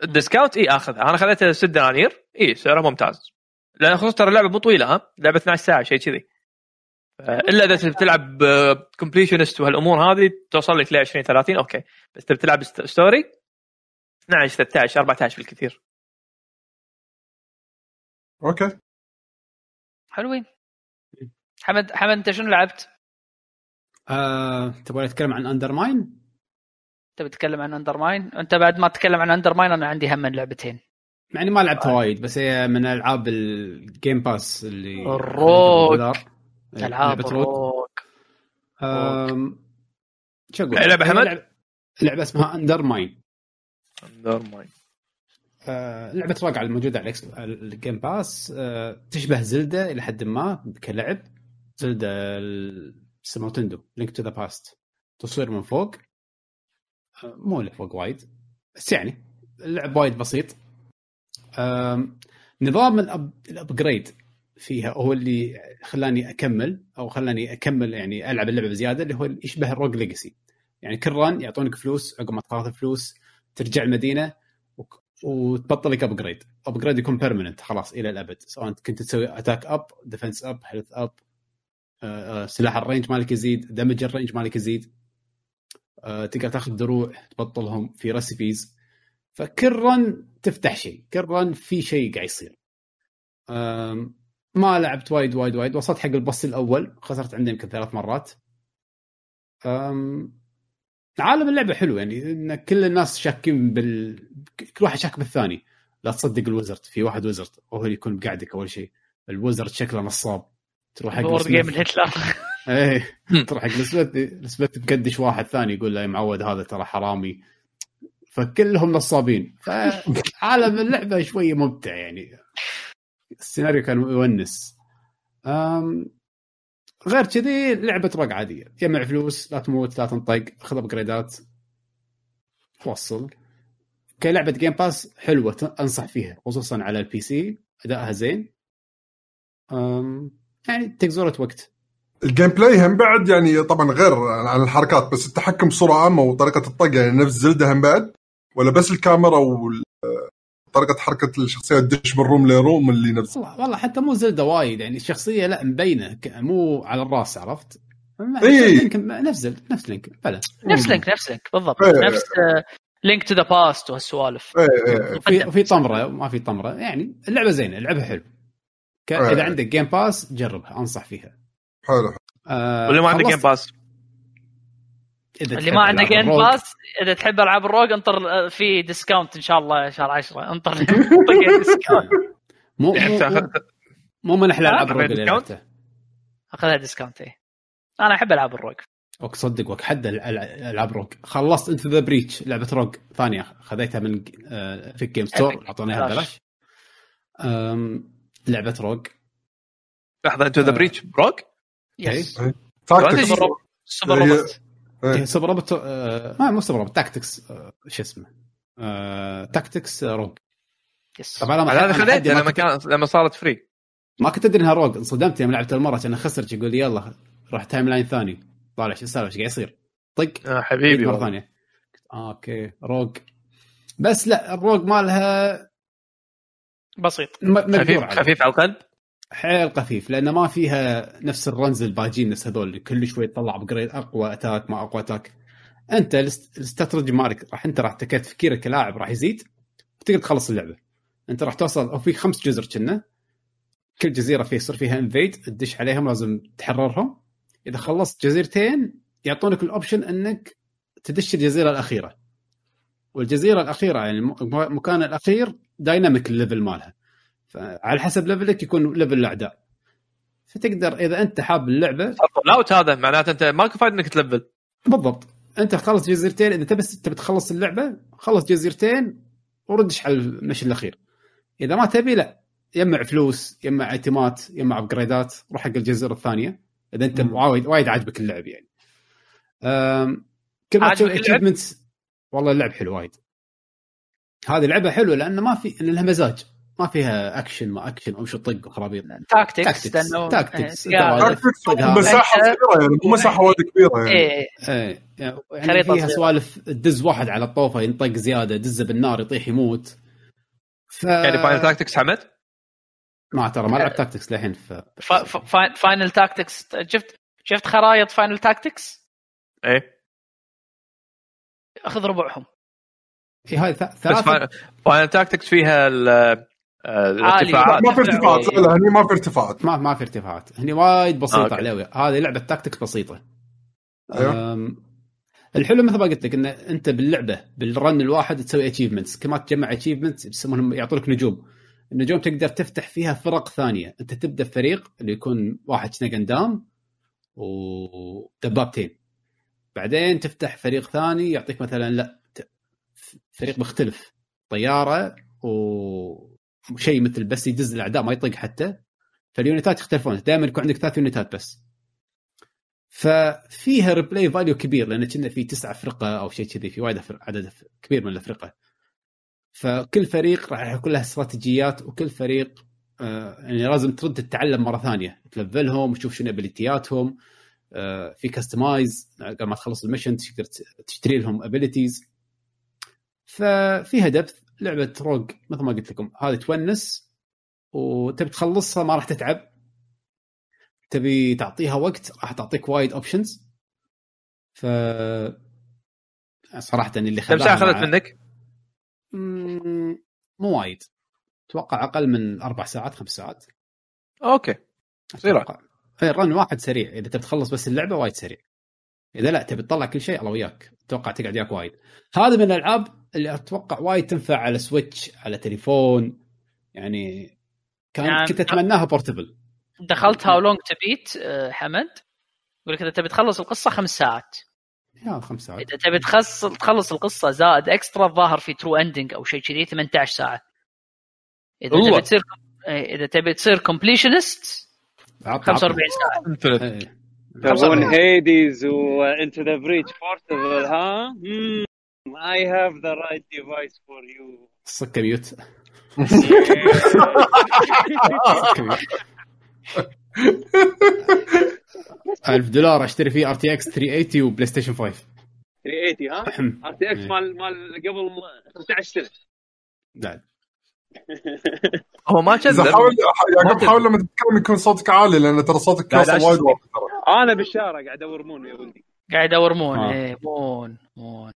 ال discount اي آخذها. أنا خذيتها 6 دنانير. اي سعرها ممتاز. لأن خصوصا ترى اللعبة مو طويلة ها؟ لعبة 12 ساعة شيء كذي. آه، إلا إذا تبي تلعب completionist وهالأمور هذه توصل لك ل 20 30 أوكي. بس تبي تلعب ست- story 12 13 14 بالكثير. أوكي. حلوين. حمد حمد أنت شنو لعبت؟ آه، تبغى نتكلم عن UnderMine؟ انت بتتكلم عن UnderMine انت بعد ما تتكلم عن UnderMine أنا عندي هم من لعبتين. يعني ما لعبتها وايد بس هي من ألعاب ال Game Pass اللي ال rogue. إيه، ألعاب لعبة rogue. rogue آم، شو أقول؟ لعبة هي حمد؟ لعبة, لعبة اسمها UnderMine normal آه، لعبة rogue على الموجودة على ال Game Pass آه، تشبه Zelda إلى حد ما كلعب. Zelda ال- اسمها تندو Link to the Past تصوير من فوق. آه، مو اللي فوق وايد بس يعني اللعب وايد بسيط. نظام. ال upgrade فيها هو اللي خلاني أكمل أو خلاني أكمل يعني ألعب اللعبة بزيادة اللي هو اللي يشبه ال Rogue Legacy يعني كل run يعطونك فلوس عقب ما تاخذ فلوس ترجع المدينة وتبطل لك upgrade upgrade يكون permanent خلاص إلى الأبد. سواء كنت تسوي attack up defense up health up سلاح ال range مالك يزيد damage ال range مالك يزيد. تقدر تاخذ دروع تبطلهم في recipes فكل رن تفتح شيء كل رن في شيء قاعد يصير. ما لعبت وايد وايد وايد. وصلت حق البص الأول خسرت عنده يمكن ثلاث مرات. عالم اللعبة حلو يعني إن كل الناس شاكين بال كل واحد شاك بالثاني. لا تصدق الوزرد في واحد وزرد وهو اللي يكون بقعدك أول شيء. الوزرد شكله نصاب. تروح حق بورد جيم الهتلر. إيه. تروح حق السبت السبت مقدش واحد ثاني يقول له يا معود هذا ترى حرامي. فكلهم نصابين. فعالم اللعبة شوية ممتع يعني. السيناريو كان يونس أم غير كذي لعبة rogue عادية. جمع فلوس لا تموت لا تنطق خذ upgrade ات وصل كلعبة Game Pass حلوة أنصح فيها خصوصا على ال PC أدائها زين. يعني تكزورة وقت. ال gameplay هم بعد يعني طبعا غير عن الحركات بس التحكم بصورة عامة وطريقة الطق يعني نفس Zelda هم بعد ولا بس الكاميرا وطريقه حركة الشخصية تدش من room ل room اللي نفس والله والله حتى مو Zelda وايد يعني الشخصية لا مبينة مو على الراس عرفت؟ إيه. Link نفس Zelda نفس Link بلى نفس Link نفس Link بالضبط إيه. نفس Link to the Past وهالسوالف إيه إيه في في طمرة ما في طمرة يعني اللعبة زينة اللعبة حلو ك- إيه. إذا عندك Game Pass جربها أنصح فيها حلو. آه واللي ما عنده Game Pass اللي ما عنده جيم. باس إذا تحب ألعاب الروج انطر آه، في ديسكاونت إن شاء الله شهر 10 انطر. مو يعني مو, مو, من أحلى ألعاب الروج اللي؟ لعبتها أخذها ديسكاونت إيه. أنا أحب ألعاب الروج وك صدق وك حد ال- ال- ألعاب روج خلصت انت ذا بريتش لعبة روج ثانية خذيتها من في جيم ستور. أعطوني بلاش. ببلاش لعبة روج لحظة انتو ذا. بريتش بروك يس تاكتكس سوبر روبوت سوبر روبوت ما مو سوبر روبوت تاكتكس شو اسمه؟ تاكتكس روج يس طبعا أنا ما هذا أنا حدي خذيته ما لما كان لما صارت فري ما كنت أدري إنها روج انصدمت يوم لعبت المرة كان خسرت يقول لي يلا روح تايم لاين ثاني. طالع شو السالفة؟ إيش قاعد يصير؟ طق. آه حبيبي مرة. ثانية. آه أوكي روج بس لا الروج مالها بسيط. خفيف. خفيف على القلب؟ حيل خفيف لأنه ما فيها نفس ال runs الباجين نفس هذول اللي كل شوي تطلع upgrade أقوى attack ما أقوى attack أنت الاست- الاستراتيجي مالك راح أنت راح تفكيرك كلاعب راح يزيد وتقدر تخلص اللعبة. أنت راح توصل أو في خمس جزر كنا كل جزيرة فيه يصير فيها invade تدش عليهم لازم تحررهم. إذا خلصت جزيرتين يعطونك ال option إنك تدش الجزيرة الأخيرة. والجزيرة الأخيرة يعني الم- المكان الأخير dynamic ال level مالها. فعلى حسب level ك يكون level الأعداء. فتقدر إذا أنت حاب اللعبة لاوت هذا معناته أنت ماكو فايده إنك تلفل. بالضبط. أنت خلص جزيرتين إذا تبي تبي تخلص اللعبة خلص جزيرتين وردش على ال mission الأخير. إذا ما تبي لا. يجمع فلوس يجمع item ات يجمع upgrade ات روح حق الجزيرة الثانية. إذا أنت. وايد وايد عاجبك اللعب يعني. كل ما تسوي والله اللعب حلو وايد. هذه لعبة حلوة لأنه ما في إن لها مزاج. ما فيها اكشن ما اكشن أو شو طق وخرابيط tactics tactics لأنه إيه،. مساحة صغيره يعني مو مساحة وايد كبيرة يعني. إيه. إيه. يعني فيها. سوالف تدز واحد على الطوفه ينطق زيادة دزه بالنار يطيح يموت. ف يعني Final Tactics حمد؟ ما ترى ما لعبت Tactics للحين ف... ف- ف- فا- Final Tactics شفت شفت خرايط Final Tactics إيه. أخذ ربعهم. في هاي ث- بس ثلاثة. Final Tactics فيها ال- آه، الارتفاعات ما في ارتفاعات. لا لا هني ما في ارتفاعات. ما ما في ارتفاعات. هني وايد بسيطة okay. عليها هذه لعبة tactics بسيطة. أيوه. الحلو مثل ما قلت لك إن أنت باللعبة بال run الواحد تسوي achievements كل ما تجمع achievements يسمونهم يعطونك نجوم. النجوم تقدر تفتح فيها فرق ثانية. أنت تبدأ فريق اللي يكون واحد شنو قندام ودبابتين بعدين تفتح فريق ثاني يعطيك مثلا لا فريق مختلف. طيارة وشيء مثل بس يدز الأعداء ما يطق حتى. فال unit ات يختلفون. دائما يكون عندك ثلاث unit ات بس. ففيها replay value كبير لأن كنا في تسعة فرقة أو شيء كذي في وايد عدد كبير من الافرقه فكل فريق راح يكون له استراتيجيات وكل فريق آه يعني لازم ترد تتعلم مرة ثانية. تلفلهم وتشوف شنو ability اتهم آه في customize قبل ما تخلص ال mission تقدر تشتري لهم abilities ففيها depth لعبة rogue مثل ما قلت لكم. هذه تونس وتبي تخلصها ما راح تتعب. تبي تعطيها وقت راح تعطيك وايد options ف صراحة اللي كم خلاها ساعه اخذت مع- منك؟ مو وايد. أتوقع أقل من أربع ساعات خمس ساعات. okay. إيه، ال run واحد سريع. إذا تبي تخلص بس اللعبة وايد سريع. إذا لا تبي تطلع كل شيء الله وياك. أتوقع تقعد وياك وايد. هذا من الألعاب اللي أتوقع وايد تنفع على Switch على تليفون. يعني كان يعني- كنت أتمناها portable دخلت How Long to Beat حمد. يقول لك إذا تبي تخلص القصة خمس ساعات. يا خمس ساعات. إذا تبي تخلص تخلص القصة زائد extra الظاهر في true ending أو شيء كذي 18 ساعة. إذا والله. تبي تصير إيه، إذا تبي تصير completionist عطنا- 45 ساعة. يبغون Hades و Into the Breach portable ها I have the right device for you سكه mute. ألف دولار أشتري فيه RTX 380 و PlayStation 5 380 ها RTX مال مال قبل 15 سنه لا هو ما كذب حاول ما يعقوب. حاول لما تتكلم يكون صوتك عالي لأن ترى صوتك لا، وايد واطي ترى. أنا بالشارع قاعد ادور مون يا ولدي. قاعد ادور مون. آه. إيه مون مون.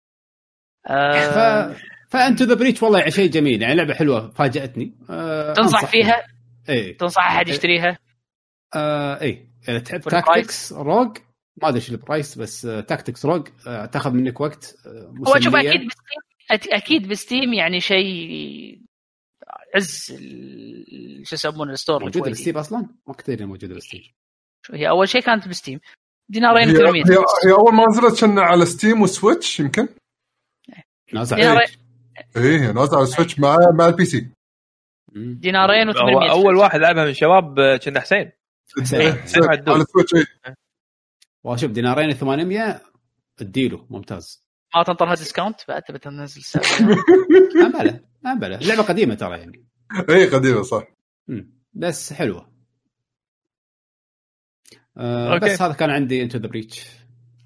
ف آه ف Into the Breach والله يعني شيء جميل يعني لعبة حلوة فاجأتني. آه تنصح فيها؟ إيه. تنصح أحد يشتريها؟ آه إيه. إذا تحب؟ tactics rogue ما أدري إيش ال price بس tactics rogue آه تأخذ منك وقت آه هو شوف. أكيد ب Steam أكيد ب Steam يعني شيء عز ال- شو يسمونه ال store موجوده. بال Steam أصلا؟ ما كنت ادري إنها موجوده بال Steam هي؟ أول شيء كانت ب Steam. دينارين هي, و800 هي, هي أول ما نزلت كنا على Steam و Switch يمكن. نازل. دينارين عليك. إيه هي نازلة على Switch مع مع ال PC. دينارين هو و800 أول واحد لعبها من الشباب كنا حسين. حسين. إيه،. على Switch إيه. واشوف دينارين 800 اديله ممتاز. ما تنطرها discount بعد تبي تنزل السعر ما بلا ما بلا لعبه قديمة ترى يعني. إيه قديمة صح. بس حلوة. آه okay. بس هذا كان عندي Into the Breach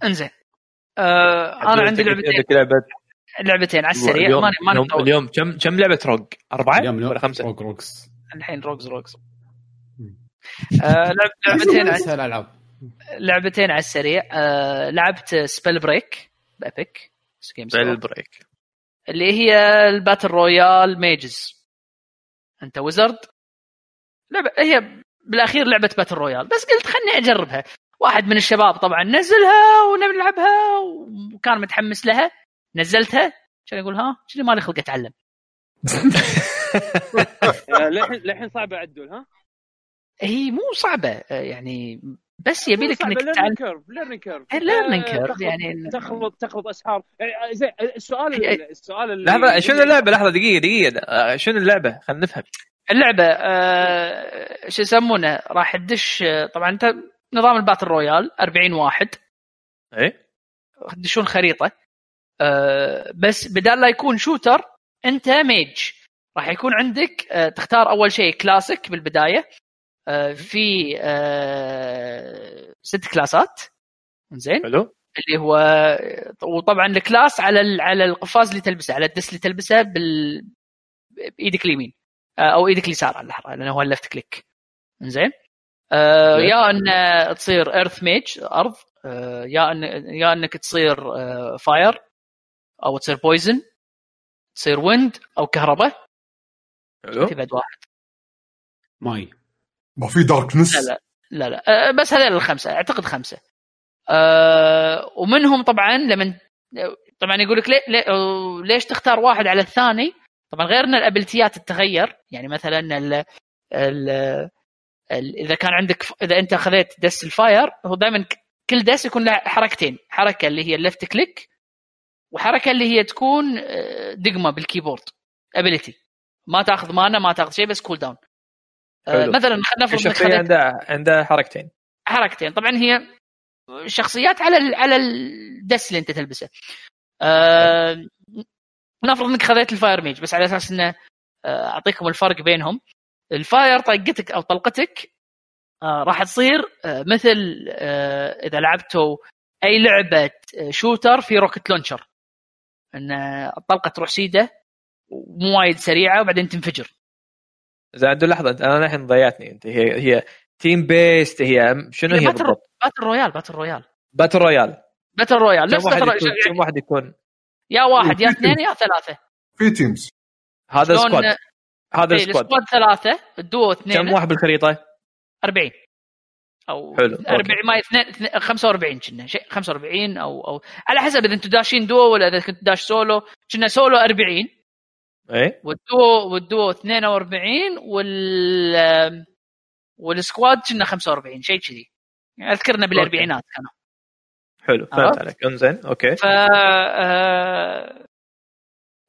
انزين. آه أنا عندي لعبتين. لعبة؟ لعبتين على السريع. اليوم ماني ماني اليوم. اليوم كم كم لعبة روج؟ أربعة اليوم ولا خمسة؟ روك روكس الحين روكس روكس مم. آه لعب لعبتين على العاب لعبتين على السريع. آه لعبت سبيل بريك بابيك بل بريك اللي هي الباتل رويال ميجز. أنت ويزرد؟ لعبه هي بالأخير لعبة باتل رويال بس قلت خلني أجربها. واحد من الشباب طبعا نزلها ونبي نلعبها وكان متحمس لها. نزلتها. كان يقول ها شنو مالي خلق أتعلم؟ آه، للحين للحين صعبة عدول ها؟ هي مو صعبة آه، يعني بس يبي لك إنك learning تتعلم curve learning curve learning curve يعني تخلط تخلط أسحار يعني زين السؤال هي- السؤال اللي لحظة شنو اللعبة؟ لحظة دقيقة دقيقة. آه، شنو اللعبة؟ خلينا نفهم. اللعبة آه شو يسمونه؟ راح تدش آه، طبعا أنت نظام ال battle royale 40 واحد. إيه. تدشون خريطة. آه بس بدال لا يكون shooter أنت mage راح يكون عندك آه تختار أول شيء كلاسيك بالبداية. آه في آه ست class ات. زين حلو. اللي هو وطبعا ال class على على القفاز اللي تلبسه على الدس اللي تلبسه بال بإيدك اليمين آه، أو إيدك اليسار على الأحرى لأنه هو ال left click. زين آه. يا أن تصير earth mage أرض. آه يا أن يا أنك تصير آه fire أو تصير poison تصير wind أو كهرباء. حلو. تبعد واحد. ماي؟ ما في darkness لا لا لا لا. آه، بس هذول الخمسة أعتقد خمسة. آه ومنهم طبعا لما طبعا يقول لك ليه ليه ليش تختار واحد على الثاني؟ طبعا غير إن ال ability ات تتغير. يعني مثلا ال ال ال إذا كان عندك إذا أنت خذيت دس ال fire هو دائما كل دس يكون له حركتين. حركة اللي هي ال left click وحركة اللي هي تكون آه، دقمة بالكيبورد. ability ما تأخذ mana ما تأخذ شيء بس cooldown حلو. مثلا خلينا نفرض إنك خذيت عندها عندها حركتين. حركتين. طبعا هي شخصيات على ال- على الدس اللي أنت تلبسه. آه نفرض إنك خذيت ال fire mage بس على أساس إنه آه، أعطيكم الفرق بينهم. ال fire طقتك أو طلقتك آه راح تصير آه مثل آه إذا لعبتوا أي لعبة آه، shooter في rocket launcher. إن آه، الطلقة تروح سيدة ومو وايد سريعة وبعدين تنفجر. زين عدول لحظة أنا الحين ضيعتني. أنت هي هي team based هي شنو هي battle بالضبط؟ battle royale battle royale battle royale battle royale كم نفس واحد battle يكون royale كم واحد يكون؟ يا واحد يا اثنين يا ثلاثة. في teams هذا ال squad هذا إيه، ال squad ثلاثة الدو اثنين. كم واحد بالخريطة؟ 40 أو حلو، okay. 40 ما اثنين اثنين- 45 كنا. شيء 45 أو أو على حسب إذا أنتم داشين دو ولا إذا كنت داش سولو كنا سولو 40 إيه؟ وال duo وال duo 42 وال وال squad كنا 45 شيء كذي. أذكرنا بالأربعينات كانوا. حلو؟ فهمت عليك. إنزين okay. ف آه،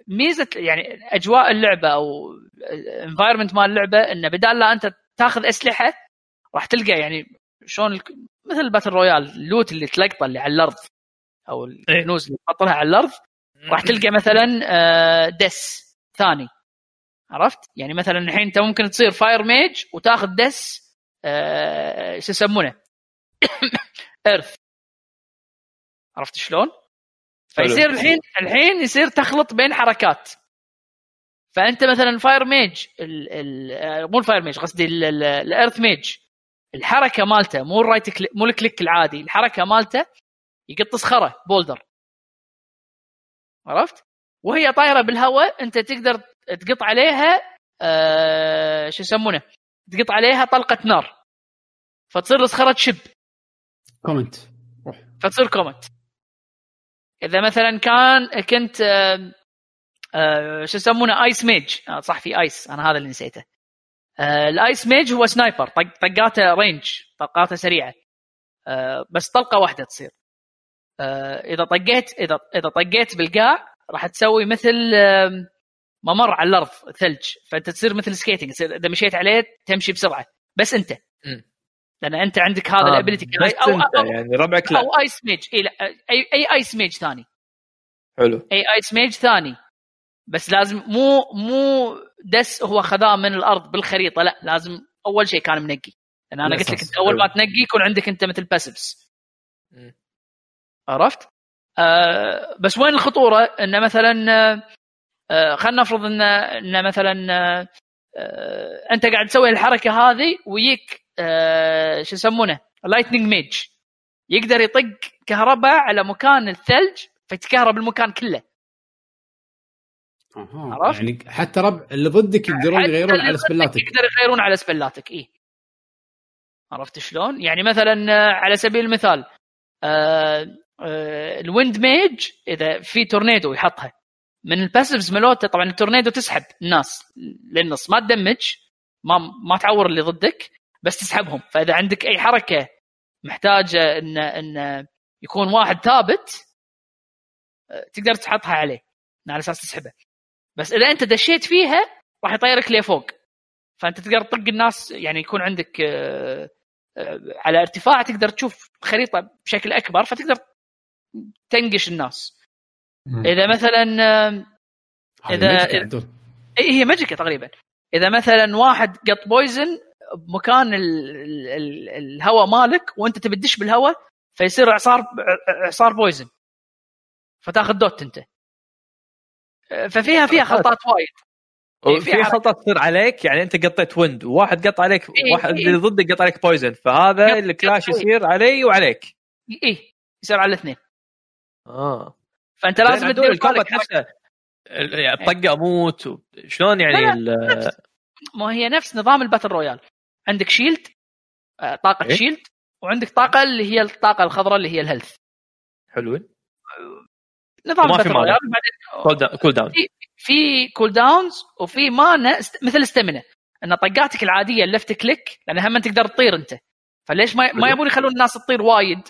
ميزة يعني أجواء اللعبة أو environment مال اللعبة إنه بدال لا أنت تاخذ أسلحة راح تلقى يعني شلون مثل ال battle royale ال loot اللي تلقطه اللي على الأرض أو الكنوز اللي تحطها على الأرض راح تلقى مثلا آه، دس. ثاني عرفت؟ يعني مثلا الحين أنت ممكن تصير fire mage وتاخذ دس آه، شو يسمونه؟ earth عرفت شلون؟ فيصير. الحين الحين يصير تخلط بين حركات فأنت مثلا fire mage ال ال آه، مو ال fire mage قصدي ال- ال- ال earth mage الحركة مالته مو ال right click مو ال click العادي الحركة مالته يقط صخرة boulder عرفت؟ وهي طايرة بالهواء أنت تقدر تقط عليها آه شو يسمونه؟ تقط عليها طلقة نار. فتصير الصخرة تشب. comet. روح. فتصير comet. إذا مثلا كان كنت آه، آه، شو يسمونه؟ ice mage آه، صح في ice أنا هذا اللي نسيته. آه، ال ice mage هو sniper طق طقاته range طلقاته سريعة. آه، بس طلقة واحدة تصير. آه، إذا طقيت إذا إذا طقيت بالقاع راح تسوي مثل ممر على الأرض ثلج. فأنت تصير مثل skating إذا مشيت عليه تمشي بسرعة. بس أنت. لأن أنت عندك هذا آه، ال ability بس أو أنت أو, يعني ربعك لا. أو ice mage إي لا اي أي ice mage ثاني. حلو. أي ice mage ثاني. بس لازم مو مو دس هو خذاه من الأرض بالخريطة لا. لازم أول شيء كان منقي. لأن أنا قلت لك. أنت أول ما. تنقي يكون عندك أنت مثل مم. عرفت؟ آه بس وين الخطورة؟ انه مثلا آه، خلينا نفرض إن إن مثلا آه أنت قاعد تسوي الحركة هذه آه شو يسمونه؟ lightning mage يقدر يطق كهرباء على مكان الثلج فيتكهرب المكان كله عرفت؟ يعني حتى حتى اللي ضدك يقدرون يغيرون على spell اتك يقدر يغيرون على spell اتك اي عرفت شلون؟ يعني مثلا على سبيل المثال آه ال wind mage إذا في تورنيدو يحطها. من ال passives مالوته طبعا التورنيدو تسحب الناس للنص. ما ت damage ما ما تعور اللي ضدك بس تسحبهم. فإذا عندك أي حركة محتاجة ان إن يكون واحد ثابت آه، تقدر تحطها عليه. على أساس تسحبه. بس إذا أنت دشيت فيها راح يطيرك لفوق. فأنت تقدر تطق الناس يعني يكون عندك آه، آه، على ارتفاع تقدر تشوف الخريطه بشكل أكبر فتقدر تنقش الناس. إذا مثلا عدول. إي هي Magicka تقريبا إذا مثلا واحد قط poison بمكان ال- ال- ال- الهواء مالك وأنت تبي تدش بالهواء فيصير إعصار إعصار poison فتاخذ دوت أنت ففيها فيها خلطات وايد في. خلطه تصير عليك يعني أنت قطيت wind وواحد قط عليك إيه، واحد إيه. اللي ضدك قط عليك poison فهذا ال clash يصير علي وعليك إي يصير على الاثنين آه. فأنت لازم تدير ال combat نفسه يعني طقة أموت و- شلون يعني ال- ما هي نفس نظام ال battle royale. عندك shield آه، طاقة إيه؟ shield وعندك طاقة اللي هي الطاقة الخضراء اللي هي ال health حلوين. نظام وما في ال battle mana. cool down- في cool downs وفي mana. مثل stamina إن طقاتك العادية ال left click لأن هم تقدر تطير أنت. فليش ما, ما يبون يخلون الناس تطير وايد.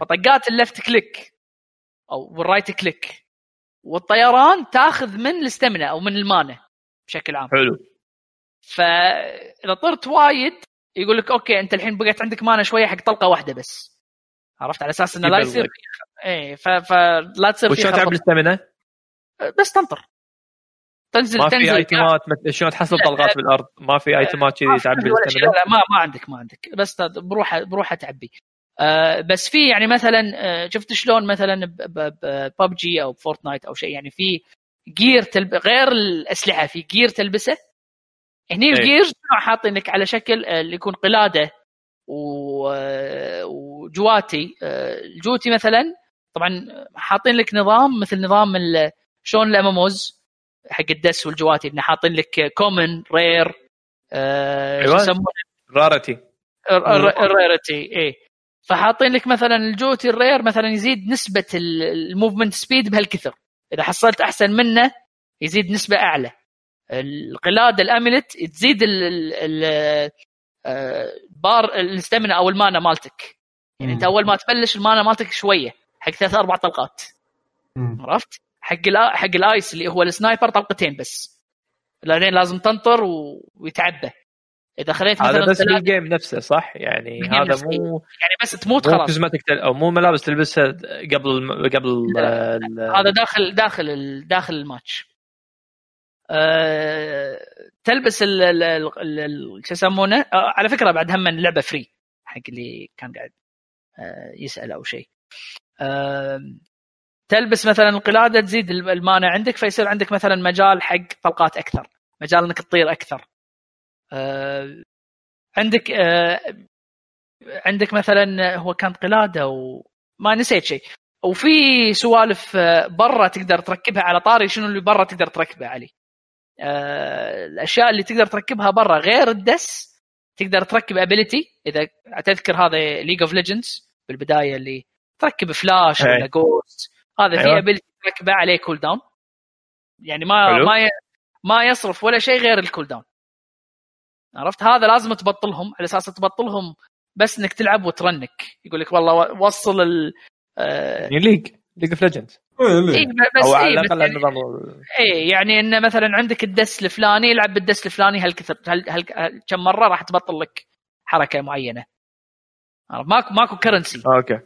فطقات ال left click أو ال right click. والطيران تاخذ من ال stamina أو من ال mana بشكل عام. حلو. فإذا طرت وايد يقول لك okay أنت الحين بقت عندك mana شوية حق طلقة واحدة بس. عرفت؟ على أساس إنه لا يصير ف... فلا تصير في وشلون تعمل خربطة. ال stamina؟ بس تنطر. تنزل ما في تنزل item ات مثل شلون تحصل طلقات بالأرض؟ ما في item ات ما كذي في تعبي لا ما ما عندك ما عندك. بس بروحها بروحها تعبي. بس في يعني مثلا آه شفت شلون مثلا ببجي أو Fortnite أو شيء يعني في gear تلب... غير الأسلحة في gear تلبسه. هني إيه. ال gear شنو حاطين لك على شكل آه، اللي يكون قلاده و... آه، وجواتي. آه، الجوتي مثلا طبعا حاطين لك نظام مثل نظام ال- شلون الاماموز حق الدس والجواتي إنه حاطين لك common rare آه. يسمونه؟ rarity ال rarity إيه. فحاطين لك مثلا الجوتي ال rare مثلا يزيد نسبة ال movement speed بهالكثر. إذا حصلت أحسن منه يزيد نسبة أعلى. القلاده ال amulet تزيد ال ال ال آه، أو ال mana مالتك. يعني أنت أول ما تبلش ال mana مالتك شوية حق ثلاث أربع طلقات. عرفت؟ حق حق ال ice اللي هو ال sniper طلقتين بس. بعدين لازم تنطر ويتعبى. إذا خليت هذا مثلا بس ثلاث بال game نفسه صح؟ يعني هذا نفسه. مو يعني بس تموت مو خلاص. cosmetic تل... أو مو ملابس تلبسها قبل قبل لا. ال- هذا داخل داخل ال- داخل الماتش. أه تلبس ال ال- ال- ال- ال- شو يسمونه؟ آه، على فكرة بعد هم اللعبة free حق اللي كان قاعد أه يسأل أو شيء. أه تلبس مثلا القلادة تزيد الم- ال mana عندك فيصير عندك مثلا مجال حق طلقات أكثر مجال إنك تطير أكثر. أه عندك أه عندك مثلا هو كانت قلاده وما نسيت شيء وفي سوالف آه، برا تقدر تركبها على طاري شنو اللي برا تقدر تركبه علي آه، الأشياء اللي تقدر تركبها برا غير الدس تقدر تركب ability إذا تذكر هذا League of Legends بالبداية اللي تركب فلاش إيه. ولا ghost هذا في. ability تركبه عليه cool down يعني ما حلو. ما ما يصرف ولا شيء غير ال cool down عرفت؟ هذا لازم تبطلهم على أساس تبطلهم بس إنك تلعب وت rank. يقول لك والله وصل ال آه، يعني League League of Legends. إيه، إيه بس أو على إيه الأقل يعني, النظام إيه يعني انه مثلا عندك الدس الفلاني العب بالدس الفلاني هالكثر هل, هل, هل كم مرة راح تبطل لك حركة معينة؟ عرفت؟ ماكو ماكو currency okay.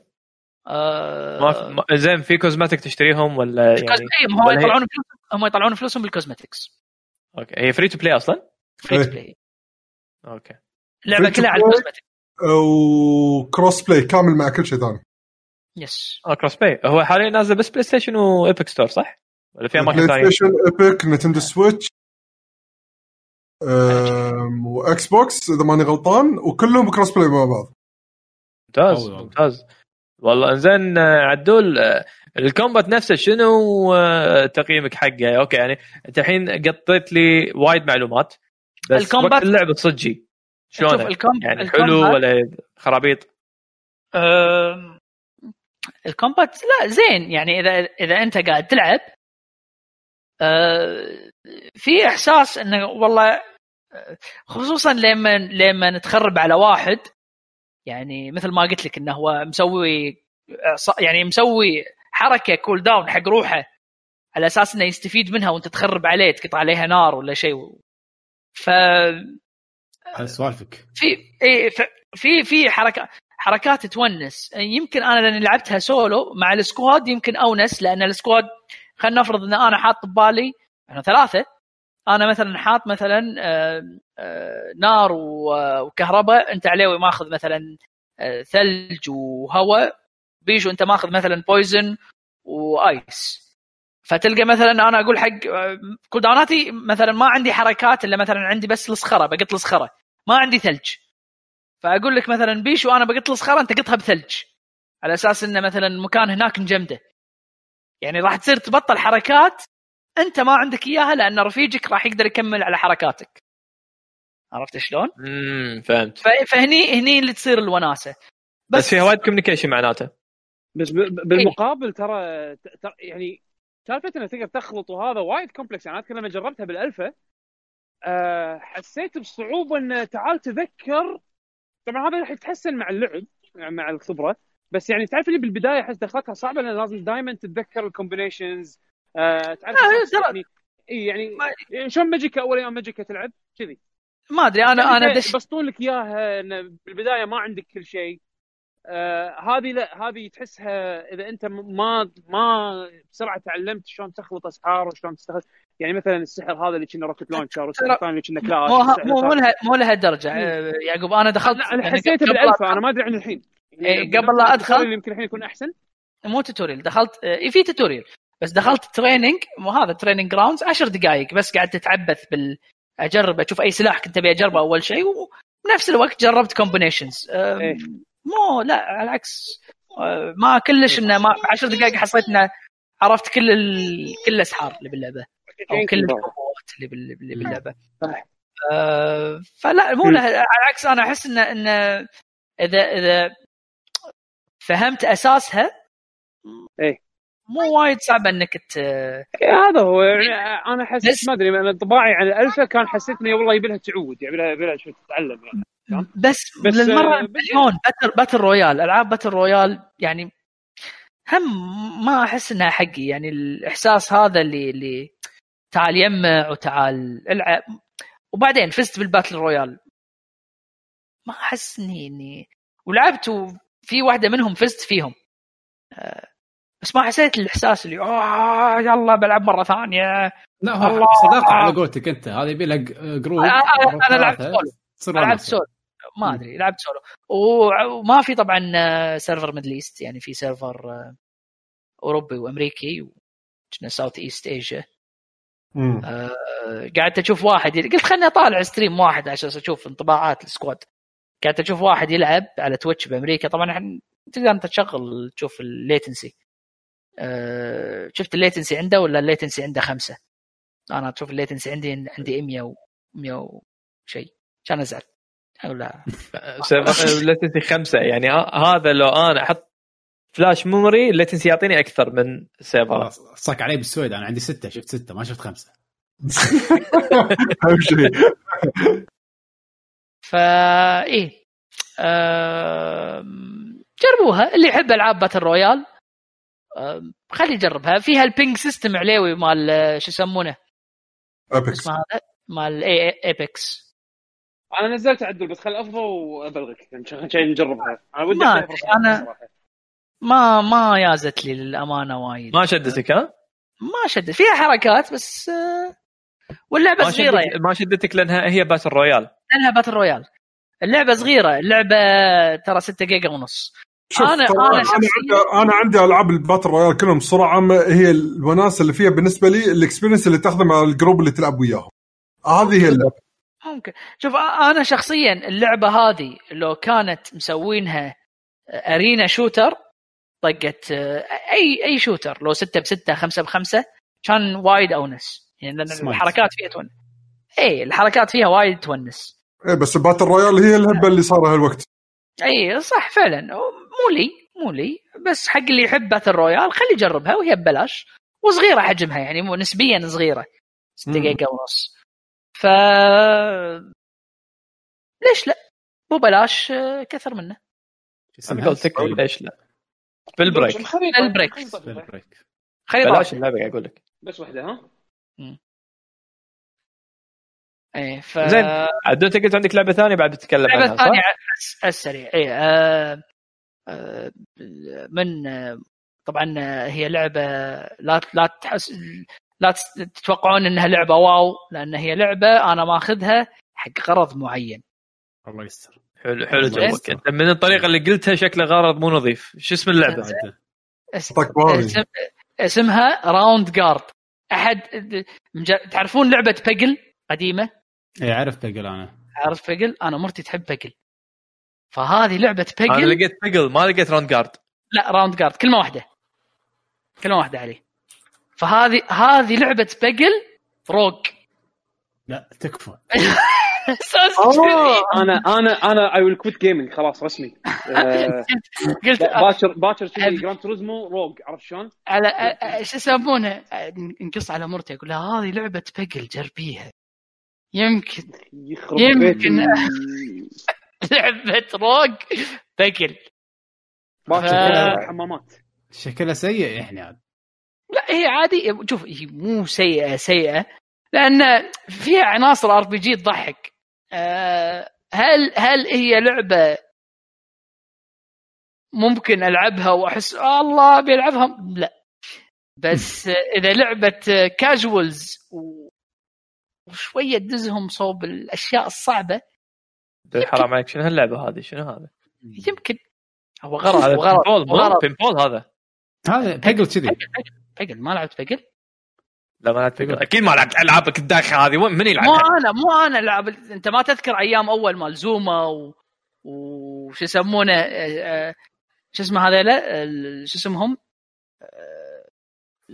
آه ما زين في cosmetic تشتريهم ولا يعني؟ هم يطلعون فلوسهم هم يطلعون فلوسهم بال cosmetics okay. هي free to play أصلا؟ free. to play okay. اللعبه كلها على play. ال cosmetics و cross play كامل مع كل شيء ثاني. yes آه cross play هو حاليا نازل بس PlayStation و Epic Store صح؟ ولا في أماكن Play ثانية؟ Station Epic Nintendo Switch و Xbox إذا ماني غلطان وكلهم cross play مع بعض. ممتاز. ممتاز. والله إنزين آه، عدول آه، ال combat نفسه شنو آه، تقييمك حقه؟ okay يعني انت الحين قطيت لي وايد معلومات. بس ال combat- وقت اللعب صجي؟ الكوم يعني ال combat- حلو ولا خرابيط؟ آم، ال combat لا زين يعني اذا إذا أنت قاعد تلعب آه، في إحساس إنه والله خصوصا لما لما تخرب على واحد يعني مثل ما قلت لك إنه هو مسوي يعني مسوي حركة cool down حق روحه على أساس إنه يستفيد منها وأنت تخرب عليه تقطع عليها نار ولا شيء ف هذا سوالفك. في اي في في حركات حركات تونس. يمكن أنا لأني لعبتها سولو مع ال squad يمكن أونس لأن ال squad خلينا نفرض إن أنا حاط ببالي إحنا ثلاثة. أنا مثلا حاط مثلا آه، آه، نار وكهرباء أنت عليوي ماخذ مثلا آه، ثلج وهواء. بيجو أنت ماخذ مثلا poison و ice فتلقى مثلا أنا أقول حق cooldown اتي مثلا ما عندي حركات إلا مثلا عندي بس الصخرة بقط الصخرة. ما عندي ثلج. فأقول لك مثلا بيشو أنا بقط الصخرة أنت قطها بثلج. على أساس انه مثلا مكان هناك نجمده يعني راح تصير تبطل حركات أنت ما عندك إياها لأن رفيجك راح يقدر يكمل على حركاتك. عرفت شلون؟ امم فهمت. فهني هني اللي تصير الوناسة. بس, بس فيها وايد communication معناته. بس بالمقابل ترى ت- ترى يعني سالفة انك تقدر تخلط وهذا وايد complex يعني اذكر لما جربتها بالالفا أه حسيت بصعوبة إن تعال تذكر. طبعا هذا راح يتحسن مع اللعب يعني مع الخبرة. بس يعني تعرف اللي بالبداية أحس دخلتها صعبة لأن لازم دائما تتذكر ال combinations أه تعرف ترى- يعني إي يعني يعني شلون Magicka أول أيام Magicka تلعب؟ كذي. ما أدري أنا يعني أنا دش بسطون لك إياها بالبداية ما عندك كل شيء. آه هذه لا هذه تحسها إذا أنت ما ما بسرعة تعلمت شلون تخلط اسحار وشلون تستخدم يعني مثلا السحر هذا اللي كنا rocket launcher والسحر الثاني اللي كنا كلاش مو مو لها مو لها درجة. آه، يعقوب أنا دخلت لا أنا يعني حسيته بالالفا أنا ما أدري عن الحين. إيه، قبل لا اللي يمكن الحين يكون أحسن. مو tutorial دخلت آه، في tutorial بس دخلت training مو هذا training grounds 10 دقائق بس قعدت أتعبث بال أجرب أشوف أي سلاح كنت أبي أجربه أول شيء وبنفس الوقت جربت combinations إيه. مو لا على العكس. آه، ما كلش إنه ما 10 دقائق حسيت إنه عرفت كل ال... كل الأسحار اللي باللعبة. أو كل ال combo ات اللي بال- اللي باللعبة. آه، فلا مو له على العكس أنا أحس إنه إنه إذا إذا فهمت أساسها إيه. مو وايد صعب انك ت... هذا هو. يعني أنا بس- حسيت ما أدري أنا انطباعي عن الالفا كان حسيت انه والله يبي لها تعود يبي لها يبي لها شوي تتعلم يعني بس, بس، للمرة المليون battle, battle royale ألعاب battle royale يعني هم ما أحس إنها حقي يعني الإحساس هذا اللي اللي تعال يمع وتعال العب. وبعدين فزت بال battle royale ما أحس اني اني ولعبت وفي واحدة منهم فزت فيهم. آه، بس ما حسيت الإحساس اللي اوه يلا بلعب مرة ثانية. لا هو الله. صداقة على قولتك أنت. هذا يبي لك group أنا أنا- لعبت سولو لعبت. سولو ما أدري لعبت سولو وما في طبعا server Middle East يعني في server أوروبي وأمريكي كنا South East Asia مم. قعدت أشوف واحد قلت خليني أطالع stream واحد عشان أشوف انطباعات ال squad. قعدت أشوف واحد يلعب على Twitch بأمريكا. طبعا إحنا تقدر أنت تشغل تشوف ال latency شفت ال latency عنده ولا ال latency عنده خمسة؟ أنا أشوف ال latency عندي عندي 100 و 100 وشيء كان أزعل. أقول لا. latency خمسة. يعني ه- هذا لو أنا أحط flash memory ال latency يعطيني أكثر من خلاص صك علي بالسويد. أنا عندي ستة. شفت ستة. ما شفت خمسة. اهم شيء. فا إيه. جربوها. اللي يحب ألعاب battle royale آم، خليه يجربها. فيها ال ping system عليوي مال آه، شو يسمونه؟ Apex مال اي Apex أنا نزلت عدل بس خل أفضل وأبلغك. عشان شيء نجربها. أنا ودي ما صراحة. ما ما يازت لي للأمانة وايد. ما شدتك ها؟ ما شدت. فيها حركات بس آه، واللعبة ما صغيرة يعني. شدتك ما شدتك لأنها هي battle royale لأنها battle royale اللعبة صغيرة. اللعبة ترى 6 جيجا ونص. شوف أنا أنا, شخصياً- عندي أنا عندي ألعاب ال battle royale كلهم بصوره عامه هي الوناسه اللي فيها بالنسبة لي ال experience اللي تاخذه مع ال group اللي تلعب وياهم. هذه هي اللعبة. ممكن شوف أنا شخصيا اللعبة هذه لو كانت مسوينها arena shooter طقت آه، اي أي shooter لو 6 ب 6 5 ب 5 كان وايد أونس. يعني لأن سمعت. الحركات فيها تونس اي الحركات فيها وايد تونس. إيه بس ال battle royale هي الهبة اللي صار هالوقت. اي صح فعلا. مو لي مو لي. بس حق اللي يحب battle royale خليه يجربها وهي ببلاش. وصغيرة حجمها يعني مو نسبيا صغيرة. 6 مم. جيجا ونص. ف ليش لا؟ مو بلاش كثر منه. قلت لك ليش لا؟ بالبريك الخريطة- البريك. الخريطة. بالبريك خلي بلاش بلاش اللعبة قاعد أقول لك. بس واحدة ها؟ إيه ف زين عدو انت قلت عندك لعبة ثانية بعد بتتكلم عنها الثانية صح؟ على الس- على السريع اي آه آه من طبعا آه، هي لعبة لا لا تحس لا تتوقعون إنها لعبة wow لأن هي لعبة أنا ماخذها حق غرض معين الله يستر حلو حلو. جوك أنت من الطريقة اللي قلتها شكله غرض مو نظيف شو اسم اللعبة؟ بعد اس- طق باري. اسم اسمها Roundguard أحد تعرفون لعبة Peggle قديمة اي عرفت بقول أنا. عارف بيجل؟ أنا مرتي تحب بيجل. فهذه لعبة أنا بيجل لقيت بيجل ما لقيت راوند جارد. لا راوند جارد. كلمة واحدة. كلمة واحدة عليه فهذه هذه لعبة بيجل روج لا تكفى. آه أنا أنا أنا اي ويل كويت جيمنج خلاص رسمي. آه، قلت باكر باكر أبي. جراند توريزمو روج. عرفت شلون؟ على شو يسمونه؟ نقص على مرتي أقول لها هذه لعبة بيجل جربيها. يمكن يخرب يمكن. لعبة rogue puzzle باكر ف- حمامات. شكلها سيء يعني عاد لا هي عادي شوف هي مو سيئة سيئة. لأن فيها عناصر RPG تضحك. أه، هل هل هي لعبة ممكن ألعبها وأحس آه الله بيلعبها؟ لا. بس إذا لعبة كاجوالز وشوية تدزهم صوب الأشياء الصعبة. حرام عليك شنو هاللعبة هذه؟ شنو هذا؟ يمكن هو غرض هذا؟ مو وغرض بينبول هذا. هذا بقل كذي. بقل ما لعبت بقل لا ما لعبت بينبول أكيد ما لعبت ألعابك الداخل هذه. وين- من مو يلعبها؟ أنا مو أنا لعب أنت ما تذكر أيام أول مال زوما و... وش يسمونه آه، آه، شو اسمه هذيلا؟ ال- شو اسمهم؟ آه،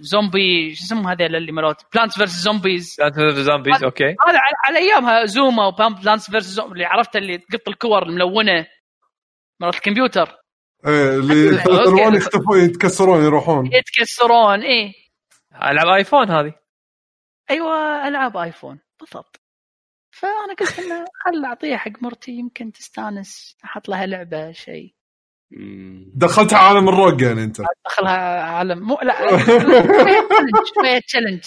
زومبي شو اسمهم هذيلا اللي مالوت Plants vs. Zombies Zombies okay. هذا على, على أيامها Zuma و Plants vs. Zombie اللي عرفت اللي تقط الكور الملونة مالت الكمبيوتر. إيه اللي okay. ثلاث الوان يختفون يتكسرون يروحون. يتكسرون إيه. ألعاب iPhone هذه. أيوه ألعاب iPhone بالضبط. فأنا قلت إنه خل أعطيها حق مرتي يمكن تستانس أحط لها لعبة شيء. دخلتها عالم ال rogue يعني انت. ادخلها عالم. مو لا. شوية challenge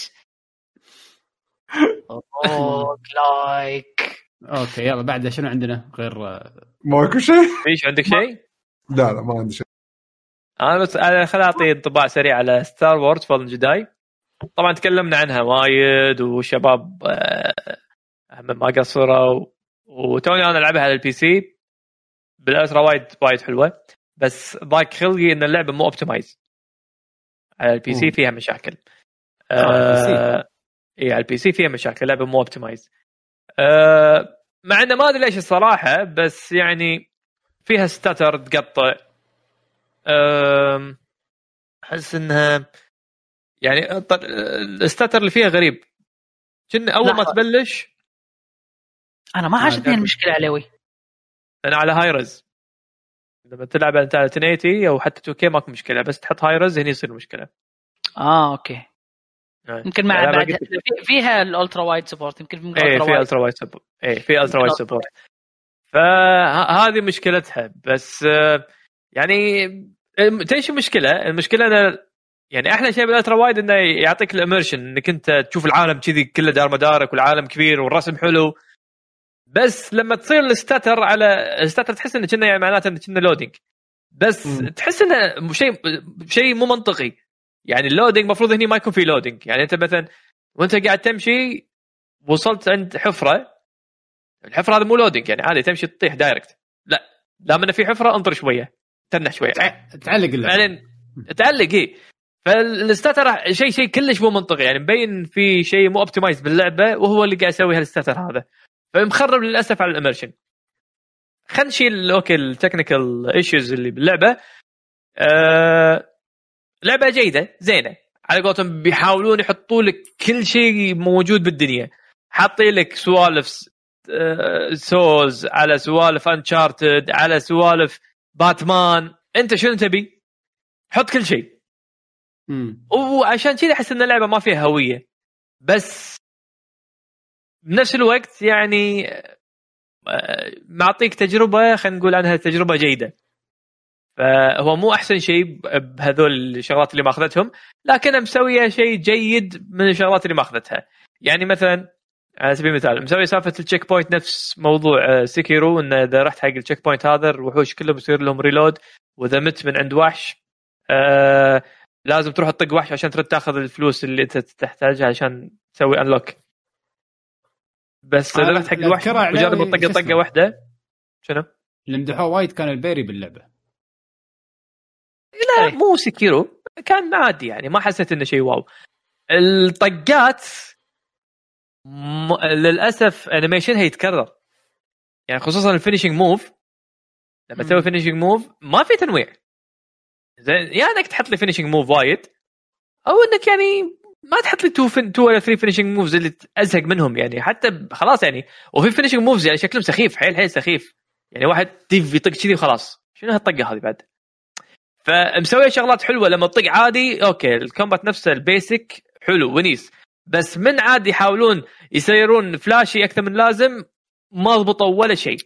roguelike okay يلا بعد شنو عندنا غير؟ ماكو شيء؟ إيش عندك شيء؟ لا لا ما عندي شيء. أنا بس أنا خل اعطي انطباع سريع على Star Wars Fallen Jedi طبعا تكلمنا عنها وايد وشباب آه، ما قصروا وتوني أنا ألعبها على ال PC بالاسرى وايد وايد حلوة بس ضاق خلقي إن اللعبة مو optimized على ال PC. فيها مشاكل آه، على ال P. آه، اي على ال PC فيها مشاكل اللعبة مو optimized آه، مع إنه ما أدري ليش الصراحة بس يعني فيها stutter تقطع أحس إنها يعني ال stutter اللي فيها غريب كنا أول ما. تبلش أنا ما عجبني. المشكلة علوي أنا على high res لما تلعب انت على 1080 أو حتى 2K ماكو مشكلة بس تحط high res هني يصير مشكلة. آه okay. يعني يمكن مع بعد فيها ال ultra wide support يمكن في إيه الترا وايد سبورت إيه في ultra wide support فهذه مشكلتها. بس آه، يعني تدري شو المشكلة؟ المشكلة أنا يعني أحلى شيء بال ultra wide إنه يعطيك ال immersion إنك أنت تشوف العالم كذي كله دار مدارك والعالم كبير والرسم حلو. بس لما تصير ال stutter على ال stutter تحس انه كنا يعني معناته انه كنا loading بس مم. تحس إنه شيء شيء مو منطقي. يعني ال loading المفروض هني ما يكون في loading يعني أنت مثلا وأنت قاعد تمشي وصلت عند حفرة. الحفرة هذا مو loading يعني عادي تمشي تطيح direct لا دام انه في حفرة انطر شوية تنح شوية. تع- تعلق اللعبة. بعدين تعلق اي فال stutter شيء شيء كلش مو منطقي. يعني مبين في شيء مو optimized باللعبة وهو اللي قاعد يسوي هال stutter هذا. فمخرب للأسف على ال immersion خلينا نشيل okay ال technical issues اللي باللعبة. آه لعبة جيدة زينة. على قولتهم بيحاولون يحطوا لك كل شيء موجود بالدنيا. حاطين لك سوالف آه، Souls على سوالف Uncharted على سوالف باتمان. أنت شنو تبي؟ حط كل شيء. وعشان كذا أحس إن اللعبة ما فيها هوية. بس بنفس الوقت يعني آه، معطيك تجربة خلينا نقول عنها تجربة جيدة. فهو مو أحسن شيء بهذول الشغلات اللي ماخذتهم لكنها مسوية شيء جيد من الشغلات اللي ماخذتها. يعني مثلا على سبيل المثال مسوي سالفة ال checkpoint نفس موضوع آه، Sekiro انه إذا رحت حق ال checkpoint هذا الوحوش كلهم يصير لهم reload وإذا مت من عند وحش آه لازم تروح تطق وحش عشان ترد تاخذ الفلوس اللي أنت تحتاجها عشان تسوي unlock بس رحت حق الوحش مجرد ما طقه اسمه؟ واحدة شنو؟ اللي مدحوه وايد كان ال parry باللعبة لا إيه. مو Sekiro كان عادي يعني ما حسيت إنه شيء wow الطقات م... للأسف animation ها يتكرر يعني خصوصا ال finishing move لما. تسوي finishing move ما في تنويع زين يا إنك تحط لي finishing move وايد أو إنك يعني ما تحط لي two fin two ولا three finishing moves اللي أزهق منهم يعني. حتى خلاص يعني. وفي finishing moves يعني شكلهم سخيف حيل حيل سخيف. يعني واحد تيف يطق كذي وخلاص. شنو هالطقة هذه بعد؟ فمسوي شغلات حلوة. لما تطق عادي okay ال combat نفسه ال basic حلو و nice. بس من عاد يحاولون يسيرون flashy أكثر من لازم ما ضبطوا ولا شيء.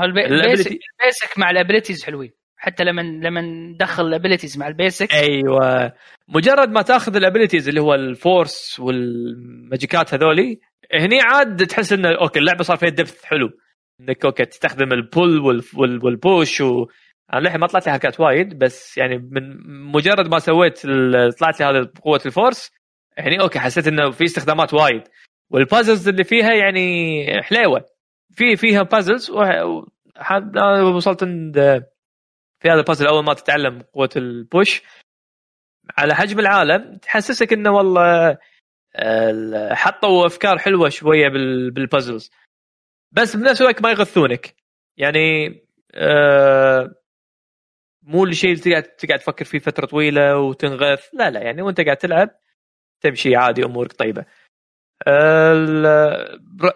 البيسك البيسك مع الابيلتيز حلوين. حتى لما لما ندخل ال abilities مع ال basic أيوه. مجرد ما تاخذ ال abilities اللي هو ال force والماجيكات هذولي هني عاد تحس ان okay اللعبة صار فيها depth حلو. إنك okay تستخدم ال pull وال push و أنا للحين ما طلعت لي حركات وايد بس يعني من مجرد ما سويت طلعت لي هذا قوة force هني okay حسيت إنه في استخدامات وايد. وال puzzles اللي فيها يعني حليوة. في فيها puzzles وصلت عند في هذا البازل أول ما تتعلم قوة ال push. على حجم العالم تحسسك إنه والله ال- حطوا أفكار حلوة شوية بال- بال puzzles بس بنفس الوقت ما يغثونك. يعني آه مو الشيء اللي تقعد تقعد تفكر فيه فترة طويلة وتنغث. لا لا يعني وأنت قاعد تلعب تمشي عادي أمورك طيبة.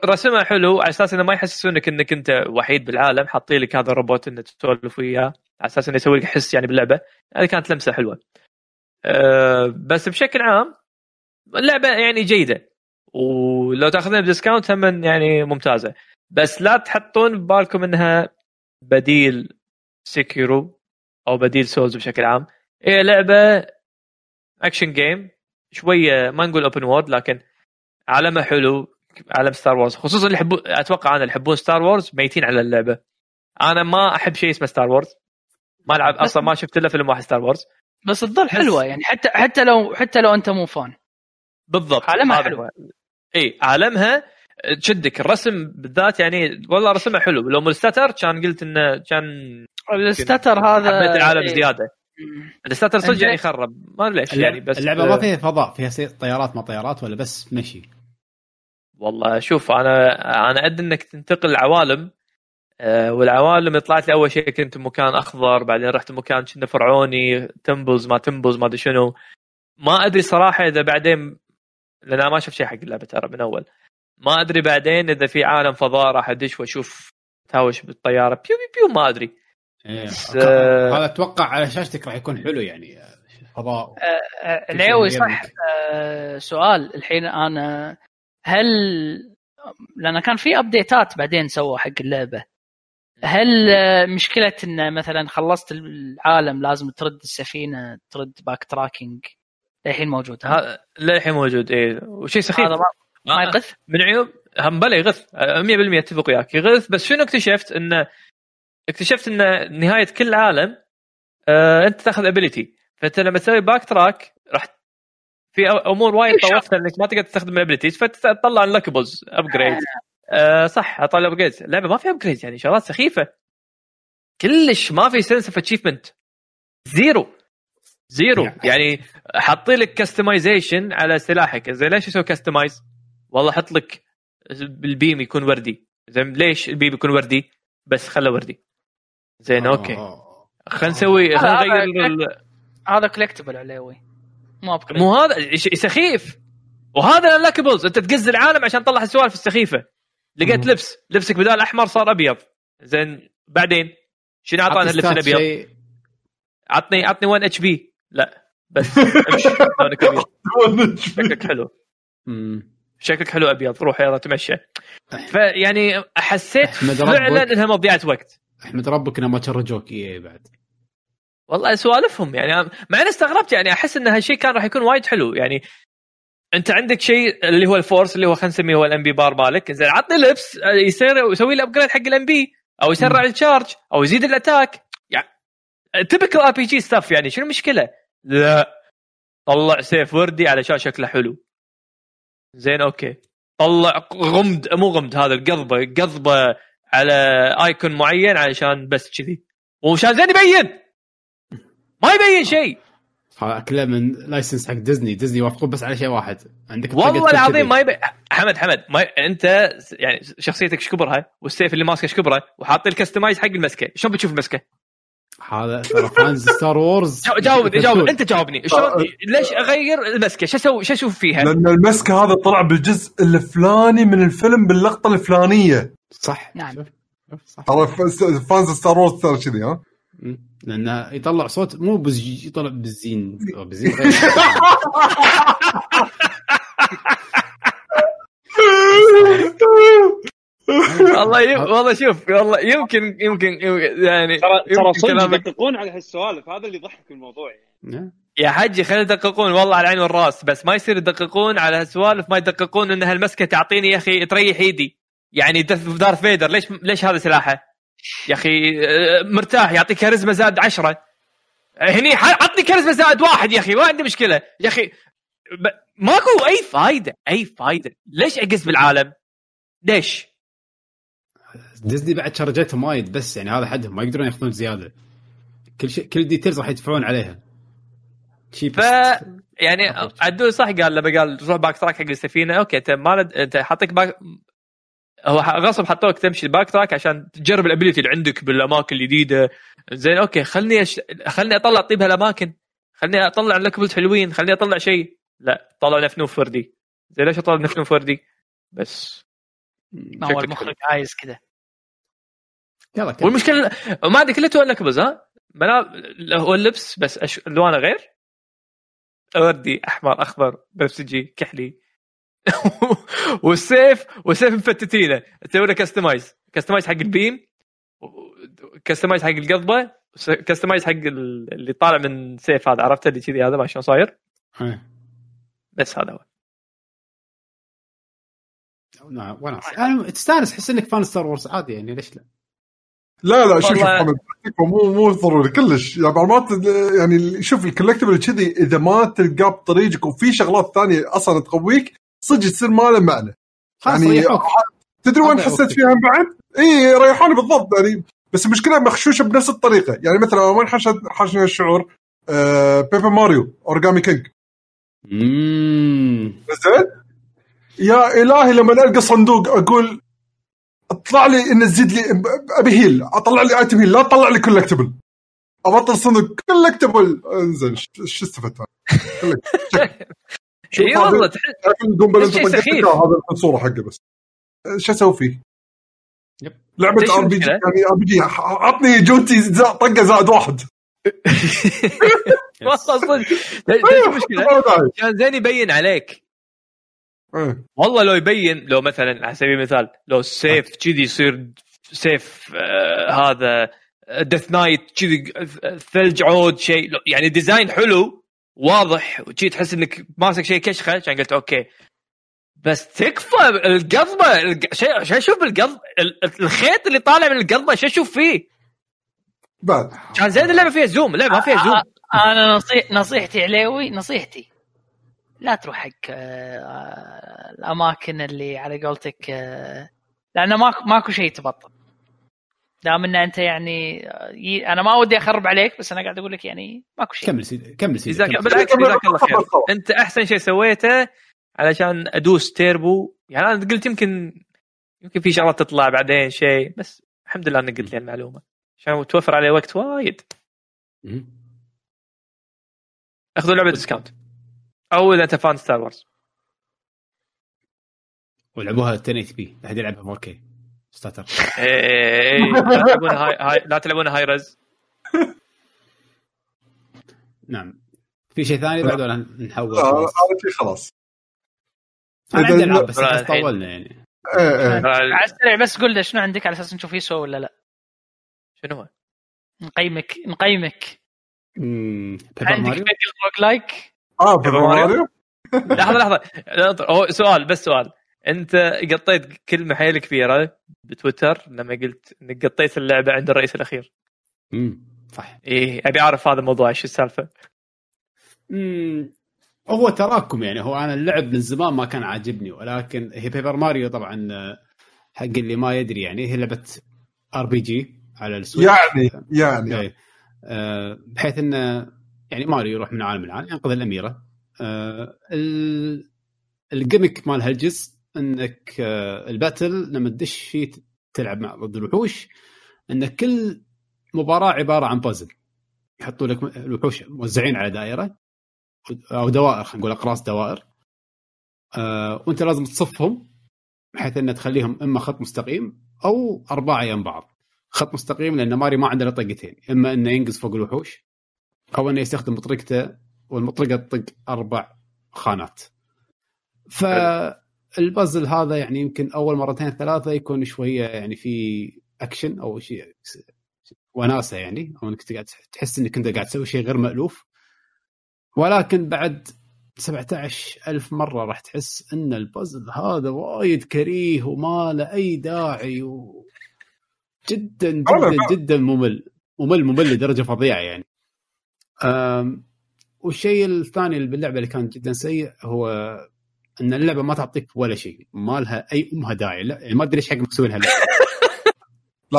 رسمها حلو على أساس إنه ما يحسسونك إنك أنت وحيد بالعالم حاطين لك هذا الروبوت انك تسولف وياه. على أساس إنه يسوي لك حس يعني باللعبة. هذه كانت لمسة حلوة. أه بس بشكل عام اللعبة يعني جيدة. ولو تأخذونها بديسكاونت هم يعني ممتازة. بس لا تحطون ببالكم إنها بديل Sekiro أو بديل Souls بشكل عام. هي لعبة action game. شوية ما نقول open world لكن عالمها حلو عالم Star Wars خصوصا اللي يحبون أتوقع أنا اللي يحبون Star Wars ميتين على اللعبة. أنا ما أحب شيء اسمه Star Wars ما العب أصلا ما شفت إلا فيلم واحد Star Wars بس تظل حلوة يعني حتى حتى لو حتى لو أنت مو fan. بالضبط. عالمها حلو. إي عالمها تشدك. الرسم بالذات يعني والله رسمها حلو. لو ملستتر كان قلت إنه كان الستاتر هذا حبيت العالم إيه. زيادة. الستاتر صدق. يعني يخرب ما أدري ليش يعني بس اللعبة ما فيها فضاء فيها طيارات ما طيارات ولا بس مشي. والله شوف أنا أنا أدري إنك تنتقل العوالم والعوالم طلعت لي أول شيء كنت بمكان أخضر بعدين رحت مكان كنا فرعوني تمبلز ما تمبلز ما أدري شنو. ما أدري صراحة إذا بعدين لأن أنا ما شفت شيء حق اللعبة ترى من أول. ما أدري بعدين إذا في عالم فضاء راح أدش وأشوف تهاوش بالطيارة. بيو بيو بيو ما أدري. إيه. بس، آه، هذا أتوقع على شاشتك راح يكون حلو يعني آه، فضاء آه، العيوي صح. آه، سؤال الحين أنا هل لأن كان في ابديتات بعدين سووا حق اللعبة. هل آه، مشكلة إن مثلا خلصت العالم لازم ترد السفينة ترد باك تراكنج للحين موجود؟ ها؟ للحين موجود إيه. وشيء سخيف. هذا ما ما آه، يغث؟ من عيوب هم بلا يغث. آه، 100% أتفق وياك. يغث بس شنو اكتشفت؟ انه اكتشفت إن نهاية كل عالم آه أنت تأخذ ability فأنت لما تسوي back track راح في أمور وايد طوفتها إنك ما تقدر تستخدم ال abilities فتطلع unlockables upgrade آه صح اطلع upgrade اللعبه ما فيها upgrade يعني شغلات سخيفة. كلش ما في sense of achievement zero zero يعني. حاطين لك customization على سلاحك. زين ليش أسوي customize؟ والله حط لك ال beam يكون وردي. زين ليش ال beam يكون وردي؟ بس خله وردي. زين okay. آه. خلينا نسوي خلينا نغير هذا collectible عليوي مو مو هذا سخيف. وهذا ال unlockables أنت تقز العالم عشان تطلع السوالف السخيفة. لقيت. لبس. لبسك بدال أحمر صار أبيض. زين بعدين؟ شنو أعطانا عطني اللبس الأبيض؟ شيء- عطني عطني 1 HP لا بس أمشي. لونك ابيض شكلك حلو. شكلك حلو أبيض. روح يلا تمشى. فيعني حسيت فعلا. إنها مضيعة وقت. أحمد ربك إنه ما charge وك اي بعد. والله سوالفهم يعني. مع إني استغربت يعني أحس ان هالشيء كان راح يكون وايد حلو. يعني انت عندك شيء اللي هو ال force اللي هو خلينا نسميه هو ال MP bar مالك. زين عطني لبس يصير يسوي لي upgrade حق ال MP أو يسرع ال charge أو يزيد ال attack يعني typical RPG stuff يعني شنو المشكلة؟ لا. طلع سيف وردي علشان شكله حلو. زين okay. طلع غمد مو غمد هذا القضبة قضبة على icon معين علشان بس كذي. ومشان زين يبين! ما يبين شيء. كله من license حق ديزني ديزني يوافقون بس على شيء واحد عندك والله العظيم. ما يبين حمد حمد ما ي... أنت يعني شخصيتك إيش كبرها والسيف اللي ماسكه إيش كبره وحاط الكستمايز حق المسكة شلون بتشوف المسكة؟ هذا ترى فانز ستار وورز جاوب جاوب جاوب أنت جاوبني شلون آه. ليش أغير المسكة؟ شو أسوي شو أشوف فيها؟ لأن المسكة هذا طلع بالجزء الفلاني من الفيلم باللقطة الفلانية صح نعم. صح ترى فانز ستار وورز ترى كذي ها. لأنه يطلع صوت مو بز يطلع بزين أو بزين غير. والله يم... والله شوف والله يمكن يمكن, يمكن يعني ترى ترى صدق يدققون على هالسوالف هذا اللي يضحك الموضوع يعني نعم. يا حجي خلينا يدققون والله على العين والراس بس ما يصير يدققون على هالسوالف ما يدققون إن هالمسكة تعطيني يا أخي تريح إيدي يعني دارث فيدر ليش ليش هذا سلاحه؟ يا أخي آه، مرتاح يعطيك كاريزما زاد عشرة هني عطني كاريزما زاد واحد يا أخي ما عندي مشكلة يا أخي. ماكو أي فايدة أي فايدة ليش أقز بالعالم؟ ليش؟ ديزني بعد charge تهم وايد بس يعني هذا حدهم ما يقدرون ياخذون زيادة كل شيء كل details راح يدفعون عليها ف يعني عدول صح قال لما قال روح back track حق السفينة okay أنت ما. أنت حاطك back هو غصب حطوك تمشي back track عشان تجرب ال ability اللي عندك بالأماكن الجديدة. زين okay خلني أش... خلني أطلع طيب هالأماكن. خلني أطلع unlockables حلوين خلني أطلع شيء. لا طلع نفنوف وردي زين ليش أطلع نفنوف وردي بس. ما هو المخرج عايز كذا يلا كمل. والمشكلة ما عندي كله تو لكبلز ها؟ ملا هو اللبس بس أش... الوانه غير. وردي أحمر أخضر بنفسجي كحلي. والسيف والسيف مفتتينه تسوي له كستمايز كستمايز حق البيم كستمايز حق القضبة كستمايز حق ال- اللي طالع من سيف هذا. عرفت؟ اللي كذي هذا ما شلون صاير؟ إيه. بس هذا هو. نعم وناس أنا تستانس تحس إنك fan Star Wars عادي يعني ليش لا؟ لا لا شوف والله- مو مو ضروري كلش. يعني بعض المرات يعني شوف ال collectible كذي إذا ما تلقاه بطريقك وفي شغلات ثانية أصلا تقويك صدق تصير ما له معنى. يعني تدري وين حسيت. فيها بعد؟ إي ريحوني بالضبط يعني بس المشكلة مخشوشه بنفس الطريقة. يعني مثلا وين حشت حشني الشعور؟ آه Paper Mario Origami King اممم زين؟ يا إلهي لما ألقى صندوق أقول اطلع لي ان تزيد لي أبي هيل أطلع لي item heal لا تطلع لي collectible أبطل صندوق collectible أنزين ش- شو استفدت اي والله تحس سخيف. هذا الصورة حقه بس شو أسوي فيه؟ Yep. لعبة RPG؟ يعني RPG عطني جوتي زا- طقة زائد واحد والله صدق ليش المشكلة؟ كان زين يبين عليك إيه. والله لو يبين لو مثلا على سبيل المثال لو السيف كذي يصير سيف آه هذا Death Knight كذي ثلج عود شيء يعني design حلو واضح وشي تحس إنك ماسك شيء كشخة عشان قلت okay. بس تكفى القضبة الق- شيء شو أشوف بالقضب ال- الخيط اللي طالع من القضبة شو أشوف فيه؟ بعد. كان زين اللعبة فيها zoom اللعبة ما فيها zoom. أنا نصيح نصيحتي عليوي نصيحتي. لا تروح حق آه، الأماكن اللي على قولتك آه، لأنه ماكو ماكو شيء تبطل دام إن أنت يعني آه، أنا ما ودي أخرب عليك بس أنا قاعد أقول لك يعني ماكو شيء. كمل سيدي كمل سيدي جزاك كمل. بالعكس جزاك الله خير. أنت أحسن شيء سويته علشان أدوس تيربو. يعني أنا قلت يمكن يمكن في شغلات تطلع بعدين شيء بس الحمد لله انك قلت لي المعلومة. عشان توفر عليه وقت وايد. أخذوا لعبة discount أو إذا أنت fan Star Wars ولعبوها 1080 p. أحد يلعبها؟ 4K stutter إيه، لا تلعبون هاي, هاي لا تلعبون هاي رز نعم. في شيء ثاني بعد ولا نحول؟ آه، خلاص؟ أنا عندي ألعاب بس. طولنا يعني. إيه إيه. على السريع بس قول لنا شنو عندك على أساس نشوف يسوى ولا لا؟ شنو هو؟ نقيمك نقيمك. عندك like آه Paper Mario؟ Mario لحظة لحظة. سؤال بس سؤال. انت قطيت كلمة حيل كبيرة بتويتر لما قلت انك قطيت اللعبة عند الرئيس الأخير. مم، صح. إيه أبي أعرف هذا الموضوع إيش السالفة؟ مم، هو تراكم يعني هو أنا اللعب من زمان ما كان عاجبني ولكن هي Paper Mario طبعا آه، حق اللي ما يدري يعني هي لعبة RPG على ال Switch. يعني يعني. إيه. آه، بحيث إنه يعني ماريو يروح من عالم لعالم ينقذ الأميرة. آه، ال- ال gimmick مال هالجزء انك آه، ال battle لما تدش فيه تلعب مع ضد الوحوش ان كل مباراة عبارة عن بازل يحطوا لك الوحوش موزعين على دائرة أو دوائر خلينا نقول أقراص دوائر آه، وأنت لازم تصفهم بحيث ان تخليهم إما خط مستقيم أو اربعه يم بعض. خط مستقيم لأن ماري ما عنده إلا طقتين إما إنه ينقز فوق الوحوش أو إنه يستخدم مطرقته والمطرقة تطق أربع خانات. فالبازل هذا يعني يمكن أول مرتين ثلاثة يكون شوية يعني في اكشن أو شيء وناسة يعني أو إنك قاعد تحس إنك أنت قاعد تسوي شيء غير مألوف ولكن بعد 17 ألف مرة راح تحس أن البازل هذا وايد كريه وما له أي داعي و... جدا جدا. جدا ممل ممل ممل لدرجة فظيعة يعني. والشيء الثاني اللي باللعبة اللي كان جدا سيء هو أن اللعبة ما تعطيك ولا شيء ما لها أي أمها داعي لا يعني ما أدري إيش حق مسوي لها اللعبة. لا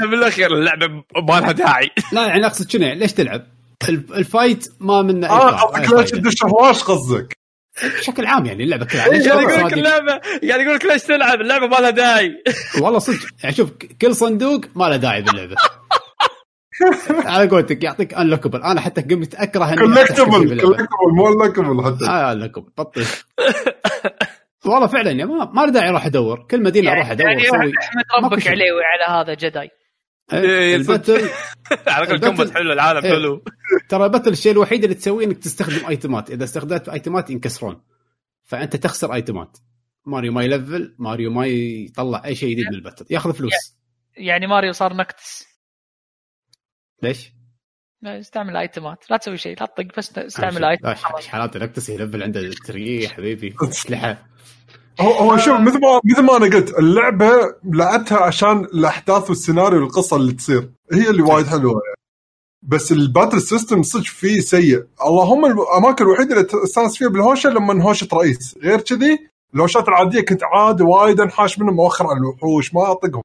لا بالأخير اللعبة ما لها داعي. لا يعني أقصد شنو؟ يعني ليش تلعب؟ ال f- ال fight ما منه آه قصدك ليش. تدش هواش قصدك. بشكل عام يعني اللعبة كلها ليش قاعد يقول لك؟ اللعبة قاعد يقول لك ليش تلعب؟ اللعبة ما لها داعي. والله صدق يعني شوف كل صندوق ما له داعي باللعبة. على قولتك يعطيك unlockable أنا حتى قمت أكره إني collectible. collectible مو unlockable حتى. آه unlockable بطل والله فعلا يعني ما ما له داعي أروح أدور. كل مدينه أروح أدور يعني أحمد ربك. عليه على هذا جداي. إيه، ال battle على قول combat حلو العالم إيه. حلو. ترى ال battle الشيء الوحيد اللي تسويه إنك تستخدم item ات إذا استخدمت item ات ينكسرون. فأنت تخسر item ات Mario ما يلفل ماريو ما يطلع أي شيء جديد بال battle ياخذ فلوس. يعني ماريو صار نكتس. ليش؟ لا، استعمل item ات لا تسوي شيء لا تطق بس استعمل لا ايتم ش- إيش حالات نكتس يلفل عنده تري يا حبيبي اسلحه هو هو شوف مثل ما مثل ما أنا قلت اللعبه لعبتها عشان الاحداث والسيناريو والقصة اللي تصير هي اللي وايد حلوة يعني بس الباتل سيستم صدق فيه سيء اللهم الاماكن الوحيده اللي استانس فيها بالهوشه لما هوشه رئيس غير كذي الهوشات العاديه كنت عاد وايد انحاش منهم اوخر عن الوحوش ما اطقهم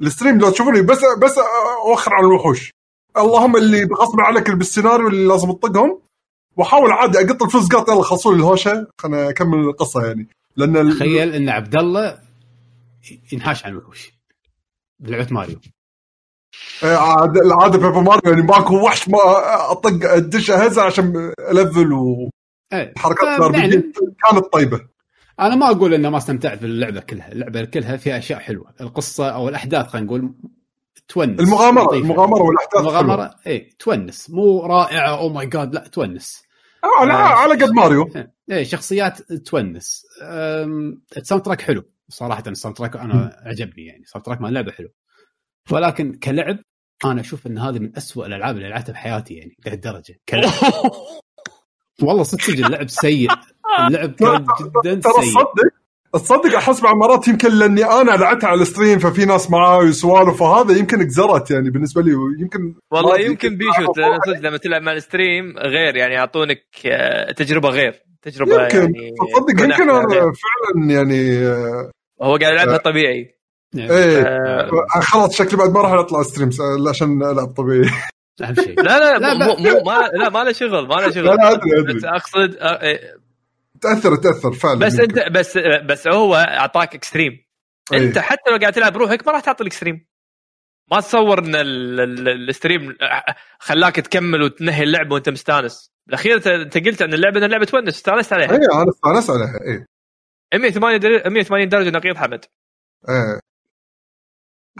الستريم لو تشوفوني بس بس اوخر عن الوحوش اللهم اللي غصب عليك بالسيناريو اللي لازم تطقهم. واحاول عادي أقط الفلوس قط يلا خلصوا لي الهوشة. خلنا اكمل القصة يعني. لأن ال- تخيل إن عبد الله ينحاش عن الوحوش. بلعبه ماريو. إيه، عاد العادة Paper Mario يعني ماكو وحش ما أطق أدش اهزه عشان الفل وحركات إيه. الار يعني كانت طيبة. أنا ما أقول إنه ما استمتعت باللعبة كلها. اللعبة كلها فيها أشياء حلوة. القصة أو الأحداث خلينا نقول تونس. المغامرة لطيفة. المغامرة والأحداث. المغامرة اي تونس. مو رائعة أو my God لا تونس. آه، على على قد ماريو. إيه شخصيات تونس. ال soundtrack حلو. صراحة ال soundtrack أنا عجبني يعني. ال soundtrack مال اللعبة حلو. ولكن كلعب أنا أشوف إن هذه من أسوأ الألعاب اللي لعبتها بحياتي يعني لهالدرجة. كلعب. والله صدق اللعب سيء. اللعب كان جدا ترى سيء. تصدق أحس بعض مرات يمكن لأني أنا لعبتها على ال stream ففي ناس معاي وسوالف فهذا يمكن اقزرت يعني بالنسبة لي يمكن والله يمكن بيشو لأن صدق لما تلعب مع ال stream غير يعني يعطونك آه، تجربة غير تجربة يمكن. يعني تصدق يمكن أنا. فعلا يعني آه، هو قاعد يلعبها طبيعي. يعني إيه آه، آه، خلاص شكلي بعد ما راح أطلع stream عشان ألعب طبيعي. أهم شيء. لا لا لا، مو مو ما لا ما له شغل ما له شغل لا لا أدري بس ادري أقصد آه، إيه، تاثر تأثر فعلا بس. انت بس بس هو أعطاك extreme إيه. أنت حتى لو قاعد تلعب روحك ما راح تعطي ال extreme ما تصور إن ال- ال- ال stream خلاك تكمل وتنهي اللعبة وأنت مستانس. بالاخير انت قلت إن اللعبه إن اللعبة تونس. استانست عليها اي أنا استانس عليها اي 180 در- 180 درجة نقيض حمد. إيه.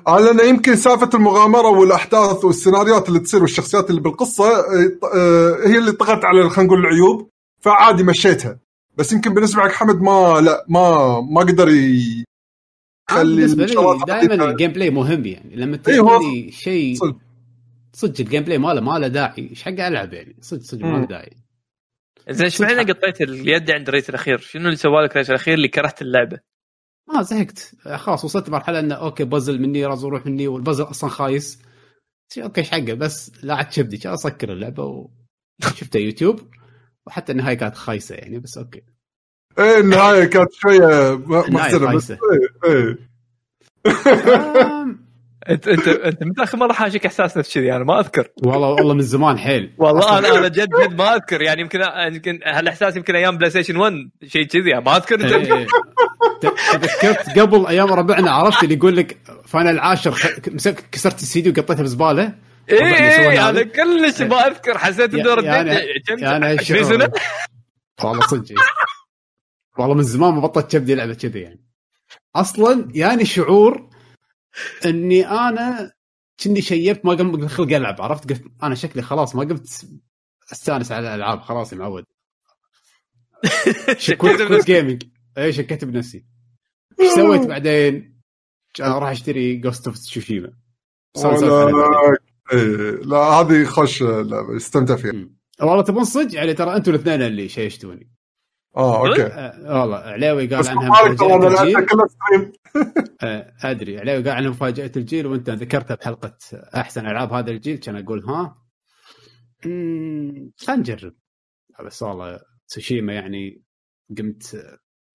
لأن يمكن سالفه المغامرة والأحداث والسيناريوهات اللي تصير والشخصيات اللي بالقصة آه، آه، هي اللي طغت على خلينا نقول العيوب فعادي مشيتها. بس يمكن بالنسبة حق حمد ما لا ما ما قدر يخلي بالنسبة الشغلات لي دائما. الجيم بلاي مهم يعني لما إيه، تجي شيء صدق. صدق ال gameplay ماله ما له داعي إيش حق ألعب يعني صدق صدق ما. له داعي زين إيش معنى قطيت اليد عند الريت الأخير؟ شنو اللي سوى لك الريت الأخير اللي كرهت اللعبة؟ ما زهقت خلاص وصلت مرحلة إنه okay puzzle مني راز يروح مني والبازل أصلا خايس okay إيش حقه بس لا عاد كان أسكر اللعبة وشفتها يوتيوب وحتى النهاية كانت خايسة يعني بس okay. إيه النهاية كانت شوية محزنة بس. إيه إيه. آم، أنت أنت أنت متى آخر مرة حاشك إحساس نفس كذي أنا ما أذكر. والله والله من زمان حيل. والله أنا أنا جد جد ما أذكر. يعني يمكن يمكن هالإحساس يمكن أيام PlayStation 1 شيء كذي يعني ما أذكر. إيه، إيه. تذكرت قبل أيام ربعنا عرفت اللي يقول لك Final العاشر كسرت السي دي وقطيته بزبالة؟ إيه هذا. أنا كلش ما أذكر حسيت إنه رديت يعني كم يعني 20 هالشعور. سنة والله صدق إيه. والله من زمان ما بطلت كبدي لعبة كذي يعني أصلا يعني شعور إني أنا كني شيبت ما قمت خلق ألعب عرفت قلت أنا شكلي خلاص ما قمت أستأنس على الألعاب خلاص يا معود شكيت بنفسك. gaming اي شكيت بنفسي إيش سويت بعدين؟ كان أروح أشتري Ghost of Tsushima ولا إيه لا هذه خوش لعبه استمتع فيها. والله تبون صدق؟ يعني ترى أنتم الاثنين اللي شيشتوني. آه okay. آه والله علاوي قال عنها الجيل. stream آه أدري علاوي قال عنها مفاجأة الجيل وأنت ذكرتها بحلقة أحسن ألعاب هذا الجيل كان أقول ها؟ خلينا نجرب. بس والله تسوشيما يعني قمت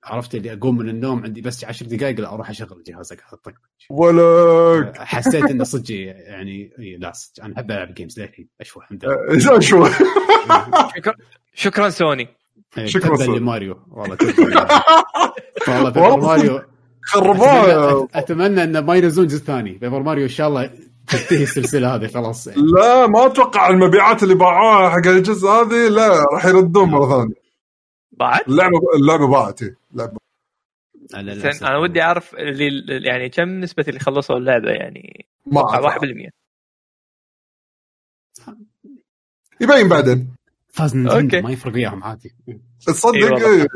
عرفت اللي أقوم من النوم عندي بس عشر دقائق لا أروح أشغل الجهاز أقعد أطق ولا حسيت إنه صدق يعني لا صدق. أنا أحب ألعب games للحين اشوى الحمد لله. شو. شكرا شكرا سوني. شكراً صدق. لماريو والله. والله Paper Mario خربوها. أتمنى- أتمنى انه ما ينزلون جزء ثاني. Paper Mario إن شاء الله تنتهي السلسلة هذه خلاص. يعني. لا ما أتوقع المبيعات اللي باعوها حق الجزء هذه لا راح يردون مرة ثانية. بعد اللعبة اللعبة باعت إيه، اللعبة. أنا ودي أعرف اللي يعني كم نسبة اللي خلصوا اللعبة يعني ما أعرف. 1% يبين بعدين فاز نينتندو. ما يفرق وياهم عادي تصدق إي والله. إيه.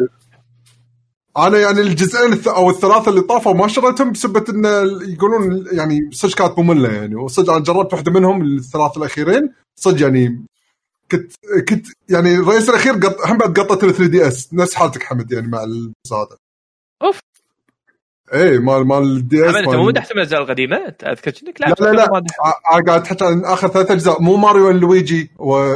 أنا يعني الجزئين أو الثلاثة اللي طافوا ما شريتهم بسبه إن يقولون يعني صدق كانت مملة يعني وصدق أنا جربت واحدة منهم الثلاث الأخيرين صدق يعني كنت كنت يعني الرئيس الأخير قط هم بعد قطت ال 3DS نفس حالتك حمد يعني مع هذا أوف. إيه مال مال ال DS حمد أنت مو مدحت من الاجزاء القديمة؟ انت أذكر انك لا لا لا قاعد تحكي عن آخر ثلاث أجزاء مو Mario Luigi و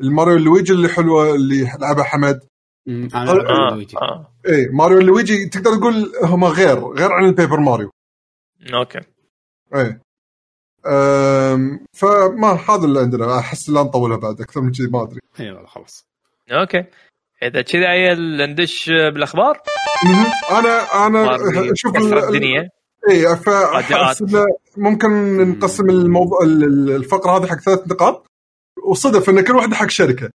ال Mario Luigi اللي حلوة اللي لعبها حمد. أمم، أنا آه. ألعب آه لويجي. آه. إيه Mario Luigi تقدر تقول هم غير غير عن ال Paper Mario. okay. إيه. فما هذا اللي عندنا. أحس لا نطولها بعد أكثر من كذي ما أدري. إي والله خلاص. okay. إذا كذا عيل ندش بالأخبار. أنا أنا ماري شوف الدنيا. إيه فاحس إنه ممكن نقسم الموضوع ال- ال- الفقرة هذه حق ثلاث نقاط. وصدف إن كل واحدة حق شركة.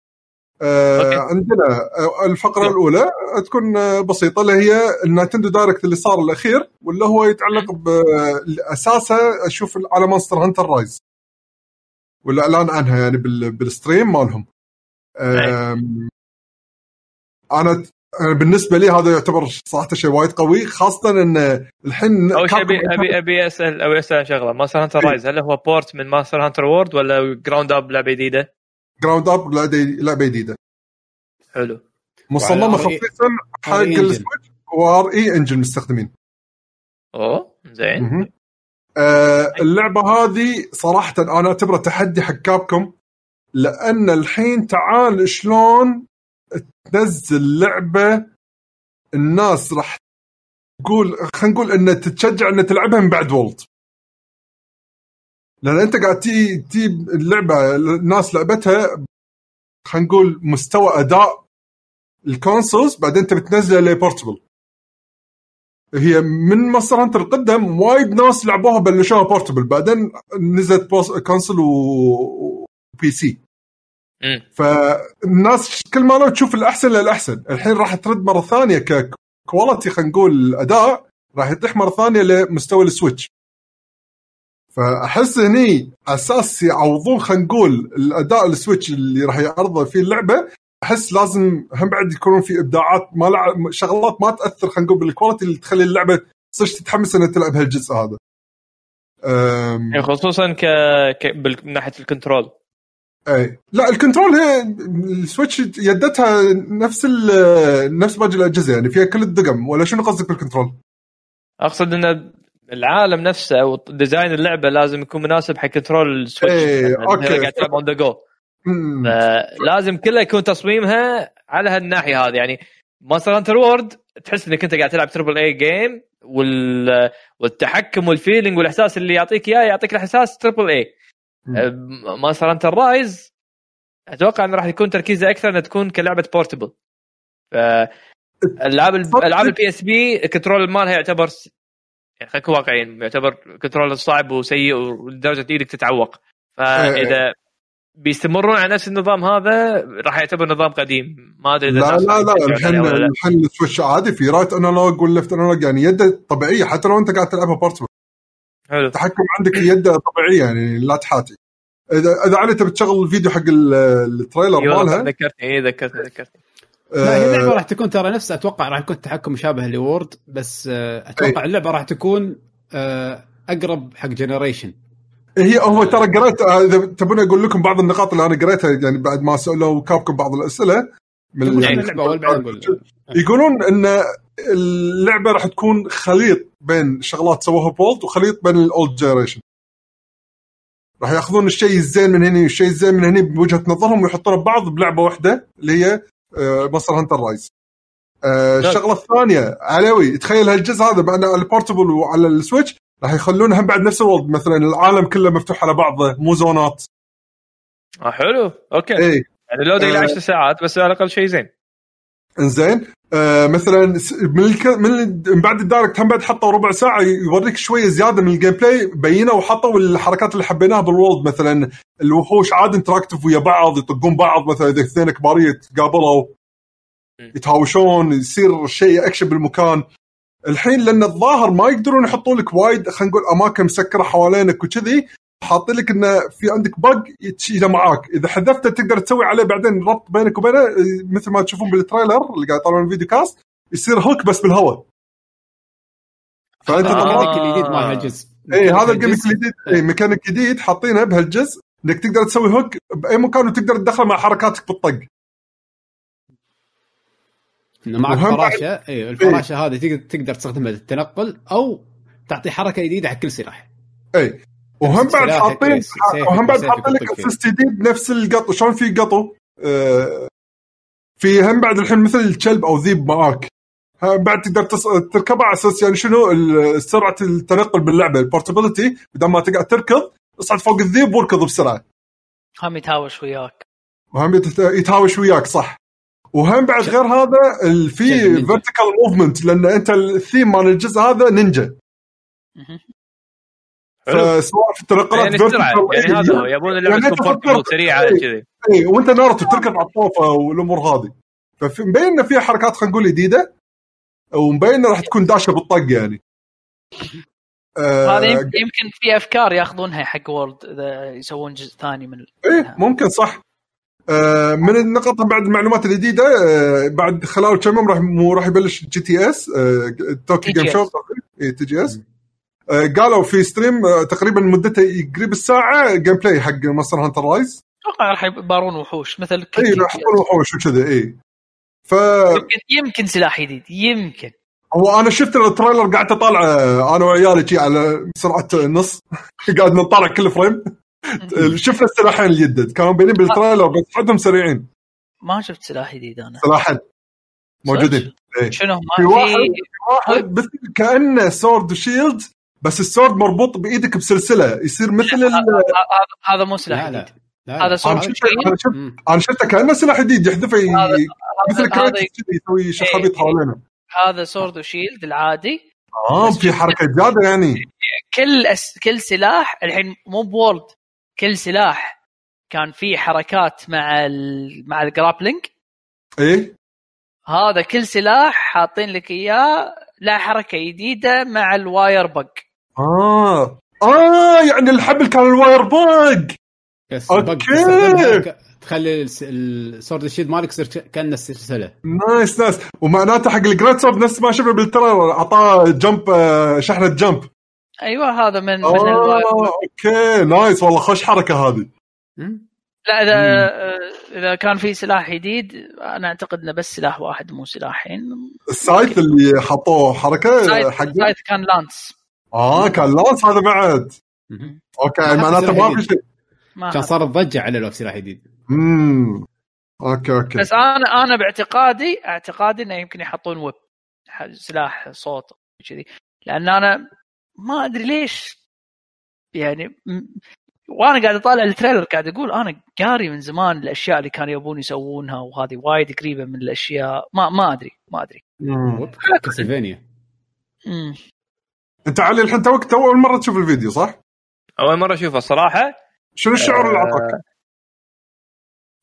okay. عندنا آه، الفقرة. الأولى تكون آه، بسيطة اللي هي ال Nintendo Direct اللي صار الأخير واللي هو يتعلق بأساسه أشوف على Monster Hunter Rise والاعلان عنها يعني بال- بال stream مالهم آم، أنا أنا بالنسبة لي هذا يعتبر صراحة شيء وايد قوي خاصة إن الحين اول شيء ابي ابي أبي اسال أبي أسأل شغلة Monster Hunter Rise هل هو port من Monster Hunter World ولا ground up لعبة جديدة؟ ground up لعبه جديده حلو. مصممة خصيصا حق. ال Switch و RE Engine. مستخدمين. أوه زين. آه اللعبة هذه صراحة أنا أعتبرها تحدي حق Capcom لأن الحين تعال شلون تنزل لعبة الناس راح تقول خلينا نقول إن تتشجع إن تلعبها من بعد World لأن أنت قاعد تي تي اللعبة الناس لعبتها خلينا نقول مستوى أداء ال consoles بعدين أنت بتنزلها ل portable هي من Monster Hunter القدم وايد ناس لعبوها بلشوها portable بعدين نزلت console و PC. فالناس كل ما لو تشوف الأحسن للأحسن. الحين راح ترد مرة ثانية ك quality خلينا نقول أداء راح يطيح مرة ثانية لمستوى ال Switch فأحس هني أساس يعوضون خلينا نقول الأداء ال Switch اللي راح يعرضه فيه اللعبة أحس لازم هم بعد يكونون في إبداعات ما لع... شغلات ما تأثر خلينا نقول بال quality اللي تخلي اللعبة صدق تتحمس انك تلعب هالجزء هذا. أم... يعني خصوصا ك... ك... بال... من ناحية ال control اي لا ال control هي ال Switch يدتها نفس ال... نفس باقي الأجهزة يعني فيها كل الدقم ولا شنو قصدك بال control؟ أقصد إن العالم نفسه أو design اللعبة لازم يكون مناسب حق control السويتش مثلاً، أوكي. إذا قاعد تلعب on the go. لازم كلها يكون تصميمها على هالناحية هذه يعني مونستر هانتر وورلد تحس إنك أنت قاعد تلعب triple A game وال... والتحكم وال feeling والإحساس اللي يعطيك إياه يعطيك الإحساس triple A مم. مونستر هانتر رايز أتوقع انه راح يكون تركيزه أكثر إنها تكون كلعبة portable ألعاب ألعاب البي اس بي ال control مالها يعتبر يعني خلينا نكون واقعيين يعتبر control صعب وسيء ولدرجة إيدك تتعوق. فإذا بيستمرون على نفس النظام هذا راح يعتبر نظام قديم. ما أدري إذا لا لا لا الحين. الحين السويتش عادي في right analog وال left analog يعني يده طبيعية حتى لو أنت قاعد تلعبها portable حلو. التحكم عندك يده طبيعية يعني لا تحاتي. اذا إذا علي تبي تشغل الفيديو حق ال- ال trailer والله مالها؟ ذكرتني اي ذكرتني ذكرتني. هي اللعبة آه، راح تكون ترى نفس أتوقع راح يكون تحكم مشابه لوورلد بس آه، أتوقع اللعبة راح تكون آه، أقرب حق جنريشنز. هي هو ترى قريت إذا تبون أقول لكم بعض النقاط اللي أنا قريتها يعني بعد ما سألوا كابكوم بعض الأسئلة من اللعبة يقولون إن اللعبة راح تكون خليط بين شغلات سووها بوورلد وخليط بين ال old generation. راح ياخذون الشيء الزين من هنا والشيء الزين من هنا بوجهة نظرهم ويحطونه ببعض بلعبة واحدة اللي هي مونستر هانتر رايز الشغلة الثانية علوي تخيل هالجزء هذا على ال portable وعلى السويتش راح يخلونه هم بعد نفس الوضع. مثلا العالم كله مفتوح على بعضه مو zone ات. آه حلو. أوكي. اي يعني لو آه. 10 ساعات بس على الأقل شيء زين. إنزين آه مثلا من الك... من, بعد ال direct هم بعد حطوا ربع ساعة يوريك شوية زيادة من ال gameplay بينوا وحطوا الحركات اللي حبيناها بالوورلد مثلا الوحوش عاد interactive ويا بعض يطقون بعض مثلا إذا اثنين كبارية تقابلوا م. يتهاوشون يصير شيء اكشن بالمكان الحين لأن الظاهر ما يقدرون يحطوا لك وايد خلينا نقول أماكن مسكرة حوالينك وكذي حاطين لك انه في عندك bug تشيله معاك. إذا حذفته تقدر تسوي عليه بعدين ربط بينك وبينه آه، مثل ما تشوفون بال trailer اللي قاعد يطلعون الفيديو كاست يصير hook بس بالهواء. فأنت آه. الجديد مال هالجزء. اي هذا ال gimmick الجديد. اي ميكانيك جديد حاطينه بهالجزء إنك تقدر تسوي hook بأي مكان وتقدر تدخله مع حركاتك بالطق. إنه معك فراشه اي الفراشه هذه تقدر تقدر تستخدمها للتنقل أو تعطي حركة جديدة حق كل سلاح. اي وهم بعد حاطين إيه، وهم بعد حاطين لك. assist جديد بنفس القط شلون في قطو؟ آه، في هم بعد الحين مثل الكلب أو ذيب معاك. ها، بعد تقدر تص... تركبه على أساس يعني شنو؟ سرعة التنقل باللعبة ال portability بدل ما تقعد تركض اصعد فوق الذيب واركض بسرعة. هم يتهاوش وياك. وهم يت- يتهاوش وياك صح. وهم بعد غير هذا ال- في. vertical movement لأن أنت الثيم مال الجزء هذا نينجا. فسواء في التنقلات يعني السرعه vertical- يعني هذا هو يبون اللعبة يعني تكون فكرت- سريعة إيه. كذي. اي وأنت ناروتو تركض على الطوفه والأمور هذه. فمبين انه فيها حركات خلينا نقول جديدة ومبين انه راح تكون داشه بالطق يعني. آه هذا يمكن يمكن في أفكار ياخذونها حق وورلد إذا يسوون جزء ثاني من إيه ممكن صح. آه، من النقط بعد المعلومات الجديدة آه، بعد خلال كم يوم راح مو راح يبلش تي جي اس طوكيو جيم شو تي جي اس آه، قالوا في stream آه، تقريبا مدته قريب الساعة gameplay حق مونستر هانتر رايز أتوقع راح يبارون وحوش مثل اي. راح يحطون وحوش وكذا اي ف يمكن يمكن سلاح جديد يمكن. هو أنا شفت ال trailer قعدت أطالع آه، أنا وعيالي شي على سرعة نص. قاعد نطالع كل frame. شفنا السلاحين الجدد كانوا باينين بال trailer بس حدهم سريعين. ما شفت سلاح جديد أنا. سلاحين موجودين. إيه. شنو؟ في واحد في واحد مثل كأنه sword و shield بس ال sword مربوط بإيدك بسلسلة. يصير مثل ال... هذا هذا مو سلاح لا لا. جديد. لا هذا. صوت أنا أنا شفت مم. أنا شفته كأنه سلاح جديد. يحذفه مثل يسوي شخابيط إيه. حوالينه. هذا sword و shield العادي. آه في حركة زيادة يعني. كل أس... كل سلاح الحين مو بوورلد كل سلاح كان فيه حركات مع ال... مع ال grappling إيه؟ هذا كل سلاح حاطين لك إياه له حركة جديده مع ال wirebug آه. آه يعني الحبل كان ال wirebug تستخدمها ك- تخلي الس- ال sword ال shield مالك يصير كأنه سلسله nice nice. ومعناته حق ال great sword نفس ما شفنا بال trailer أعطاه jump آه، شحنة jump. أيوه هذا من من ال wirebug. أوكي. nice والله خوش حركة هذه. لا اذا إذا كان في سلاح جديد أنا أعتقد إنه بس سلاح واحد مو سلاحين. السايت اللي حطوه حركة حقه؟ سايد كان لانس. آه كان لانس هذا بعد. أوكي معناته ما في شيء. كان. صارت ضجه على لو سلاح جديد امم أوكي أوكي. بس أنا أنا باعتقادي اعتقادي إنه يمكن يحطون ويب سلاح صوت كذي. لأن أنا ما أدري ليش. يعني وأنا قاعد أطالع التريلر قاعد أقول أنا قاري من زمان الأشياء اللي كانوا يبون يسوونها وهذه وايد قريبة من الأشياء. ما ما أدري ما أدري. Castlevania. انت علي الحين توك تو أول مرة تشوف الفيديو صح؟ أول مرة أشوفه الصراحه شنو الشعور اللي أعطاك؟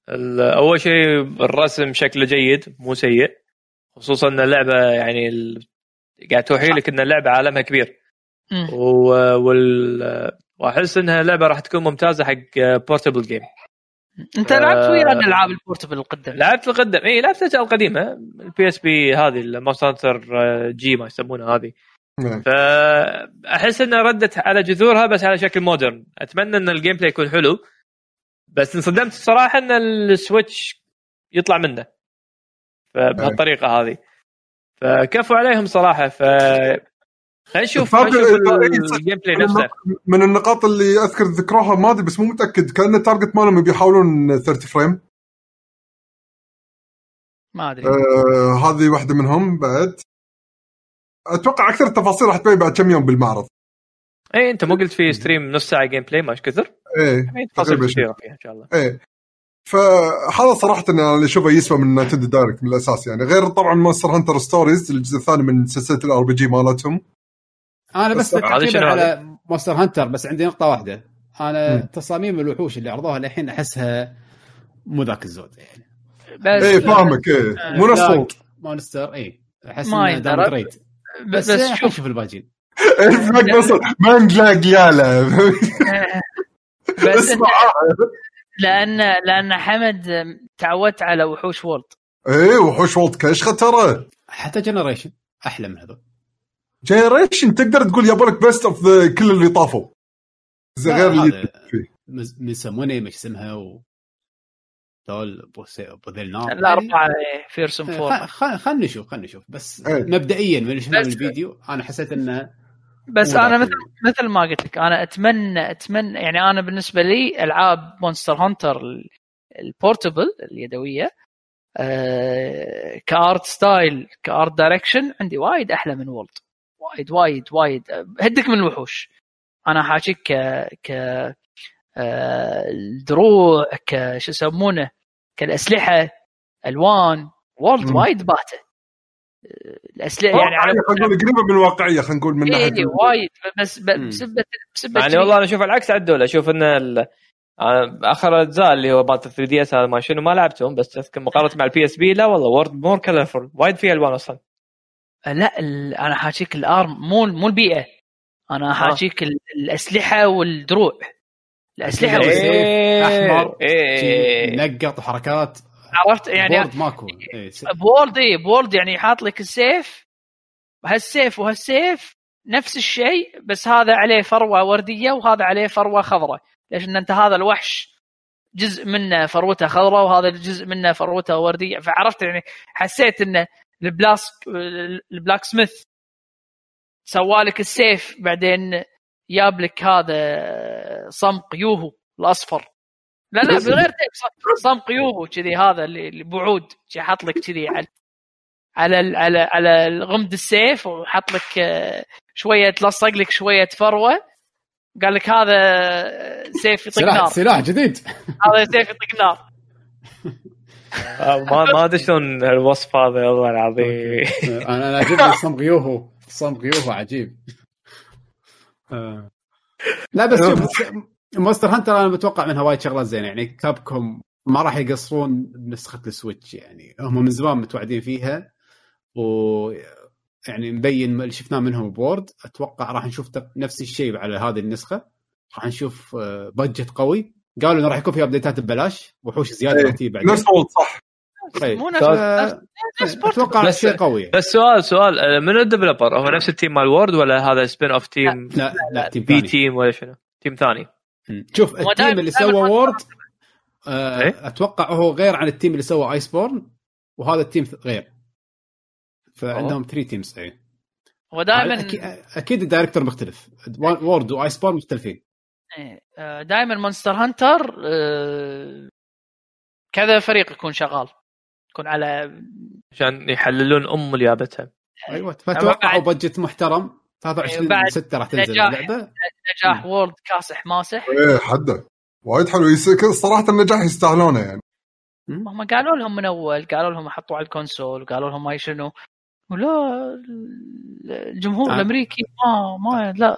ال- أول شيء الرسم شكله جيد مو سيء خصوصا إن اللعبة يعني ال... قاعد توحي لك إن اللعبة عالمها كبير. و... وال... وأحس إنها لعبة راح تكون ممتازة حق portable game أنت لعبت آه. ويا الالعاب ال portable القدم لعبت القدم إي لعبت الأجزاء القديمة ال PSP هذه هانتر جي ما يسمونها هذه. فأحس إنها ردت على جذورها بس على شكل مودرن أتمنى إن ال gameplay يكون حلو. بس انصدمت الصراحه إن ال Switch يطلع منه. فبهالطريقه هذه. فكفوا عليهم صراحة. ف خلينا نشوف ال gameplay نفسه. من النقاط اللي أذكر ذكروها ما أدري بس مو متأكد. كأن ال target مالهم بيحاولون 30 frame ما أدري. آه هذه واحدة منهم بعد. أتوقع أكثر التفاصيل راح تبين بعد كم يوم بالمعرض. اي أنت مو قلت في stream نص ساعة gameplay ما إيش كثر؟ إيه يعني تفاصيل كثيرة فيها إن شاء الله. إيه فهذا صراحة أنا اللي أشوفه يسوى من Nintendo Direct من الأساس يعني. غير طبعا Monster Hunter Stories الجزء الثاني من سلسلة ال RPG مالتهم. أنا بس بس تعقيبا على Monster Hunter بس عندي نقطة واحدة. أنا مم. تصاميم الوحوش اللي عرضوها للحين أحسها مو ذاك الزود يعني. بس إيه فاهمك إيه. مو نفس مونستر اي أحس ما إنه داون يندرى. جريد بس, بس, شوف. الباجين. ما نلاقي يالا. بس لأن لأن حمد تعودت على وحوش وولد. إيه وحوش وولد كشخة ترى. حتى جنريشن أحلى من هذول. جنريشن تقدر تقول يابولك بيست اوف كل اللي طافوا. غير اللي من سموني مش اسمها و بوسي- بوذيل نار الاربعه فيرسون فور خلينا نشوف خلينا نشوف. بس. مبدئيا من بس- الفيديو أنا حسيت إنه بس أنا مثل مثل ما قلت لك أنا اتمنى اتمنى يعني أنا بالنسبة لي ألعاب مونستر هانتر البورتبل اليدوية آه كأرت ستايل كأرت دايركشن عندي وايد أحلى من وولد وايد وايد وايد. هدك من الوحوش. أنا حاجيك ك ك آه، الدروع ك شو يسمونه؟ كالأسلحة ألوان World مم. وايد باته. آه، الأسلحة يعني على خلينا نقول قريبه من الواقعيه خلينا نقول من اي ناحية وايد بس. بسبه بسبة يعني والله أنا أشوف العكس عدول. أشوف إن ال... آه، آخر أجزاء اللي هو مالت 3DS هذا ما شنو ما لعبتهم بس أذكر مقارنة مع ال PSP لا والله World more colorful وايد فيها ألوان أصلا. لا ال... أنا حاجيك ال armor مو مو البيئة. أنا حاجيك ال... الأسلحة والدروع. الأسلحة إيه. والسيف. أحمر. إيه. نقط وحركات. عرفت؟ يعني World ماكو. إيه، World اي World يعني حاط لك السيف. وهالسيف وهالسيف نفس الشيء بس هذا عليه فروة وردية وهذا عليه فروة خضراء. ليش؟ ان أنت هذا الوحش جزء منه فروته خضراء وهذا الجزء منه فروته وردية. فعرفت؟ يعني حسيت إن البلاسك البلاك سميث سوالك السيف بعدين جاب لك هذا صمق يوهو الأصفر. لا لا بغير تيب ص- صمق يوهو كذي هذا اللي اللي بعود حط لك كذي على على ال- على على غمد السيف وحط لك آه، شوية تلصق لك شوية فروة. قال لك هذا سيف يطق سلاح نار. سلاح جديد. هذا سيف يطق نار. آه، ما ما أدري شلون الوصف هذا والله العظيم. أنا أنا عجبني صمغ يوهو صمغ يوهو عجيب. لا بس شوف Monster Hunter أنا متوقع منها وايد شغلات زينة. يعني Capcom ما راح يقصرون بنسخه ال Switch. يعني هم من زمان متوعدين فيها و يعني مبين اللي شفناه منهم World. أتوقع راح نشوف نفس الشيء على هذه النسخة. راح نشوف آه، budget قوي. قالوا إنه راح يكون في update ات ببلاش. وحوش زيادة تجي بعدين. نفس صح. مو نفس ف- نفس portable. أتوقع بس- شيء قوي. بس سؤال سؤال آه، من ال developer؟ هو نفس ال team مال World ولا هذا spin-off team لا لا تيم بي ثاني. team ولا شنو؟ team ثاني. شوف ال team اللي سوى World آه إيه؟ أتوقع هو غير عن ال team اللي سوى Iceborne وهذا ال team غير. فعندهم three teams اي هو دائما أكيد ال director مختلف. World و Iceborne مختلفين دائما Monster Hunter آه، كذا فريق يكون شغال. يكون على عشان يحللون أم اللي جابتها أيوه فتوقعوا بعد- budget محترم. 23 بعد 6 راح تنزل نجاح. اللعبة. نجاح World كاسح ماسح. إيه حده. وايد حلو. yes- صراحة النجاح يستاهلونه يعني. هم قالوا لهم من أول قالوا لهم حطوا على الكونسول وقالوا لهم ما شنو. ولا الجمهور آه. الأمريكي ما ما لا.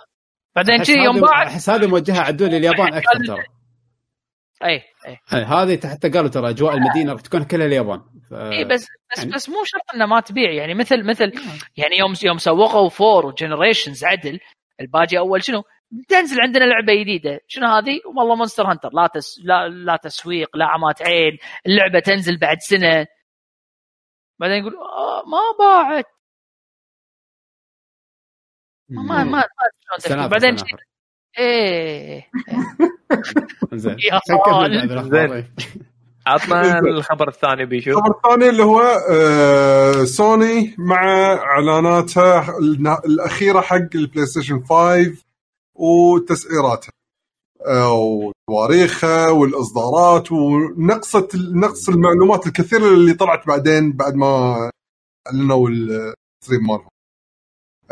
بعدين كذي يوم باعت أحس هذه موجهة عدول لليابان أكثر ترى. اي اي إيه، هذه حتى قالوا ترى أجواء المدينة راح تكون كلها اليابان. ف... اي إيه، بس بس يعني- بس مو شرط إنه ما تبيع. يعني مثل مثل يعني يوم يوم سوقوا فور وجنريشنز عدل الباجي أول شنو؟ تنزل عندنا لعبة جديدة. شنو هذه؟ والله مونستر هانتر لا تس لا لا تسويق لا عمات عين. اللعبة تنزل بعد سنة. بعدين يقول آه ما باعت. ما ما ما بعدين. إيه زين. إيه. عطنا الخبر الثاني بيشو الخبر الثاني اللي هو آه سوني مع اعلاناتها الأخيرة حق ال PlayStation 5 وتسعيراتها آه وتواريخها والإصدارات ونقصت نقص المعلومات الكثيرة اللي طلعت بعدين بعد ما أعلنوا ال stream مالهم.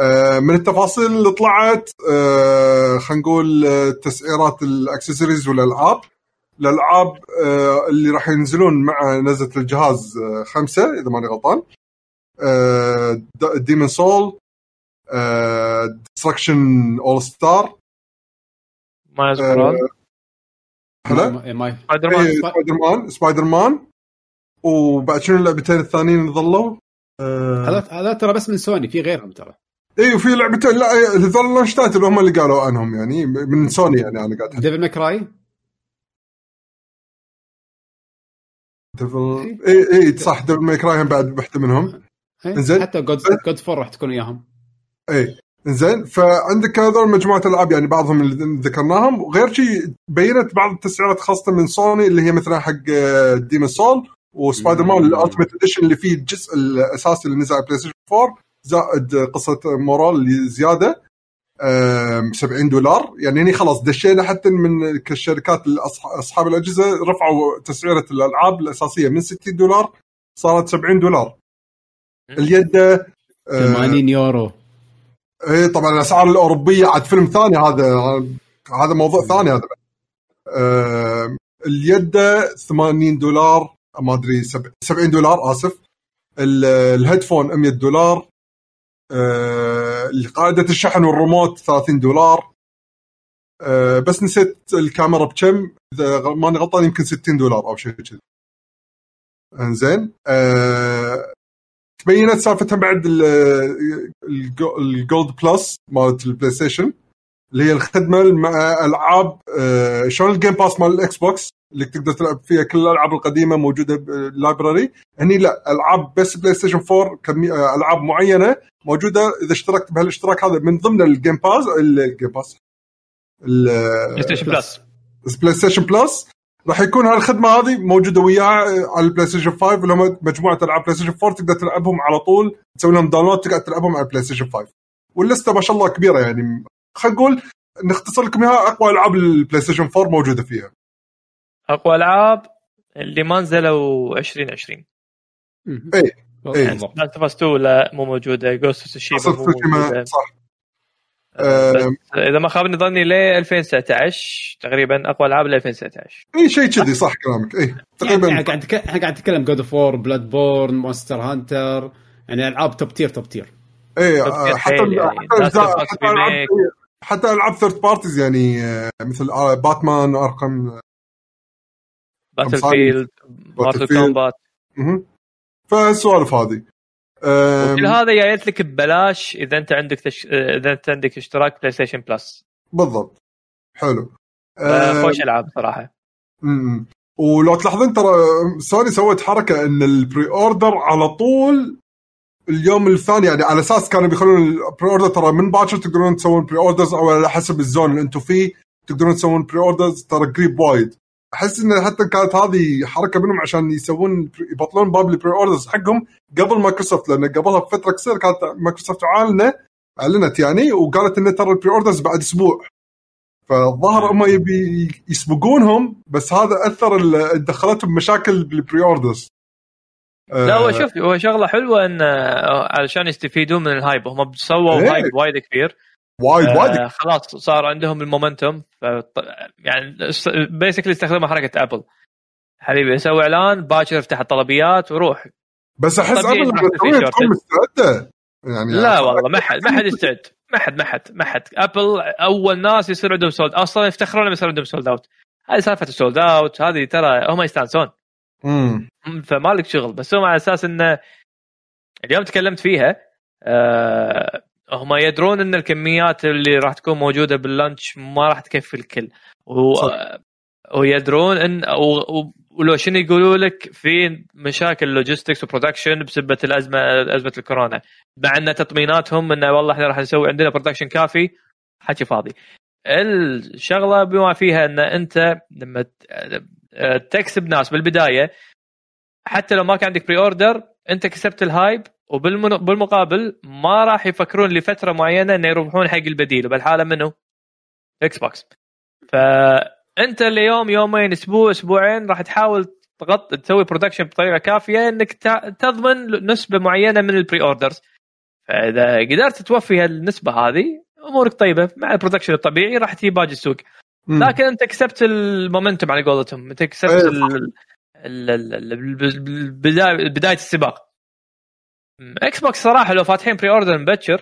آه، من التفاصيل اللي طلعت آه، خلينا نقول آه، تسعيرات الاكسسوارز والألعاب. الألعاب اللي راح ينزلون مع نزلة الجهاز خمسة إذا ماني غلطان. Demon Souls Destruction AllStars ما يذكرون هلا؟ سبايدر مان إيه، Spider-Man Spider-Man وبعد شنو اللعبتين الثانيين اللي ظلوا؟ هذا ترى بس من سوني في غيرهم ترى. اي وفي لعبتين لا إيه، هذول ال launch title هم اللي قالوا عنهم يعني من سوني يعني أنا قاعد Devil May Cry Devil اي اي صح Devil May Cry هم بعد واحدة منهم. إيه، حتى God Godfall راح تكون وياهم. اي زين فعندك هذول مجموعة ألعاب يعني بعضهم اللي ذكرناهم. وغير شيء بينت بعض التسعيرات خاصة من سوني اللي هي مثلا حق Demon Souls و Spider-Man مم. ال ultimate edition اللي فيه الجزء الأساسي اللي نزل على PlayStation 4 زائد قصة Morales اللي زيادة آم، 70 دولار. يعني هني خلاص دشينا حتى من كالشركات أصحاب الأجهزة رفعوا تسعيرة الألعاب الأساسية من 60 دولار صارت 70 دولار. اليد آه، 80 يورو. إيه طبعا الأسعار الأوروبية عاد فيلم ثاني هذا هذا موضوع ثاني هذا. آه اليد 80 دولار ما أدري سب- 70 دولار آسف. ال- ال headphone 100 دولار. آه قاعدة الشحن والريموت 30 دولار. آه بس نسيت الكاميرا بكم؟ إذا ماني غلطان يمكن 60 دولار أو شيء كذي. إنزين. آه تبينت سالفتها بعد ال Go- ال Gold Plus مالت ال PlayStation. اللي هي الخدمة مع ألعاب آه، شلون ال Game Pass مال ال Xbox اللي تقدر تلعب فيها كل الألعاب القديمة موجودة بال library هني لا ألعاب بس PlayStation 4 كمي... آه، ألعاب معينة موجودة إذا اشتركت بهالاشتراك هذا من ضمن ال Game Pass ال Game Pass PlayStation Plus PlayStation Plus راح يكون هالخدمة هذه موجودة وياه على ال PlayStation 5 اللي هم مجموعة ألعاب PlayStation 4 تقدر تلعبهم على طول تسوي لهم download تقدر تلعبهم على ال PlayStation 5 واللستة ما شاء الله كبيرة يعني خلينا نقول نختصر لكم إياها أقوى ألعاب ال PlayStation 4 موجودة فيها. أقوى ألعاب اللي ما نزلوا 2020 إيه. إيه. بالضبط. Last of 2 لا مو موجودة. Ghost Tsushima مو تسوشيما، موجودة. صح. بس آم، إذا ما خابني ظني ل 2019 تقريبا أقوى ألعاب ل 2019 اي شيء كذي صح كلامك. اي يعني تقريبا. إحنا قاعد إحنا قاعد نتكلم God of War Bloodborne Monster Hunter يعني ألعاب top tier top tier اي آه، حتى حيل يعني. حتى حتى ألعاب third parties يعني آه، مثل آه، Batman Arkham Battlefield Mortal. Kombat. فالسوالف هذه. كل هذا جايت لك ببلاش إذا أنت عندك تش... إذا أنت عندك اشتراك PlayStation Plus بالضبط. حلو. خوش ألعاب صراحة. امم ولو تلاحظون ترى سوني سوت حركة إن ال pre-order على طول اليوم الثاني يعني على أساس كانوا بيخلون ال pre-order ترى من باكر تقدرون تسوون pre-orders أو على حسب ال zone اللي أنتم فيه تقدرون تسوون pre-orders ترى قريب وايد. أحس إن حتى كانت هذه حركة منهم عشان يسوون يبطلون باب ال pre-orders حقهم قبل مايكروسوفت لأن قبلها بفترة قصيرة كانت مايكروسوفت اعلنت أعلنت يعني وقالت إن ترى ال pre-orders بعد أسبوع. فالظاهر هم يبي يسبقونهم بس هذا أثر دخلتهم مشاكل بال pre-orders لا هو شوف هو شغلة حلوة إن آه، علشان يستفيدون من ال hype هم سووا إيه. hype وايد كبير. وايد وايد. آه خلاص صار عندهم ال momentum. يعني basically استخدموا حركة Apple حبيبي سوي إعلان باكر افتح الطلبيات وروح. بس أحس Apple لما تكون. مستعدة؟ يعني لا والله ما حد ما حد يستعد. ما حد ما حد ما حد. Apple أول ناس يصير عندهم sold أصلا يفتخرون لما يصير عندهم sold out هذه سالفة ال sold out هذه ترى هم يستانسون. امم فما لك شغل. بس هم على أساس إنه اليوم تكلمت فيها آه هم يدرون إن الكميات اللي راح تكون موجودة بال launch ما راح تكفي الكل. و... صح. ويدرون ان و... و... ولو شنو يقولوا لك في مشاكل logistics و production بسبه الازمه أزمة الكورونا. مع إن تطميناتهم إنه والله إحنا راح نسوي عندنا production كافي حكي فاضي. الشغلة بما فيها إن أنت لما تكسب ناس بالبداية. حتى لو ما كان عندك pre-order انت كسبت ال hype وبالمقابل ما راح يفكرون لفترة معينة إنه يروحون حق البديل وبالحالة منه Xbox فأنت اليوم يومين أسبوع أسبوعين راح تحاول تغطي تسوي production بطريقة كافية إنك تضمن نسبة معينة من ال pre-orders فإذا قدرت توفي هالنسبة هذه أمورك طيبة. مع ال production الطبيعي راح تجي باقي السوق. لكن انت كسبت ال momentum على قولتهم. انت كسبت إيه، ال- ال- ال- ال- البدايه بدايه السباق. Xbox صراحة لو فاتحين pre-order مبكر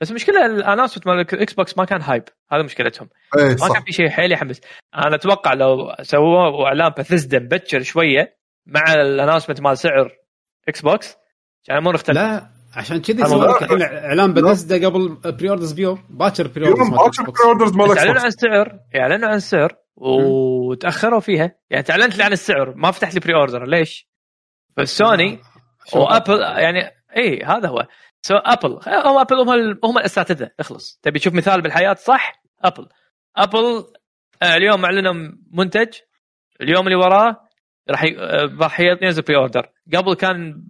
بس المشكلة ال announcement مال ال Xbox ما كان hype هذا مشكلتهم. إيه ما صح. كان في شيء حيل يحمس. أنا أتوقع لو سووا اعلان باثيزدا مبكر شوية مع ال announcement مال سعر Xbox كان الأمور اختلف لا عشان كذي سووا الحين إعلان بثزدا قبل pre-orders بيوم. باكر pre-orders باكر pre-orders مال بس إكس اعلنوا عن سعر أعلنوا عن سعر وتأخروا فيها. يعني تعلنت لي عن السعر ما فتحت لي pre-order ليش؟ بس سوني وابل يعني اي هذا هو. سو ابل هم ابل هم هم الأساتذة. اخلص. تبي تشوف مثال بالحياة؟ صح؟ ابل ابل آه، اليوم أعلنوا منتج. اليوم اللي وراه راح ي- آه، راح ينزل pre-order قبل كان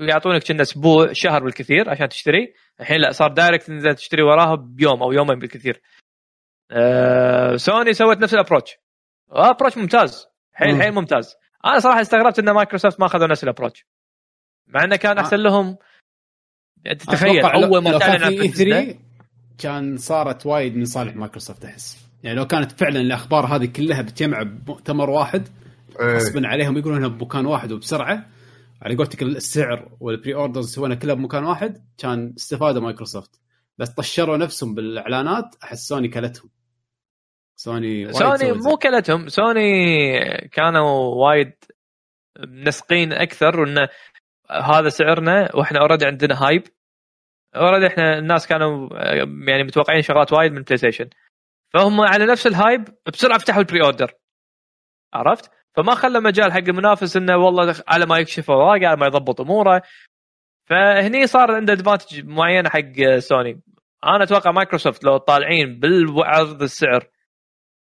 يعطونك كنا أسبوع شهر بالكثير عشان تشتري. الحين لا صار direct تنزل تشتري وراها بيوم أو يومين بالكثير. آه، سوني سوت نفس ال approach approach ممتاز. حيل. حيل ممتاز. أنا صراحة استغربت إن مايكروسوفت ما أخذوا نفس ال approach مع إنه كان أحسن لهم. تخيل أتوقع لو- أول ما تعلن عن 3 كان صارت وايد من صالح مايكروسوفت أحس. يعني لو كانت فعلا الأخبار هذه كلها بتجمع بمؤتمر واحد إيه. غصبا عليهم يقولونها بمكان واحد وبسرعة على قولتك السعر وال pre-orders يسوونها كلها بمكان واحد كان استفادوا مايكروسوفت. بس طشروا نفسهم بالإعلانات أحس سوني كلتهم. سوني سوني مو كلتهم. سوني كانوا وايد منسقين أكثر وانه هذا سعرنا وإحنا already عندنا hype already إحنا الناس كانوا آه، يعني متوقعين شغلات وايد من بلاي ستيشن فهم على نفس ال hype بسرعة فتحوا ال pre-order. عرفت؟ فما خلى مجال حق المنافس إنه والله على ما يكشف اوراقه على ما يضبط أموره. فهني صار عنده advantage معينة حق سوني أنا أتوقع مايكروسوفت لو طالعين بالعرض السعر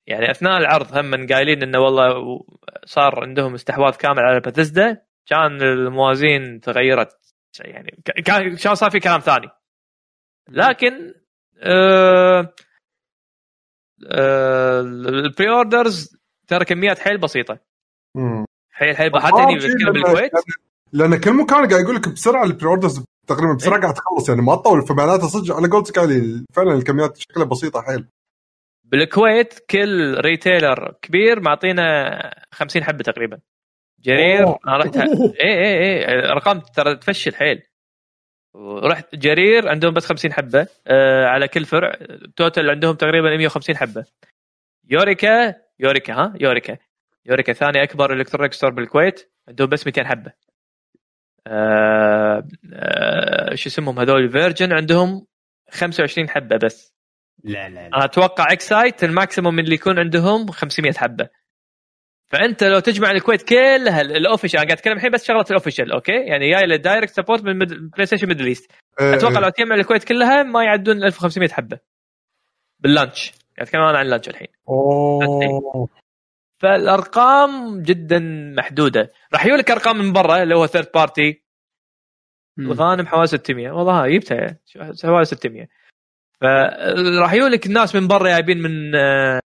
يعني أثناء العرض هم قايلين إنه والله صار عندهم استحواذ كامل على باتيسدا كان الموازين تغيرت يعني كان كان صار في كلام ثاني. لكن آه آه ال pre-orders ترى كميات حيل بسيطة. حيل حيل شيء بتكلم لأن- بالكويت؟ لأن كل مكان قاعد يقول لك بسرعة ال pre-orders تقريبا بسرعة قاعد تخلص يعني ما تطول فمعناته صدق على قولتك علي فعلا الكميات شكلها بسيطة حيل. بالكويت كل retailer كبير معطينا 50 حبة تقريبا. جرير أوه. أنا رحت اي اي اي ارقام ترى تفشل حيل. ورحت جرير عندهم بس 50 حبة. آه على كل فرع total عندهم تقريبا 150 حبة. يوريكا يوريكا ها؟ يوريكا. يوريكا ثاني أكبر electronic store بالكويت. عندهم بس 200 حبة. آه آه شو اسمهم هذول؟ فيرجن عندهم 25 حبة بس. لا لا لا. أنا أتوقع Xcite ال maximum اللي يكون عندهم 500 حبة. فأنت لو تجمع الكويت كلها ال official أنا قاعد أتكلم الحين بس شغلة ال official okay؟ يعني جاي له direct support من بلاي ستيشن ميدل ايست أتوقع إيه. لو تجمع الكويت كلها ما يعدون 1500 حبة. بال launch. قاعد أتكلم أنا عن ال launch الحين. أوه. فالأرقام جدا محدودة. راح يجيب لك أرقام من برا اللي هو third party. الغانم حوالي 600 والله ها جبتها. حوالي 600 فراح يقول لك الناس من برا جايبين من آه،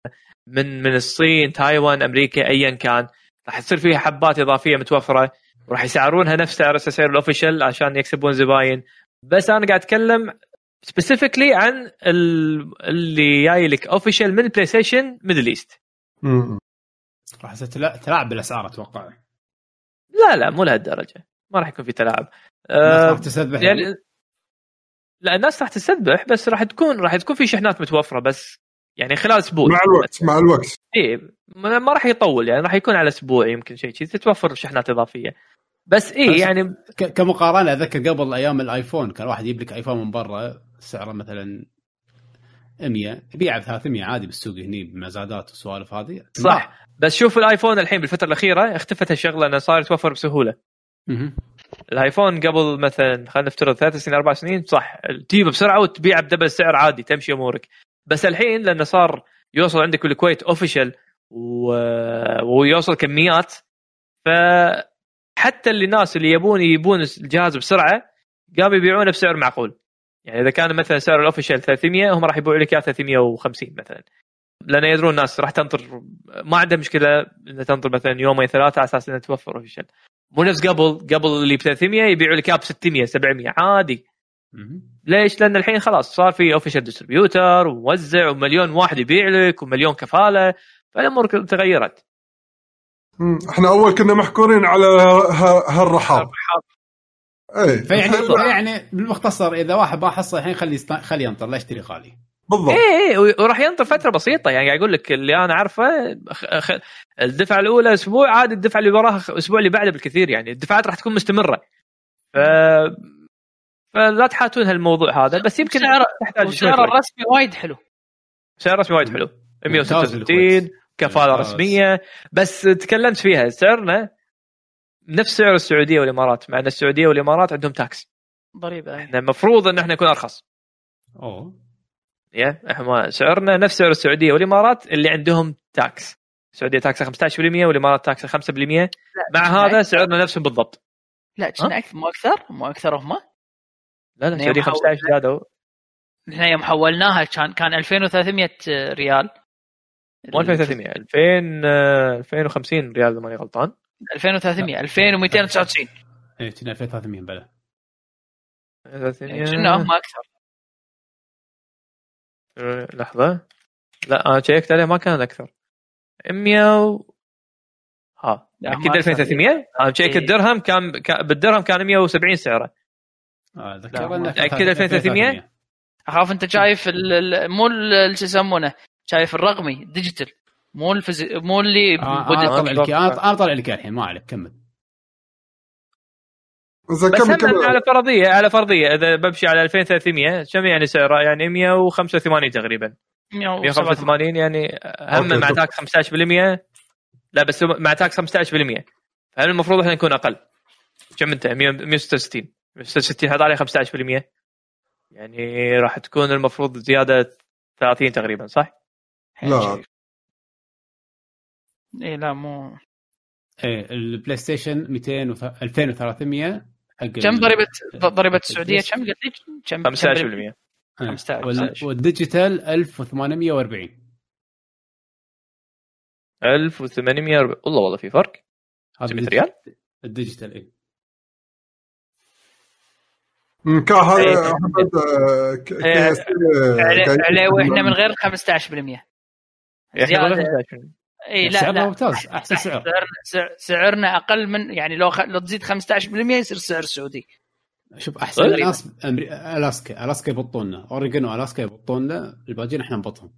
من من الصين تايوان أمريكا ايا كان. راح تصير فيها حبات إضافية متوفرة. وراح يسعرونها نفس سعر سعر ال official عشان يكسبون زباين. بس أنا قاعد أتكلم specifically عن ال- اللي جاي لك official من بلاي ستيشن ميدل ايست. راح تلا- تلاعب بالأسعار أتوقع. لا لا مو لهالدرجة. ما راح يكون في تلاعب. الناس أه راح تستذبح يعني لا الناس راح تستذبح بس راح تكون راح تكون في شحنات متوفرة بس يعني خلال أسبوع. مع الوقت مع الوقت. إيه ما ما راح يطول يعني راح يكون على أسبوع يمكن شيء كذي تتوفر شحنات إضافية. بس بس- يعني كمقارنة أذكر قبل أيام الآيفون كان واحد يجيب لك آيفون من برا سعره مثلا 100 يبيعه ب 300 عادي بالسوق هني بمزادات والسوالف هذه. صح. بس شوف الآيفون الحين بالفترة الأخيرة اختفت الشغلة انه صار يتوفر بسهولة. مهم. الآيفون قبل مثلا خلينا نفترض ثلاث سنين أربع سنين صح. تجيبه بسرعة وتبيعه ب double السعر عادي تمشي أمورك. بس الحين لأنه صار يوصل عندك بالكويت official و... ويوصل كميات فحتى اللي الناس اللي يبون يجيبون الجهاز بسرعة قاموا يبيعونه بسعر معقول. يعني إذا كان مثلا سعر ال official 300 هم راح يبيعوا لك إياه 350 مثلا لأن يدرون الناس راح تنطر ما عندها مشكلة إنها تنطر مثلا يومين ثلاثة على أساس إنها توفر official مو نفس قبل قبل اللي ب 300 يبيعوا لك إياه ب 600 700 عادي. ليش؟ لأن الحين خلاص صار في official distributor وموزع ومليون واحد يبيع لك ومليون كفالة فالأمور تغيرت. إحنا أول كنا محكورين على هالرحاب اي فيعني. يعني بالمختصر إذا واحد ما حصل الحين خلي يست... خلي ينطر لا يشتري غالي بالضبط إيه إيه وراح ينطر فترة بسيطة يعني قاعد أقول لك اللي أنا أعرفه خ- الدفعة الأولى أسبوع عاد الدفعة اللي وراها الأسبوع اللي بعده بالكثير يعني الدفعات راح تكون مستمرة ف فلا تحاتون هالموضوع هذا بس يمكن سعر تحتاج وقت. الرسمي وايد حلو سعر رسمي وايد حلو ممتاز 166 بالكويت. كفالة. رسمية بس تكلمت فيها سعرنا نفس سعر السعودية والإمارات مع أن السعودية والإمارات عندهم تاكس ضريبة إحنا المفروض أن إحنا نكون أرخص. أوه. يا إحنا سعرنا نفس سعر السعودية والإمارات اللي عندهم تاكس السعودية تاكسها 15% والإمارات تاكسها 5% مع هذا سعرنا نفسهم بالضبط. لا كنا أكثر مو أكثر مو أكثر هم. لا لا السعودية حول- 15 زادوا. إحنا يوم حولناها كان كان 2300 ريال. مو 2300 2000 آه، 2050 ريال إذا ماني غلطان. 2300 2299 إيه كنا 2300 بلا يعني كنا هم أكثر. آه، لحظة. لا أنا check ت عليه ما كان أكثر. 100 و... ها أكيد ما أكثر. 2300 أنا check إيه. الدرهم كان كان- بالدرهم كان 170 سعره. آه، أكيد 2300 أخاف أنت شايف ال- ال- مو شو يسمونه شايف الرقمي digital. مو الفيزي مو اللي آه، أنا طلع لك أتوقع. أنا أنا طلع لك الحين ما عليك كمل. بس كمل كمل. على فرضية على فرضية إذا بمشي على 2300 كم يعني سعره يعني 185 تقريبا. 185 يعني هم مع طب. tax 15% لا بس مع tax 15% فهل المفروض إحنا نكون أقل؟ كم أنت؟ 100 166 166 حط عليه 15% يعني راح تكون المفروض زيادة 30 تقريبا صح؟ لا. اي لا مو إيه البلاي ستيشن 200 وث... 2300 حق كم ضريبه ضريبة السعودية كم قلت لي؟ كم كم ضريبة؟ 15% آه. 15. وال... وال digital 1840 1840 والله والله في فرق هذا 700 ال digital. ريال الديجيتال اي كا هذا إيه. آه، إيه. آه، عليه وإحنا من غير 15% يا أخي زيادة. والله 15%. اي لا سعرنا لا. ممتاز أحسن سعر. سعرنا سع- سعرنا أقل من يعني لو خ... لو تزيد 15% يصير سعر سعودي. شوف أحسن. غريبة. ناس أمري... ألاسكا ألاسكا يبطوننا اوريجون والاسكا يبطوننا الباقيين إحنا نبطهم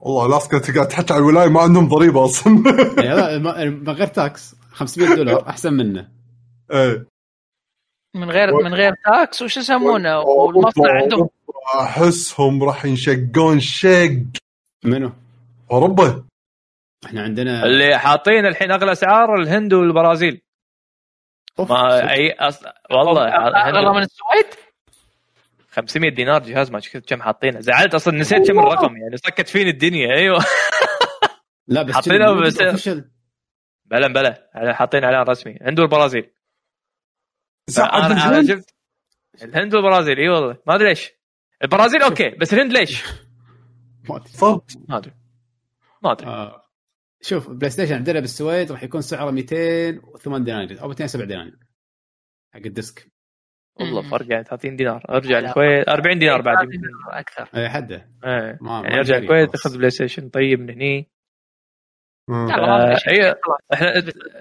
والله ألاسكا تقعد تحكي على الولاية ما عندهم ضريبة أصلا. لا ما- من غير tax. 500 دولار أحسن منه. إيه. من غير من غير تاكس وش يسمونه؟ والمصنع عندهم. أحسهم راح ينشقون شق. منو؟ أوروبا. إحنا عندنا اللي حاطين الحين أغلى أسعار الهند والبرازيل. ما أي أص... والله أغلى من السويد؟ 500 دينار جهاز ما شفت كم حاطينه. زعلت أصلا نسيت كم الرقم يعني صكت فيني الدنيا. أيوه. لا بس حاطينه بس-. بلا بلا على- حاطين اعلان رسمي. الهند والبرازيل. أنا. شفت الهند والبرازيل. اي والله. ما أدري ليش. البرازيل أوكي بس الهند ليش؟ ما أدري. صدق ما أدري. ما أدري آه. شوف بلاي ستيشن عندنا بالسويد راح يكون سعره 208 دنانير أو 207 دنانير حق ال disc والله. فرق يعني 30 دينار أرجع الكويت 40 دينار بعد. أكثر اي حده إيه. ما يعني أرجع الكويت. أخذ بلاي ستيشن طيب من هني آه، خلاص.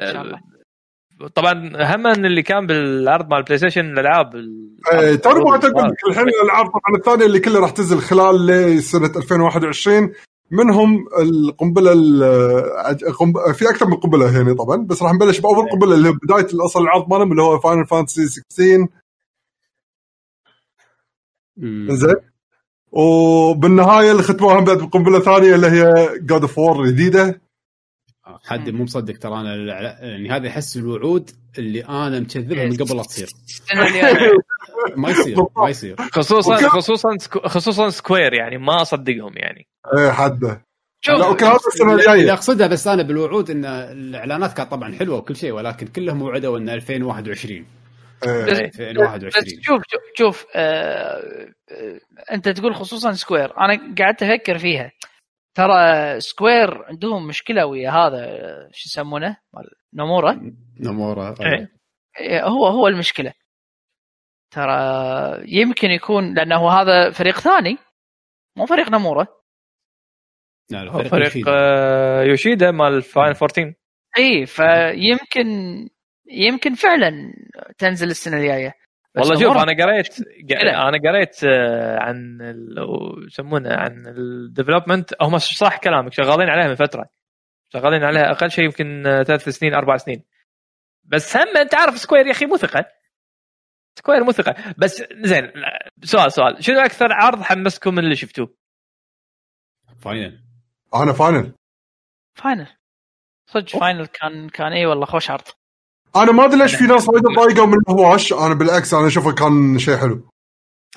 إحنا طبعا هم ان اللي كان بالعرض مال البلاي ستيشن الألعاب ال- إيه توني ما. أقول لك الحين الألعاب طبعا الثانية اللي كلها راح تنزل خلال لسنة 2021 منهم القنبلة ال- قنب- في أكثر من قنبلة هنا طبعا بس راح نبلش بأول قنبلة اللي هي بداية الأصل العرض مالهم اللي هو Final Fantasy 16 مم. زين وبالنهاية اللي ختموها بعد بقنبله ثانية اللي هي God of War الجديده آه، حد مو مصدق ترى أنا يعني هذه احس الوعود اللي أنا مكذبها من قبل لا تصير. ما يصير ما يصير. خصوصا خصوصا خصوصا Square يعني ما أصدقهم يعني. إيه حده. شوف لا اللي أقصدها بس أنا بالوعود إن الإعلانات كانت طبعا حلوة وكل شيء ولكن كلهم وعدوا إن 2021 إيه. بس- 2021 بس شوف شوف, شوف آه آه أنت تقول خصوصا Square. أنا قعدت أفكر فيها. ترى Square عندهم مشكلة ويا هذا شو يسمونه؟ مال نومورا نمورا إيه. إيه، هو هو المشكلة. ترى يمكن يكون لأنه هذا فريق ثاني مو فريق نومورا لا فريق فريق يوشيدا. آه، يوشيدا مال Final 14 إي فيمكن يمكن فعلا تنزل السنة الجاية. والله شوف أنا قريت. أنا قريت آه، عن ال- يسمونه عن ال development هم صح كلامك شغالين عليها من فترة. شغالين عليها أقل شيء يمكن آه، ثلاث سنين أربع سنين. بس هم أنت عارف Square يا أخي مو ثقة. Square مو ثقه بس زين سؤال سؤال. شنو أكثر عرض حمسكم من اللي شفتوه؟ فاينل أنا فاينل فاينل صدق فاينل كان كان اي والله خوش عرض. أنا ما أدري ليش في ناس وايد ضايقوا من الهواش أنا بالعكس أنا أشوفه كان شيء حلو.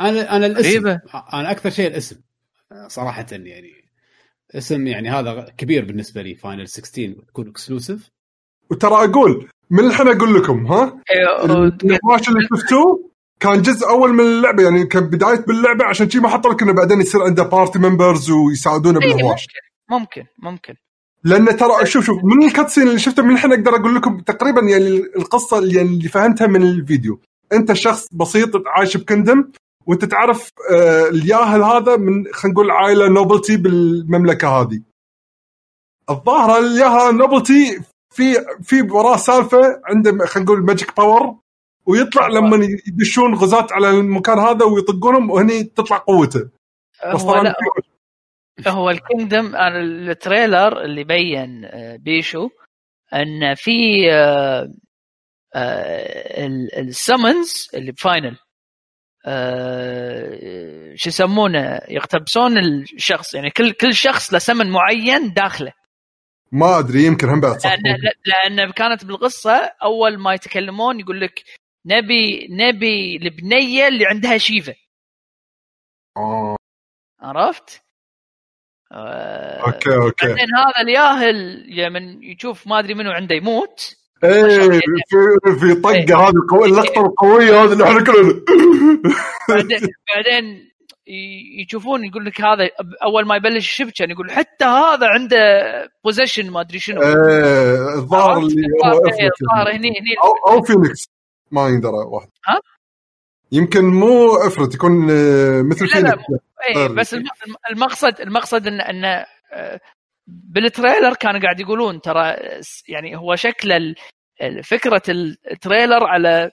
أنا أنا الاسم غريبة. أنا أكثر شيء الاسم. صراحة يعني اسم يعني هذا كبير بالنسبة لي Final 16 تكون exclusive وترى أقول من الحين أقول لكم ها؟ إيه، الهواش اللي شفتوه كان جزء أول من اللعبة يعني كان بداية باللعبة عشان شي ما حطوا لك إنه بعدين يصير عنده party members ويساعدونه بالهواش. ممكن ممكن لأن ترى شوف شوف من ال cutscene اللي شفته من الحين أقدر أقول لكم تقريبا يعني القصة اللي, يعني اللي فهمتها من الفيديو. أنت شخص بسيط عايش ب kingdom وأنت تعرف آه الياهل هذا من خلينا نقول عائلة nobility بالمملكة هذه. الظاهره الياهل nobility في في وراه سالفة عنده خلينا نقول magic power ويطلع لما يدشون غزاة على المكان هذا ويطقونهم وهني تطلع قوته. هو لا هو ال kingdom أنا ال trailer اللي بين آه، بيشو أن في آه، آه، ال- ال summons اللي ب Final شو يسمونه يقتبسون الشخص يعني كل كل شخص له سمن معين داخله. ما أدري يمكن هم بعد صح لأن لأن كانت بالقصة أول ما يتكلمون يقول لك نبي نبي البنيه اللي عندها Shiva آه. عرفت؟ آه، أوكي أوكي بعدين هذا الياهل لما يشوف ما أدري منو عنده يموت إيه في في طقة إيه. هذه اللقطة القوية هذه اللي إحنا كلنا بعدين يشوفون يقول لك هذا أول ما يبلش الشبك كان يقول حتى هذا عنده بوزيشن ما أدري شنو إيه الظاهر؟ اللي الظاهر- يعني. هني هني أو أو فينيكس ما يندرى واحد ها؟ يمكن مو افرت يكون آه، مثل لا، لا، فينيكس اي غير. بس الم- المقصد المقصد ان إن آه، بال trailer كانوا قاعد يقولون ترى س- يعني هو شكل ال- ال- فكرة ال trailer على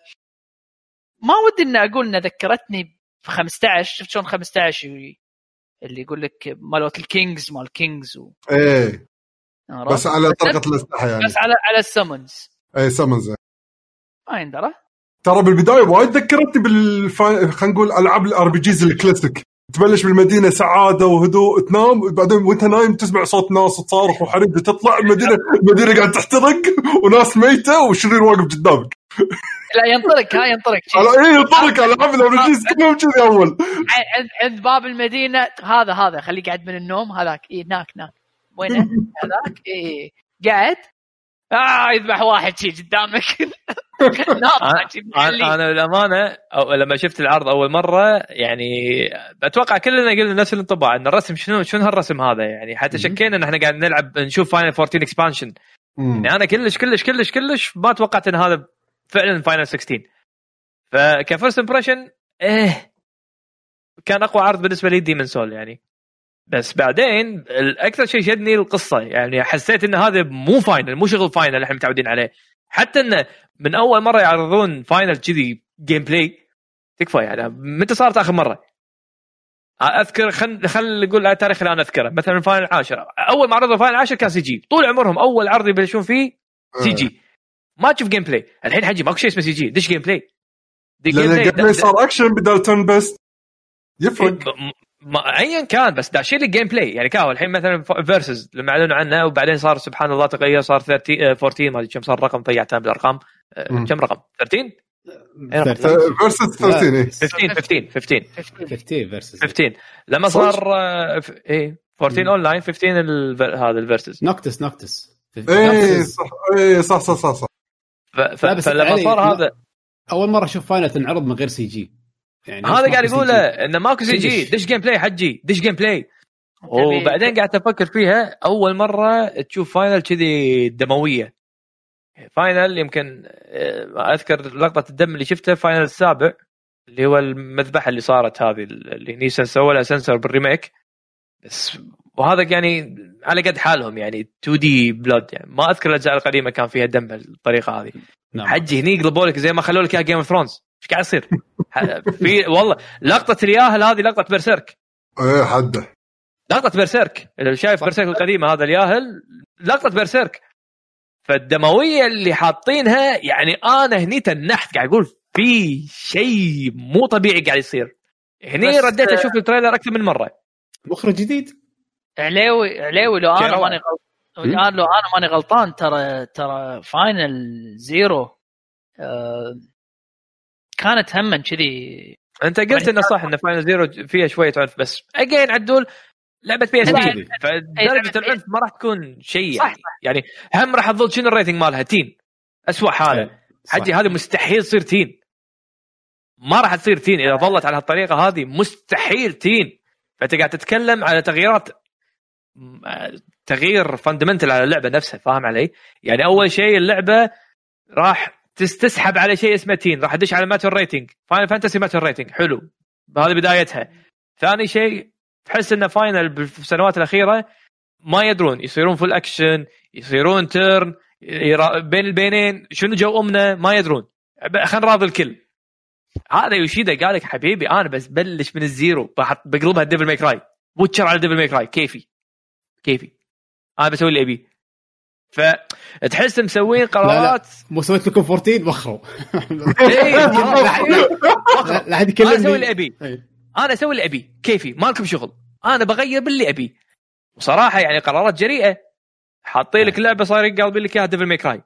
ما ودي إني أقول انها ذكرتني ب 15 شفت شلون 15 ي- اللي يقول لك مالوت ال kings مال kings و... إيه؟ بس على طريقة الأسلحة يعني. بس على على ال summons إيه summons ما يندرى ترى بالبداية وايد ذكرتني بال خلينا نقول ألعاب ال RPGs ال classic. تبلش بالمدينة سعادة وهدوء تنام بعدين وأنت نايم تسمع صوت ناس تصارخ وحريق تطلع المدينة المدينة قاعد تحترق وناس ميتة والشرير واقف قدامك. لا ينطرق ها ينطرق. شي. على العاب RPGs كلهم كذي أول. عند عند باب المدينة هذا هذا خليه قاعد من النوم هذاك اي هناك هناك وينه؟ هذاك اي قاعد؟ آه يذبح واحد شي قدامك. أنا للأمانة أو لما شفت العرض أول مرة يعني أتوقع كلنا قلنا نفس الانطباع إن الرسم شنو شنو هالرسم هذا؟ يعني حتى. شكينا إن إحنا قاعد نلعب نشوف Final 14 expansion. يعني أنا كلش كلش كلش كلش ما توقعت إن هذا فعلا Final 16 فك first impression إيه كان أقوى عرض بالنسبة لي Demon's Souls يعني. بس بعدين الاكثر شيء شدني القصة. يعني حسيت إن هذا مو Final مو شغل Final اللي إحنا متعودين عليه. حتى انه من أول مرة يعرضون Final كذي gameplay تكفى يعني. متى صارت آخر مرة؟ أذكر خل خل نقول التاريخ اللي أنا أذكره. مثلا ال Final العاشر أول ما عرضوا ال Final العاشر كان CG طول عمرهم أول عرض يبلشون فيه CG ما تشوف gameplay الحين حجي ماكو شيء اسمه CG دش gameplay دش لأن جيم الجيم بلاي صار اكشن بدل تون بيست يفرق. ما ايا كان بس داشين الجيم بلاي يعني كاو الحين مثلا فيرسز لما أعلنوا عنه وبعدين صار سبحان الله تغير صار 30 آه، 14 ما أدري كم صار رقم ضيعتها بالأرقام. آه،. كم رقم؟ 13 فيرسس 13 إيه. 15 15 15 15 فيرسز 15 لما؟ صار إيه 14 اون لاين 15 ال- هذا الفيرسز نوكتس نوكتس إيه صح إيه صح صح صح صح. ف- ف- لا، بس فلما علي، صار. هذا أول مرة أشوف Final تنعرض من غير CG يعني هذا قاعد يقوله؟ إنه ماكو CG. دش gameplay حجي دش gameplay وبعدين قاعد أفكر فيها أول مرة تشوف Final كذي دموية Final يمكن آه، أذكر لقطة الدم اللي شفتها Final السابع اللي هو المذبحة اللي صارت هذه اللي نيسان سوى لها سنسور بالريميك بس وهذا يعني على قد حالهم يعني 2D blood يعني ما أذكر الأجزاء القديمة كان فيها دم بالطريقة هذه. نعم. حجي هني يقلبوا لك زي ما خلوا لك إياها Game of Thrones إيش قاعد يصير؟ في والله لقطة الياهل هذه لقطة Berserk إيه حده. لقطة Berserk اللي شايف Berserk القديمة هذا الياهل لقطة Berserk فالدموية اللي حاطينها يعني أنا هني تنحت قاعد أقول في شيء مو طبيعي قاعد يصير. هني رديت أشوف ال trailer أكثر من مرة. مخرج جديد. عليوي عليوي لو أنا. ماني غلطان لو أنا ماني غلطان ترى ترى Final Zero آه، كانت هم كذي. أنت قلت إنه صح إن Final Zero فيها شوية عنف بس again عدول لعبة PSP فدرجة العنف ما راح تكون شيء صح، يعني يعني هم راح تظل شنو ال rating مالها؟ Teen. اسوء حالة. حجي هذه مستحيل تصير Teen. ما راح تصير Teen. إذا ظلت على هالطريقة هذه مستحيل Teen. فأنت قاعد تتكلم على تغييرات تغيير fundamental على اللعبة نفسها فاهم علي؟ يعني أول شيء اللعبة راح تس- تسحب على شيء اسمه Teen راح تدش على mature rating Final Fantasy mature rating حلو. هذه بدايتها. ثاني شيء تحس ان Final بالسنوات الأخيرة ما يدرون يصيرون full action يصيرون turn بين البينين شنو جو أمنا؟ ما يدرون. خلينا نراضي الكل. هذا يوشيدا قال لك حبيبي أنا بس بلش من ال zero بقلبها Devil May Cry بو Witcher على Devil May Cry كيفي؟ كيفي. أنا بسوي اللي ابي فتحس مسوين. قرارات. مو سويت لكم 14 وخروا. إيه، لا لا حد أنا أسوي اللي يكلمني ابي إيه. أنا أسوي اللي ابي كيفي مالكم شغل. أنا بغير باللي ابي وصراحة يعني قرارات جريئة. حاطين لك لعبة صار قالبين لك إياها Devil May Cry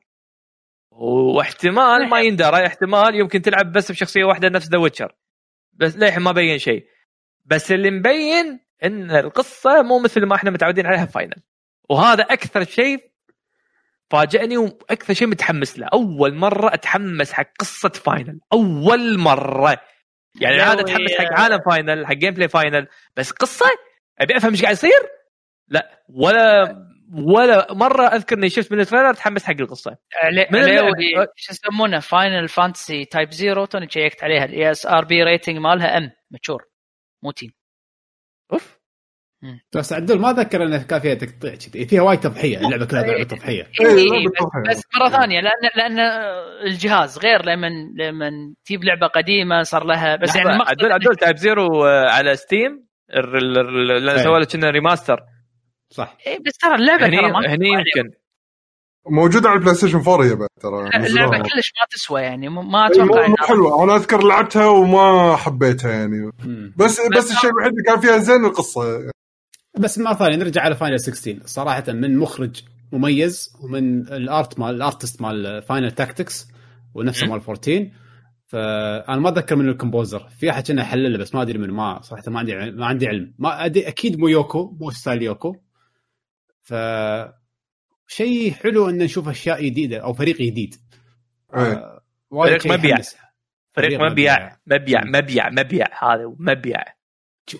واحتمال ما يندرى احتمال يمكن تلعب بس بشخصية واحدة نفس The Witcher بس للحين ما بين شيء. بس اللي مبين إن القصة مو مثل ما إحنا متعودين عليها Final وهذا أكثر شيء فاجئني وأكثر شيء متحمس له. أول مرة أتحمس حق قصة Final أول مرة. يعني وهي- أتحمس حق عالم Final حق gameplay Final بس قصة؟ أبي أفهم إيش قاعد يصير؟ لا. ولا ولا مرة أذكر إني شفت من ال trailer تحمس حق القصة. علي. شو يسمونه؟ Final Fantasy Type Zero توني شيكت عليها ال ESRB rating مالها M mature مو Teen. أوف. بس عدول ما ذكر انه كان فيها تقطيع كذي. فيها وايد تضحية اللعبة كلها لعبه تضحية. إيه، إيه لعبة بس, مرة ثانية لأن لأن الجهاز غير لمن لمن تجيب لعبة قديمة صار لها بس يعني ما عدول عدول Type-0 على Steam ال- ال- ال- اللي إيه. سوى له كنا remaster صح. إيه بس ترى اللعبة هني هني يمكن. موجودة على ال PlayStation 4 هي بعد ترى اللعبة نزلوها. كلش ما تسوى يعني ما أتوقع مو حلوة. أنا أذكر لعبتها وما حبيتها يعني. مم. بس بس الشيء الوحيد اللي كان فيها زين القصة. بس مرة ثانية نرجع على Final 16 صراحة من مخرج مميز ومن ال art مال ال artist مال Final Tactics ونفسه. مال 14 فانا ما أتذكر من ال composer. في أحد كنا حلله بس ما أدري من ما صراحة ما عندي ما عندي علم. ما أدري أكيد مو يوكو مو ستايل يوكو. ف شيء حلو أن نشوف أشياء جديدة أو فريق جديد. إيه. آه، فريق مبيع. فريق مبيع. مبيع. مبيع مبيع هذا مبيع.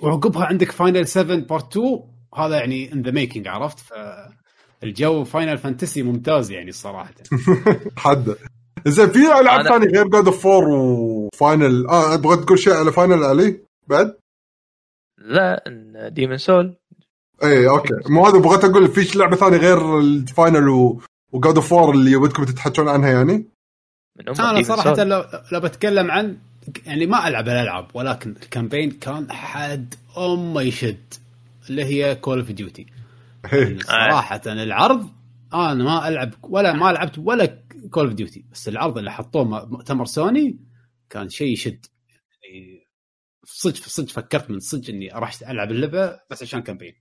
وعقبها عندك Final 7 Part 2 هذا يعني in the making عرفت؟ فالجو Final Fantasy ممتاز يعني الصراحه حد. زين في ألعاب ثانية غير God of War و Final آه أبغى تقول شيء على Final علي؟ بعد؟ لا Demon Souls اي okay مو هذا بغيت أقول في لعبة ثانية غير ال Final و... و God of War اللي ودكم تتحكون عنها يعني؟ من أم أنا صراحة. لو, لو بتكلم عن يعني ما ألعب الألعاب ولكن ال campaign كان حد ام ما يشد اللي هي Call of Duty. صراحة العرض أنا ما ألعب ولا ما لعبت ولا Call of Duty بس العرض اللي حطوه مؤتمر سوني كان شيء يشد يعني صدق صدق فكرت من صدق إني أروح ألعب اللعبة بس عشان campaign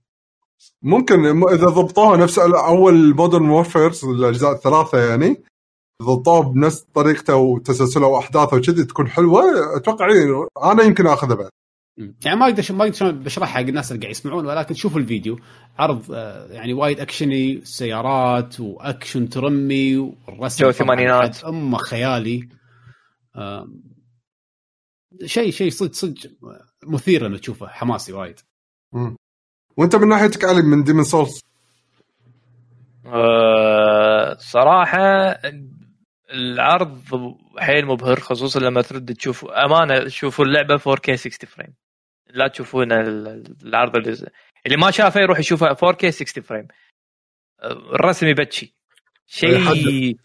ممكن إذا ضبطوها نفس أول Modern Warfares الأجزاء الثلاثة يعني ضبطوها بنفس طريقته وتسلسله وأحداثه وكذي تكون حلوة أتوقع إيه، أنا يمكن أخذها بعد. يعني ما أقدر ما أقدر بشرحها حق الناس اللي قاعد يسمعون ولكن شوفوا الفيديو. عرض آه، يعني وايد أكشني سيارات وأكشن ترمي والرسم جو طبعاً ثمانينات. حد أمه خيالي. آم، شيء شيء صدق صدق مثير إنه تشوفه حماسي وايد. وانت من ناحيتك علي من Demon's Souls أه صراحة العرض حيل مبهر خصوصا لما ترد تشوف أمانة شوفوا اللعبة 4K 60 frame لا تشوفون ال- العرض اللي, اللي ما شافه يروح يشوفه 4K 60 frame الرسم يبتشي. شيء.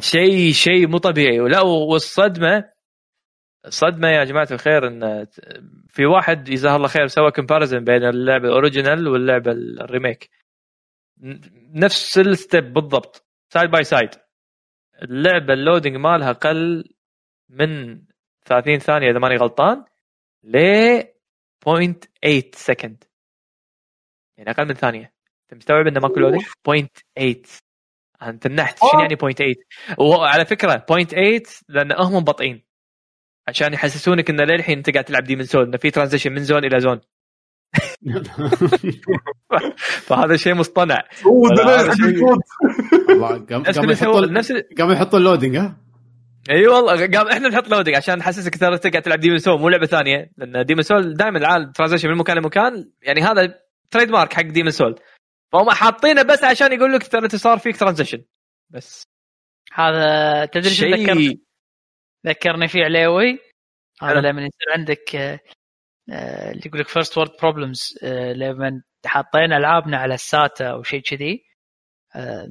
شيء شيء مو طبيعي. ولا والصدمة الصدمه يا جماعة الخير إن في واحد جزاه الله خير سوى comparison بين اللعبه ال original واللعبه ال remake نفس ال step بالضبط side by side اللعبة ال loading مالها قل من 30 ثانية إذا ماني غلطان ل 0.8 second يعني أقل من ثانية. أنت مستوعب انه ماكو loading 0.8 أنت تنحت شنو يعني 0.8 وعلى فكرة 0.8 لأن هم بطئين عشان يحسسونك إنه للحين أنت قاعد تلعب Demon Souls إنه في transition من zone إلى zone. فهذا شيء مصطنع. هو نفس قام اللي سووا يحطون نفس قام يحطون loading ها؟ إي والله قام إحنا نحط loading عشان نحسسك ترى أنت قاعد تلعب Demon Souls مو لعبة ثانية. لأن Demon Souls دائما العالم transition من مكان لمكان يعني هذا trademark حق Demon Souls فهم حاطينه بس عشان يقول لك ترى إنت صار فيك transition بس. هذا تدري شيء ذكرني فيه عليوي. هذا. لما يصير عندك آه، آه، اللي يقول لك first world problems لما حاطين ألعابنا على ال SATA أو شيء كذي. آه،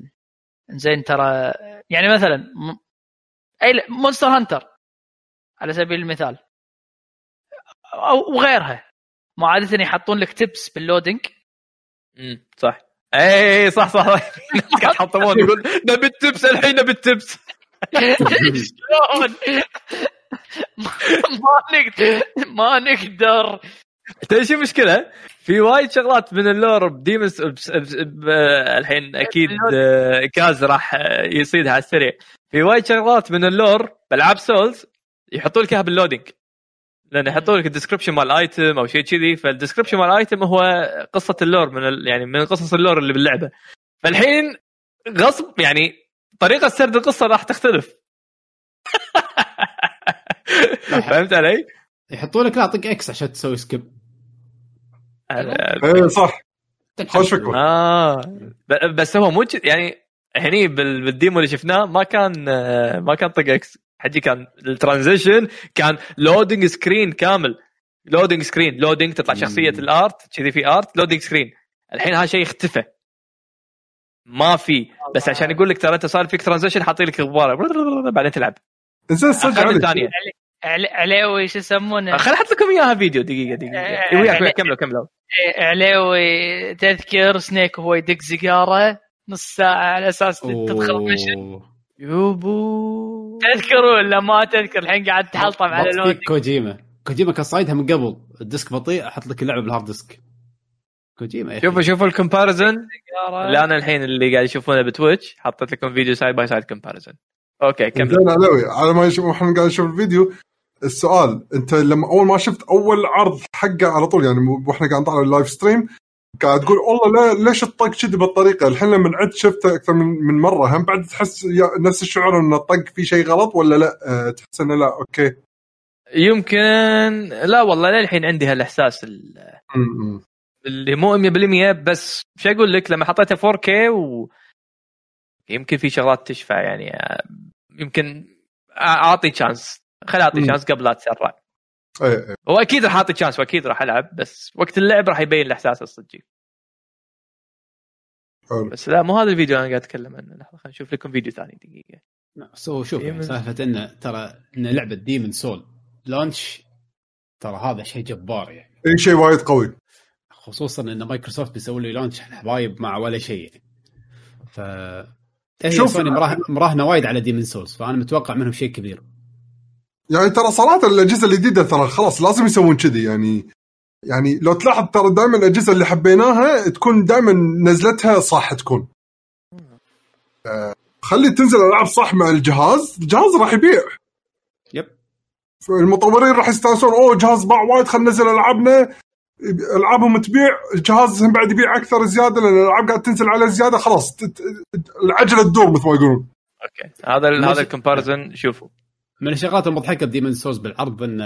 زين ترى يعني مثلا أي Monster Hunter على سبيل المثال. أو وغيرها. ما عادة يحطون لك tips بال loading امم صح. اي صح صح قاعد يحطمون يقول نبي ال tips الحين نبي ال tips شلون؟ ما نقدر ما نقدر. تدري شو المشكلة؟ في وايد شغلات من ال lore ب Demon's الحين أكيد آه، كاز راح يصيدها على السريع. في وايد شغلات من ال lore بألعاب Souls يحطوا لك إياها بال loading. لأن يحطوا لك ال description مال ال item أو شيء كذي فال description مال ال item هو قصة ال lore من ال... يعني من قصص ال lore اللي باللعبة. فالحين غصب يعني طريقة سرد القصة راح تختلف. فهمت علي؟ يحطوا لك لا طق X عشان تسوي skip إيه صح. خوش فكره آه. ب- بس هو مو يعني هني بال- بال demo اللي شفناه ما كان آه، ما كان طق X حجي كان ال transition كان loading screen كامل. loading screen loading تطلع شخصية. ال art كذي في art loading screen الحين هذا شيء اختفى ما في. بس عشان يقول لك ترى انت صار فيك ترانزيشن حاطين لك غباره بعدين تلعب. انزين صدق خلي عليك الثانية عل- علاوي شو يسمونه؟ خل أحط لكم إياها فيديو دقيقة دقيقة. آه، وياك وياك كملوا كملوا. علاوي تذكر سنيك وهو يدق سيجارة نص ساعة على أساس تدخل مشن. يوبو. تذكر ولا ما تذكر؟ الحين قاعد تحلطم على لون كوجيما. كوجيما كان صايدها من قبل. ال disc بطيء أحط لك اللعبة بال hard disk. كوجيما. شوفوا شوفوا ال comparison. اللي أنا الحين اللي قاعد يشوفونه ب Twitch حطيت لكم فيديو side by side comparison okay كمل. زين علوي على ما يشوف إحنا قاعد نشوف الفيديو السؤال أنت لما أول ما شفت أول عرض حقه على طول يعني وإحنا قاعد نطالع ال live stream قاعد تقول والله لا ليش الطق كذي بالطريقة؟ الحين لما عدت شفته أكثر من من مرة هم بعد تحس يا- نفس الشعور إن الطق في شيء غلط ولا لا؟ أه تحس إنه لا okay. يمكن لا والله للحين عندي هالإحساس ال-. اللي مو 100% بس شو أقول لك؟ لما حطيته 4K و يمكن في شغلات تشفع يعني يمكن أعطي chance خل أعطي. chance قبل لا تسرع. إيه إيه هو أكيد راح أعطي chance وأكيد راح ألعب بس وقت اللعب راح يبين الإحساس الصدقي حلو. بس لا مو هذا الفيديو أنا قاعد أتكلم عنه. لحظة خلينا نشوف لكم فيديو ثاني دقيقة. سو شوف. سالفة إنه ترى ان لعبة Demon's Souls launch ترى هذا شيء جبار يعني. أي شيء وايد قوي. خصوصا إن مايكروسوفت بيسوي لي launch حبايب مع ولا شيء يعني. ف هي شوف- سوني مراهنه مراهنة وايد على Demon's Souls فأنا متوقع منهم شيء كبير. يعني ترى صراحة الأجهزة الجديدة ترى خلاص لازم يسوون كذي يعني يعني لو تلاحظ ترى دائما الأجهزة اللي حبيناها تكون دائما نزلتها صح تكون. آه، خلي تنزل ألعاب صح مع الجهاز الجهاز راح يبيع. Yep. المطورين راح يستانسون أوه جهاز باع وايد خلينا ننزل ألعابنا. العابهم تبيع الجهاز هم بعد يبيع أكثر زيادة لأن الألعاب قاعد تنزل عليه زيادة خلاص العجلة تدور مثل ما يقولون أوكي هذا ال- هذا ماشي. ال comparison شوفوا من الشغلات المضحكة ب Demon's Souls بالعرض إن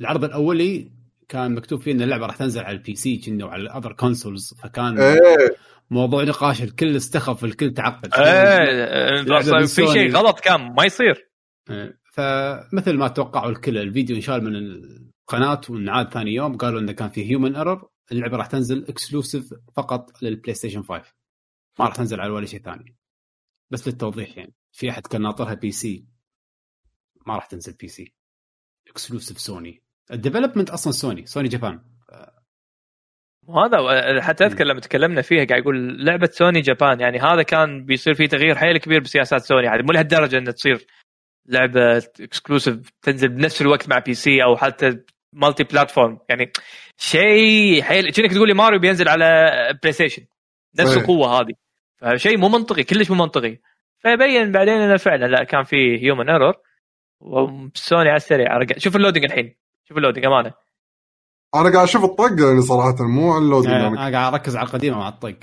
العرض الأولي كان مكتوب فيه إن اللعبة راح تنزل على ال PC كنا وعلى ال other consoles فكان إيه موضوع نقاش الكل استخف الكل تعقد إيه في شيء. غلط كان ما يصير إيه. فمثل ما توقعوا الكل الفيديو انشال من القناه وانعاد ثاني يوم قالوا إنه كان في human error اللعبة راح تنزل exclusive فقط لل PlayStation 5 ما راح تنزل على ولا شيء ثاني. بس للتوضيح يعني في أحد كان ناطرها PC ما راح تنزل PC exclusive سوني ال development أصلا سوني Sony Japan وهذا حتى أذكر لما تكلمنا فيها قاعد يقول لعبة Sony Japan يعني هذا كان بيصير فيه تغيير حيل كبير بسياسات سوني يعني مو لهالدرجة انها تصير لعبة exclusive تنزل بنفس الوقت مع PC أو حتى multi-platform يعني شيء حيل كأنك تقول لي ماريو بينزل على PlayStation نفس صحيح. القوة هذه. فشيء مو منطقي كلش مو منطقي. فبين بعدين إنه فعلا لا كان في human error وسوني على السريع رجع- شوف ال loading الحين. شوف ال loading أمانة. أنا قاعد أشوف الطق يعني صراحة مو على ال loading أنا يعني. قاعد أركز على القديمة مع الطق.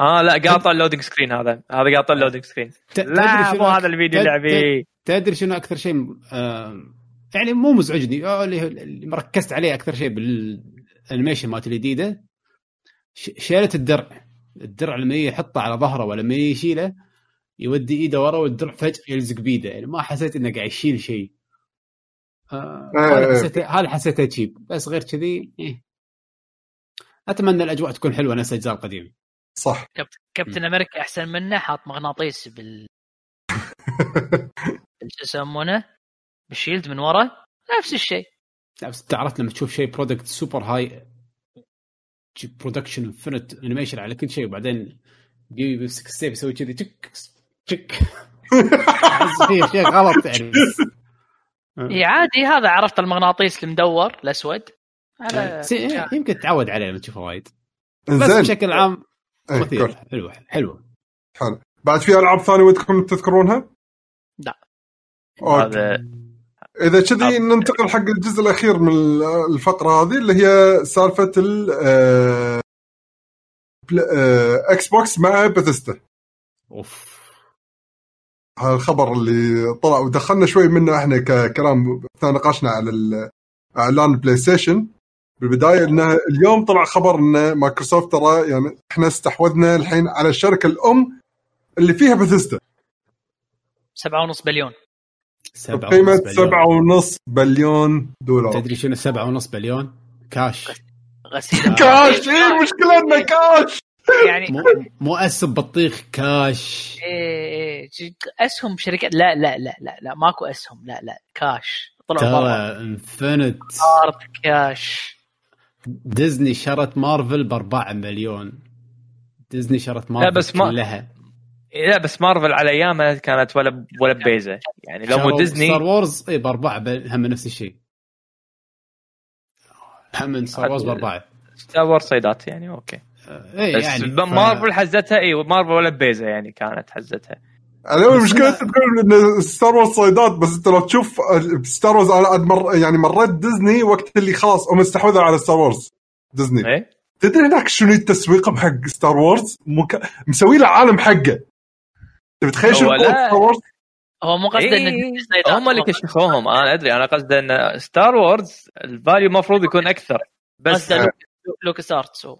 آه لا قاطع ال loading screen هذا. هذا قاطع ال loading screen لا مو هذا الفيديو اللي ابيه تدري شنو أكثر شيء آه، يعني مو مزعجني. آه، اللي اللي مركزت عليه أكثر شيء بال animation مالت الجديده ش- شيله الدرع. الدرع لما يحطه على ظهره ولما يشيله يودي إيده ورا والدرع فجأة يلزق بيده. يعني ما حسيت إنه قاعد يشيل شيء. آه، هذا. حسيته هذا حسيته تشيب بس غير كذي إيه. أتمنى الأجواء تكون حلوة نفس الاجزاء القديمه صح. كابتن أمريكا أحسن منه حاط مغناطيس بال بال- شو يسمونه؟ بالشيلد من ورا نفس الشيء. لا، بس تعرف لما تشوف شيء product super high production انفنت animation على كل شيء وبعدين بي- بيمسك السيف يسوي كذي تك تك فيه شيء غلط يعني. بس إي عادي هذا عرفت المغناطيس المدور الأسود. هذا إيه، يمكن تتعود عليه لما تشوفه وايد. بس بشكل عام إيه، مثير قول. حلوة حلوة حلو. بعد في ألعاب ثانية ودكم تذكرونها؟ لا. هذا إذا كذي ننتقل حق الجزء الأخير من الفقره هذه اللي هي سالفة ال آه، بل- آه، Xbox مع بثستا أوف. هذا الخبر اللي طلع ودخلنا شوي منه إحنا ككلام اثناء نقاشنا على إعلان PlayStation بالبداية إنه اليوم طلع خبر إن مايكروسوفت ترى يعني إحنا استحوذنا الحين على الشركة الأم اللي فيها بثستا سبعة ونص بليون. سبعة بقيمه ونص بليون. 7.5 بليون دولار. تدري شنو سبعة ونص billion؟ cash. غسيل. كاش إيه المشكلة إنه كاش؟ يعني مو أسهم بطيخ كاش. إيه إيه. جي- أسهم شركات لا لا لا لا لا ماكو أسهم لا لا كاش. طلعوا برا. ترى انفنت أرض cash. Disney شرت مارفل ب 4 مليون. ديزني شرت مارفل بس ما- كلها. لا بس مارفل على ايامها كانت ولا ولا بيزه يعني لو مو ستار ديزني وورز اي بأربعة هم نفس الشيء. هم من Star Wars بأربعة. Star Wars صيدات يعني أوكي. اي بس يعني مارفل حزتها اي مارفل ولا بيزه يعني كانت حزتها. أنا المشكلة تقول إن Star Wars صيدات بس أنت لو تشوف Star Wars أنا مر يعني مريت ديزني وقت اللي خلاص هم استحوذوا على Star Wars ديزني إيه؟ تدري هناك شنو التسويق حق ستار وورز مك... مسوي له عالم حقه. تخيل شنو هو قوة لا. ستار وورز هو مو قصده إيه، هم اللي كشفوهم. أنا أدري. أنا قصدي إن ستار وورز الفاليو المفروض يكون أكثر. بس قصده لوك- لوكس ارتس هو.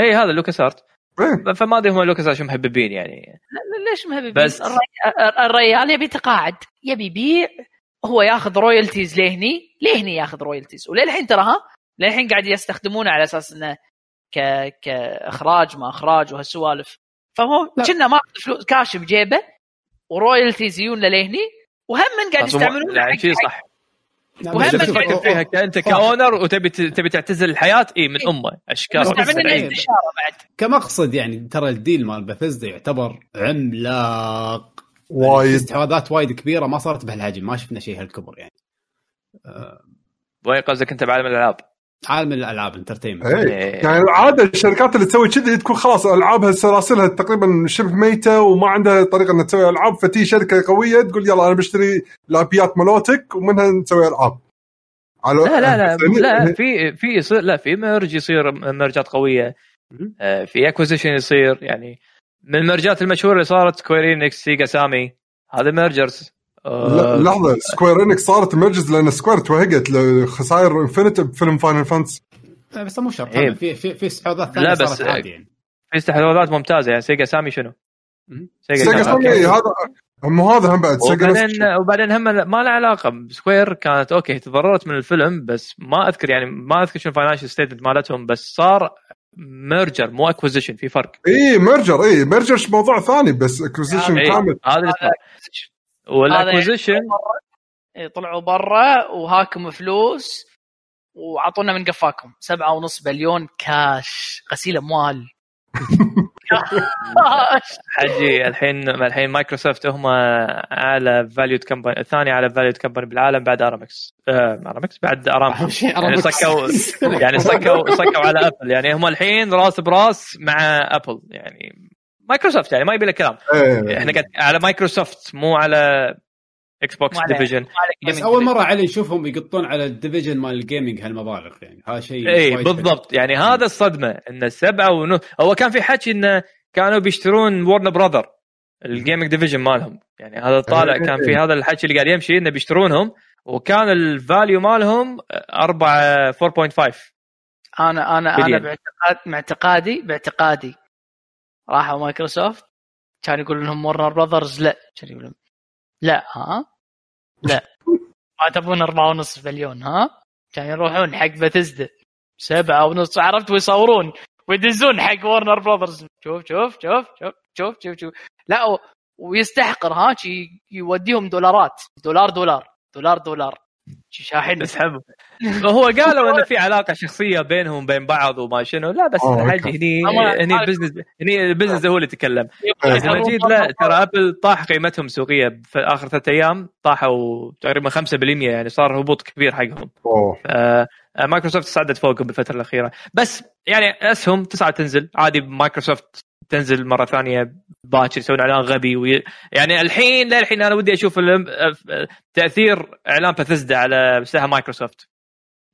اي هذا لوكاس ارت إيه. فما أدري هم لوكاس ارت شو محببين يعني. ليش مهبب بس- بس الري... الريال يبي تقاعد. يبي يبيع هو ياخذ رويالتيز لهني. لهني ياخذ رويالتيز وللحين ترى ها؟ للحين قاعد يستخدمونه على أساس إنه ك... كإخراج ما إخراج وهالسوالف. فهو. كنا ماخذ فلوس كاش بجيبه و royalties يجونا لهني وهم من قاعد يستعملون يعني شيء صح. وهم قاعد فيها ك- أنت ك owner وتبي تبي تعتزل الحياة إي من أمه أشكال كمقصد يعني ترى ال deal مال بثزدا يعتبر عملاق. وايد. استحواذات وايد كبيرة ما صارت بهالحجم ما شفنا شيء هالكبر يعني. وين قصدك أنت بعالم الألعاب؟ عالم الألعاب entertainment إيه. يعني العاده الشركات اللي تسوي كذي تكون خلاص ألعابها سلاسلها تقريبا شبه ميته وما عندها طريقة إنها تسوي ألعاب فتي شركة قوية تقول يلا أنا بشتري ال IP يات مالتك ومنها نسوي ألعاب. على لا لا لا يعني- لا في في يصير لا في merge يصير merge ات قوية. آه، في acquisition يصير يعني من ال merge ات المشهورة اللي صارت Square Enix Sega Sammy هذا mergers لا لحظة. Square Enix صارت mergers لأن Square توهقت لخسائر infinite بفيلم Final Fantasy بس مو شرط. إيه. في في في استحواذات ثانية لا، بس- صارت عادي يعني. في استحواذات ممتازة يعني. Sega Sammy شنو؟ مم. Sega Sammy. أوكي. هذا مو هذا هم بعد. سيجا وبعدين وبعدين هم ما له علاقة. Square كانت okay تضررت من الفيلم بس ما أذكر يعني ما أذكر شنو ال financial statement مالتهم بس صار merger مو acquisition في فرق. اي merger اي merger موضوع ثاني بس acquisition إيه، كامل. هذا اللي صار. وال acquisition إيه، طلعوا برا وهاكم فلوس وعطونا من قفاكم. سبعة ونص بليون كاش غسيل أموال. حجي الحين الحين مايكروسوفت هم أعلى valued company الثاني أعلى valued company بالعالم بعد ارامكس آه ارامكس بعد ارامكو أهم شيء يعني أرامكس. صكوا يعني صكوا صكوا على ابل يعني هم الحين راس براس مع ابل يعني مايكروسوفت يعني ما يبي له كلام. إيه. إحنا قاعد على مايكروسوفت مو على إكس بوكس division بس أول. مرة علي نشوفهم يقطون على ال division مال ال gaming هالمبالغ يعني. هذا شيء اي بالضبط. يعني هذا الصدمة إن سبعة ونص هو كان في حكي انه كانوا بيشترون Warner Brothers ال gaming division مالهم. يعني هذا طالع كان في هذا الحكي اللي قاعد يمشي إنه بيشترونهم وكان ال value مالهم 4 4.5 أنا أنا أنا. باعتقاد باعتقادي باعتقادي راحوا مايكروسوفت كان يقول لهم Warner Brothers لا. كان يقولون لا ها؟ لا. ما تبون أربعة ونص بليون ها؟ كان يروحون حق بثزدا سبعة ونص عرفت؟ ويصورون ويدزون حق Warner Brothers شوف شوف شوف شوف شوف شوف شوف. لا ويستحقر ها؟ يوديهم دولارات. دولار دولار. دولار دولار. شاحن اسحب هو قالوا انه في علاقة شخصية بينهم وبين بعض وما شنو. لا بس آه، حاجة okay. هني هني ال business هني ال business هو اللي يتكلم. جيت لا ترى ابل طاح قيمتهم سوقية في آخر ثلاث أيام طاحوا تقريبا 5% يعني صار هبوط كبير حقهم. آه، مايكروسوفت صعدت فوقهم بالفترة الأخيرة. بس يعني أسهم تسعة تنزل عادي مايكروسوفت تنزل مرة ثانية باكر يسوون إعلان غبي وي... يعني الحين للحين أنا ودي أشوف ال- تأثير إعلان باثيسدا على سهم مايكروسوفت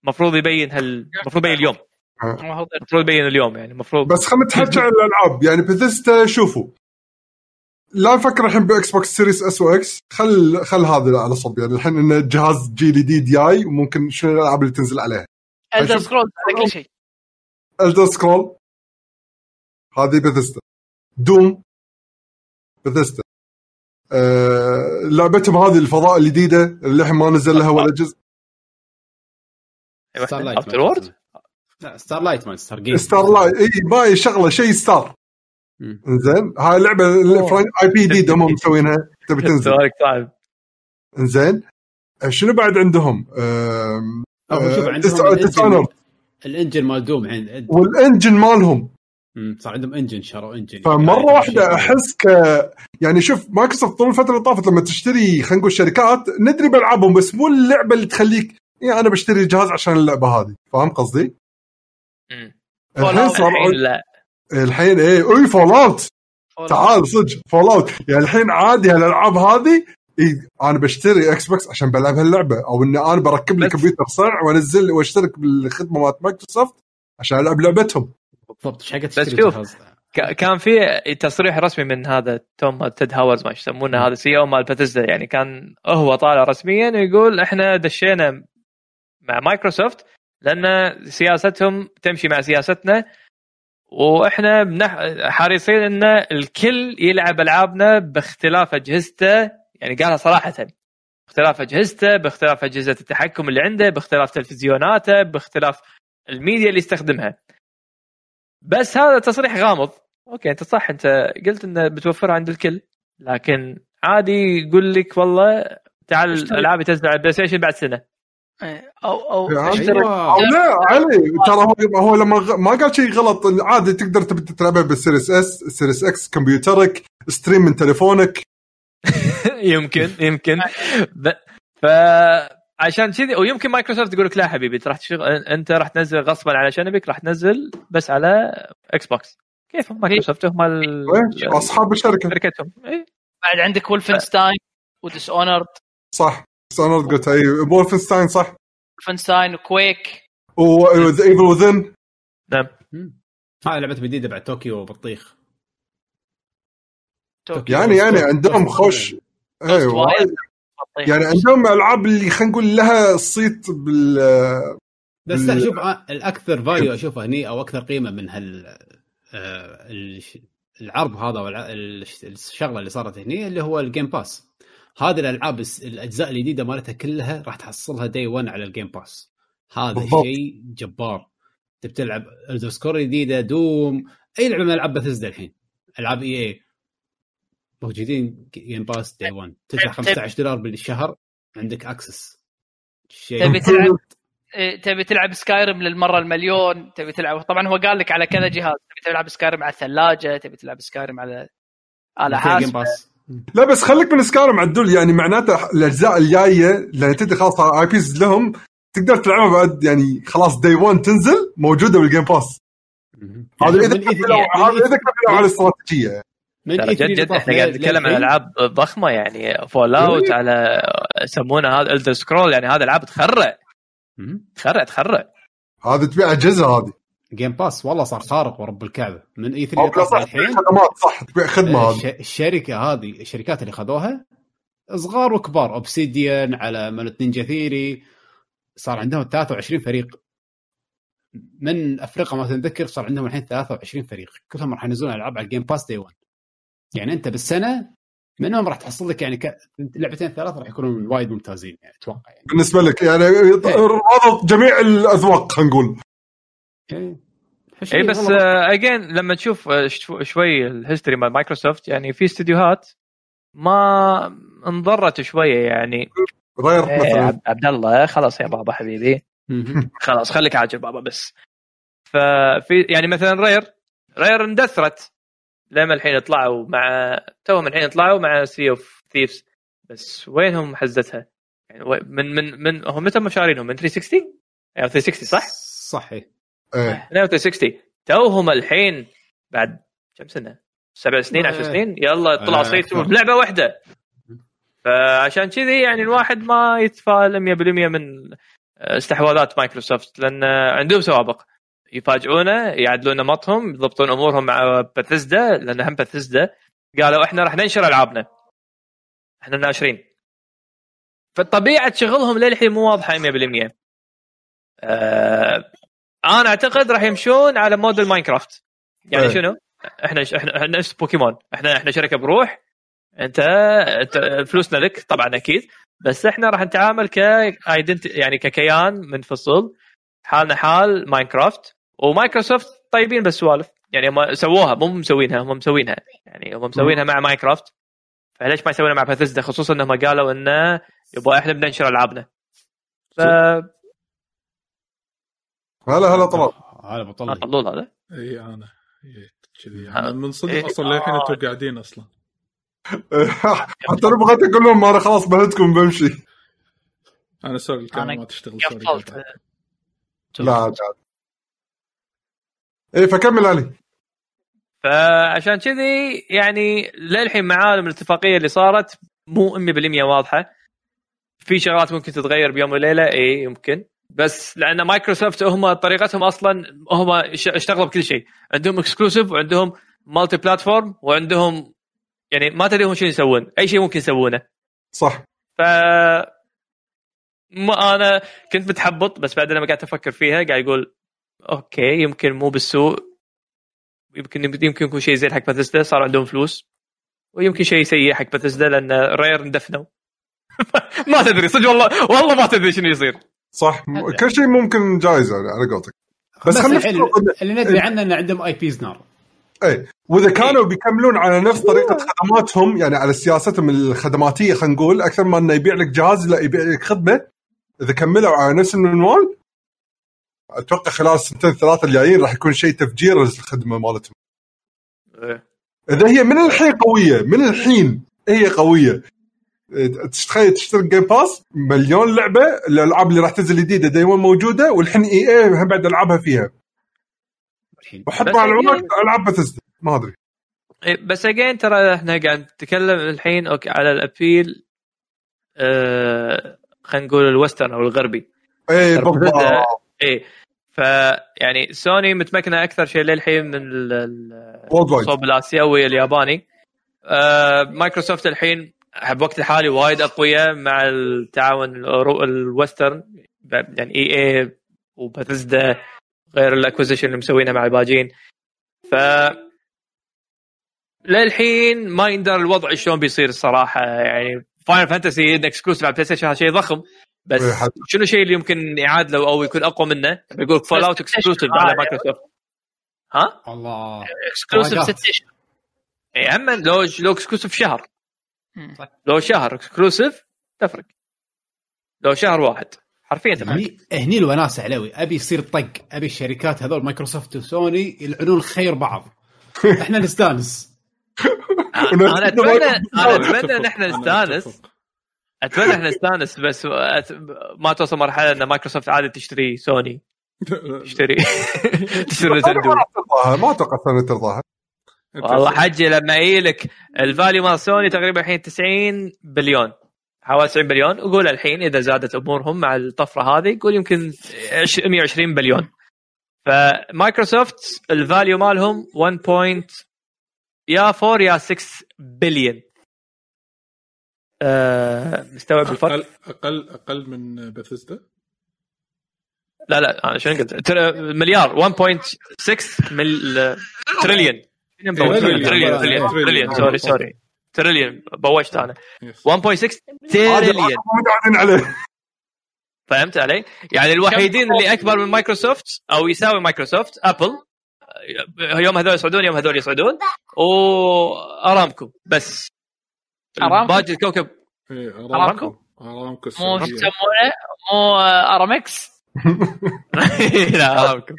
المفروض يبين هال المفروض يبين اليوم. المفروض يبين اليوم يعني المفروض بس خلينا نتحكي عن الألعاب. يعني بثيستا شوفوا. لا نفكر الحين بإكس بوكس Series S و X خل خل هذا على صب يعني الحين انه جهاز جيل جديد جاي وممكن شنو الألعاب اللي تنزل عليه. Elder Scrolls على كل شيء. الدر سكرول هذه بثيستا دوم بثيستا آه لعبتهم هذه الفضاء الجديدة اللي الحين ما نزل لها ولا جزء. ستار لايت افتر وورد لا ستار لايت ما ستار جيم ستار لايت اي باي شغلة شيء ستار. إنزين هاي اللعبه اي بي جديدة هم مسوينها تبي تنزل. صعب إنزين آه، شنو بعد عندهم؟ آه، عندهم Dis- ال engine مال Doom الحين. وال engine مالهم. صار عندهم engine شروا engine فمرة يعني واحدة شيء. أحس ك يعني شوف مايكروسوفت طول الفترة اللي طافت لما تشتري خلينا نقول شركات ندري بألعابهم بس مو اللعبة اللي تخليك يعني أنا بشتري الجهاز عشان اللعبة هذه. فاهم قصدي؟ الحين صار الحين لا. الحين إيه اي Fallout تعال صدق Fallout يعني الحين عادي هالألعاب هذه إيه أنا بشتري إكس بوكس عشان بلعب هاللعبة أو إني أنا بركب لي كمبيوتر صنع وأنزل وأشترك بالخدمة مالت مايكروسوفت عشان ألعب لعبتهم. بالضبط إيش حق بس تشتري شوف. جهاز؟ كان في تصريح رسمي من هذا توم Todd Howard ما يسمونه هذا CEO مال باتيسدا يعني كان هو طالع رسميا يقول إحنا دشينا مع مايكروسوفت لأن سياستهم تمشي مع سياستنا وإحنا بنح... حريصين إن الكل يلعب ألعابنا باختلاف أجهزته يعني قالها صراحة باختلاف أجهزته باختلاف أجهزة التحكم اللي عنده باختلاف تلفزيوناته باختلاف الميديا اللي يستخدمها بس هذا تصريح غامض. okay أنت صح أنت قلت إنه بتوفرها عند الكل. لكن عادي يقول لك والله تعال. الالعاب تنزل على البلاي ستيشن بعد سنة. إيه، أو أو اشترك أيوه أو لا علي ترى هو هو لما غ- ما قال شيء غلط عادي تقدر تبي تلعبها بال Series S Series X كمبيوترك stream من تليفونك. يمكن يمكن. ف عشان كذي ويمكن مايكروسوفت تقول لك لا حبيبي انت راح تشغل انت راح تنزل غصبا على شنبك راح تنزل بس على إكس بوكس كيف مايكروسوفت هم ال... إيه، أصحاب الشركة. شركتهم. إيه. بعد عندك Wolfenstein و Dishonored صح. بس أنا قلت اي Wolfenstein صح. Wolfenstein و Quake و The Evil Within نعم. هاي لعبة جديدة بعد طوكيو بطيخ. توكيو. يعني يعني عندهم خوش. أيوه وايد. يعني عندهم ألعاب اللي خلينا نقول لها صيت بال بس بال- لا شوف الأكثر value اشوفه هني أو أكثر قيمة من هال آه، العرض هذا الشغلة اللي صارت هني اللي هو ال Game Pass هذه الألعاب الأجزاء الجديدة مالتها كلها راح تحصلها day 1 على ال Game Pass هذا. شيء جبار. تبي تلعب Skyrim جديدة Doom أي لعبة من العاب بثزدا الحين. ألعاب EA موجودين Game Pass day 1 تدفع 15 دولار بالشهر عندك access شيء تبي تلعب؟ إيه، تبي تلعب Skyrim للمرة المليون تبي تلعب. طبعا هو قال لك على كذا جهاز. تبي تلعب Skyrim على الثلاجة تبي تلعب Skyrim على على حاسب باس لا بس خليك من سكارم عدول يعني معناته الأجزاء الجاية لأن تدري خلاص اي بيز لهم تقدر تلعبها بعد يعني خلاص داي 1 تنزل موجودة بالجيم باس هذا إذا من إيث- كملوا- هذا إذا على الاستراتيجية. ترى E3 جد جد إحنا قاعد نتكلم عن. ألعاب ضخمة يعني فول اوت على يسمونه هذا الدر سكرول يعني هذا العاب تخرع. تخرع تخرع. هذه تبيع أجهزة هذه. Game Pass والله صار خارق ورب الكعبة. من E3 أو اللي طاف صح الحين. خدمات صح تبيع خدمة الش- هذه. الشركة هذه الشركات اللي خذوها صغار وكبار. Obsidian على مالت Ninja Theory. صار عندهم 23 فريق. من أفريقيا ما تتذكر صار عندهم الحين 23 فريق. كلهم راح ينزلون ألعاب على ال Game Pass day 1 يعني أنت بالسنة منهم راح تحصل لك يعني ك... لعبتين ثلاث راح يكونون وايد ممتازين يعني أتوقع يعني. بالنسبة لك يعني رضت جميع الأذواق خلينا نقول. إيه. اي بس again لما تشوف آه، شو- شوي ال history مال مايكروسوفت يعني في استديوهات ما انضرت شوية يعني. غير إيه، مثلا. عبد الله خلاص يا بابا حبيبي. خلاص خليك عاجل بابا بس. ففي يعني مثلا Rare Rare اندثرت. لما الحين طلعوا مع توهم الحين طلعوا مع Sea of Thieves بس وينهم حزتها؟ يعني من من من هم متى هم شارينهم من 360؟ يعني 360 صح؟ صح إيه. إيه 360 توهم الحين بعد كم سنة؟ سبع سنين عشر إيه. سنين يلا طلع آه، صيت. بلعبه واحدة فعشان كذي يعني الواحد ما يتفائل 100% من استحواذات مايكروسوفت لأن عندهم سوابق يفاجئونا يعدلون نمطهم يضبطون أمورهم مع بثزدا لأن هم بثزدا قالوا إحنا راح ننشر ألعابنا. إحنا ناشرين فطبيعة شغلهم للحين مو واضحة 100% آه أنا أعتقد راح يمشون على model Minecraft. يعني إيه. شنو؟ إحنا إحنا إحنا نفس بوكيمون. إحنا إحنا شركة بروح. انت, انت فلوسنا لك طبعا أكيد. بس إحنا راح نتعامل ك يعني ككيان منفصل حالنا حال Minecraft. ومايكروسوفت طيبين بالسوالف. يعني هم سووها مو مسوينها هم مسوينها. يعني هم مسوينها مع Minecraft فليش ما يسوونها مع بثزدا خصوصا إنهم قالوا انه يبغى إحنا بننشر ألعابنا. ف هلا هلا طلال. هذا بطل طلول هذا. إي أنا. كذي. آه. يعني من صدق. أصلا للحين أنتم قاعدين أصلا. حتى أنا بغيت أقول لهم أنا خلاص بهدكم بمشي. أنا sorry الكاميرا أنا ما تشتغل sorry. لا عاد إيه فكمل علي. فعشان كذي يعني للحين معالم الاتفاقية اللي صارت مو 100% واضحة. في شغلات ممكن تتغير بيوم وليلة اي يمكن. بس لأن مايكروسوفت هم طريقتهم أصلا هم اش- اشتغلوا بكل شيء. عندهم exclusive وعندهم multi-platform وعندهم يعني ما تدري هم شو يسوون. أي شيء ممكن يسوونه. صح. ف ما أنا كنت متحبط بس بعدين لما قعدت أفكر فيها قاعد يقول okay يمكن مو بالسوء يمكن يمكن يكون شيء زين حق باثيستا صار عندهم فلوس. ويمكن شيء سيء حق باثيستا لأن Rare اندفنوا. ما تدري صدق والله والله ما تدري شنو يصير. صح كل شيء ممكن جايز يعني على قولتك. بس بس خلينا نفترض إن- اللي ندري عنه إن عندهم IPs نار. اي وإذا كانوا بيكملون على نفس طريقة خدماتهم يعني على سياستهم الخدماتية خلينا نقول أكثر ما إنه يبيع لك جهاز لا يبيع لك خدمة. إذا كملوا على نفس المنوال أتوقع خلال السنتين ثلاثة الجايين راح يكون شيء تفجير الخدمه مالتهم إيه. إذا هي من الحين قوية من الحين هي قوية. إيه، تخيل تشترك Game Pass مليون لعبة الألعاب اللي راح تنزل جديدة دايما موجودة والحين EA هم بعد العابها فيها. وحط مع الوقت العاب بثزدا ما أدري. إيه، بس again ترى إحنا قاعد نتكلم الحين okay على ال appeal آه خلينا نقول ال western أو الغربي. اي بالضبط. إيه. فيعني سوني متمكنة أكثر شيء للحين من الصوب الآسيوي الياباني. آه مايكروسوفت الحين بوقت الحالي وايد أقوياء مع التعاون ال western يعني EA و Bethesda غير ال acquisition اللي مسوينها مع الباجين. ف للحين ما يندرى الوضع شلون بيصير الصراحة يعني Final Fantasy exclusive على بلاي ستيشن هذا شيء ضخم. بس إيه، شنو الشيء اللي يمكن يعادله أو يكون أقوى منه؟ يقول Fallout exclusive على مايكروسوفت ها؟ الله. exclusive. ست اشهر اي أما لو لو exclusive شهر. مم. لو شهر exclusive تفرق. لو شهر واحد. حرفيا تفرق. هني هني الوناسه علوي. أبي يصير طق. أبي الشركات هذول مايكروسوفت وسوني يلعنون خير بعض. إحنا نستانس. أنا اتمنى أنا أتمنى أتفق. ان إحنا أنا نستانس. أتمنى إحنا نستانس بس. ما توصل مرحلة إن مايكروسوفت عادي تشتري سوني. تشتري. تشتري نينتندو. ما أتوقع سوني ترضاها والله حجي لما يجي لك ال value مال سوني تقريبا الحين 90 بليون. حوالي 90 بليون. وقول الحين إذا زادت أمورهم مع الطفرة هذه قول يمكن 20 120 بليون. فمايكروسوفت ال value مالهم 1. point يا 4 يا 6 بليون آه مستوعب الفرق؟ أقل أقل أقل من بثزدا لا لا أنا شنو قلت؟ مليار 1.6 مل... تريليون تريليون. sorry sorry تريليون بوشت أنا. yes. 1.6 هذا تريليون عليه فهمت علي؟ يعني الوحيدين اللي أكبر من مايكروسوفت أو يساوي مايكروسوفت أبل. يوم هذول يصعدون يوم هذول يصعدون وأرامكو. بس؟ باقي الكوكب. إيه، أرامكو؟ أرامكو؟ مو شو يسمونه مو أرامكس؟ لا أرامكو.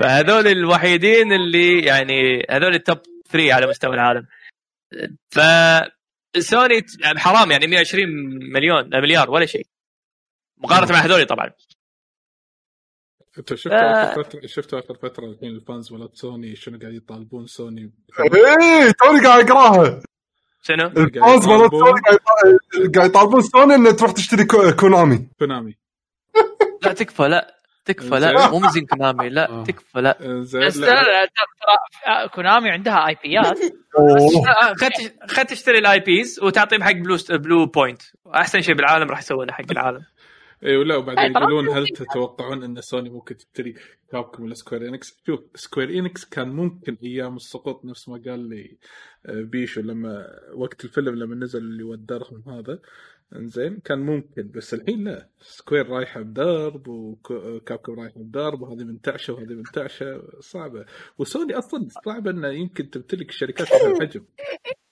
فهذول الوحيدين اللي يعني هذول ال top 3 على مستوى العالم. ف سوني يعني حرام يعني 120 مليون مليار ولا شيء. مقارنة مع هذول طبعا. أنت شفت آه. اخر فتره شفت آخر فترة الحين ال fans مالت سوني شنو قاعد يطالبون سوني؟ إيه توني قاعد اقراها شنو؟ ال fans مالت سوني قاعد يط- قاعد يطالبون سوني انه تروح تشتري كو- كونامي. كونامي. لا تكفى لا تكفى لا مو مزين كونامي لا آه. تكفى لا. آه، بس لا، ترى كونامي عندها IP ات. خد خد تشتري ال IPs وتعطيهم حق Blue Bluepoint. أحسن شيء بالعالم راح يسوونه حق العالم. اي ولا وبعدين خلاص. يقولون هل تتوقعون إن سوني ممكن تشتري Capcom ولا Square Enix؟ شوف Square Enix كان ممكن أيام السقوط نفس ما قال لي آه، بيشو لما وقت الفيلم لما نزل اللي ودرهم هذا انزين كان ممكن بس الحين لا Square رايحه بدرب و Capcom رايحه بدرب وهذه منتعشه وهذه منتعشه صعبة وسوني أصلا صعبه إنه يمكن تمتلك الشركات بهالحجم طيب،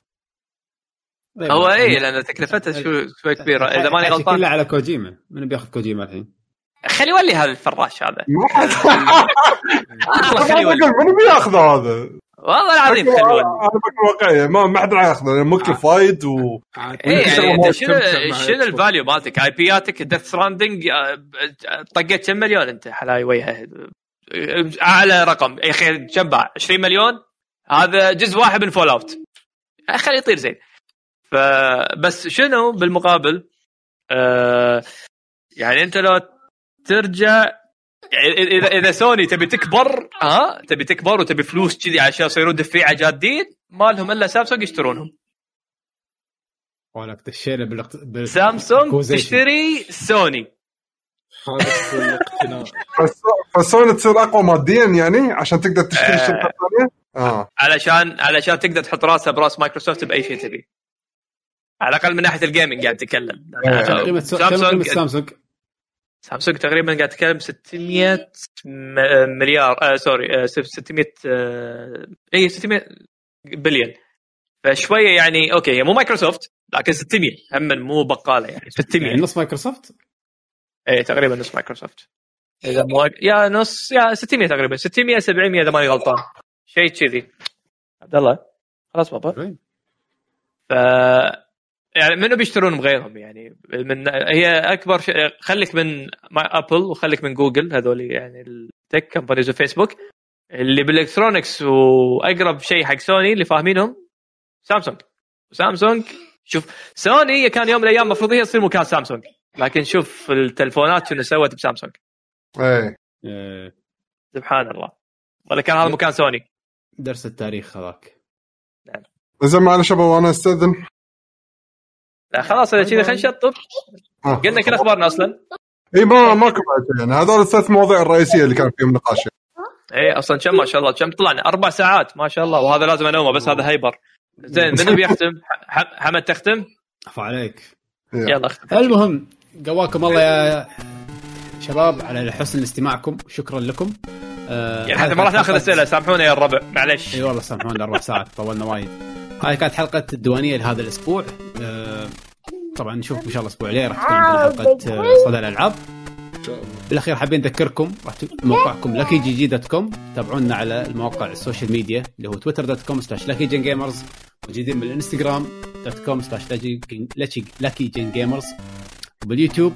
هو يعني اي لأن تكلفتها شو شوي كبيرة. إذا ماني غلطان كله على كوجيما. من بياخذ كوجيما الحين؟ خلي يولي هذا الفراش هذا. ما حد والله خلي يولي. من بياخذ هذا؟ والله العظيم خلي يولي. أنا بكون واقعي ما ما حد راح ياخذه لأنه مكلف وايد و إيه شاء يعني شنو شنو. ال value مالتك؟ IP اتك Death Stranding طقيت كم مليون أنت؟ حلاوي وجهه أعلى رقم. يا أخي كم باع 20 مليون. هذا جزء واحد من Fallout خليه يطير زين. فبس شنو بالمقابل؟ آه يعني انت لو ترجع يعني اذا اذا سوني تبي تكبر ها؟ تبي تكبر وتبي فلوس كذي عشان يصيرون دفيعه جادين ما لهم إلا سامسونج يشترونهم. ولك دشينا بالاقت... بال... سامسونج. تشتري سوني. فسوني تصير أقوى ماديا يعني عشان تقدر تشتري آه. شركة ثانية؟ آه. علشان علشان تقدر تحط راسها براس مايكروسوفت بأي شيء تبي على الأقل من ناحية ال gaming قاعد تتكلم. آه. قيمة سامسونج سامسونج. سامسونج تقريبا قاعد تتكلم 600 م- مليار آه سوري آه 600 آه اي 600 بليون. فشوية يعني أوكي هي مو مايكروسوفت لكن 600 هم مو بقالة يعني. 600 يعني نص مايكروسوفت؟ إيه تقريبا نص مايكروسوفت. إذا مو يا نص يا 600 تقريبا. 600 700 إذا ماني غلطان. شيء كذي. عبد الله. خلاص بابا. زين. ف يعني منو بيشترون بغيرهم يعني؟ من هي أكبر شيء خليك من ابل وخليك من جوجل هذول يعني ال tech companies وفيسبوك اللي بال electronics وأقرب شيء حق سوني اللي فاهمينهم سامسونج سامسونج شوف سوني كان يوم من الأيام المفروض هي تصير مكان سامسونج لكن شوف التلفونات شنو سوت بسامسونج. إيه. آه، سبحان الله. ولا كان هذا مكان سوني درس التاريخ هذاك. زين معلش شباب وأنا أستأذن. لا خلاص إذا كذا خلينا نشطب. آه. قلنا كل أخبارنا أصلا. إي ما ماكو بعد يعني هذول الثلاث مواضيع الرئيسية اللي كان فيهم نقاش. إي أصلا كم؟ ما شاء الله. كم طلعنا؟ أربع ساعات ما شاء الله. وهذا لازم أنومه بس هذا hyper. زين من بيختم ح- حمد تختم؟ عفو عليك. يلا. اختم. المهم قواكم الله يا شباب على حسن استماعكم. شكرا لكم. آه يعني حتى ما راح ناخذ أسئلة. سامحونا يا الربع. معلش إي والله سامحونا أربع ساعات طولنا وايد. هاي كانت حلقة الديوانية لهذا الأسبوع. آه طبعا نشوف إن شاء الله الأسبوع الجاي. راح تكون عندنا حلقة آه، صدى الله بالأخير حابين نذكركم راح موقعكم لكي جي جي دوت كوم تابعونا على المواقع السوشيال ميديا اللي هو تويتر دوت كوم سلاش لكي جن جيمرز موجودين بالإنستغرام دوت كوم سلاش لكي جن جيمرز وباليوتيوب.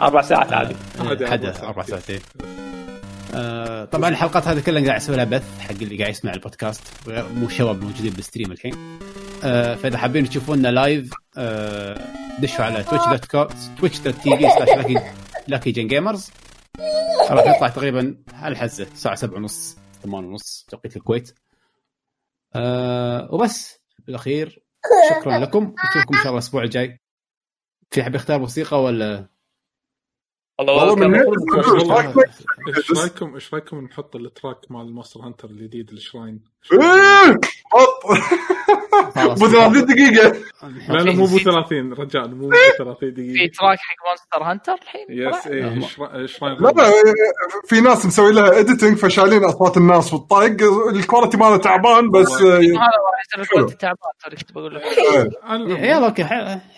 أربع ساعات عادي. حدا أربع أربع ساعتين. آه طبعا الحلقات هذه كلها قاعد أسوي لها بث حق اللي قاعد يسمع البودكاست. مو شباب موجودين بال stream الحين. آه فإذا حابين تشوفونا live آه دشوا على Twitch dot com Twitch dot TV slash Lucky Lucky جن Gamers راح نطلع تقريبا على الحزة الساعة 7 ونص 8 ونص توقيت الكويت. آه وبس بالأخير شكرا لكم. نشوفكم إن شاء الله الأسبوع الجاي. في حد يختار موسيقى ولا؟ والله إيش رايكم إيش رأيكم نحط ال track مال ال Monster Hunter الجديد ال Shrine إيه! حط خلاص. ابو 30 دقيقة. لا لا مو بو 30 رجال مو بو 30 في دقيقه track حق Monster Hunter الحين؟ yes إيه هم- Shri- Shrine لا لا في ناس مسوي لها editing فشايلين أصوات الناس والطق ال quality ماله تعبان بس هذا راح يصير حلو. ال quality تعبان ترى كنت بقول لك يلا okay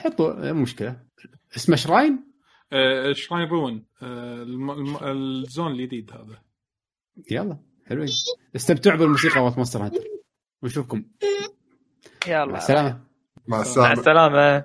حطوا مو مشكلة. اسمه Shrine؟ Shrine Ruins ال zone الجديد هذا. يلا حلوين. استمتعوا بالموسيقى مالت Monster Hunter ونشوفكم مع يلا السلامة. مع مع السلامة. السلامة.